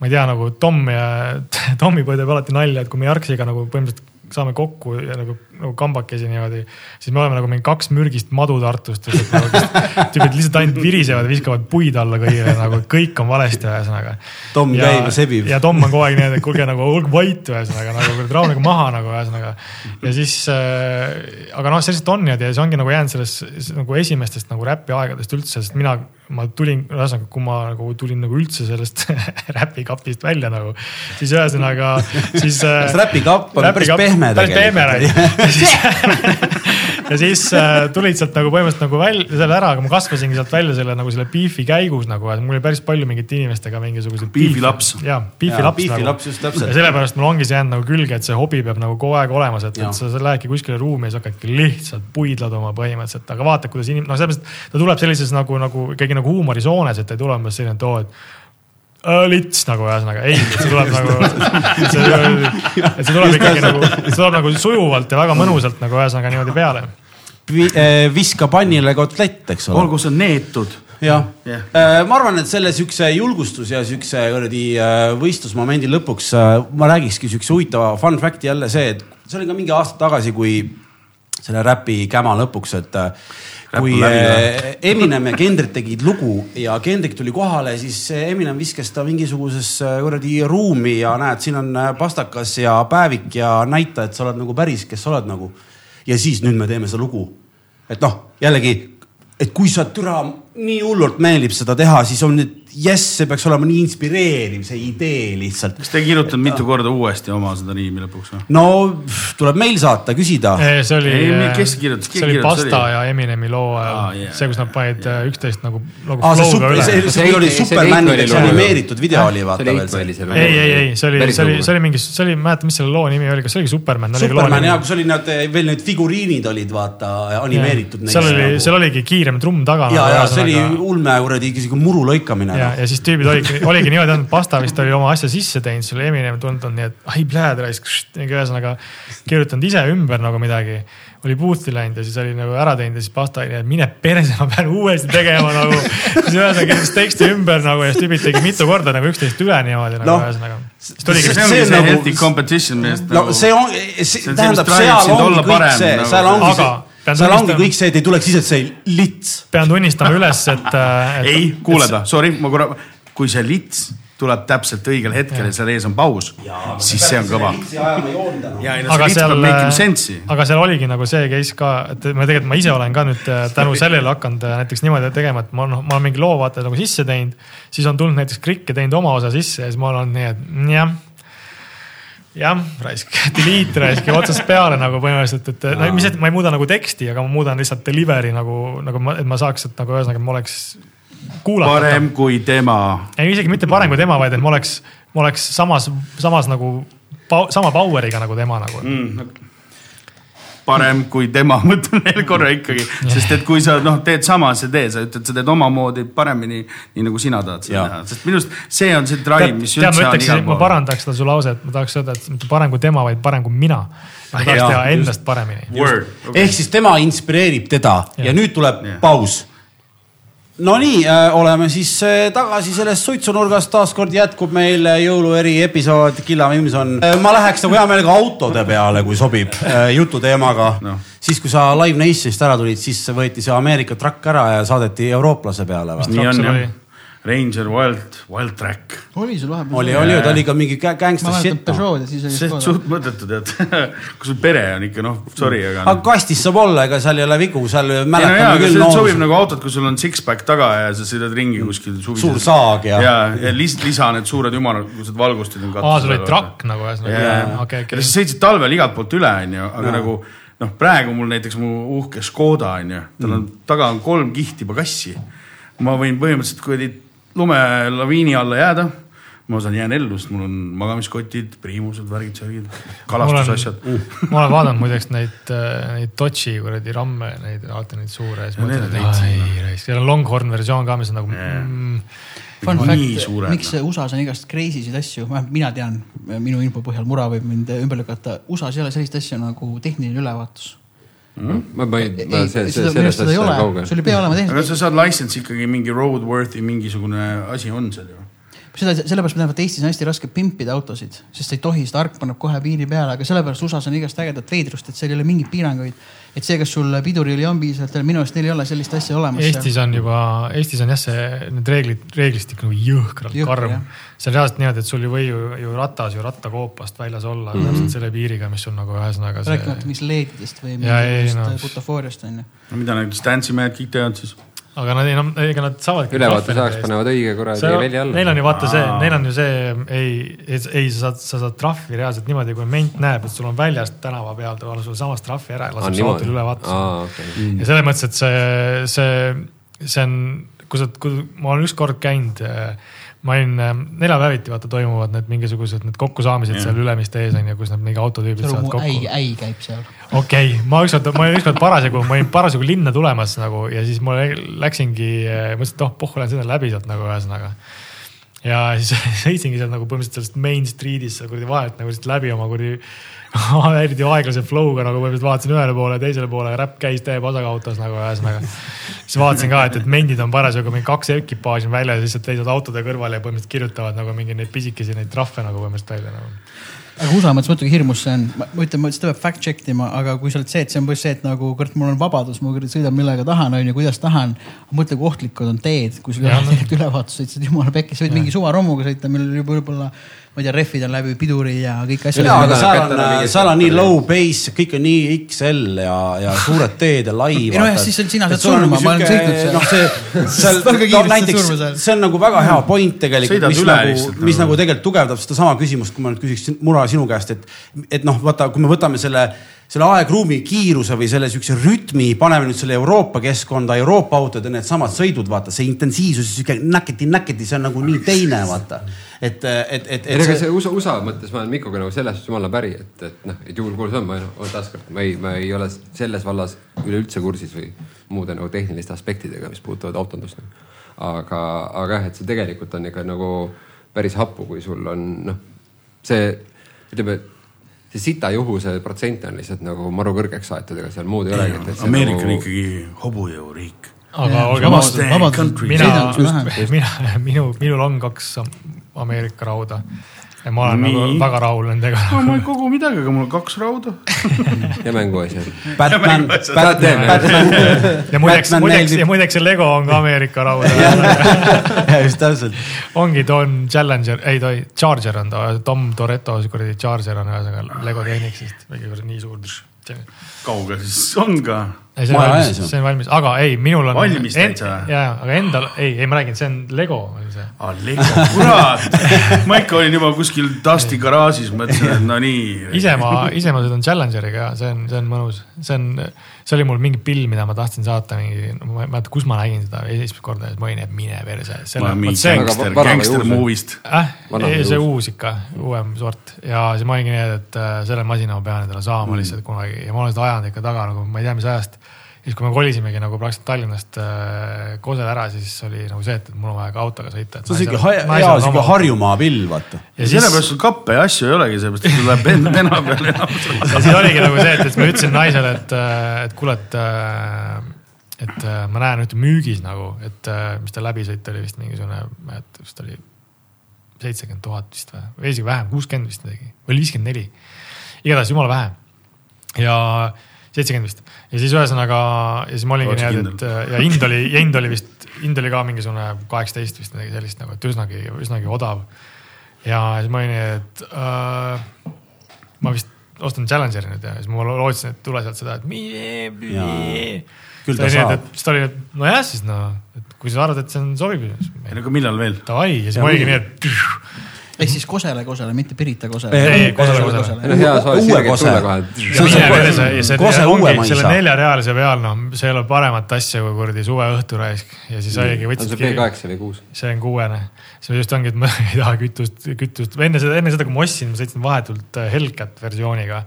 ma ei tea, nagu Tom ja Tommi põe teeb alati nalja, et kui me Jarksiga nagu põhimõtteliselt saame kokku ja nagu, nagu kambakesi niimoodi, siis me oleme nagu mingi kaks mürgist madu Tartust. Nagu, tüübid lihtsalt ainult virisevad, viskavad puid alla kõigile nagu kõik on valesti, ühesõnaga. Tom käib ja sebib. ja Tom on kogu aeg nii, et kuulge nagu olge vait, ühesõnaga nagu rahunege maha nagu ühesõnaga. ja siis äh,, aga noh, lihtsalt on niimoodi ja see ongi nagu jäänud sellest nagu esimestest nagu räpi aegadest üldse, sest mina, ma tulin, ühesõnaga, kui ma nagu tulin nagu üldse sellest räpikapist välja nagu, siis ühesõnaga, siis äh, kas räpikapp on päris pehme päris pehme ja siis, ja siis äh, tulid sealt nagu põhimõtteliselt nagu välja, selle ära, aga ma kasvasingi sealt välja selle nagu selle beef'i käigus nagu, et mul oli päris palju mingite inimestega mingisuguseid. Beefi laps. jaa, beef'i laps beefi nagu. laps, just täpselt. ja sellepärast mul ongi see jäänud nagu külge, et see hobi peab nagu kogu aeg olemas, et, et sa, lähedki kuskile ruumi ja sa hakkadki lihtsalt puidlad oma põhimõtteliselt, aga vaata, kuidas inim-, noh, sellepärast ta tuleb sellises nagu, nagu ikkagi nagu huumorisoones, et ta ei tule umbes selline, et oo, et lits nagu ühesõnaga, ei, see tuleb nagu, see tuleb ikkagi nagu, see tuleb nagu sujuvalt ja väga mõnusalt nagu ühesõnaga niimoodi peale. eh, viska pannile kotlett, eks ole. olgu see neetud. jah yeah., ma arvan, et selle siukse julgustus ja siukse kuradi äh, võistlusmomendi lõpuks ma räägikski siukse huvitava fun fact'i jälle see, et see oli ka mingi aasta tagasi, kui selle räpi käma lõpuks, et kui äh, Eminem ja Kendrick tegid lugu ja Kendrick tuli kohale, siis Eminem viskas ta mingisugusesse kuradi ruumi ja näed, siin on pastakas ja päevik ja näita, et sa oled nagu päris, kes sa oled nagu. ja siis nüüd me teeme seda lugu. et noh, jällegi, et kui sa türa nii hullult meeldib seda teha, siis on nüüd jess, see peaks olema nii inspireeriv, see idee lihtsalt. kas te ei kirjutanud mitu korda uuesti oma seda riimi lõpuks või? no tuleb meil saata, küsida. see oli Ei,, kes kirjutas? see Keegi oli Pasta oli? ja Eminemi loo ah,, yeah. see, kus nad panid äh, üksteist nagu, nagu aa, see flow'ga super, üle see, see See oli kõik- see animeeritud video oli vaata see veel see. ei, ei, ei, see oli, see oli, see oli mingi, see oli, mäleta, mis selle loo nimi oli, kas see oligi Superman? Superman ja kus oli need veel need figuriinid olid vaata animeeritud. seal oli, seal oligi kiirem trumm taga. ja, ja see oli ulme kuradi isegi muru lõikamine. ja, ja siis tüübid oligi, oligi niimoodi olnud, Pasta vist oli oma asja sisse teinud, selle Eminem tundnud nii, et ai pläd raisk, ühesõnaga kirjutanud ise ümber nagu midagi. oli boot'i läinud ja siis oli nagu ära teinud ja siis Pasta oli, et mine perse, ma pean uuesti tegema nagu. siis ühesõnaga kirjutas teksti ümber nagu ja siis tüübid tegid mitu korda nagu üksteist üle niimoodi nagu Noh, ühesõnaga. siis see tuligi, ongi See see, on see nagu- healthy competition, millest no nagu- see on, See see tähendab, see, seal ongi kõik see, nagu- seal ongi see, seal ongi kõik see, et ei tuleks lihtsalt see lits. pean tunnistama üles, et, et. ei, kuule ta, sorry, ma korra, kui see lits tuleb täpselt õigel hetkel ja seal ees on paus, siis see on kõva. aga seal sense'i. aga seal oligi nagu see case ka, et ma tegelikult, ma ise olen ka nüüd äh, tänu sellele hakanud äh, näiteks niimoodi tegema, et ma noh, ma olen mingi loo vaata nagu sisse teinud. siis on tulnud näiteks Krikk ja teinud oma osa sisse ja siis ma olen nii, et jah jah, raisk, delete raisk ja otsast peale nagu põhimõtteliselt, et no mis, et ma ei muuda nagu teksti, aga ma muudan lihtsalt delivery nagu, nagu ma, et ma saaks, et nagu ühesõnaga ma oleks kuulata. parem kui tema. ei, isegi mitte parem kui tema, vaid et ma oleks, ma oleks samas, samas nagu sama power'iga nagu tema nagu mm.. Parem kui tema, ma ütlen veel korra ikkagi, sest et kui sa noh, teed samas idee, sa ütled, sa teed omamoodi paremini, nii nagu sina tahad seda teha, sest minu arust see on see drive, tead, mis tead, ma üldse on ütleks igal, ma pool. parandaks seda su lauset, ma tahaks öelda, et mitte parem kui tema, vaid parem kui mina. ma tahaks teha endast paremini. Word, ehk siis tema inspireerib teda ja, ja nüüd tuleb Jah. paus. Nonii äh,, oleme siis äh, tagasi sellest suitsunurgast, taaskord jätkub meil äh, jõulueri episood Killa Vimson. ma läheks nagu hea meelega autode peale, kui sobib jututeemaga no. Siis, kui sa Live Nationist ära tulid, siis võeti see Ameerika trakk ära ja saadeti eurooplase peale või? nii on jah. Ranger Wild, Wild Track. oli sul vahepeal? oli, oli, ta oli ka mingi mäletan shit. noh. Peugeot ja siis oli see on suht mõttetu tead, kui sul pere on ikka noh, sorry, aga aga. kastis saab olla, ega seal ei ole vigu, seal no mäletame aga küll see sobib nagu autod, kui sul on six-pack taga ja sa sõidad ringi kuskil suvisel. suur saag ja, ja, ja lis-, lisa need suured ümargused valgustid on aa, sul oli trakk nagu ühesõnaga okei, ja okei. sa sõitsid talvel igalt poolt üle, onju, aga nagu noh, praegu mul näiteks mu uhke Škoda onju, tal on taga on kolm kihti pagassi. ma võin põhimõtteliselt kuradi lumelaviini alla jääda. ma saan, jään ellu, sest mul on magamiskotid, priimused, värgid, särgid, kalastusasjad. ma olen vaadanud muideks neid, neid Dodge'i kuradi ramme, neid, vaata neid suure. Ja need on veits, seal on Longhorn versioon ka, mis on nagu mm, Fun fact miks USA-s on igast crazy sid asju, vähemalt mina tean, minu info põhjal, Mura võib mind ümber lükata. USA-s ei ole sellist asja nagu tehniline ülevaatus. ma, ma ei, ma see, see, seda, sellest asjast ole, kaugel. sul ei pea olema aga tehniline. sa saad license ikkagi mingi roadworthy mingisugune asi on seal ju. seda, sellepärast ma tean, et Eestis on hästi raske pimpida autosid, sest ei tohi, seda ark paneb kohe piiri peale, aga sellepärast USA-s on igast ägedat veidrust, et seal ei ole mingeid piiranguid. et see, kas sul piduril on piisavalt, minu arust neil ei ole sellist asja olemas. Eestis on juba, Eestis on jah, see, need reeglid, reeglistik nagu jõhkralt Jõhker, karm see on reaalselt niimoodi, et sul ei või ju, ju ratas ju rattakoopast väljas olla mm -hmm. täpselt selle piiriga, mis sul nagu ühesõnaga rääkimata see. mingist leedidest või Jaa, ei, mingisugust no. no. butafooriast on ju. no mida need stance'i mehed kõik teevad siis? Aga nad ei, no ega nad saavadki. ülevaatuse ajaks panevad õige kuradi välja alla. Neil on ju vaata see neil on ju see, ei, ei, sa saad, sa saad trahvi reaalselt niimoodi, kui ment näeb, et sul on väljast tänava peal, ta annab sulle samast trahvi ära ja laseb su autol üle aa, okei. ja selles mõttes, et see, see, see on, kui sa, kui ma olen ükskord käinud, ma olin äh, neljapäeviti vaata toimuvad need mingisugused need kokkusaamised seal Ülemiste ees on ju, kus need mingi autotüübid saavad mu äi kokku., äi käib seal. okei okay., ma ükskord, ma olin ükskord parasjagu, ma olin parasjagu linna tulemas nagu ja siis ma läksingi, mõtlesin, et oh, pohhu lähen sõidan läbi sealt nagu ühesõnaga. Ja siis sõitsingi sealt nagu põhimõtteliselt sellest main street'ist seal kuradi vahelt nagu siit läbi oma kuradi eriti aeglase flow'ga nagu põhimõtteliselt vaatasin ühele poole, teisele poole, räpp käis täie pasaga autos nagu ühesõnaga. siis vaatasin ka, et, et mendid on parasjagu mingi kaks ekipaaži on väljas, lihtsalt seisavad autode kõrval ja põhimõtteliselt kirjutavad nagu mingi neid pisikesi neid trahve nagu põhimõtteliselt välja nagu aga USA mõttes muidugi hirmus see on, ma ma ütlen, seda peab fact check ima, aga kui sa oled see, et see on põhimõtteliselt see, et nagu kurat, mul on vabadus, ma sõidan millega tahan, onju, kuidas tahan. mõtle, kui ohtlikud on teed, kui sul ei ole tegelikult ülevaatust, sõitsid jumala pekki, sa võid mingi suvarommuga sõita, millel võib-olla, ma ei tea, rehvid on läbi piduri ja kõik asjad. jaa, aga seal on mingi, seal on nii low base, kõik on nii XL ja, ja suured teed ja lai. Ei no jah, siis on- sina saad surma, ma olen sõitnud seal. noh, see, seal Väga kiiresti no, saad näiteks see on nagu väga hea point tegelikult, Sõidad mis nagu mis nagu. nagu tegelikult tugevdab sedasama küsimust, kui ma nüüd küsiks Mura sinu käest, et, et noh, vaata, kui me võtame selle selle aegruumi kiiruse või selle siukse rütmi, paneme nüüd selle Euroopa keskkonda, Euroopa autod ja needsamad sõidud, vaata see intensiivsus, sihuke näketi-näketi, see on nagu nii teine, vaata. et, et, et, ei, ega see USA, USA mõttes ma olen Mikuga nagu selles suhtes jumala päri, et, et noh, et juhul kui see on, ma olen taaskord, ma ei, ma ei ole selles vallas üleüldse kursis või muude nagu tehniliste aspektidega, mis puudutavad autondust. aga, aga jah, et see tegelikult on ikka nagu päris happu, kui sul on noh, see ütleme, see sita juhuse protsent on lihtsalt nagu maru kõrgeks aetud, ega seal muud ei olegi. Ameerika nagu on ikkagi hobujõuriik. aga ausad, vabadus- country. mina mina, minu, minul on kaks Ameerika rauda ja ma olen Nii. nagu väga rahul nendega. ma ei kogu midagi, aga mul on kaks rauda. ja mänguasi on. Batman, teha, Batman, ja muideks, Batman muideks, ja muideks see Lego on ka Ameerika raud. just täpselt. ongi Don Challenger, ei ta ei, Charger on ta, Tom Toretto kuradi Charger on ühesõnaga Lego Technicsist, mingi kuradi nii suur. kaugel siis on ka? ei, see on valmis see on valmis, aga ei, minul on. Valmis täitsa või? ja, aga endal, ei, ei ma räägin, see on Lego oli see. aa, Lego, kurat. ma ikka olin juba kuskil Dusty garaažis, mõtlesin, et no nii. ise ma, ise ma sõidan Challengeriga ja see on, see on mõnus, see on, see oli mul mingi pill, mida ma tahtsin saata mingi, ma ei mäleta, kus ma nägin seda esimest korda ja siis ma olin, et mine perse. uus või? movie'st. äh, see uus? uus ikka, uuem sort ja siis ma olingi nii, et äh, selle masina ma pean endale saama mm. lihtsalt kunagi ja ma olen seda ajanud ikka taga nagu ma ei tea, mis ajast siis kui me kolisimegi nagu praktiliselt Tallinnast äh, Kosel ära, siis oli nagu see, et mul on vaja ka autoga sõita. see on sihuke hea sihuke Harjumaa pill, vaata. ja sellepärast sul kappe ja asju ei olegi, sellepärast et sul läheb enda pena peale enam. ja siis oligi nagu see, et, et ma ütlesin naisele, et, äh, et kuule, et äh, et äh, ma näen ühte müügis nagu, et mis ta läbisõit oli vist mingisugune, ma ei mäleta, kas ta oli seitsekümmend tuhat vist või, või isegi vähem, kuuskümmend vist midagi või viiskümmend neli. igatahes jumala vähe. ja seitsekümmend vist ja siis ühesõnaga ja siis ma olingi niimoodi, et ja hind oli, ja hind oli vist, hind oli ka mingisugune kaheksateist vist midagi sellist nagu, et üsnagi, üsnagi odav. ja siis ma olin nii, et äh, ma vist ostan Challengeri nüüd ja siis ma lootsin, et tule sealt seda, et mii, mii. küll ta saab. siis ta oli, et nojah, siis noh, et kui sa arvad, et see on sobiv. ei no aga millal veel? Davai ja siis ma olingi nii, et ehk siis Kosele, Kosele, mitte Pirita Kosele. uue Kose. Kose uue maisa. selle neljarealise peal, noh, see ei ole paremat asja kui kuradi suveõhtu raisk ja siis oligi võtsid. see on B8 või kuus. see on kuuene, see just ongi, et ma ei taha kütust, kütust, enne seda, enne seda, kui ma ostsin, ma sõitsin vahetult äh, Hellcat versiooniga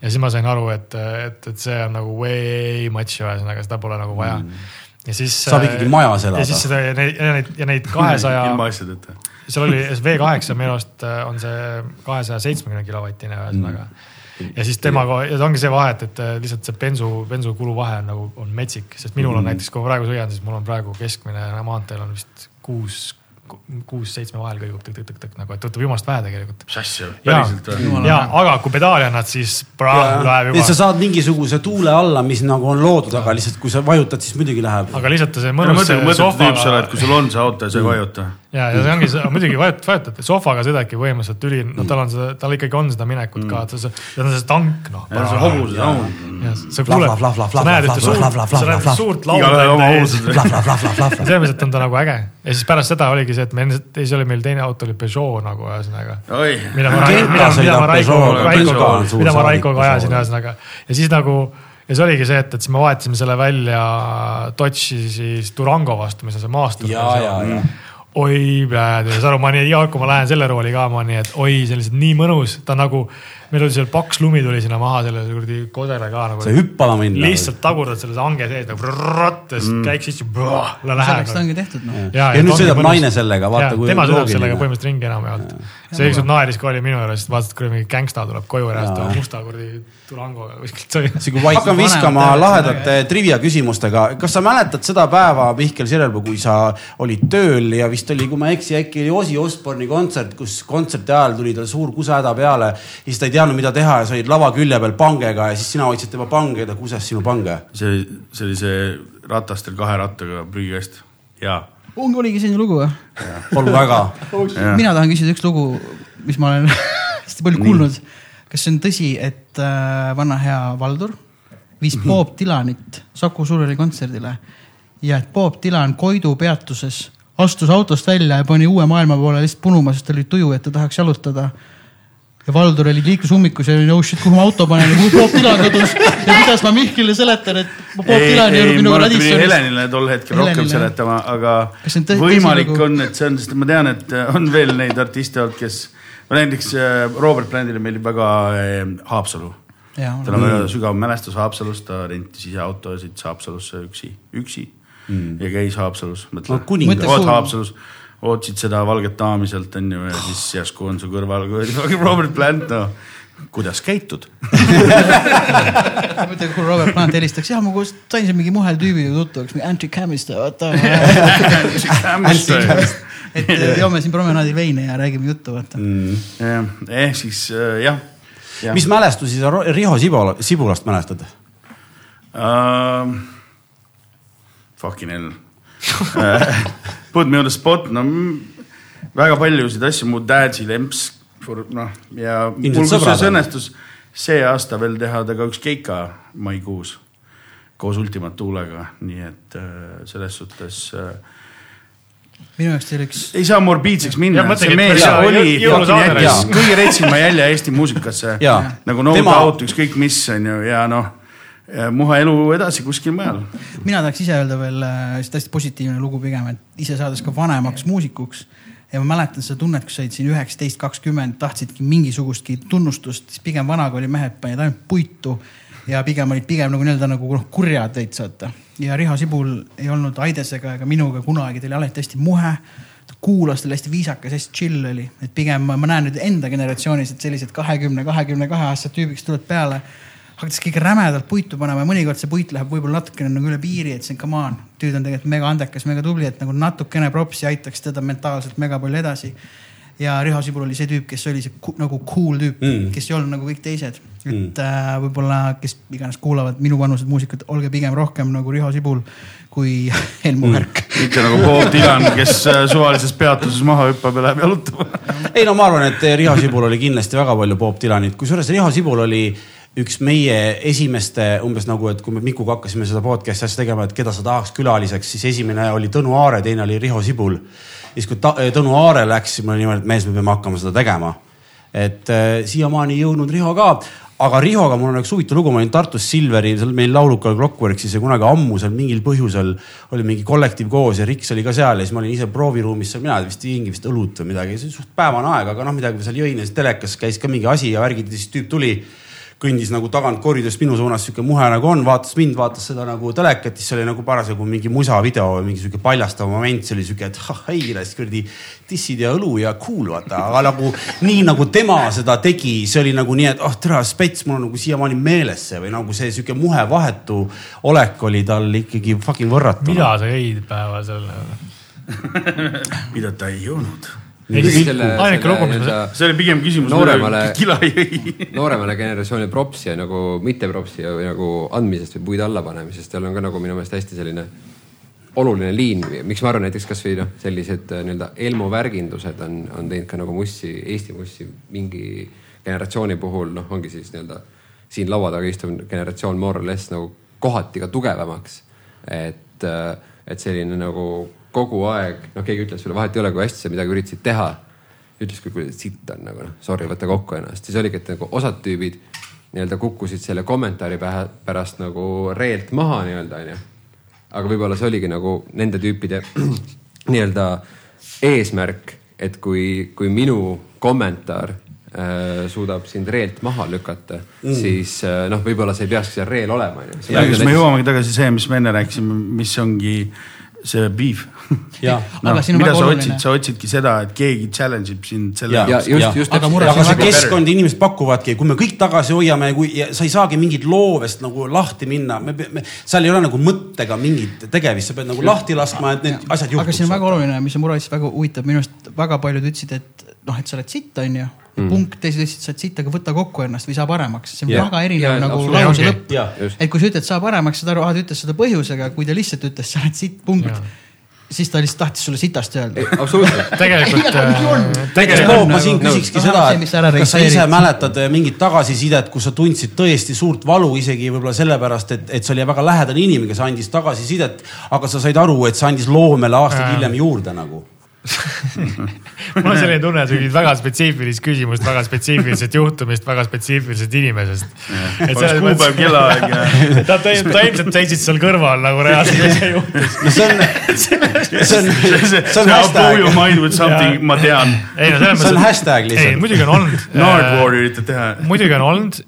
ja siis ma sain aru, et, et, et see on nagu way much, ühesõnaga seda pole nagu vaja mm. ja siis. saab ikkagi äh, majas elada. ja siis seda ja neid, ja neid kahesaja. ilma asjadeta seal oli V8 minu arust äh, on see kahesaja seitsmekümne kilovatine ühesõnaga mm.. ja siis temaga, ja ongi see vahe, et, et äh, lihtsalt see bensu, bensu kuluvahe on nagu, on metsik, sest minul on mm. näiteks, kui ma praegu sõidan, siis mul on praegu keskmine maanteel on vist kuus kuus-seitsme vahel kõigub tõk-tõk-tõk-tõk nagu, et võtab jumalast vähe tegelikult. mis asja, päriselt või? ja, aga kui pedaali annad, siis praam läheb juba. sa saad mingisuguse tuule alla, mis nagu on loodud, aga lihtsalt kui sa vajutad, siis muidugi läheb. aga lihtsalt see mõnus. kui sul on see auto ja sa ei vajuta ja, ja see ongi see, muidugi vajut-, vajutate sohvaga seda äkki põhimõtteliselt üli, no tal on seda, tal ikkagi on seda minekut ka, et see, see on see tank noh. ta on see hobuse taun. sa kuuled, sa näed ühte suurt, sa näed suurt lauda enda ees. tõenäoliselt on ta nagu äge ja siis pärast seda oligi see, et meil, siis oli meil teine auto oli Peugeot nagu ühesõnaga. mida ma, mida, mida ma Raikoga, Raikoga, mida ma Raikoga ajasin ühesõnaga ja siis nagu ja siis oligi see, et, et siis me vahetasime selle välja Dodge'i siis Durango vastu, mis on see maastur. ja, ja, ja oi, saad aru, ma nii iga kord, kui ma lähen selle rooli ka, ma nii, et oi, see on lihtsalt nii mõnus, ta nagu meil oli seal paks lumi tuli sinna maha selle kuradi kodele ka nagu. see hüppama minna. lihtsalt tagurdad selle ange sees nagu ratt ja siis mm. käiks sisse. selleks ta ongi tehtud noh. ja, ja nüüd sõidab naine sellega, vaata kui. tema sõidab sellega põhimõtteliselt ringi enamjaolt. see ükskord naeris ka oli minu juures, vaatas, et kuule mingi gängsta tuleb koju ja siis tuleb musta kuradi turangoga kuskilt. hakkan viskama lahedate trivia küsimustega. kas sa mäletad seda päeva, Mihkel Sirelpuu, kui sa olid tööl ja vist oli, kui ma ei eksi, äkki oli Osi Osborne'i kontsert, kus kontserti ajal tuli tal suur kusehäda peale. siis ta ei tea teadnud, mida teha ja sa olid lava külje peal pangega ja siis sina hoidsid tema pange ja ta kuses sinu pange. see, see oli see ratastel kahe rattaga prügikast. ongi, oligi selline lugu või? palun väga. mina tahan küsida üks lugu, mis ma olen hästi palju kuulnud. kas see on tõsi, et äh, vana hea Valdur viis Mhm. Bob Dylanit Saku Suurhalli kontserdile ja et Bob Dylan Koidu peatuses astus autost välja ja pani uue maailma poole lihtsalt punuma, sest tal oli tuju, et ta tahaks jalutada ja Valdur oli liiklusummikus ja oli no shit, kuhu ma auto panen ja kuhu Bob Dylan kadus ja kuidas ma Mihklile seletan, et Bob Dylan ei olnud ma minuga Radissonis. Helenile tol hetkel Helenile, rohkem seletama, aga võimalik lugu? on, et see on, sest ma tean, et on veel neid artiste olnud, kes, näiteks äh, Robert Plantile meeldib väga äh, Haapsalu. tal on väga sügav mälestus Haapsalust, ta rentis ise autosid Haapsalusse üksi, üksi mm. ja käis Haapsalus, mõtle No oled Haapsalus, ootasid seda valget daami sealt onju ja siis järsku on su kõrval Robert Plant, no kuidas käitud? ma mõtlen, kui Robert Plant helistaks, jah, ma koos sain siin mingi muhel tüübiga tuttavaks, mingi anti-cam'ist, vaata. et joome siin promenaadil veine ja räägime juttu, vaata. jah, ehk siis äh, jah ja.. mis mälestusi sa Riho Sibula, Sibulast mälestad? Uh, fucking hell uh,. Put me on the spot, no mm, väga paljusid asju, mu dad'i lemps, noh ja mul kusjuures õnnestus see aasta veel teha temaga üks keika maikuus koos Ultimate Tuulega, nii et uh, selles suhtes uh, minu jaoks oli üks, ei saa morbiidseks minna see mees jaa, oli kõige retsima jälje Eesti muusikasse nagu no doubt ükskõik mis on ju ja noh, muha elu edasi kuskil mujal mina tahaks ise öelda veel äh, hästi positiivne lugu pigem, et ise saades ka vanemaks muusikuks ja ma mäletan seda tunnet, kus sa olid siin üheksateist, kakskümmend, tahtsidki mingisugustki tunnustust, siis pigem vanakooli mehed panid ainult puitu ja pigem olid pigem nagu nii-öelda nagu noh, kurjad veits vaata. ja Riho Sibul ei olnud Aidesega ega minuga kunagi, ta oli alati hästi muhe. kuulas, ta oli hästi viisakas, hästi chill oli, et pigem ma, ma näen nüüd enda generatsioonis, et sellised kahekümne, kahekümne kahe aastased tüübid, kes tulevad peale hakatakse kõige rämedalt puitu panema ja mõnikord see puit läheb võib-olla natukene nagu üle piiri, et see on come on. tüüd on tegelikult mega andekas, mega tubli, et nagu natukene propsi aitaks teda mentaalselt mega palju edasi. ja Riho Sibul oli see tüüp, kes oli see nagu cool tüüp Mm. mm., kes ei olnud nagu kõik teised. et äh, võib-olla, kes iganes kuulavad minuvanused muusikud, olge pigem rohkem nagu Riho Sibul kui Helmu Mm. Härk mitte nagu Bob Dylan, kes äh, suvalises peatuses maha hüppab ja läheb jalutama. ei no ma arvan, et Riho Sibul oli kindlasti väga palju Bob Dylanit, kusjuures Riho Sibul oli üks meie esimeste umbes nagu, et kui me Mikuga hakkasime seda podcast'i asja tegema, et keda sa tahaks külaliseks, siis esimene oli Tõnu Aare, teine oli Riho Sibul. siis kui ta, Tõnu Aare läks, siis mul oli niimoodi, et mees, me peame hakkama seda tegema. et äh, siiamaani ei jõudnud Riho ka, aga Rihoga mul on üks huvitav lugu, ma olin Tartus Silveri, seal meil laulukal Clockworksis ja kunagi ammu seal mingil põhjusel oli mingi kollektiiv koos ja Riks oli ka seal ja siis ma olin ise prooviruumis seal, mina vist jõingi vist õlut või midagi, see oli suht päevane aeg, aga noh, midagi seal jõin ja siis telekas käis ka mingi asi ja värgid ja siis tüüp tuli kõndis nagu tagant koridorist minu suunas, sihuke muhe nagu on, vaatas mind, vaatas seda nagu telekat, siis oli nagu parasjagu mingi musavideo või mingi sihuke paljastav moment, see oli sihuke, et ah ei, las kuradi dissid ja õlu ja cool vaata, aga nagu nii nagu tema seda tegi, see oli nagu nii, et ah tere, spets, mul on nagu siiamaani meeles see või nagu see sihuke muhe vahetu olek oli tal ikkagi fucking võrratu. mida sa jõid päeval selle? mida ta ei jõudnud. See oli pigem küsimus, Nooremale- nooremale generatsioonile propsi ja nagu mitte propsi ja või nagu andmisest või puid allapanemisest, seal on ka nagu minu meelest hästi selline oluline liin, miks ma arvan näiteks kasvõi noh, sellised äh, nii-öelda elmuvärgindused on, on teinud ka nagu mussi, Eesti mussi mingi generatsiooni puhul noh, ongi siis nii-öelda siin laua taga istuv generatsioon more or less nagu kohati ka tugevamaks. et, et selline nagu kogu aeg, noh, keegi ütles sulle vahet ei ole, kui hästi sa midagi üritasid teha ütles küll, kuidas sitt on nagu noh, sorry, võta kokku ennast, siis oligi, et nagu osad tüübid nii-öelda kukkusid selle kommentaari pähe, pärast nagu reelt maha nii-öelda onju. aga võib-olla see oligi nagu nende tüüpide nii-öelda eesmärk, et kui, kui minu kommentaar äh, suudab sind reelt maha lükata mm., siis äh, noh, võib-olla sa ei peakski seal reel olema ja siis me jõuamegi tagasi see, mis me enne rääkisime, mis ongi see beef. Jah. no, Aga siin on väga oluline- sa otsidki seda, et keegi challenge ib sind selle Ja. ja jaoks. just just Aga mure- aga see keskkond, inimesed pakuvadki, kui me kõik tagasi hoiame, kui ja sa ei saagi mingit loovest nagu lahti minna, me peame, seal ei ole nagu mõttega mingit tegevust, sa pead nagu lahti laskma, et need asjad aga siin on väga juhtuks. oluline, mis on Murais väga huvitav, minu arust väga paljud ütlesid, et noh, et sa oled sitt, onju mm.. punkt, teised ütlesid, sa oled sitt, aga võta kokku ennast või saa paremaks, see on yeah. väga erinev yeah, nagu lause lõpp et kui sa ütled, saa paremaks, saad aru, ah ta ütles seda põhjusega, kui ta lihtsalt ütles, sa oled sitt, punkt Jaa. Siis ta lihtsalt tahtis sulle sitast öelda. absoluutselt, tegelikult on., tegelikult tegelikult ma siin nagu- küsikski seda et kas sa ise mäletad eh, mingit tagasisidet, kus sa tundsid tõesti suurt valu, isegi võib-olla sellepärast, et, et see oli väga lähedane inimene, kes andis tagasisidet, aga sa said aru, et see andis loomele aastaid hiljem juurde nagu. mul on selline tunne, et sa küsid väga spetsiifilist küsimust väga spetsiifilisest juhtumist, väga spetsiifilisest inimesest. kuupäev, kellaaeg ja. ta, ta, ilmselt seisid seal kõrval nagu reaalselt, mis see juhtus. no see on, see on, see on hashtag, ma tean. ei no selles see on mõttes. hashtag lihtsalt. muidugi on olnud. Nardwari üritad teha. muidugi on olnud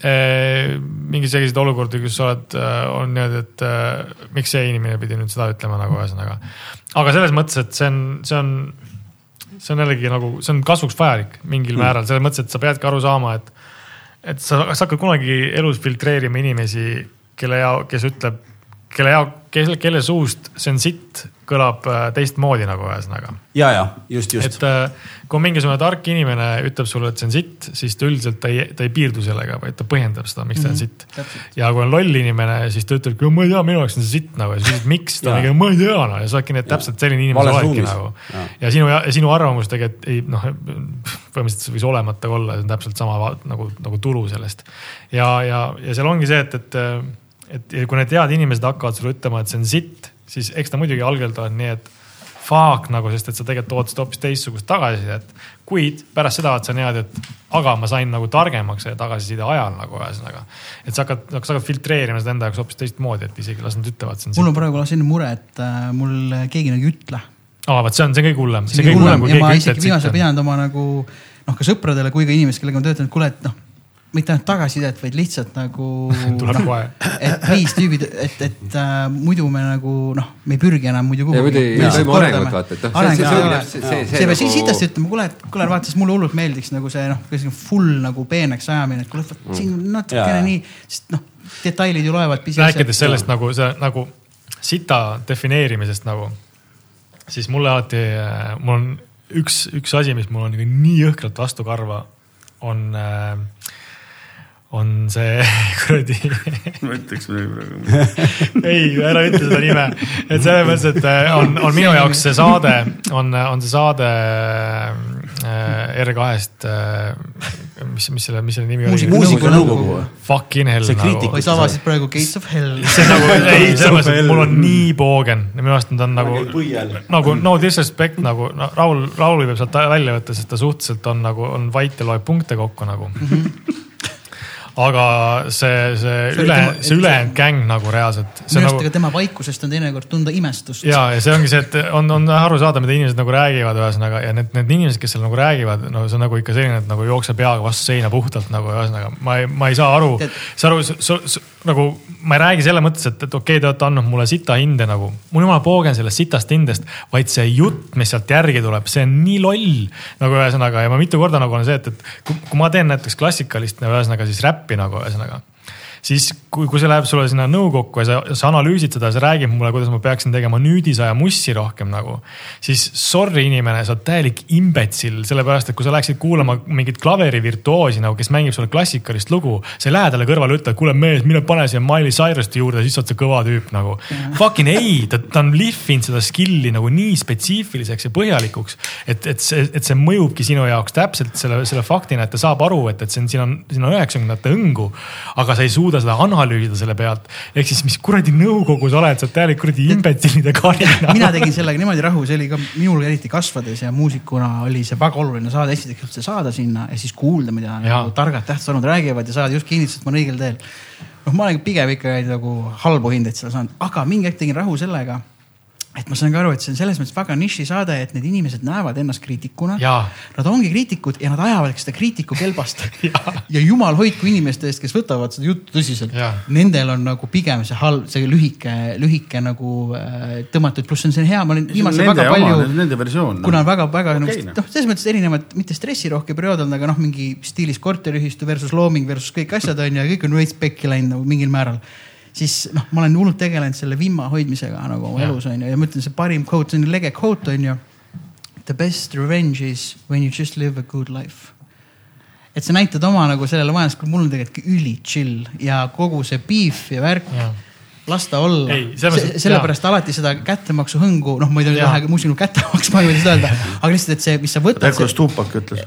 mingi selliseid olukordi, kus sa oled äh,, on niimoodi, et äh, miks see inimene pidi nüüd seda ütlema nagu ühesõnaga. aga selles mõttes, et see on, see on, see on jällegi nagu, see on kasvuks vajalik mingil mm. määral, selles mõttes, et sa peadki aru saama, et, et sa, sa hakkad kunagi elus filtreerima inimesi, kelle ja kes ütleb, kelle ja kelle, kelle suust see on sitt, kõlab äh, teistmoodi nagu ühesõnaga. Ja, ja just, just. Et. äh, kui mingisugune tark inimene ütleb sulle, et see on sitt, siis ta üldiselt ta ei, ta ei piirdu sellega, vaid ta põhjendab seda, miks ta on sitt. ja kui on loll inimene, siis ta ütlebki, ma ei tea, minu jaoks on see sitt nagu ja siis küsid, miks, ta mingi, ma ei tea noh ja sa oledki täpselt selline inimene sa oledki nagu. Ja sinu, sinu arvamus tegelikult ei noh, põhimõtteliselt see võis olemata olla, see on täpselt sama nagu, nagu tulu sellest. ja, ja, ja seal ongi see, et, et, et kui need head inimesed hakkavad sulle ütlema, et see on sitt, siis eks ta muidugi algelt on nii, et fuck nagu, sest et sa tegelikult ootasid hoopis teistsugust tagasisidet. kuid pärast seda oled sa niimoodi, et aga ma sain nagu targemaks selle tagasiside ajal nagu ühesõnaga. et sa hakkad, sa hakkad filtreerima seda enda jaoks hoopis teistmoodi, et isegi las nad ütlevad, mul on praegu selline mure, et äh, mul keegi nagu ei ütle aa, vot see on, see kõige hullem. see on kõige hullem ja ma isegi viimasel ajal pidanud oma nagu noh, ka sõpradele kui ka inimestele, kellega ma töötan, et kuule, et noh, mitte ainult tagasisidet, vaid lihtsalt nagu Tuleb noh, kohe. et viis tüübid, et, et äh, muidu me nagu noh, me ei pürgi enam muidu kuhugi. noh, see- peab sitasti ütlema, kuule, et kuule, vaata, siis mulle hullult meeldiks nagu see noh, full nagu peeneks ajamine, et kuule, vot siin natukene Jaa. nii, sest noh, detailid ju loevad rääkides sellest nagu see nagu sita defineerimisest nagu, siis mulle alati, mul on üks, üks asi, mis mul on nagu nii jõhkralt vastu karva, on äh, on see kuradi ma ütleks praegu. ei, ära ütle seda nime, et selles mõttes, et äh, on, on minu jaoks see saade, on, on see saade äh, R2-st äh,. mis, mis selle, mis selle nimi oli? muusikanõukogu või? Fucking hell. see kriitik või sa avasid praegu Gates of Hell. see nagu, ei, selles mõttes, et mul on nii poogen minu arust ta on nagu, nagu no disrespect nagu no, Raul, Rauli võib sealt välja võtta, sest ta suhteliselt on nagu, on vait ja loeb punkte kokku nagu. -hmm aga see, see, see üle, see ülejäänud gäng nagu reaalselt. minu arust nagu... tema vaikusest on teinekord tunda imestust. ja, ja see ongi see, et on, on aru saada, mida inimesed nagu räägivad, ühesõnaga ja need, need inimesed, kes seal nagu räägivad, no see on nagu ikka selline, et nagu jookse peaga vastu seina puhtalt nagu ühesõnaga, ma ei, ma ei saa aru. sa aru, nagu ma ei räägi selle mõttes, et, et okei okay,, te olete andnud mulle sita hinde nagu. mul jumala poogen sellest sitast hindest, vaid see jutt, mis sealt järgi tuleb, see on nii loll nagu ühesõnaga ja ma mitu korda nagu on see, et, et kui, kui ma teen näiteks klassikalist ühesõnaga siis räppi nagu ühesõnaga siis kui, kui see läheb sulle sinna nõukokku ja sa, sa analüüsid seda, sa räägid mulle, kuidas ma peaksin tegema nüüdisaja mussi rohkem nagu. siis sorry inimene, sa oled täielik imbetsil, sellepärast et kui sa läheksid kuulama mingit klaverivirtuoosi nagu, kes mängib sulle klassikalist lugu. sa ei lähe talle kõrvale, ütle, kuule mees, mine pane siia Miley Cyruste juurde, siis sa oled see kõva tüüp nagu. Fucking ei, ta, ta on lihvinud seda skill'i nagu nii spetsiifiliseks ja põhjalikuks. et, et see, et see mõjubki sinu jaoks täpselt selle, selle faktina, et ta saab aru, et, et see on, siin on, siin on üheksakümnendate õngu. aga sa ei suuda suuda seda analüüsida selle pealt. ehk siis, mis kuradi nõukogu sa oled, sa oled täielik kuradi imbetsilide karina. mina tegin sellega niimoodi rahu, see oli ka minul eriti kasvades ja muusikuna oli see väga oluline saada, esiteks üldse saada sinna ja siis kuulda, mida nagu targad tähtsanud räägivad ja saada just kinnitust, et ma olen õigel teel. noh, ma olen pigem ikka nagu halbu hindeid seal saanud, aga mingi hetk tegin rahu sellega et ma saan ka aru, et see on selles mõttes väga nišisaade, et need inimesed näevad ennast kriitikuna. Nad ongi kriitikud ja nad ajavad seda kriitiku kelbast ja. ja jumal hoidku inimeste eest, kes võtavad seda juttu tõsiselt. Nendel on nagu pigem see halb, see lühike, lühike nagu äh, tõmmatud, pluss on see hea, ma olen viimasel väga palju. Nende versioon. kuna on väga-väga okay, nagu noh, selles mõttes erinevad, mitte stressirohke periood olnud, aga noh, mingi stiilis korteriühistu versus looming versus kõik asjad on ju ja kõik on veits pekki läinud nagu mingil määral siis noh, ma olen hullult tegelenud selle vimma hoidmisega nagu oma elus on ju ja ma ütlen, see parim quote, see on lege quote on ju. The best revenge is when you just live a good life. et sa näitad oma nagu sellele vaenlasele, mul on tegelikult üli chill ja kogu see beef ja värk ja las ta olla. sellepärast alati seda kättemaksu hõngu, noh, ma ei taha muusikul kätte maksma, ma ei või seda öelda, aga lihtsalt, et see, mis sa võtad. tead, kuidas Tupac ütles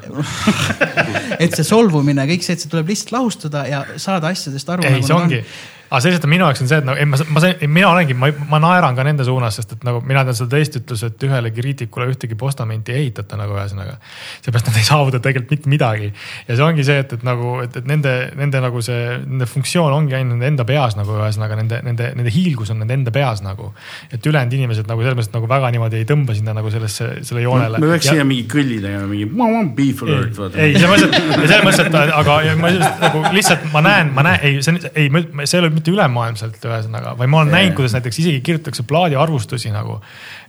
et see solvumine, kõik see, et see tuleb lihtsalt lahustada ja saada asjadest aru. ei, nagu see ongi, aga see lihtsalt minu jaoks on see, et nagu ma, ma, mina olengi, ma, ma naeran ka nende suunas, sest et nagu mina tean seda teist ütlus, et ühele kriitikule ühtegi postamenti ei ehitata nagu ühesõnaga. seepärast nad ei saavuta tegelikult mitte midagi. ja see ongi see, et, et nagu, et, et nende, nende nagu see, nende funktsioon ongi ainult nende enda peas nagu ühesõnaga nende, nende, nende hiilgus on nende enda peas nagu. et ülejäänud inimesed nagu selles mõttes nagu väga niimoodi ei tõmba sinna nagu sellesse, selle joonele. me peaks siia mingi kõlli tegema, mingi beef alert. ei, selles mõttes, et selles mõttes, et aga ma nagu lihtsalt ma näen, ma näen, ei, see on, ei, see ei ole mitte ülemaailmselt ühesõnaga, vaid ma olen yeah. näinud, kuidas näiteks isegi kirjutatakse plaadiarvustusi nagu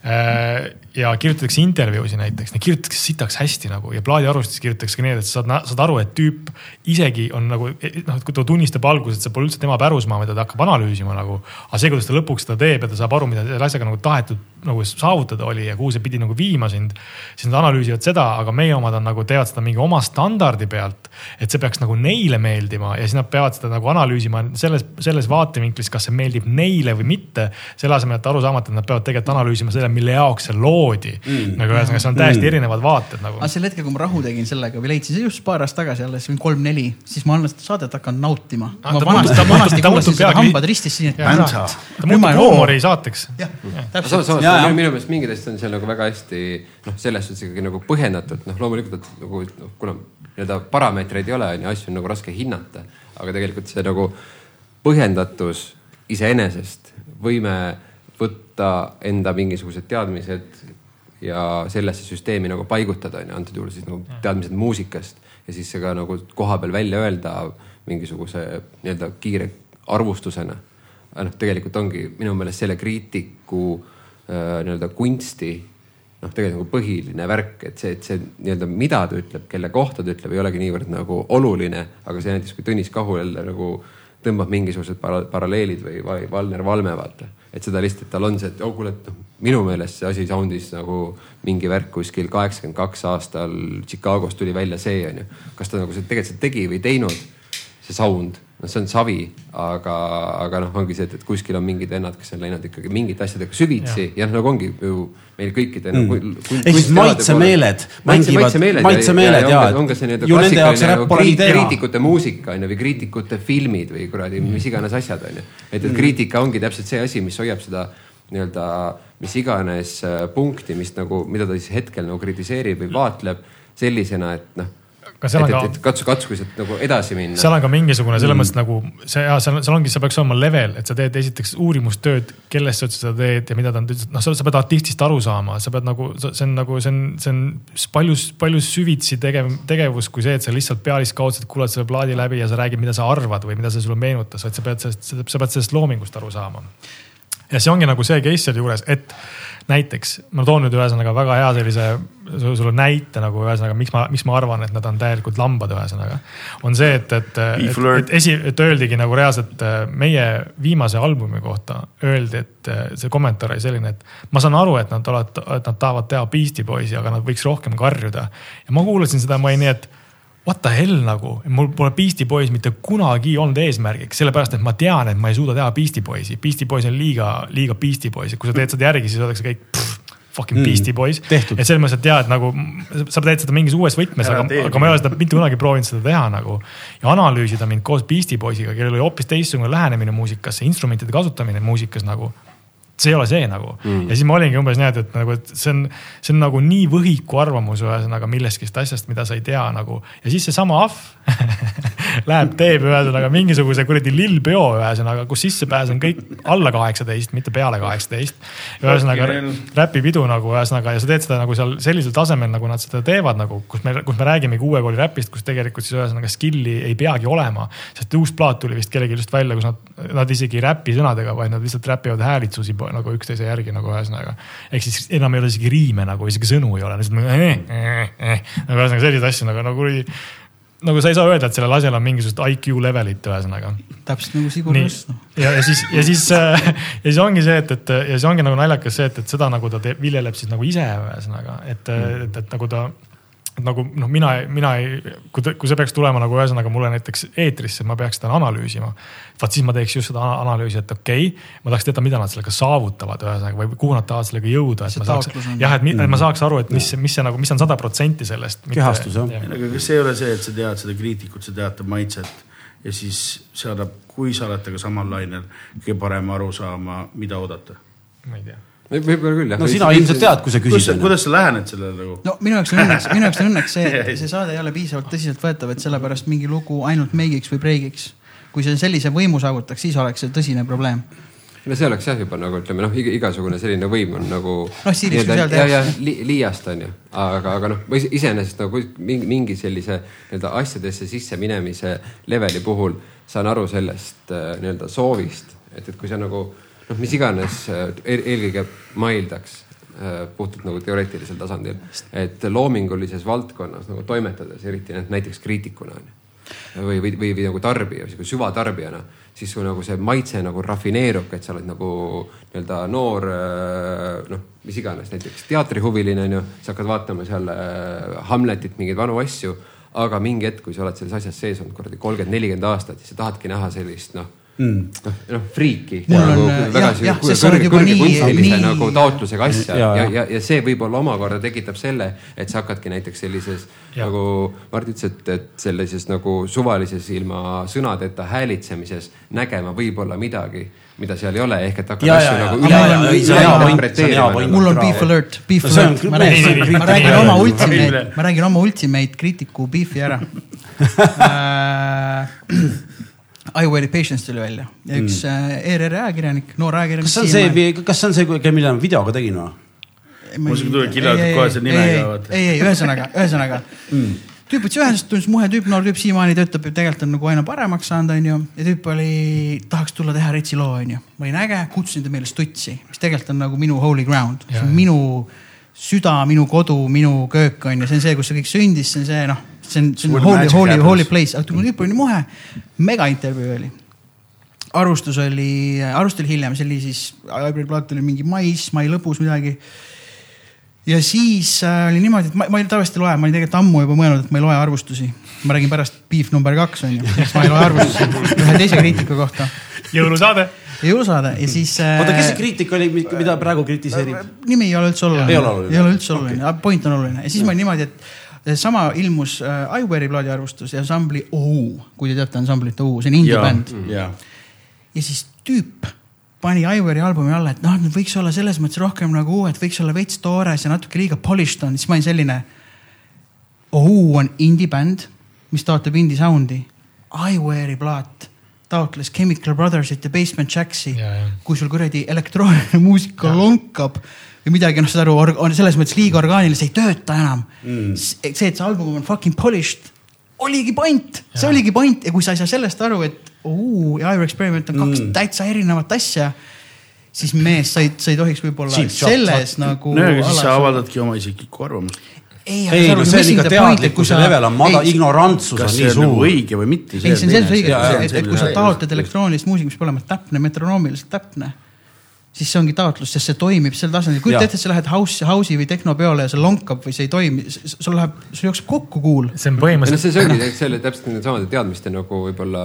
ja kirjutatakse intervjuusid näiteks, neid kirjutatakse sitaks hästi nagu ja plaadiarvustustes kirjutatakse ka nii, et sa saad, saad aru, et tüüp isegi on nagu noh, et kui ta tunnistab alguses, et see pole üldse tema pärusmaa, mida ta hakkab analüüsima nagu. aga see, kuidas ta lõpuks seda teeb ja ta saab aru, mida selle asjaga nagu tahetud nagu saavutada oli ja kuhu see pidi nagu viima sind. siis nad analüüsivad seda, aga meie omad on nagu teevad seda mingi oma standardi pealt. et see peaks nagu neile meeldima ja siis nad peavad seda nagu analüüsima selles, selles vaatevinklis, kas see meeldib neile või mitte. selle asemel, et aru saamata, et nad peavad tegelikult analüüsima selle mille jaoks see loodi mm.. nagu ühesõnaga, see on täiesti mm. erinevad vaated nagu. aga sel hetkel, kui ma rahu tegin sellega või leidsin, see just paar aastat tagasi alles, kolm-neli, siis ma olen seda saadet hakanud nautima. ma vanasti, vanasti kuulasin seda hambad ristis siin, et. ta muutub huumorisaateks. jah, täpselt. samas minu meelest mingid asjad on seal nagu väga hästi noh, selles suhtes ikkagi nagu põhjendatud, noh loomulikult nagu noh, kuna nii-öelda parameetreid ei ole, on ju, asju on nagu raske hinnata, aga tegelikult see nagu põhjendatus iseenesest, võime võtta enda mingisugused teadmised ja sellesse süsteemi nagu paigutada, on ju, antud juhul siis nagu teadmised muusikast ja siis see ka nagu kohapeal välja öelda mingisuguse nii-öelda kiire arvustusena. noh, tegelikult ongi minu meelest selle kriitiku äh, nii-öelda kunsti noh, tegelikult nagu põhiline värk, et see, et see nii-öelda, mida ta ütleb, kelle kohta ta ütleb, ei olegi niivõrd nagu oluline, aga see näiteks, kui Tõnis Kahu jälle nagu tõmbab mingisugused para paralleelid või Va- Valner Valme vaata. et seda lihtsalt, tal on see, et oh kuule, et noh, minu meelest see asi sound'is nagu mingi värk kuskil kaheksakümmend kaks aastal Chicagos tuli välja see onju. kas ta nagu see tegelikult seda tegi või teinud, see sound, noh, see on savi, aga, aga noh, ongi see, et, et kuskil on mingid vennad, kes on läinud ikkagi mingite asjadega süvitsi ja, ja noh, nagu ongi ju meil kõikide mm. nagu,. Ehk siis maitsemeeled mängivad- maitsemeeled, et on ka see nii-öelda ju nende jaoks klassikaline räpp pole kriit- idee. kriitikute muusika on ju või kriitikute filmid või kuradi mis iganes asjad on ju. et, et kriitika ongi täpselt see asi, mis hoiab seda nii-öelda mis iganes äh, punkti, mis nagu, mida ta siis hetkel nagu kritiseerib või vaatleb sellisena, et noh. Aga seal on ka- katsu, katsugu sealt nagu edasi minna. seal on ka mingisugune selles mõttes nagu see ja seal, seal ongi, see peaks olema level, et sa teed esiteks uurimustööd, kellest sa üldse seda teed ja mida ta on, noh, sa pead artistist aru saama, sa pead nagu, see on nagu, see on, see on palju, palju süvitsi tegev, tegevus kui see, et sa lihtsalt pealiskaudselt kuulad selle plaadi läbi ja sa räägid, mida sa arvad või mida see sulle meenutas, vaid sa pead sellest, sa pead sellest loomingust aru saama. Ja see ongi nagu see case selle juures, et näiteks ma toon nüüd ühesõnaga väga hea sellise sulle näite nagu ühesõnaga, miks ma, miks ma arvan, et nad on täielikult lambad, ühesõnaga. on see, et, et, et, et esi, et öeldigi nagu reaalselt meie viimase albumi kohta öeldi, et see kommentaar oli selline, et ma saan aru, et nad olevat, et nad tahavad teha Beastie Boysi, aga nad võiks rohkem karjuda. ja ma kuulasin seda, ma olin nii, et what the hell nagu, mul pole Beastie Boys mitte kunagi olnud eesmärgiks, sellepärast et ma tean, et ma ei suuda teha Beastie Boysi. Beastie Boys on liiga, liiga Beastie Boys, et kui sa teed seda järgi, siis öeldakse kõik pff, fucking mm, Beastie Boys. et selles mõttes, et tead nagu sa teed seda mingis uues võtmes, aga aga ma ei ole seda mitte kunagi proovinud seda teha nagu. ja analüüsida mind koos Beastie Boysiga, kellel oli hoopis teistsugune lähenemine muusikasse, instrumentide kasutamine muusikas nagu see ei ole see nagu mm.. ja siis ma olingi umbes nii, et, et nagu, et see on, see on nagu nii võhiku arvamus ühesõnaga millestki asjast, mida sa ei tea nagu. ja siis seesama ahv läheb, teeb ühesõnaga mingisuguse kuradi lillpeo ühesõnaga, kus sissepääs on kõik alla kaheksateist, mitte peale kaheksateist. ühesõnaga räpipidu nagu ühesõnaga ja sa teed seda nagu seal sellisel tasemel, nagu nad seda teevad nagu, kus me, kus me räägimegi uue kooli räpist, kus tegelikult siis ühesõnaga skill'i ei peagi olema. sest uus plaat tuli vist kellelgi just välja, kus nad, nad isegi ei räpi sõnadega, vaid nad lihtsalt räpivad häälitsusi nagu üksteise järgi nagu ühesõnaga. ehk siis enam ei ole isegi riime nagu, isegi sõnu ei ole, lihtsalt nagu eh, eh, eh. nagu ühesõnaga selliseid asju nagu, nagu kuradi nagu sa ei saa öelda, et sellel asjal on mingisugust IQ levelit ühesõnaga täpselt nagu Sigur noh. ja, ja siis, ja siis, ja siis ongi see, et, et ja siis ongi nagu naljakas see, et, et seda nagu ta teeb, viljeleb siis nagu ise ühesõnaga, et mm., et, et nagu ta et nagu noh, mina, mina ei, kui, kui see peaks tulema nagu ühesõnaga mulle näiteks eetrisse, ma peaks seda analüüsima. vaat siis ma teeks just seda ana- analüüsi, et okei okay,, ma tahaks teada, mida nad sellega saavutavad ühesõnaga või kuhu nad tahavad sellega jõuda, et See ma saaks jah, et, ma saaks aru, et mis, mis see nagu, mis on sada protsenti sellest. Kehastus, jah. aga kas ei ole see, et sa tead seda kriitikut, sa tead ta maitset ja siis see annab, kui sa oled temaga samal lainel, kõige parem aru saama, mida oodata? ma ei tea. Võib-olla küll jah. no sina ilmselt tead, kui sa küsid. kuidas sa lähened sellele nagu? no minu jaoks on õnneks, minu jaoks on õnneks see, et see saade ei ole piisavalt tõsiseltvõetav, et sellepärast mingi lugu ainult meigiks või breigiks. kui see sellise võimu saavutaks, siis oleks see tõsine probleem. no see oleks jah juba nagu ütleme noh, igasugune selline võim on nagu. Noh, nii-öelda- ja, ja li, liiast on ju, aga, aga noh, või iseenesest nagu mingi, mingi sellise nii-öelda asjadesse sisse minemise leveli puhul saan aru sellest äh, nii-öelda soovist, et, et kui sa nagu noh, mis iganes äh, eel, eelkõige maildaks äh, puhtalt nagu teoreetilisel tasandil, et loomingulises valdkonnas nagu toimetades, eriti näiteks kriitikuna on ju või, või, või, või nagu tarbija, süvatarbijana, siis su nagu see maitse nagu rafineerub, et sa oled nagu nii-öelda noor äh, noh, mis iganes, näiteks teatrihuviline on ju, sa hakkad vaatama seal Hamletit, mingeid vanu asju, aga mingi hetk, kui sa oled selles asjas sees olnud kuradi kolmkümmend, nelikümmend aastat, siis sa tahadki näha sellist noh Mm. noh, friiki. Nagu nagu taotlusega asja Ja, ja, ja. ja, see võib-olla omakorda tekitab selle, et sa hakkadki näiteks sellises Ja. nagu Mart ütles, et, et sellises nagu suvalises ilma sõnadeta häälitsemises nägema võib-olla midagi, mida seal ei ole, ehk et hakkad asju nagu üle on hea interpreteerima nagu. mul on beef alert, beef alert, ma räägin oma ultimate ma räägin oma ultimate kriitiku beef'i ära. I Waited Patience tuli välja ja üks mm. ERR ajakirjanik, noor ajakirjanik. kas see on see, kas see on see, mille ma videoga tegin või? Mul see tuli kirjalikult kohe selle nimega, vaata. ei, ei, ühesõnaga, ühesõnaga mm. tüüp võttis ühendust, tundus muhe tüüp, noor tüüp, siiamaani töötab ju tegelikult on nagu aina paremaks saanud, onju. ja tüüp oli, tahaks tulla teha retsi loo, onju. ma olin äge, kutsusin ta meile stutsi, mis tegelikult on nagu minu holy ground, see on minu süda, minu kodu, minu köök on ju, see on see, kus see kõik sündis, see on see noh, see on, see on holy, holy, holy place, aga tüüp oli muhe, mega intervjuu oli arvustus oli, arvustus oli hiljem, see oli siis, Hybrid Blood oli mingi mais, mai lõpus midagi. ja siis äh, oli niimoodi, et ma, ma ei tavaliselt ei loe, ma olin tegelikult ammu juba mõelnud, et ma ei loe arvustusi. ma räägin pärast beef number kaks on ju, siis ma ei loe arvustusi ühe teise kriitiku kohta. jõulusaade. Jõulusaade ja siis äh,. oota, kes see kriitik oli, mida praegu kritiseerib? nimi ei ole üldse oluline. Ei ole oluline. ei ole üldse oluline okay., point on oluline ja siis ma olin niimoodi, et sama ilmus äh, iWare'i plaadi arvustus ja ansambli OU, kui te teate ansamblit OU, see on indie bänd. ja, ja siis tüüp pani iWare'i albumi alla, et noh, võiks olla selles mõttes rohkem nagu uued, võiks olla veits toores ja natuke liiga polished on, siis ma olin selline. OU on indie bänd, mis taotleb indie sound'i. iWare'i plaat taotles Chemical Brothersit ja Basement Jaxi Ja, ja. kui sul kuradi elektrooniline muusika lonkab või midagi, noh, saad aru, on selles mõttes liiga orgaaniline, see ei tööta enam mm.. see, et see album on fucking polished, oligi point, see Ja. oligi point ja kui sa ei saa sellest aru, et uu ja Ire Experiment on kaks Mm. täitsa erinevat asja, siis mees, sa ei, sa ei tohiks võib-olla selles nagu. no aga siis sa avaldadki oma isiklikku arvamust. ei, ei no see on ikka teadlikkuse level on madal, ignorantsus on see nii nagu suur. õige või mitte. ei, see on selles õige, et, et kui sa taotled elektroonilist muusikat, mis peab olema täpne, metronoomiliselt täpne, siis see ongi taotlus, sest see toimib sel tasandil. kujuta ette, et sa lähed house, house'i või tehnopeole ja see lonkab või see ei toimi, sul läheb, sul jookseb kokku kuul. see on põhimõtteliselt, see, see ongi tegelikult selle täpselt nende samade teadmiste nagu võib-olla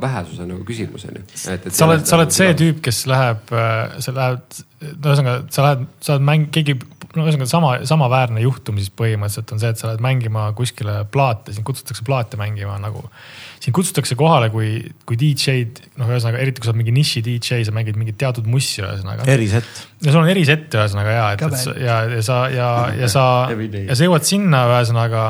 vähesuse nagu küsimus on ju. sa oled, sa oled see tüüp, kes läheb, sa lähed, no ühesõnaga, sa lähed, sa oled mäng, keegi, no ühesõnaga sama, samaväärne juhtum siis põhimõtteliselt on see, et sa lähed mängima kuskile plaate, sind kutsutakse plaate mängima nagu. sind kutsutakse kohale kui, kui DJ-d, noh, ühesõnaga eriti kui sa oled mingi niši DJ, sa mängid mingit teatud mussi ühesõnaga. erisett. ja sul on erisett ühesõnaga ja, et, et sa- ja, ja sa ja, ja sa ja sa jõuad sinna ühesõnaga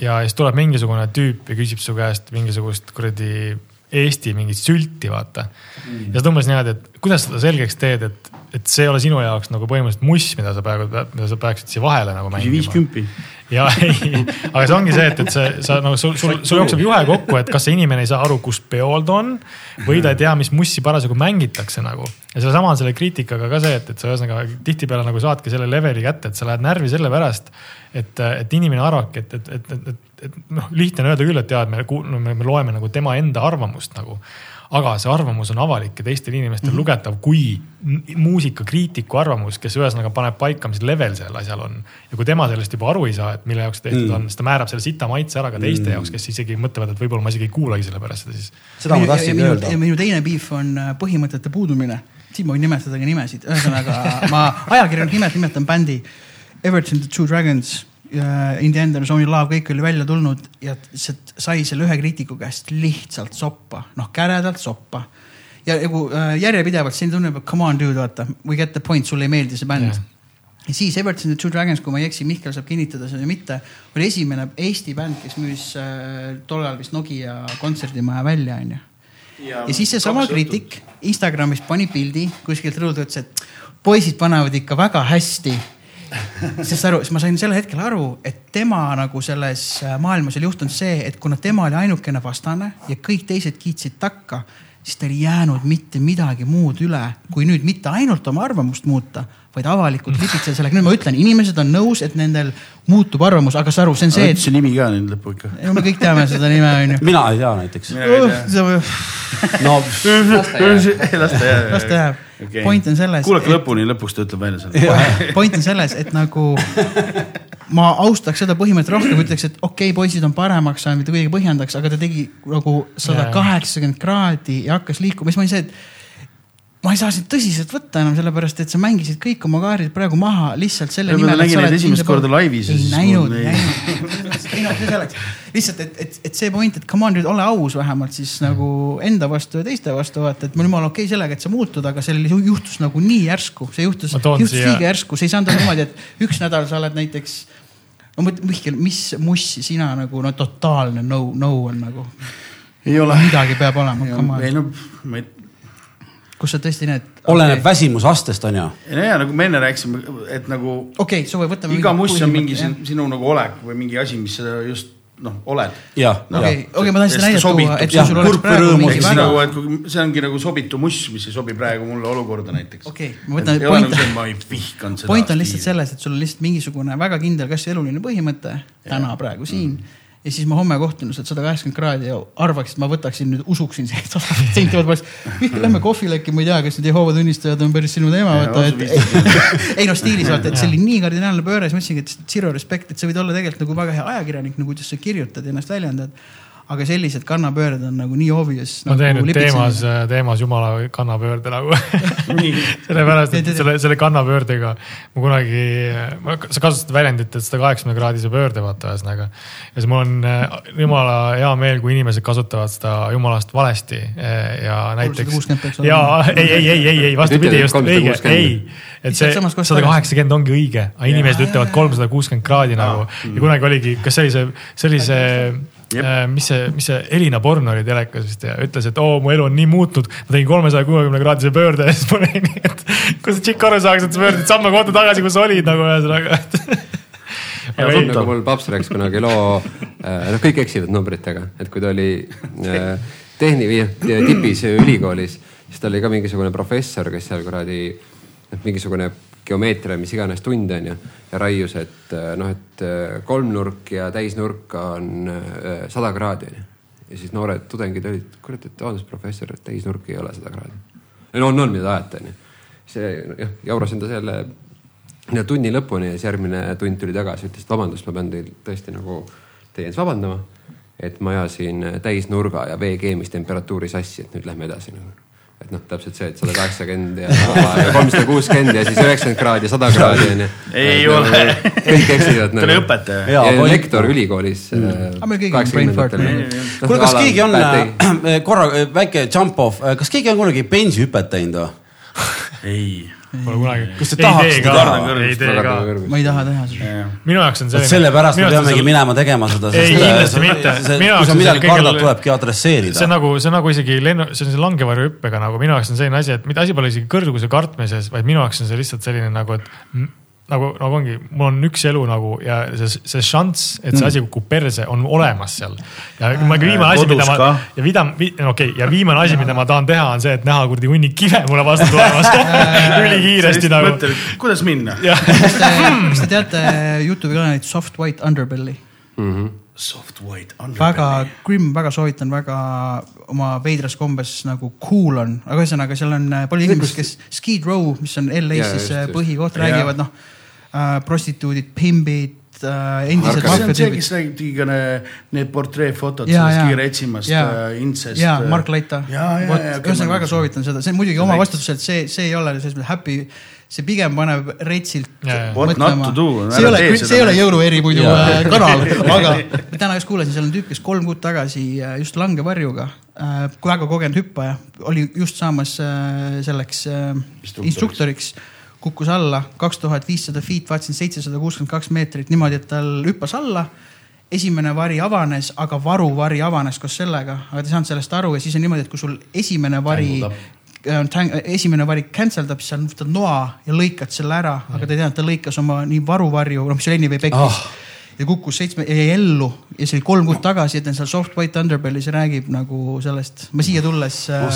ja siis tuleb mingisugune tüüp ja küsib su käest mingisugust kuradi Eesti mingit sülti, vaata mm.. ja sa umbes niimoodi, et kuidas seda selgeks teed, et, et see ei ole sinu jaoks nagu põhimõtteliselt muss, mida sa praegu, mida sa peaksid siia vahele nagu küsi viis mängima. kümpi. ja ei, aga see ongi see, et, et see, sa nagu sul, sul, sul jookseb juhe kokku, et kas see inimene ei saa aru, kus peol ta on või ta ei tea, mis mussi parasjagu mängitakse nagu. ja sellesama on selle kriitikaga ka see, et, et sa ühesõnaga tihtipeale nagu saadki selle leveli kätte, et sa lähed närvi sellepärast, et, et inimene arvabki, et, et, et, et, et, noh, lihtne on öelda küll, et jaa, et me, kuul- no, me, me loeme nagu tema enda arvamust nagu aga see arvamus on avalik ja teistel inimestel mm -hmm. lugetav kui muusikakriitiku arvamus, kes ühesõnaga paneb paika, mis level sellel asjal on. ja kui tema sellest juba aru ei saa, et mille jaoks tehtud mm. on, siis ta määrab selle sita maitse ära ka teiste mm. jaoks, kes isegi mõtlevad, et võib-olla ma isegi ei kuulagi selle pärast seda siis. seda ma tahtsingi öelda. minu teine beef on äh, põhimõtete puudumine. siin ma võin nimetada ka nimesid, ühesõnaga ma ajakirjanik nimet nimetan bändi Everton the Two Dragons. In the end on Sony Love, kõik oli välja tulnud ja see sai selle ühe kriitiku käest lihtsalt soppa, noh käredalt soppa. ja nagu järjepidevalt selline tunne, et come on dude, vaata, we get the point, sulle ei meeldi see bänd Jah. ja siis Everton the Two Dragons, kui ma ei eksi, Mihkel saab kinnitada seda või mitte, oli esimene Eesti bänd, kes müüs äh, tollal vist Nokia kontserdimaja välja, onju. ja siis seesama kriitik Instagramis pani pildi kuskilt rõõdu, ütles, et poisid panevad ikka väga hästi. sest aru, siis ma sain sel hetkel aru, et tema nagu selles äh, maailmas oli juhtunud see, et kuna tema oli ainukene vastane ja kõik teised kiitsid takka, siis tal ei jäänud mitte midagi muud üle, kui nüüd mitte ainult oma arvamust muuta, vaid avalikult lipitseda sellega. nüüd ma ütlen, inimesed on nõus, et nendel muutub arvamus, aga sa aru, see on see, see nimi ka nüüd lõppu ikka. no me kõik teame seda nime, onju. mina ei tea näiteks. no las ta jääb. las ta jääb. point on selles. kuulake lõpuni, lõpuks ta ütleb välja selle. point on selles, et nagu ma austaks seda põhimõtet rohkem, ütleks, et okei okay,, poisid on paremaks saanud, mitte kuidagi põhjendaks, aga ta tegi nagu sada kaheksakümmend kraadi ja hakkas liikuma, siis ma olin see, et ma ei saa sind tõsiselt võtta enam, sellepärast et sa mängisid kõik oma kaardid praegu maha lihtsalt selle nimel. nägin neid esimest korda laivis ei näinud, ei näinud. ei noh, see selleks, lihtsalt, et, et, et see point, et come on nüüd ole aus vähemalt siis nagu enda vastu ja teiste vastu vaata, et mul jumala okei okay sellega, et sa muutud, aga sellel ju- juhtus nagu nii järsku, see juhtus, juhtus liiga järsku, see ei saanud olla niimoodi, et üks nädal sa oled näiteks. No mõtle, Mihkel, mis mussi sina nagu no totaalne no, no on nagu, ei ole. midagi peab olema, ei on, no, ma ei, kus sa tõesti need. oleneb väsimusastest on ju. ei no ja nagu me enne rääkisime, et nagu okei, suve, võtame. iga must on mingi sin- sinu nagu olek või mingi asi, mis just noh, oled. jah, okei, okei, ma tahan seda Ja siis ta näidata tuua, et sul oleks praegu mingi väga nagu, et kui see ongi nagu sobitu must, mis ei sobi praegu mulle olukorda näiteks. okei, ma võtan, ei ole nagu see, ma ei vihkanud seda. point on lihtsalt selles, et sul on lihtsalt mingisugune väga kindel, kas eluline põhimõte täna praegu siin ja siis ma homme kohtun sealt sada kaheksakümmend kraadi ja arvaks, et ma võtaksin nüüd, usuksin see sada protsenti, ma ütlen, lähme kohvile äkki, ma ei tea, kas need Jehoova tunnistajad on päris sinu teema, vaata, et ei no stiilis vaata, et see oli nii kardinaalne pööre, siis mõtlesingi, et zero respect, et sa võid olla tegelikult nagu väga hea ajakirjanik, nagu kuidas sa kirjutad ja ennast väljendad aga sellised kannapöörded on nagu nii obvious. ma teen nagu nüüd teemas, teemas jumala kannapöörde nagu. Sellepärast, et selle, selle kannapöördega ma kunagi, sa kasutasid väljendit, et sada kaheksakümne kraadise pöörde vaata ühesõnaga. ja siis mul on äh, jumala hea meel, kui inimesed kasutavad seda jumalast valesti äh, ja näiteks. ja ei, ei, ei, ei, ei vastupidi just õige, ei. Et see sada kaheksakümmend ongi õige, aga inimesed ütlevad kolmsada kuuskümmend kraadi nagu. Ja kunagi oligi, kas see oli see, see oli see Äh, mis see, mis see Elina Born oli telekas vist ja ütles, et oo, mu elu on nii muutnud. ma tegin kolmesaja kuuekümne kraadise pöörde ja siis mul oli nii, et kui sa tšikk aru saaks, et sa pöördid samma kohta tagasi, kus sa olid nagu ühesõnaga. Nagu mul paps rääkis kunagi loo, äh, noh, kõik eksivad numbritega, et kui ta oli äh, tehni- või tipis ülikoolis, siis tal oli ka mingisugune professor, kes seal kuradi, noh, mingisugune geomeetria, mis iganes tund on ju. ja raius, et äh, noh, et äh, kolmnurk ja täisnurk on äh, sada kraadi on ju. ja siis noored tudengid olid, kurat, et vabandust, professor, et täisnurk ei ole sada kraadi. no on, on, mida te ajate on ju. see jah, jaurasin ta selle tunni lõpuni ja siis järgmine tund tuli tagasi, ütles, et vabandust, ma pean teil tõesti nagu teie ees vabandama. et ma ajasin täisnurga ja vee keemistemperatuuri sassi, et nüüd lähme edasi nagu et noh, täpselt see, et sada kaheksakümmend ja kolmsada kuuskümmend ja siis üheksakümmend kraadi ja sada kraadi onju. ei ole. kõik eksivad nagu. ta oli õpetaja. ja lektor ülikoolis mm.. kuule, kas keegi on, äh, korra väike jump off, kas keegi on kunagi bensihüpet teinud või? ei Pole kunagi. kas te tahaks seda teha? ma ei taha teha seda. minu jaoks on selline. sellepärast me peamegi minema tegema seda. ei, kindlasti mitte. kui sa midagi kardad, tulebki adresseerida. see on nagu, see on nagu isegi lennu, see on see langevarjuhüppega nagu minu jaoks on selline asi, et mitte asi pole isegi kõrguse kartmises, vaid minu jaoks on see lihtsalt selline nagu, et nagu, nagu ongi, mul on üks elu nagu ja see, see šanss, et see mm. asi kukub perse, on olemas seal. ja ma viimane asi, mida ma ja vida, okei okay, ja viimane asi, mida ma tahan teha, on see, et näha kuradi hunnik kive mulle vastu tulemas ülikiiresti nagu. kuidas minna? kas te teate Youtube'i kanalit Soft White Underbelly mm? -hmm. Soft White Underbelly. väga grim, väga soovitan, väga oma veidras kombes nagu cool on, aga ühesõnaga seal on palju inimesi, kes Skid Row, mis on LA-s siis põhikoht, räägivad noh äh, prostituudid, pimbid äh,, endised maffiatüübid. kes räägib, tegi ka need portreefotod sellest kiiretsimast äh,, intsest. ja, Mark Laita. ühesõnaga väga soovitan seda, see on muidugi oma vastutuselt, see, see ei ole selles mõttes happy. See pigem paneb retsilt mõtlema. see ei ole, see ei ole jõulueri muidu äh, kanal, aga täna just kuulasin, seal on tüüp, kes kolm kuud tagasi äh, just langevarjuga, väga kogenud hüppaja, oli just saamas selleks instruktoriks kukkus alla. kaks tuhat viissada feet, vaatasin seitsesada kuuskümmend kaks meetrit niimoodi, et tal hüppas alla. esimene vari avanes, aga varuvari avanes koos sellega, aga ta ei saanud sellest aru ja siis on niimoodi, et kui sul esimene vari tang, esimene vari cancel dab, siis sa võtad noa ja lõikad selle ära, aga ta ei teadnud, ta lõikas oma nii varuvarju, noh, mis oli anyway pekkis. Oh. ja kukkus seitsme, jäi ellu. ja see oli kolm kuud tagasi, et seal Soft White Underbellis räägib nagu sellest, ma siia tulles äh,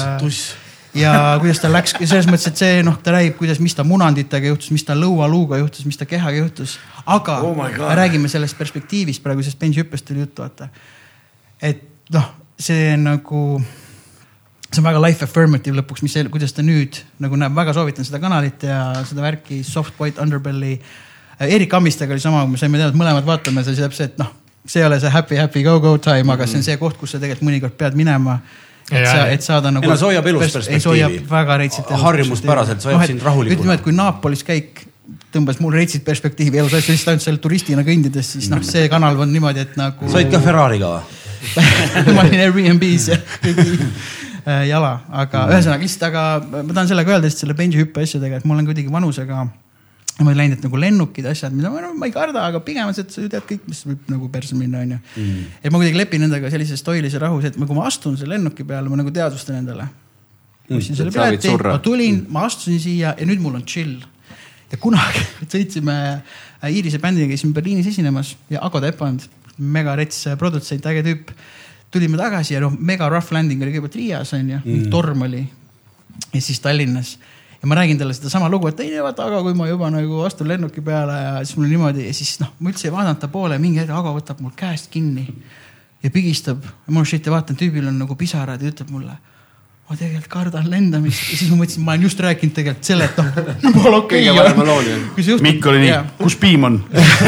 ja kuidas tal läks, selles mõttes, et see noh, ta räägib, kuidas, mis ta munanditega juhtus, mis ta lõualuuga juhtus, mis ta kehaga juhtus. aga oh räägime sellest perspektiivist praegu, sest bensihüppest oli juttu, vaata. et noh, see nagu, see on väga life affirmative lõpuks, mis, kuidas ta nüüd nagu näeb, väga soovitan seda kanalit ja seda värki Soft White Underbelly. Erik Ammistega oli sama, me saime teada, et mõlemad vaatame, see täpselt noh, see ei ole see happy, happy go go time mm, aga see on see koht, kus sa tegelikult mõnikord pead minema et sa, et saada nagu. see hoiab elus perspektiivi. see hoiab väga reitsit. harjumuspäraselt, see hoiab sind rahulikuna. ütleme, et kui Naapolis käik tõmbas mul reitsit perspektiivi elus, asju lihtsalt ainult seal turistina kõndides, siis noh, see kanal on niimoodi, et nagu. sa olid ka Ferrari'ga või ma olin Airbnb-s ja äh, jala, aga mm. ühesõnaga lihtsalt, aga ma tahan sellega öelda lihtsalt selle bensihüppe asjadega, et ma olen kuidagi vanusega ma olen läinud, et nagu lennukid, asjad, mida ma, no, ma ei karda, aga pigem on see, et sa ju tead kõik, mis võib nagu persse minna, onju. Mm. et ma kuidagi lepin nendega sellises toilis ja rahus, et ma, kui ma astun selle lennuki peale, ma nagu teadvustan endale. ostsin mm. selle pileti, ma tulin, ma astusin siia ja nüüd mul on chill. ja kunagi sõitsime äh, Iirise bändiga, käisime Berliinis esinemas ja Ago Tepand, mega rets äh, produtsent, äge tüüp. tulime tagasi ja noh, mega rough landing oli kõigepealt Riias onju mm., torm oli. ja siis Tallinnas ja ma räägin talle sedasama lugu, et ei vaata, aga kui ma juba nagu astun lennuki peale ja siis mul niimoodi ja siis noh, ma üldse ei vaadanud ta poole, mingi hetk Ago võtab mul käest kinni ja pigistab. mul shit ja vaatan, tüübil on nagu pisarad ja ütleb mulle ma tegelikult kardan lendamist ja siis ma mõtlesin, ma olen just rääkinud tegelikult selle, et noh, jumala okei Kõige parema looni on. Mikk oli nii, kus piim on?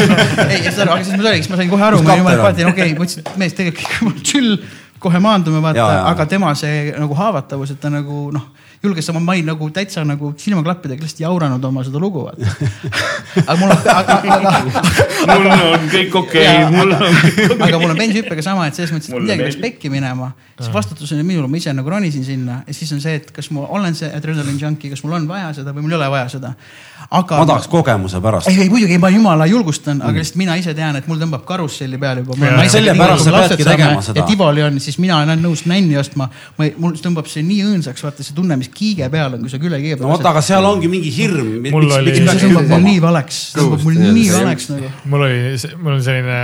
ei, saad aru, aga siis mul oli, siis ma sain kohe aru, ma jumala on? paati, okei okay,, mõtlesin, et mees tegelikult kõik on chill, kohe maandume, vaata aga tema see nagu haavatavus, et ta nagu noh, julges sama, ma olin nagu täitsa nagu silmaklappidega lihtsalt jauranud oma seda lugu, aga mul on, aga, aga, mul on kõik okei okay,, mul on kõik okei aga mul on benchhüppega sama, et selles mõttes, et midagi peaks pekki minema, siis vastutus on ju minul, ma ise nagu ronisin sinna ja siis on see, et kas ma olen see adrenaline junkie, kas mul on vaja seda või mul ei ole vaja seda. Aga ma tahaks kogemuse pärast ei, ei muidugi, ma jumala julgustan mm., aga lihtsalt mina ise tean, et mul tõmbab karusselli peale juba. Sellepärast sa peadki tegema seda. ja Tivoli on, siis mina olen nõus nänni ostma. ma, mul tõmbab see nii õõnsaks, vaata see tunne, mis kiige peal on, kui sa külekiige no vot, aga seal ongi mingi hirm. Mul oli- tõmbab mul nii valeks, tõmbab mul nii valeks nagu. mul oli, mul oli selline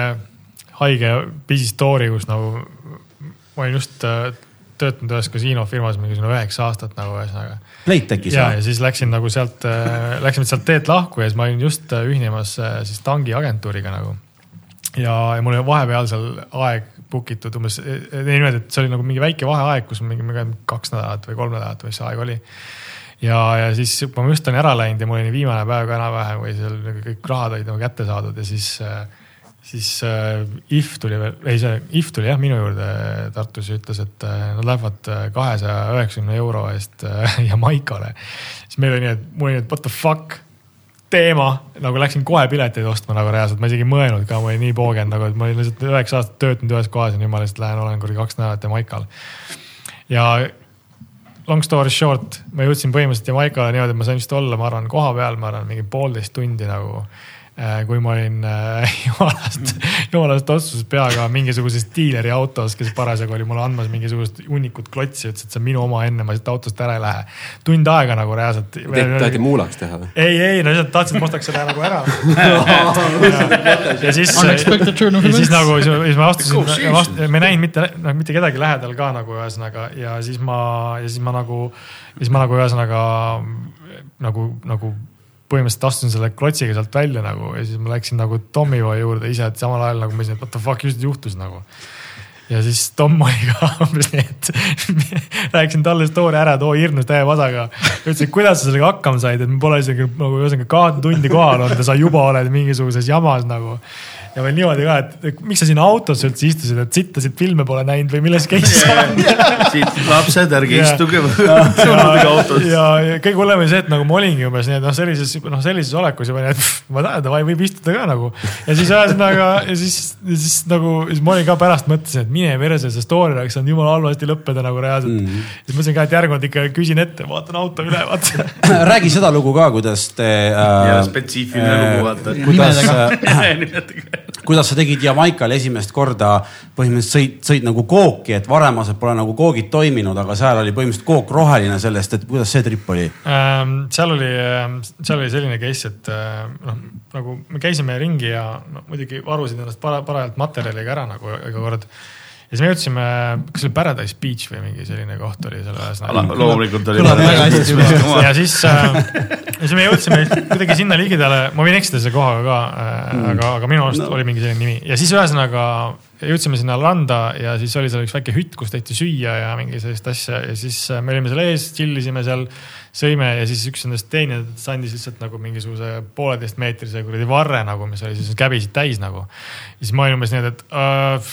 haige busy story, kus nagu ma olin just äh, töötanud ühes kasiinofirmas mingisugune üheksa aastat nagu ühesõnaga. Playtechis ja, või? ja siis läksin nagu sealt, läksime sealt teelt lahku ja siis ma olin just äh, ühinemas äh, siis Tangi agentuuriga nagu. ja, ja mul oli vahepeal seal aeg book itud umbes, niimoodi, et see oli nagu mingi väike vaheaeg, kus mingi mingi kaks nädalat või kolm nädalat või mis see aeg oli ja, ja siis ma just olin ära läinud ja mul oli viimane päev ka enam-vähem või seal kõik rahad olid nagu kätte saadud ja siis, siis äh, IF tuli ei see IF tuli jah minu juurde Tartus ja ütles, et äh, nad lähevad kahesaja üheksakümne euro eest äh, Jamaikale. siis meil oli nii, et mul oli nii, et what the fuck teema, nagu läksin kohe pileteid ostma nagu reaalselt, ma isegi ei mõelnud ka, ma olin nii poogenud nagu, et ma olin lihtsalt üheksa aastat töötanud ühes kohas ja nüüd ma lihtsalt lähen olen kuradi kaks nädalat Jamaikal. ja long story short, ma jõudsin põhimõtteliselt Jamaikale niimoodi, et ma sain vist olla, ma arvan, koha peal, ma arvan, mingi poolteist tundi nagu. Kui ma olin äh, jumalast, jumalast otsuses peaga mingisuguses diileri autos, kes parasjagu oli mulle andmas mingisugust hunnikut klotsi, ütles, et see on minu oma enne, ma siit autost ära ei lähe. tund aega nagu reaalselt. taheti muulaks teha või? ei, ei, no lihtsalt tahtsin, et ma ostaks selle nagu ära. ja siis, Unexpected turn of ja siis events. nagu, siis ma astusin me ei näinud mitte, noh mitte kedagi lähedal ka nagu ühesõnaga ja siis ma, ja siis ma nagu, siis ma nagu ühesõnaga nagu, nagu põhimõtteliselt astusin selle klotsiga sealt välja nagu ja siis ma läksin nagu Tommyboy juurde ise, et samal ajal nagu ma mõtlesin, et what the fuck just juhtus nagu ja siis Tom oli ka umbes nii, et rääkisin talle story ära, too hirmus täie vasaga. ütlesin, et kuidas sa sellega hakkama said, et me pole isegi nagu ühesõnaga kahte tundi kohal olnud ja sa juba oled mingisuguses jamas nagu. Ja veel niimoodi ka, et miks sa sinna autosse üldse istusid, et sittasid filme pole näinud või milles case on. siit lapsed, ärge Jaa. istuge suludega autos. ja, ja kõige hullem oli see, et nagu ma olingi umbes nii, et noh, sellises, noh sellises olekus juba nii, et ma tean, davai, võib istuda ka nagu. ja siis ühesõnaga ja siis, ja siis nagu, siis ma olin ka pärast mõtlesin, et mine perse, see story oleks saanud jumala halvasti lõppeda nagu reaalselt mm. -hmm. siis mõtlesin ka, et järgmine kord ikka küsin ette, vaatan auto üle, vaata. räägi seda lugu ka, kuidas te äh,. spetsiifiline lugu, vaata. kuidas, Nimedega. Kuidas sa tegid Jamaikal esimest korda põhimõtteliselt sõid, sõid nagu kooki, et varasemalt pole nagu koogid toiminud, aga seal oli põhimõtteliselt kook roheline sellest, et kuidas see trip oli? Ähm, seal oli, seal oli selline case, et äh, noh, nagu me käisime ringi ja no, muidugi varusid ennast para, parajalt materjaliga ära nagu iga kord. Ja siis me jõudsime, kas see oli Paradise Beach või mingi selline koht oli seal ühesõnaga. loomulikult oli. ja siis äh,, ja siis me jõudsime kuidagi sinna ligidale, ma võin eksida selle kohaga ka äh, mm., aga, aga minu arust no. oli mingi selline nimi ja siis ühesõnaga jõudsime sinna randa ja siis oli seal üks väike hütt, kus tehti süüa ja mingi sellist asja ja siis äh, me olime seal ees, chill isime seal, sõime ja siis üks nendest teenindajatest andis lihtsalt nagu mingisuguse pooleteist meetrise kuradi varre nagu, mis oli siis käbisid täis nagu. ja siis ma olin umbes nii, et äh,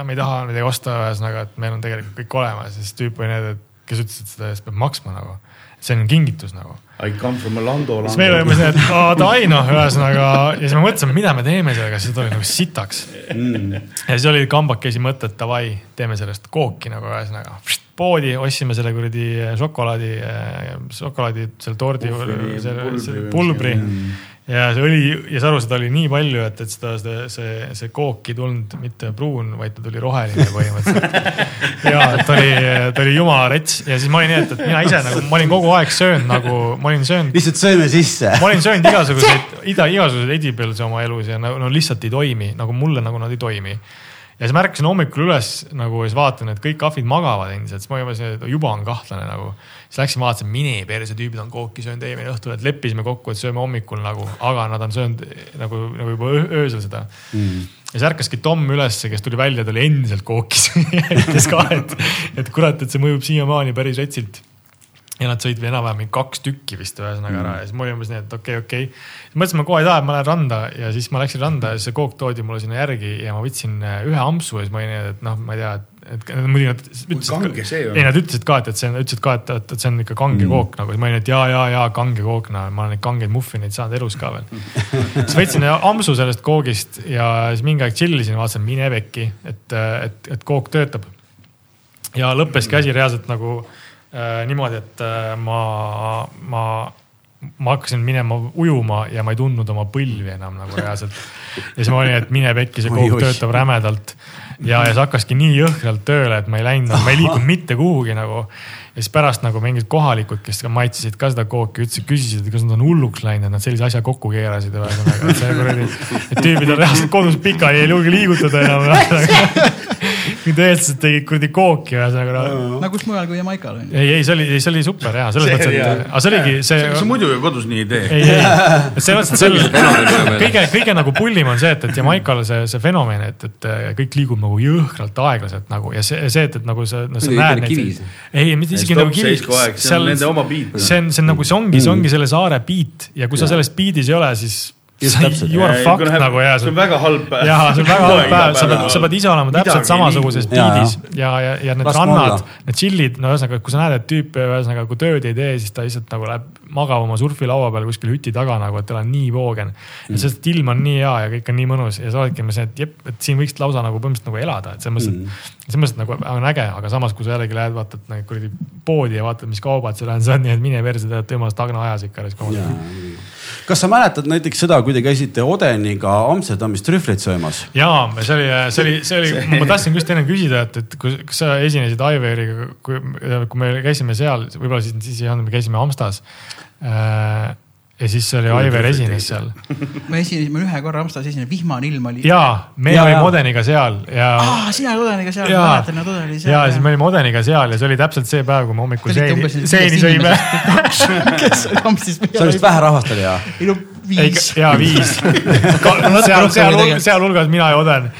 me ei taha midagi osta, ühesõnaga, et meil on tegelikult kõik olemas ja siis tüüp oli nii, et kes ütles, et seda eest peab maksma nagu. see on kingitus nagu I come from a Lando. siis meil oli umbes nii, et aa davai noh, ühesõnaga ja siis me mõtlesime, mida me teeme sellega, siis tuli nagu sitaks mm.. ja siis oli kambakesi mõte, et davai, teeme sellest kooki nagu ühesõnaga. poodi ostsime selle kuradi šokolaadi, šokolaadi selle tordi Pulbri,, selle, pulbri pulbri miski. Ja see õli ja sa aru, seda oli nii palju, et, et seda, see, see, see kook ei tulnud mitte pruun, vaid ta tuli roheline põhimõtteliselt. ja ta oli, ta oli jumala rets ja siis ma olin nii, et, et mina ise nagu, ma olin kogu aeg söönud nagu, ma olin söönud lihtsalt sööme sisse. ma olin söönud igasuguseid, ida, igasuguseid edibilsi oma elus ja no, no lihtsalt ei toimi, nagu mulle nagu nad ei toimi. Ja siis ma ärkasin hommikul üles nagu ja siis vaatan, et kõik ahvid magavad endiselt, siis ma juba see, juba on kahtlane nagu. siis läksin vaatasin, mine perse, tüübid on kooki söönud eelmine õhtul, et leppisime kokku, et sööme hommikul nagu, aga nad on söönud nagu, nagu juba öö- öösel seda mm. ja siis ärkaski Tom ülesse, kes tuli välja, ta oli endiselt kookis ütles ka, et, et kurat, et see mõjub siiamaani päris retsilt ja nad sõid enam-vähem mingi kaks tükki vist ühesõnaga ära ja siis ma olin umbes nii, et okei okay,, okei okay. mõtlesin, ma kohe ei taha, et ma lähen randa ja siis ma läksin randa ja see kook toodi mulle sinna järgi ja ma võtsin äh, ühe ampsu ja siis ma olin nii, et noh, ma ei tea, et, et muidugi nad ütlesid. ei, nad ütlesid ka, et, et see on, ütlesid ka, et, et, et see on ikka kange mm. kook nagu, siis ma olin, et ja, ja, ja kange kook, no ma olen neid kangeid muffineid saanud elus ka veel. siis võtsin ampsu sellest koogist ja siis mingi aeg chill isin, vaatasin, mine pekki, et, et, et kook töötab. ja lõppeski asi reaalselt nagu äh, niimoodi, et äh, ma, ma, ma hakkasin minema ujuma ja ma ei tundnud oma põlvi enam nagu reaalselt. ja siis ma olin, et mine pekki, see kook töötab rämedalt. ja, ja see hakkaski nii jõhkralt tööle, et ma ei läinud, ma ei liikunud mitte kuhugi nagu ja siis pärast nagu mingid kohalikud, kes maitsesid ka seda kooki, ütlesid, küsisid, kas nad on hulluks läinud, et nad sellise asja kokku keerasid et see kuradi. et tüübid on reaalselt kodus pikali, ei julge liigutada enam nüüd eestlased tegid kuradi kooki ühesõnaga no.. no kus mujal kui Jamaikal on ju. ei, ei see oli, see oli super hea, selles See mõttes, et, aga see oligi see. sa muidu ju kodus nii ei tee. ei, ei, selles mõttes, et seal kõige, kõige nagu pullim on see, et, et Jamaikal see, see fenomen, et, et kõik liigub nagu jõhkralt aeglaselt nagu ja see, see, et, et nagu sa, no, sa näed kivis. ei, mitte isegi nagu kivis. see on nende oma beat. see on, see on nagu, see ongi, see ongi selle saare beat ja kui sa selles beat'is ei ole, siis. You are fucked nagu ja see on väga halb päev. jaa, see on väga halb päev, sa pead, sa pead ise olema täpselt samasuguses beat'is ja, ja, ja need Las rannad need chill'id, no ühesõnaga, kui sa näed, et tüüp ühesõnaga, kui tööd ei tee, siis ta lihtsalt nagu läheb magab oma surfilaua peal kuskil hüti taga nagu, et tal on nii voogen mm.. sest et ilm on nii hea ja kõik on nii mõnus ja sa oledki see, et jep, et siin võiks lausa nagu põhimõtteliselt nagu elada, et selles mõttes mm., et selles mõttes nagu on äge, aga samas, kui sa jällegi lähed, vaatad nagu kuradi poodi ja vaatad, mis kaubad seal on, sa oled nii, et mine perse, tead jumalast Agna ajas ikka. Kas sa mäletad näiteks seda, kui te käisite Odeniga Amsterdamis trühvleid söömas? jaa, see oli, see oli, see oli, ma tahtsin just enne küsida, et, et kui- kas sa esinesid Aiveriga, kui, kui me käisime seal, võib-olla siis, siis ei olnud, me käisime Amstas. Ja siis oli Aiver esines seal me esinesime ühe korra Amstas esinenud, vihmane ilm oli. ja me Ja, olime ja. Odeniga seal ja aa, sina olid Odeniga seal, Jaa. mäletan, et Oden oli seal. ja siis me olime Odeniga seal ja see oli täpselt see päev, kui me hommikul seeni seeni sõime. kes Amstis. seal vist vähe rahvast oli ja? ei no viis. ja viis. seal, seal sealhulgas mina ja Oden,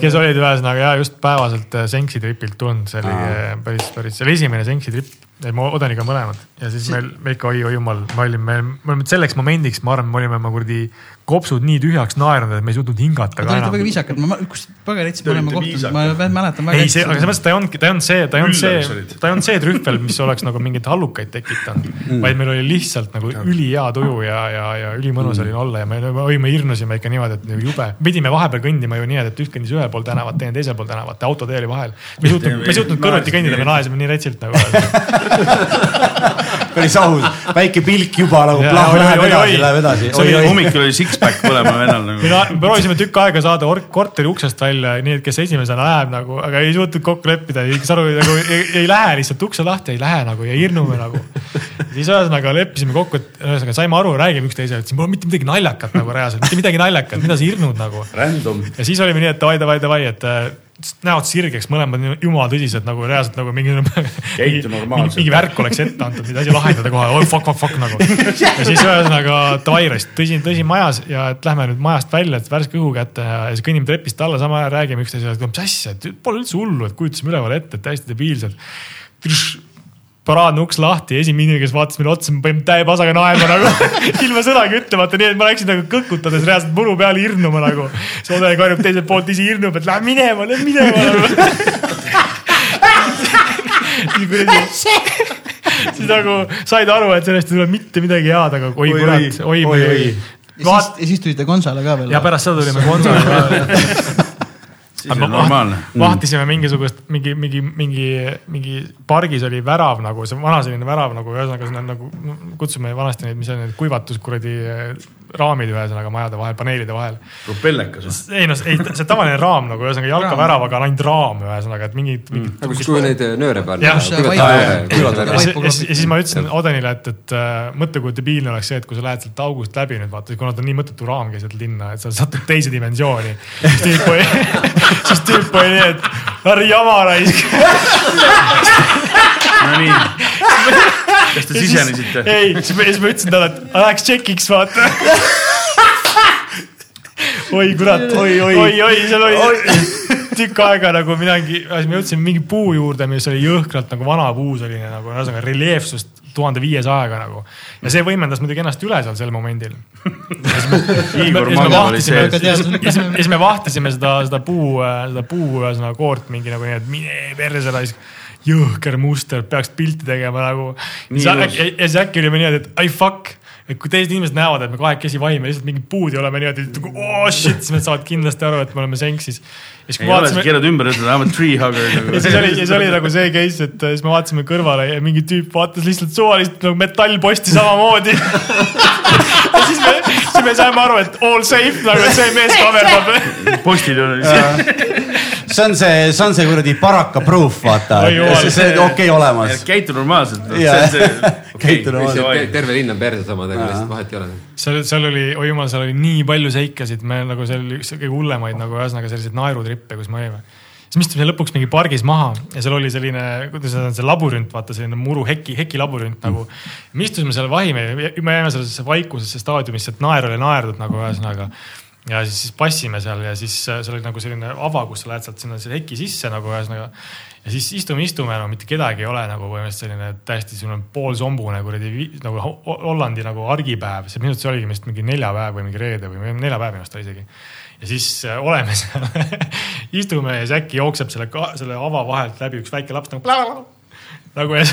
kes olid ühesõnaga ja just päevaselt äh, Senksi tripilt tulnud, see oli äh, päris, päris, see oli esimene Senksi trip. ma Odeniga mõlemad. Ja siis meil, me ikka oi-oi jumal, me olime, me olime selleks momendiks, ma arvan, me olime oma kuradi kopsud nii tühjaks naernud, et me ei suutnud hingata Te ka olite väga viisakad, ma, kus paganitsi Te me oleme kohtunud, ma mäletan väga ei, see, aga selles mõttes ta ei olnudki, ta ei olnud see, ta ei olnud see ta ei olnud see trühvel, mis oleks nagu mingeid hallukaid tekitanud mm., vaid meil oli lihtsalt nagu ülihea tuju ja, ja, ja ülimõnus mm. oli olla ja me, oi, me hirmusime ikka niimoodi, et nagu jube. pidime vahepeal kõndima ju nii, et üks kõndis ühel pool tänavat, teine teisel pool tänavat, autotee oli vahel. me ei suutnud, me ei suutnud kõrvuti kõndida, me naersime nii retsilt nagu. päris aus, väike pilk juba nagu Jaa, plah, oi, läheb edasi, läheb edasi. See oli hommikul oli six-pack mõlemal vennal nagu. na- me proovisime tükk aega saada or- korteri uksest välja, nii et kes esimesena läheb nagu, aga ei suutnud kokku leppida, saad aru, nagu ei, ei lähe lihtsalt ukse lahti, ei lähe nagu ja hirmume nagu. siis ühesõnaga leppisime kokku, et ühesõnaga saime aru, räägime üksteisele, et siin pole mitte midagi naljakat nagu reaalselt, mitte midagi naljakat, mida sa hirmud nagu. Random. ja siis olime nii, et davai, davai, davai, et äh, näod sirgeks, mõlemad jumala tõsised nagu reaalselt nagu mingi. Käitu normaalselt. mingi värk oleks ette antud, mida asi lahendada kohe, oi fuck, fuck, fuck nagu. ja siis ühesõnaga davai, tõsi, tõsi majas ja et lähme nüüd majast välja, et värske õhu kätte ja siis kõnnime trepist alla, samal ajal räägime üksteisele, et mis asja, et pole üldse hullu, et kujutasime üleval ette, et täiesti debiilsed paraadne uks lahti, esimene inimene, kes vaatas meile otsa, me panime täie pasaga naerma nagu ilma sõnagi ütlemata, nii et ma läksin nagu kõkutades reaalselt muru peale hirnuma nagu. Ode karjub teiselt poolt ise hirnub, et lähe minema, lähe minema nagu. siis nagu said aru, et sellest ei tule mitte midagi head, aga oi kurat, oi, oi, oi. ja siis, ja siis tulite Gonzale ka veel. ja pärast seda tulime Gonzale ka. Siis on normaalne. vahtisime mingisugust, mingi, mingi, mingi, mingi pargis oli värav nagu see vana selline värav nagu ühesõnaga sinna nagu kutsume vanasti neid, mis on need kuivatus kuradi raamid ühesõnaga majade vahel, paneelide vahel. propellekas või? ei noh, ei see tavaline raam nagu ühesõnaga jalkaväravaga on ainult raam ühesõnaga, et mingid, mingid. nagu siis, kui neid nööre ja siis, ja siis- ja siis ma ütlesin Odenile, et, et äh, mõtle, kui debiilne oleks see, et kui sa lähed sealt august läbi nüüd vaata, kuna ta on nii mõttetu raam keset linna, et sa satud teise dimensiooni. siis tüüp oli, nii, et ära jama raisk. Nonii. kas te sisenesite? ei, siis ma ütlesin talle, et läheks tšekiks vaata. Oi kurat, oi, oi, oi, oi, seal oli tükk aega nagu midagi, me jõudsime mingi puu juurde, mis oli jõhkralt nagu vana puu selline nagu ühesõnaga reljeefsust tuhande viiesajaga nagu. ja see võimendas muidugi ennast üle seal sel momendil. Ja siis me vahtisime, seda, seda puu, seda puu ühesõnaga koort mingi nagu nii, et mine perse raisk. jõhker muster, peaks pilti tegema nagu. Ja siis äkki olime niimoodi, et ai fuck, et kui teised inimesed näevad, et me kahekesi vahime lihtsalt mingid puud ja oleme niimoodi, et nagu oh shit, siis nad saavad kindlasti aru, et me oleme senksis. ja siis, kui vaatasime, keerad ümber, ütled I m a tree hugger ja siis oli, siis oli nagu see case, et siis me vaatasime kõrvale ja mingi tüüp vaatas lihtsalt suvaliselt nagu metallposti samamoodi. ja siis me, siis me saime aru, et all safe nagu, et see mees kaverdab. postil oli see. See on see, see on see kuradi baraka proof, vaata see on okei olemas. käitu normaalselt. See, Käitu normaalselt. terve linn on perses omadega, lihtsalt vahet ei ole. seal, seal oli, oi jumal, seal oli nii palju seikasid, me nagu seal oli üks kõige hullemaid nagu ühesõnaga selliseid naerutrippe, kus me olime. siis me istusime lõpuks mingi pargis maha ja seal oli selline, kuidas öelda, see labürint, vaata selline muru heki, hekilabürint nagu. me istusime seal vahime ja me jäime sellisesse vaikusesse staadiumisse, et naer oli naerdud nagu ühesõnaga. Ja siis, siis passime seal ja siis äh, seal oli nagu selline ava, kus sa lähed sealt sinna selle heki sisse nagu ühesõnaga. ja siis istume, istume, no mitte kedagi ei ole nagu põhimõtteliselt selline täiesti selline poolsombune kuradi nagu Ho- Hollandi nagu argipäev, see minu arust see oligi vist mingi neljapäev või mingi reede või neljapäev minu arust oli isegi ja siis äh, oleme seal, istume ja siis äkki jookseb selle, selle ava vahelt läbi üks väike laps nagu. nagu ja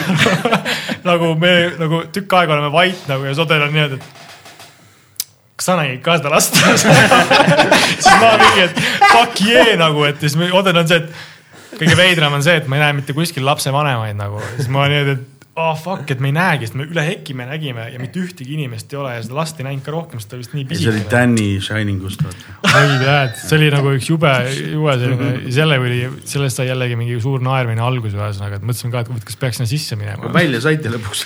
nagu me nagu tükk aega oleme vait nagu ja Sodel on niimoodi, et kas sa nägid ka seda last? siis ma mingi, et fuck yeah nagu, et siis Odel on see, et kõige veidram on see, et ma ei näe mitte kuskil lapsevanemaid nagu, siis ma niimoodi, et oh fuck, et me ei näegi, sest me üle heki me nägime ja mitte ühtegi inimest ei ole ja seda last ei näinud ka rohkem, sest ta vist nii see oli pisike. Danny Shiningust, vaata. oi tead, see oli nagu üks jube, jube selline, selle oli, sellest sai jällegi mingi suur naermine algus ühesõnaga, et mõtlesime ka, et kas peaks sinna sisse minema. välja saite lõpuks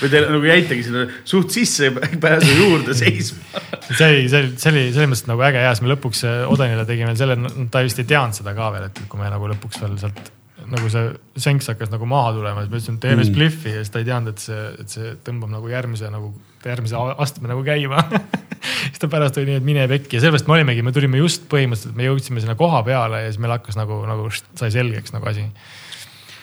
või te nagu jäitegi sinna suht sisse ei pääse juurde seisma. see oli, see oli, see oli selles mõttes nagu äge ja siis me lõpuks äh, Odenile tegime selle, ta vist ei teadnud seda ka veel, et kui me nagu lõpuks veel sealt nagu see senks hakkas nagu maha tulema, siis ma ütlesin, et teeme Mm. spliffi ja siis ta ei teadnud, et see, et see tõmbab nagu järgmise nagu, järgmise astme nagu käima. siis ta pärast oli nii, et mine pekki ja sellepärast me olimegi, me tulime just põhimõtteliselt, me jõudsime sinna koha peale ja siis meil hakkas nagu, nagu sai selgeks nagu asi.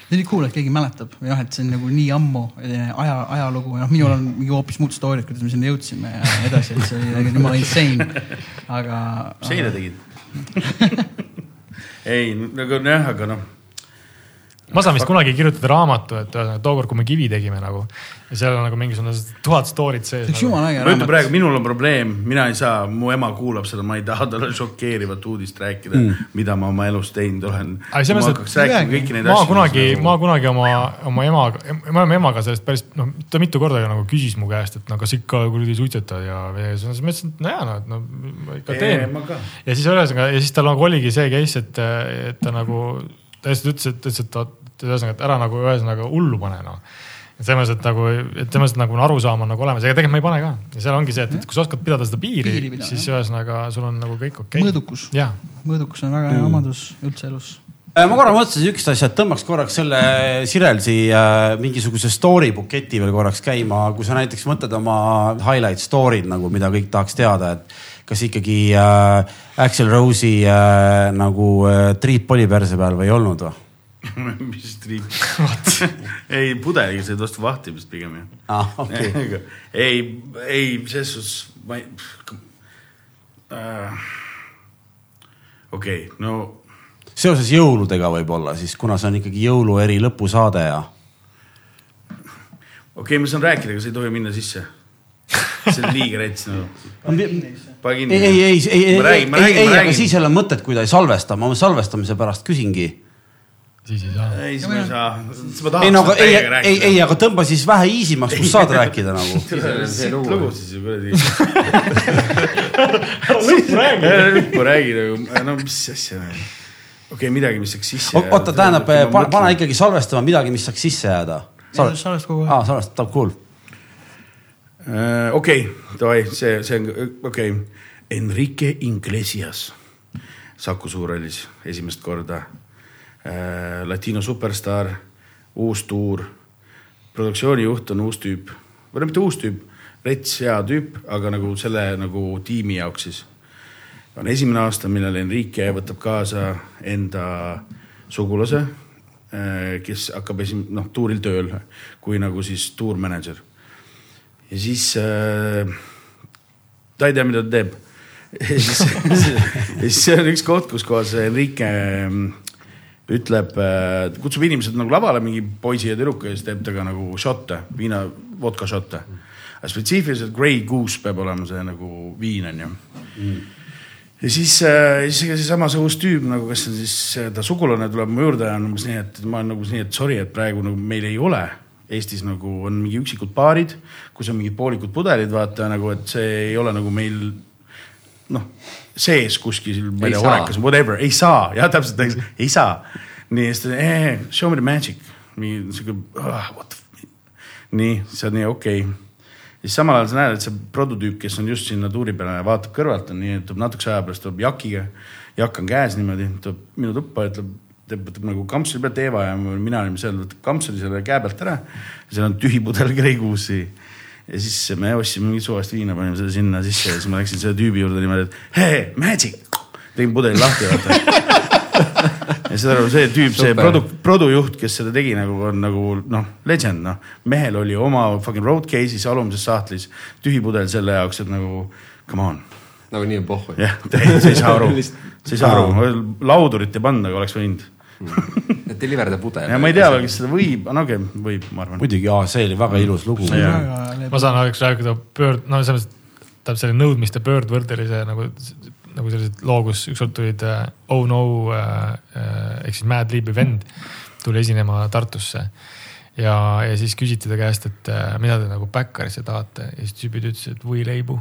see oli cool, et keegi mäletab noh, et see on nagu nii ammu eh, aja, ajalugu ja noh, minul on mingi hoopis muud story'd, kuidas me sinna jõudsime ja nii edasi, et see oli nagu jumala insane. aga. mis eile tegid? ei, nagu jah, aga noh, ma saan vist kunagi kirjutada raamatu, et ühesõnaga tookord, kui me kivi tegime nagu ja seal on nagu mingisugune tuhat story't sees see oleks nagu.. jumala äge ma ütlen. praegu, minul on probleem, mina ei saa, mu ema kuulab seda, ma ei taha talle šokeerivat uudist rääkida mm., mida ma oma elus teinud olen. Ma hakkaks rääkima kõiki neid ma asju. kunagi, ma kunagi oma, oma emaga, me oleme emaga sellest päris, noh, ta mitu korda nagu küsis mu käest, et no kas ikka kuradi suitsetad ja, ja siis ma ütlesin, et nojah, no, et no ma ikka teen. ma ja siis ühesõnaga ja siis tal nagu oligi see case, et, et ta nagu täiesti ütles, et ütles, et ta, ühesõnaga, et ära nagu ühesõnaga hullu pane noh. et selles mõttes, et nagu, et selles mõttes et nagu arusaam on nagu olemas, ega tegelikult ma ei pane ka ja seal ongi see, et, et kui sa oskad pidada seda piiri, Piiri siis ühesõnaga sul on nagu kõik okei okay.. mõõdukus, mõõdukus on väga hea omadus üldse elus. Äh, ma korra mõtlesin siukest asja, et tõmbaks korraks selle Sirelsi äh, mingisuguse story buketi veel korraks käima, kui sa näiteks mõtled oma highlight story'd nagu, mida kõik tahaks teada, et kas ikkagi äh, Axel Rose'i äh, nagu äh, triip oli perse peal või ei olnud või? mis triip? ei, pudeliga said vastu vahtimist pigem ju. ah,. Okay. ei, ei, selles suhtes ma ei äh,. okei okay,, no seoses jõuludega võib-olla siis, kuna see on ikkagi jõulueri lõpusaade ja. okei okay,, ma saan rääkida, aga sa ei tohi minna sisse. see on liiga rets nagu. pane kinni. ei, ei, ei, ei, ei, ei, ei, aga siis ei ole mõtet, kui ta ei salvesta, ma salvestamise pärast küsingi. siis ei saa. ei, siis ma ei saa. ma ei no aga tahaks ei, ei, ei, aga tõmba siis vähe easy maks, kus saad rääkida nagu. siit lugu siis ju kuradi. lõppu räägi nagu, no mis asja. okei okay,, midagi, mis saaks sisse oota, tähendab, pane ikkagi salvestama midagi, mis saaks sisse jääda. salvest kogu aeg. aa, salvestab, cool. Okei, davai, see, see on okei okay.. Enrique Iglesias Saku Suurhallis esimest korda äh,. Latino superstaar, uus tuur, produktsioonijuht on uus tüüp või no mitte uus tüüp, rets hea tüüp, aga nagu selle nagu tiimi jaoks siis on esimene aasta, millal Enrique võtab kaasa enda sugulase, kes hakkab esim-, noh tuuril tööl kui nagu siis tuurmänedžer. Ja siis äh, ta ei tea, mida ta teeb. ja siis, ja siis see on üks koht, kus kohas Enrique mm, ütleb, kutsub inimesed nagu lavale, mingi poisi ja tüdruku ja siis teeb temaga nagu šotte, viina, vodka šotte. aga spetsiifiliselt Grey Goose peab olema see nagu viin on ju ja siis, siis ega seesama see uus tüüp nagu, kes on siis äh, ta sugulane tuleb mu juurde ja on umbes nii, et ma olen nagu nii, et sorry, et praegu nagu meil ei ole Eestis nagu on mingi üksikud baarid, kus on mingid poolikud pudelid, vaata nagu, et see ei ole nagu meil noh, sees kuskil, ma ei tea, saa. horekas, whatever, ei saa, jah, täpselt, ei saa. nii, siis ta eh,, show me the magic, mingi sihuke ah,, what the nii, siis on nii okei okay siis samal ajal sa näed, et see prototüüp, kes on just sinna tuuri peale vaatab kõrvalt, on nii, et tuleb natukese aja pärast tuleb jakiga, jakk on käes niimoodi, tuleb minu tuppa, ütleb, teeb, võtab nagu kampsuli pealt Eeva ja mina olin seal, võtab kampsuli selle käe pealt ära. seal on tühi pudel Grey Goose'i. ja siis me ostsime mingit suvast viina, panime selle sinna sisse ja siis ma läksin selle tüübi juurde niimoodi, et hei, magic, tegin pudeli lahti, vaata ja saad aru, see tüüp, see produ-, produjuht, kes seda tegi nagu on nagu noh, legend noh. mehel oli oma fucking road case'is alumises sahtlis tühi pudel selle jaoks, et nagu come on. nagu nii on pohhu. jah, sa ei saa aru, sa ei saa aru, laudurit ei pannud, aga oleks võinud. Deliver the pudel. ja ma ei tea veel, kas seda võib, no okei okay,, võib, ma arvan. muidugi, see oli väga ilus lugu. ma saan oleks rääkida pöörd, no selles mõttes, tähendab selle nõudmiste pöördvõrdelise nagu, nagu sellised loo, kus ükskord tulid äh, Oh No äh, äh, ehk siis Mad Libi vend tuli esinema Tartusse. ja, ja siis küsiti ta käest, et mida te nagu backerisse tahate ja siis tüübid ütlesid, et võileibu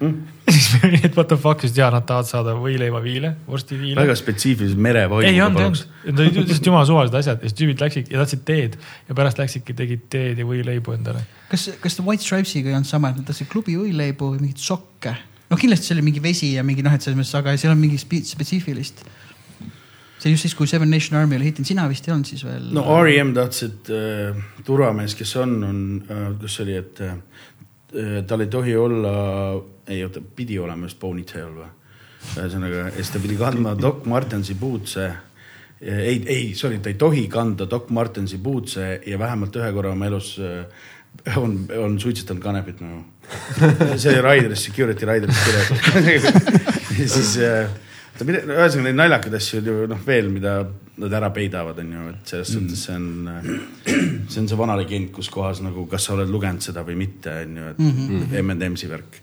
mm. siis me olime, et what the fuck, sest ja nad tahavad saada võileivaviile, vorstiviile. väga spetsiifilised merevaimu. ei olnud, ei olnud, need olid lihtsalt jumala suvalised asjad ja siis tüübid läksid ja tahtsid teed ja pärast läksidki, tegid teed ja võileibu endale kas, kas White Stripesiga ei olnud sama, et nad tahtsid klubi võileibu või mingeid sokke? noh, kindlasti see oli mingi vesi ja mingi noh, et selles mõttes, aga seal on mingi spe- spetsiifilist. see just siis, kui Seven Nation Army oli hitinud, sina vist ei olnud siis veel? no REM tahtis, et äh, turvamees, kes on, on äh,, kus see oli, et äh, tal ei tohi olla, ei oota, pidi olema just ponytail või? ühesõnaga, siis ta pidi kandma Doc Martensi bootse. ei, ei, sorry, ta ei tohi kanda Doc Martensi bootse ja vähemalt ühe korra oma elus äh, on, on suitsetanud kanepit nagu. see oli Raideris, security Raideris kirjas. ja siis äh, ta pidi, ühesõnaga neid naljakaid asju oli noh veel, mida nad ära peidavad, on ju, et selles suhtes see on, see on see vana legend, kus kohas nagu, kas sa oled lugenud seda või mitte, on ju, et mm -hmm. M&M-si värk.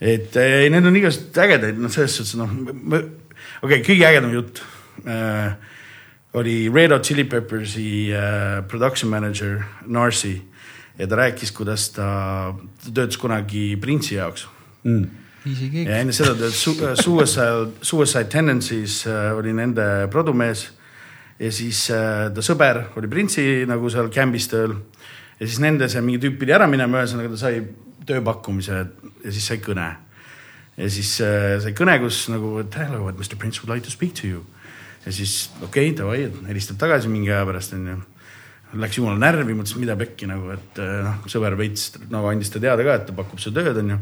et ei, need on igasuguseid ägedaid, noh, selles suhtes noh, okei okay,, kõige ägedam jutt äh, oli Red Hot Chili Peppersi äh, production manager Narsi ja ta rääkis, kuidas ta, ta töötas kunagi Prince'i jaoks Mm. Ja. enne seda töötas Su- Suicide, Suicide Tendencies äh, oli nende produmees ja siis äh, ta sõber oli Prince'i nagu seal camp'is tööl ja siis nende see mingi tüüp pidi ära minema, ühesõnaga ta sai tööpakkumise ja siis sai kõne. ja siis äh, sai kõne, kus nagu, hello, et Mr Prince would like to speak to you. ja siis okei okay,, davai, helistab tagasi mingi aja pärast onju. Läks jumala närvi, mõtles, mida pekki nagu, et äh, noh, sõber veits nagu andis ta teada ka, et ta pakub seda tööd onju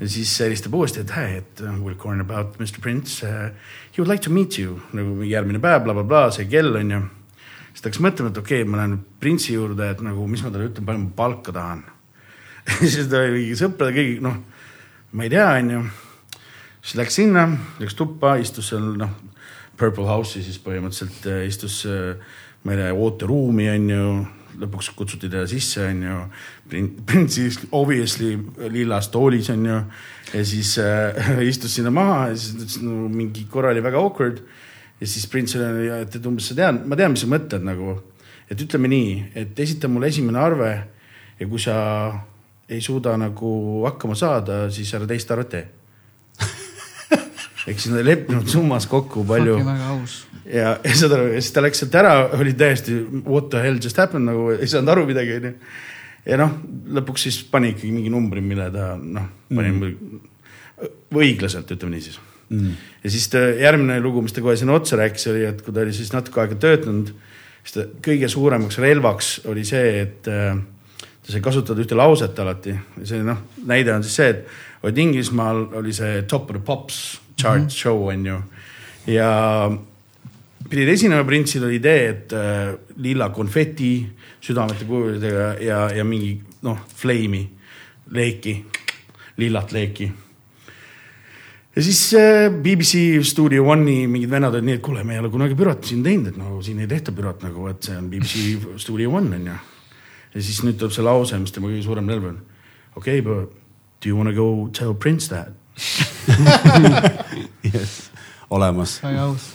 ja siis helistab uuesti, et hey, et uh, we are calling about Mr Prince uh,. He would like to meet you nagu järgmine päev bla,, blablabla, see kell on ju. siis ta hakkas mõtlema, et okei okay,, ma lähen Prince'i juurde, et nagu, mis ma talle ütlen, palju ma palka tahan. siis ta oli sõprade kõigi, noh, ma ei tea, on ju. siis läks sinna, läks tuppa, istus seal noh, Purple House'i siis põhimõtteliselt äh, istus, ma ei tea, ooteruumi on ju lõpuks kutsuti teda sisse, onju. Prince'i obviously lillas toolis onju ja siis äh, istus sinna maha ja siis ütles no, mingi korra oli väga awkward. ja siis Prince oli, et, et umbes sa tead, ma tean, mis sa mõtled nagu, et ütleme nii, et esita mulle esimene arve ja kui sa ei suuda nagu hakkama saada, siis ära teist arvet tee. Siis nad ei leppinud summas kokku palju väga aus. ja, ja saad aru, siis ta läks sealt ära, oli täiesti what the hell just happened nagu ei saanud aru midagi onju. ja noh, lõpuks siis pani ikkagi mingi numbri, mille ta noh, pani mm. õiglaselt, ütleme niisiis. mm.. ja siis ta järgmine lugu, mis ta kohe sinna otsa rääkis, oli, et kui ta oli siis natuke aega töötanud, siis ta kõige suuremaks relvaks oli see, et äh, ta sai kasutada ühte lauset alati. see noh, näide on siis see, et vot Inglismaal oli see Top of the Pops chart mm -hmm. show on ju ja pidid esinema printsil oli idee, et äh, lilla konfeti südamete kujudega ja, ja mingi noh, flame'i, leeki, lillat leeki. ja siis äh, BBC Studio One'i mingid vennad olid nii, et kuule, me ei ole kunagi bürot siin teinud, et no siin ei tehta bürot nagu, et see on BBC Studio One on ju. ja siis nüüd tuleb see lause, mis tema kõige suurem relv on. okei okay,, do you wanna go tell Prince that? yes.. olemas.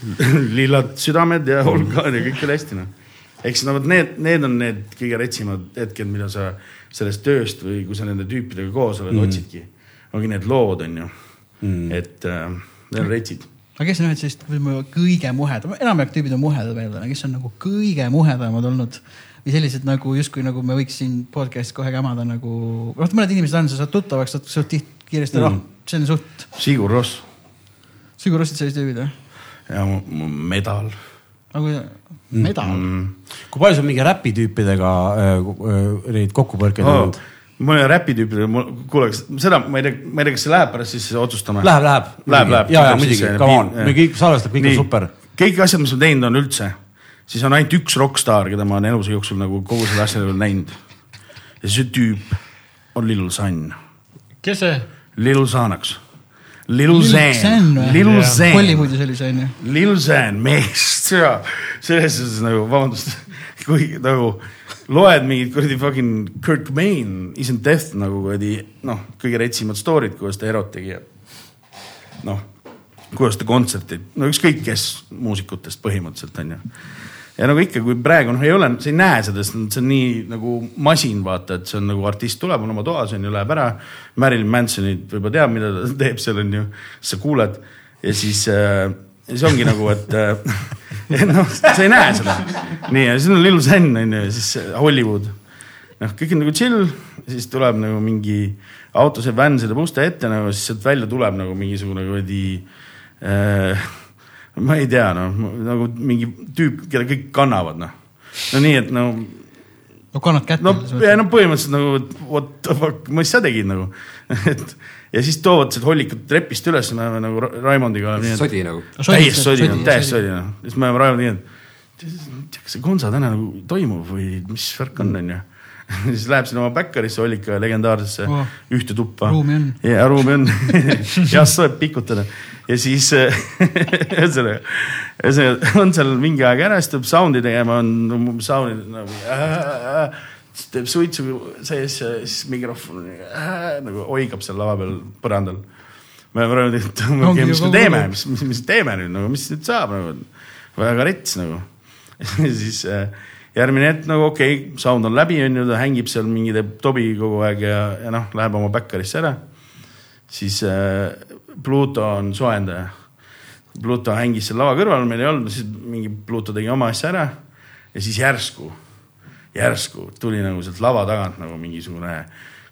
lillad südamed ja vulkaan ja kõik oli hästi noh. eks no vot need, need on need kõige retsimad hetked, mida sa sellest tööst või kui sa nende tüüpidega koos oled mm., otsidki. ongi need lood on ju mm., et äh, need on retsid. aga kes on ühed sellised võib-olla kõige muhedamad, enamjaolt tüübid on muhedad veel, kes on nagu kõige muhedamad olnud või sellised nagu justkui nagu me võiks siin podcast'is kohe kämada nagu, noh, mõned inimesed on, sa saad tuttavaks, saad suht tihti kiiresti mm., noh, see on suht, Sigur Ross Sigur Rossid sellised tüübid või? ja medal nagu medal mm.. kui palju sul mingi räpitüüpidega äh, äh, neid kokkupõrkeid Oh, olnud? mul on räpitüüpidega, kuule, seda ma ei tea, ma ei tea, kas see läheb pärast siis otsustama. Läheb, läheb. Läheb, läheb. ja, ja muidugi, come on, me kõik salvestab, kõik on super. kõik asjad, mis ma teinud olen üldse, siis on ainult üks rokkstaar, keda ma olen elus jooksul nagu kogu selle asja juures näinud. ja see tüüp on Lil San, kes see? Lil Xanax. Lil Zan? Lil. Zan, Hollywoodis oli see onju. Lil Zan, mees, selles suhtes nagu vabandust, kui nagu loed mingit kuradi fucking Kurt Cobain, Isn't Death nagu kuradi noh, kõige retsimad story'd, kuidas ta erot tegi ja noh, kuidas ta kontsertid, no ükskõik kes muusikutest põhimõtteliselt on ju. Ja nagu ikka, kui praegu noh, ei ole, sa ei näe seda, sest see on nii nagu masin, vaata, et see on nagu artist tuleb, on oma toas on ju, läheb ära. Marilyn Mansonit võib-olla teab, mida ta teeb seal on ju, sa kuuled ja siis äh, siis ongi nagu, et äh, noh, sa ei näe seda. nii ja siis on Lil Zen on ju ja siis Hollywood. noh, kõik on nagu chill, siis tuleb nagu mingi auto, see vänn sõidab uste ette nagu, siis sealt välja tuleb nagu mingisugune kuradi äh,. Ma ei tea, noh nagu mingi tüüp, keda kõik kannavad, noh. no nii, et no no kannad kätte. no ja no põhimõtteliselt nagu what the fuck, mis sa tegid nagu, et ja siis toovad sealt hollikud trepist üles, me oleme nagu Ra- Raimondiga. sodi nagu. täiesti sodi, täiesti sodi noh, siis me oleme Raimondiga, et tead, kas see Gonza täna nagu toimub või mis värk on, onju. siis läheb sinna oma backerisse hollika legendaarsesse Oh. ühte tuppa. Ruumi on. ja ruumi on jah, soeb pikutada ja siis äh, ühesõnaga, ühesõnaga on seal mingi aeg ära, siis tuleb sound'i tegema, on sound'i nagu äh,. siis teeb suitsu sees ja siis mikrofon äh, nagu oigab seal lava peal põrandal. me rääkinud, et mis me teeme, mis, mis, mis teeme nüüd nagu, mis nüüd saab nagu, väga rets nagu. siis äh, järgmine hetk nagu okei okay,, sound on läbi, on ju, ta hängib seal mingi teeb tobi kogu aeg ja, ja noh, läheb oma backerisse ära. siis äh, Pluto on soojendaja. Pluto hängis seal lava kõrval, meil ei olnud, siis mingi Pluto tegi oma asja ära ja siis järsku, järsku tuli nagu sealt lava tagant nagu mingisugune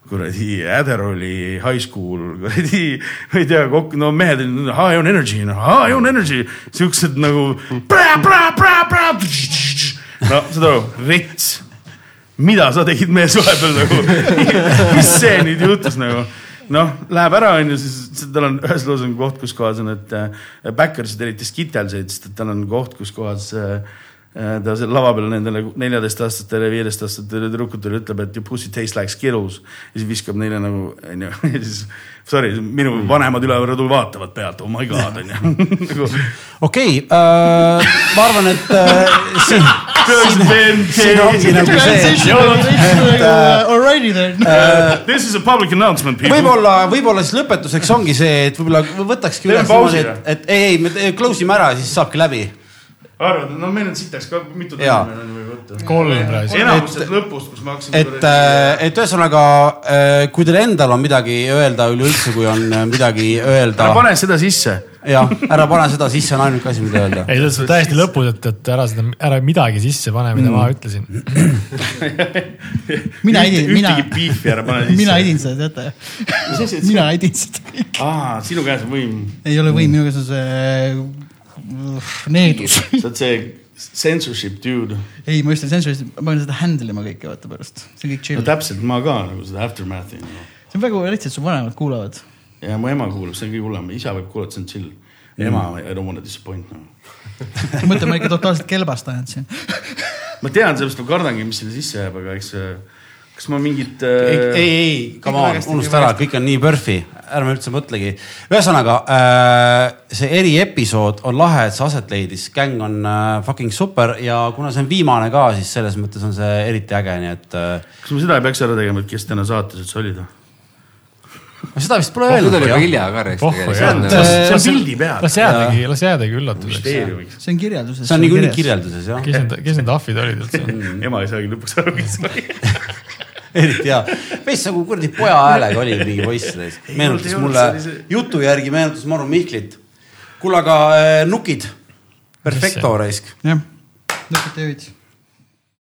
kuradi Adderalli high school kuradi, ma ei tea, kokku, no mehed olid high on energy, noh high on energy, siuksed nagu. No saad aru, rets, mida sa tegid mees vahepeal nagu, mis see nüüd juhtus nagu? Noh, läheb ära, onju, siis tal on ühes loos on koht, kus kohas on, et äh, backersid eriti skitelseid, sest et tal on koht, kus kohas äh, ta seal lava peal nendele neljateistaastastele, viieteistaastastele tüdrukutele ütleb, et your pussy tastes like skittles. ja siis viskab neile nagu, onju, ja siis sorry, minu vanemad üleval rõdul vaatavad pealt, oh my god, onju. nagu okei, ma arvan, et äh, siin, siin ongi nagu see, Alrighty then. This is a public announcement people. võib-olla, võib-olla siis lõpetuseks ongi see, et võib-olla võtakski üles niimoodi, et, et ei, ei, me close ime ära siis saabki läbi. arvad, no meil on sitaks ka mitu tundi meil on ju võtta. kolm praegu. enamus sellest lõpust, kus me hakkasime. et, et ühesõnaga, kui teil endal on midagi öelda üleüldse, kui on midagi öelda ära, pane seda sisse, jah, ära pane seda sisse, on ainuke asi, mida öelda. ei, see on täiesti lõpus, et, et ära seda, ära midagi sisse pane, mida ma ütlesin. mina edin, mina ühtegi, piifi ära pane sisse. mina edin seda, teate. mina edin seda. aa, sinu käes on võim, ei ole võim, minu käes on see needus. sa oled see censorship dude. ei, ma just sensorist, ma pean seda handle ima kõike vaata pärast, see on kõik no chill. täpselt, ma ka nagu seda aftermath'i nagu.. see on väga lihtsalt, su vanemad kuulavad. ja mu ema kuulab, see on kõige hullem, isa võib kuulata, see on chill. ema mm., I don't wanna disappoint nagu. mõtle, ma ikka totaalselt kelbast ajan siin. ma tean, sellepärast ma kardangi, mis sinna sisse jääb, aga eks, kas ma mingit ei, äh, ei, ei, come Kõik on unusta ära kõik on nii PERFi, ärme üldse mõtlegi. ühesõnaga äh, see eriepisood on lahe, et see aset leidis, gäng on äh, fucking super ja kuna see on viimane ka, siis selles mõttes on see eriti äge, nii et äh, kas ma seda ei peaks ära tegema, et kes täna saates üldse olid? ma seda vist pole öelnud oli juba hilja ka jah. tegelikult. see on pildi peal. las jäädagi, las jäädagi üllatuseks. see on kirjelduses. see on niikuinii. kirjelduses jah, kes need, kes need ahvid olid üldse? ema ei saagi lõpuks aru, kes see oli. eriti hea. veits nagu kuradi poja häälega oli mingi poiss, meenutas mulle see- jutu järgi meenutas Maru Mihklit. kuule, aga äh, nukid, perfecto raisk. jah, lõpeta jõid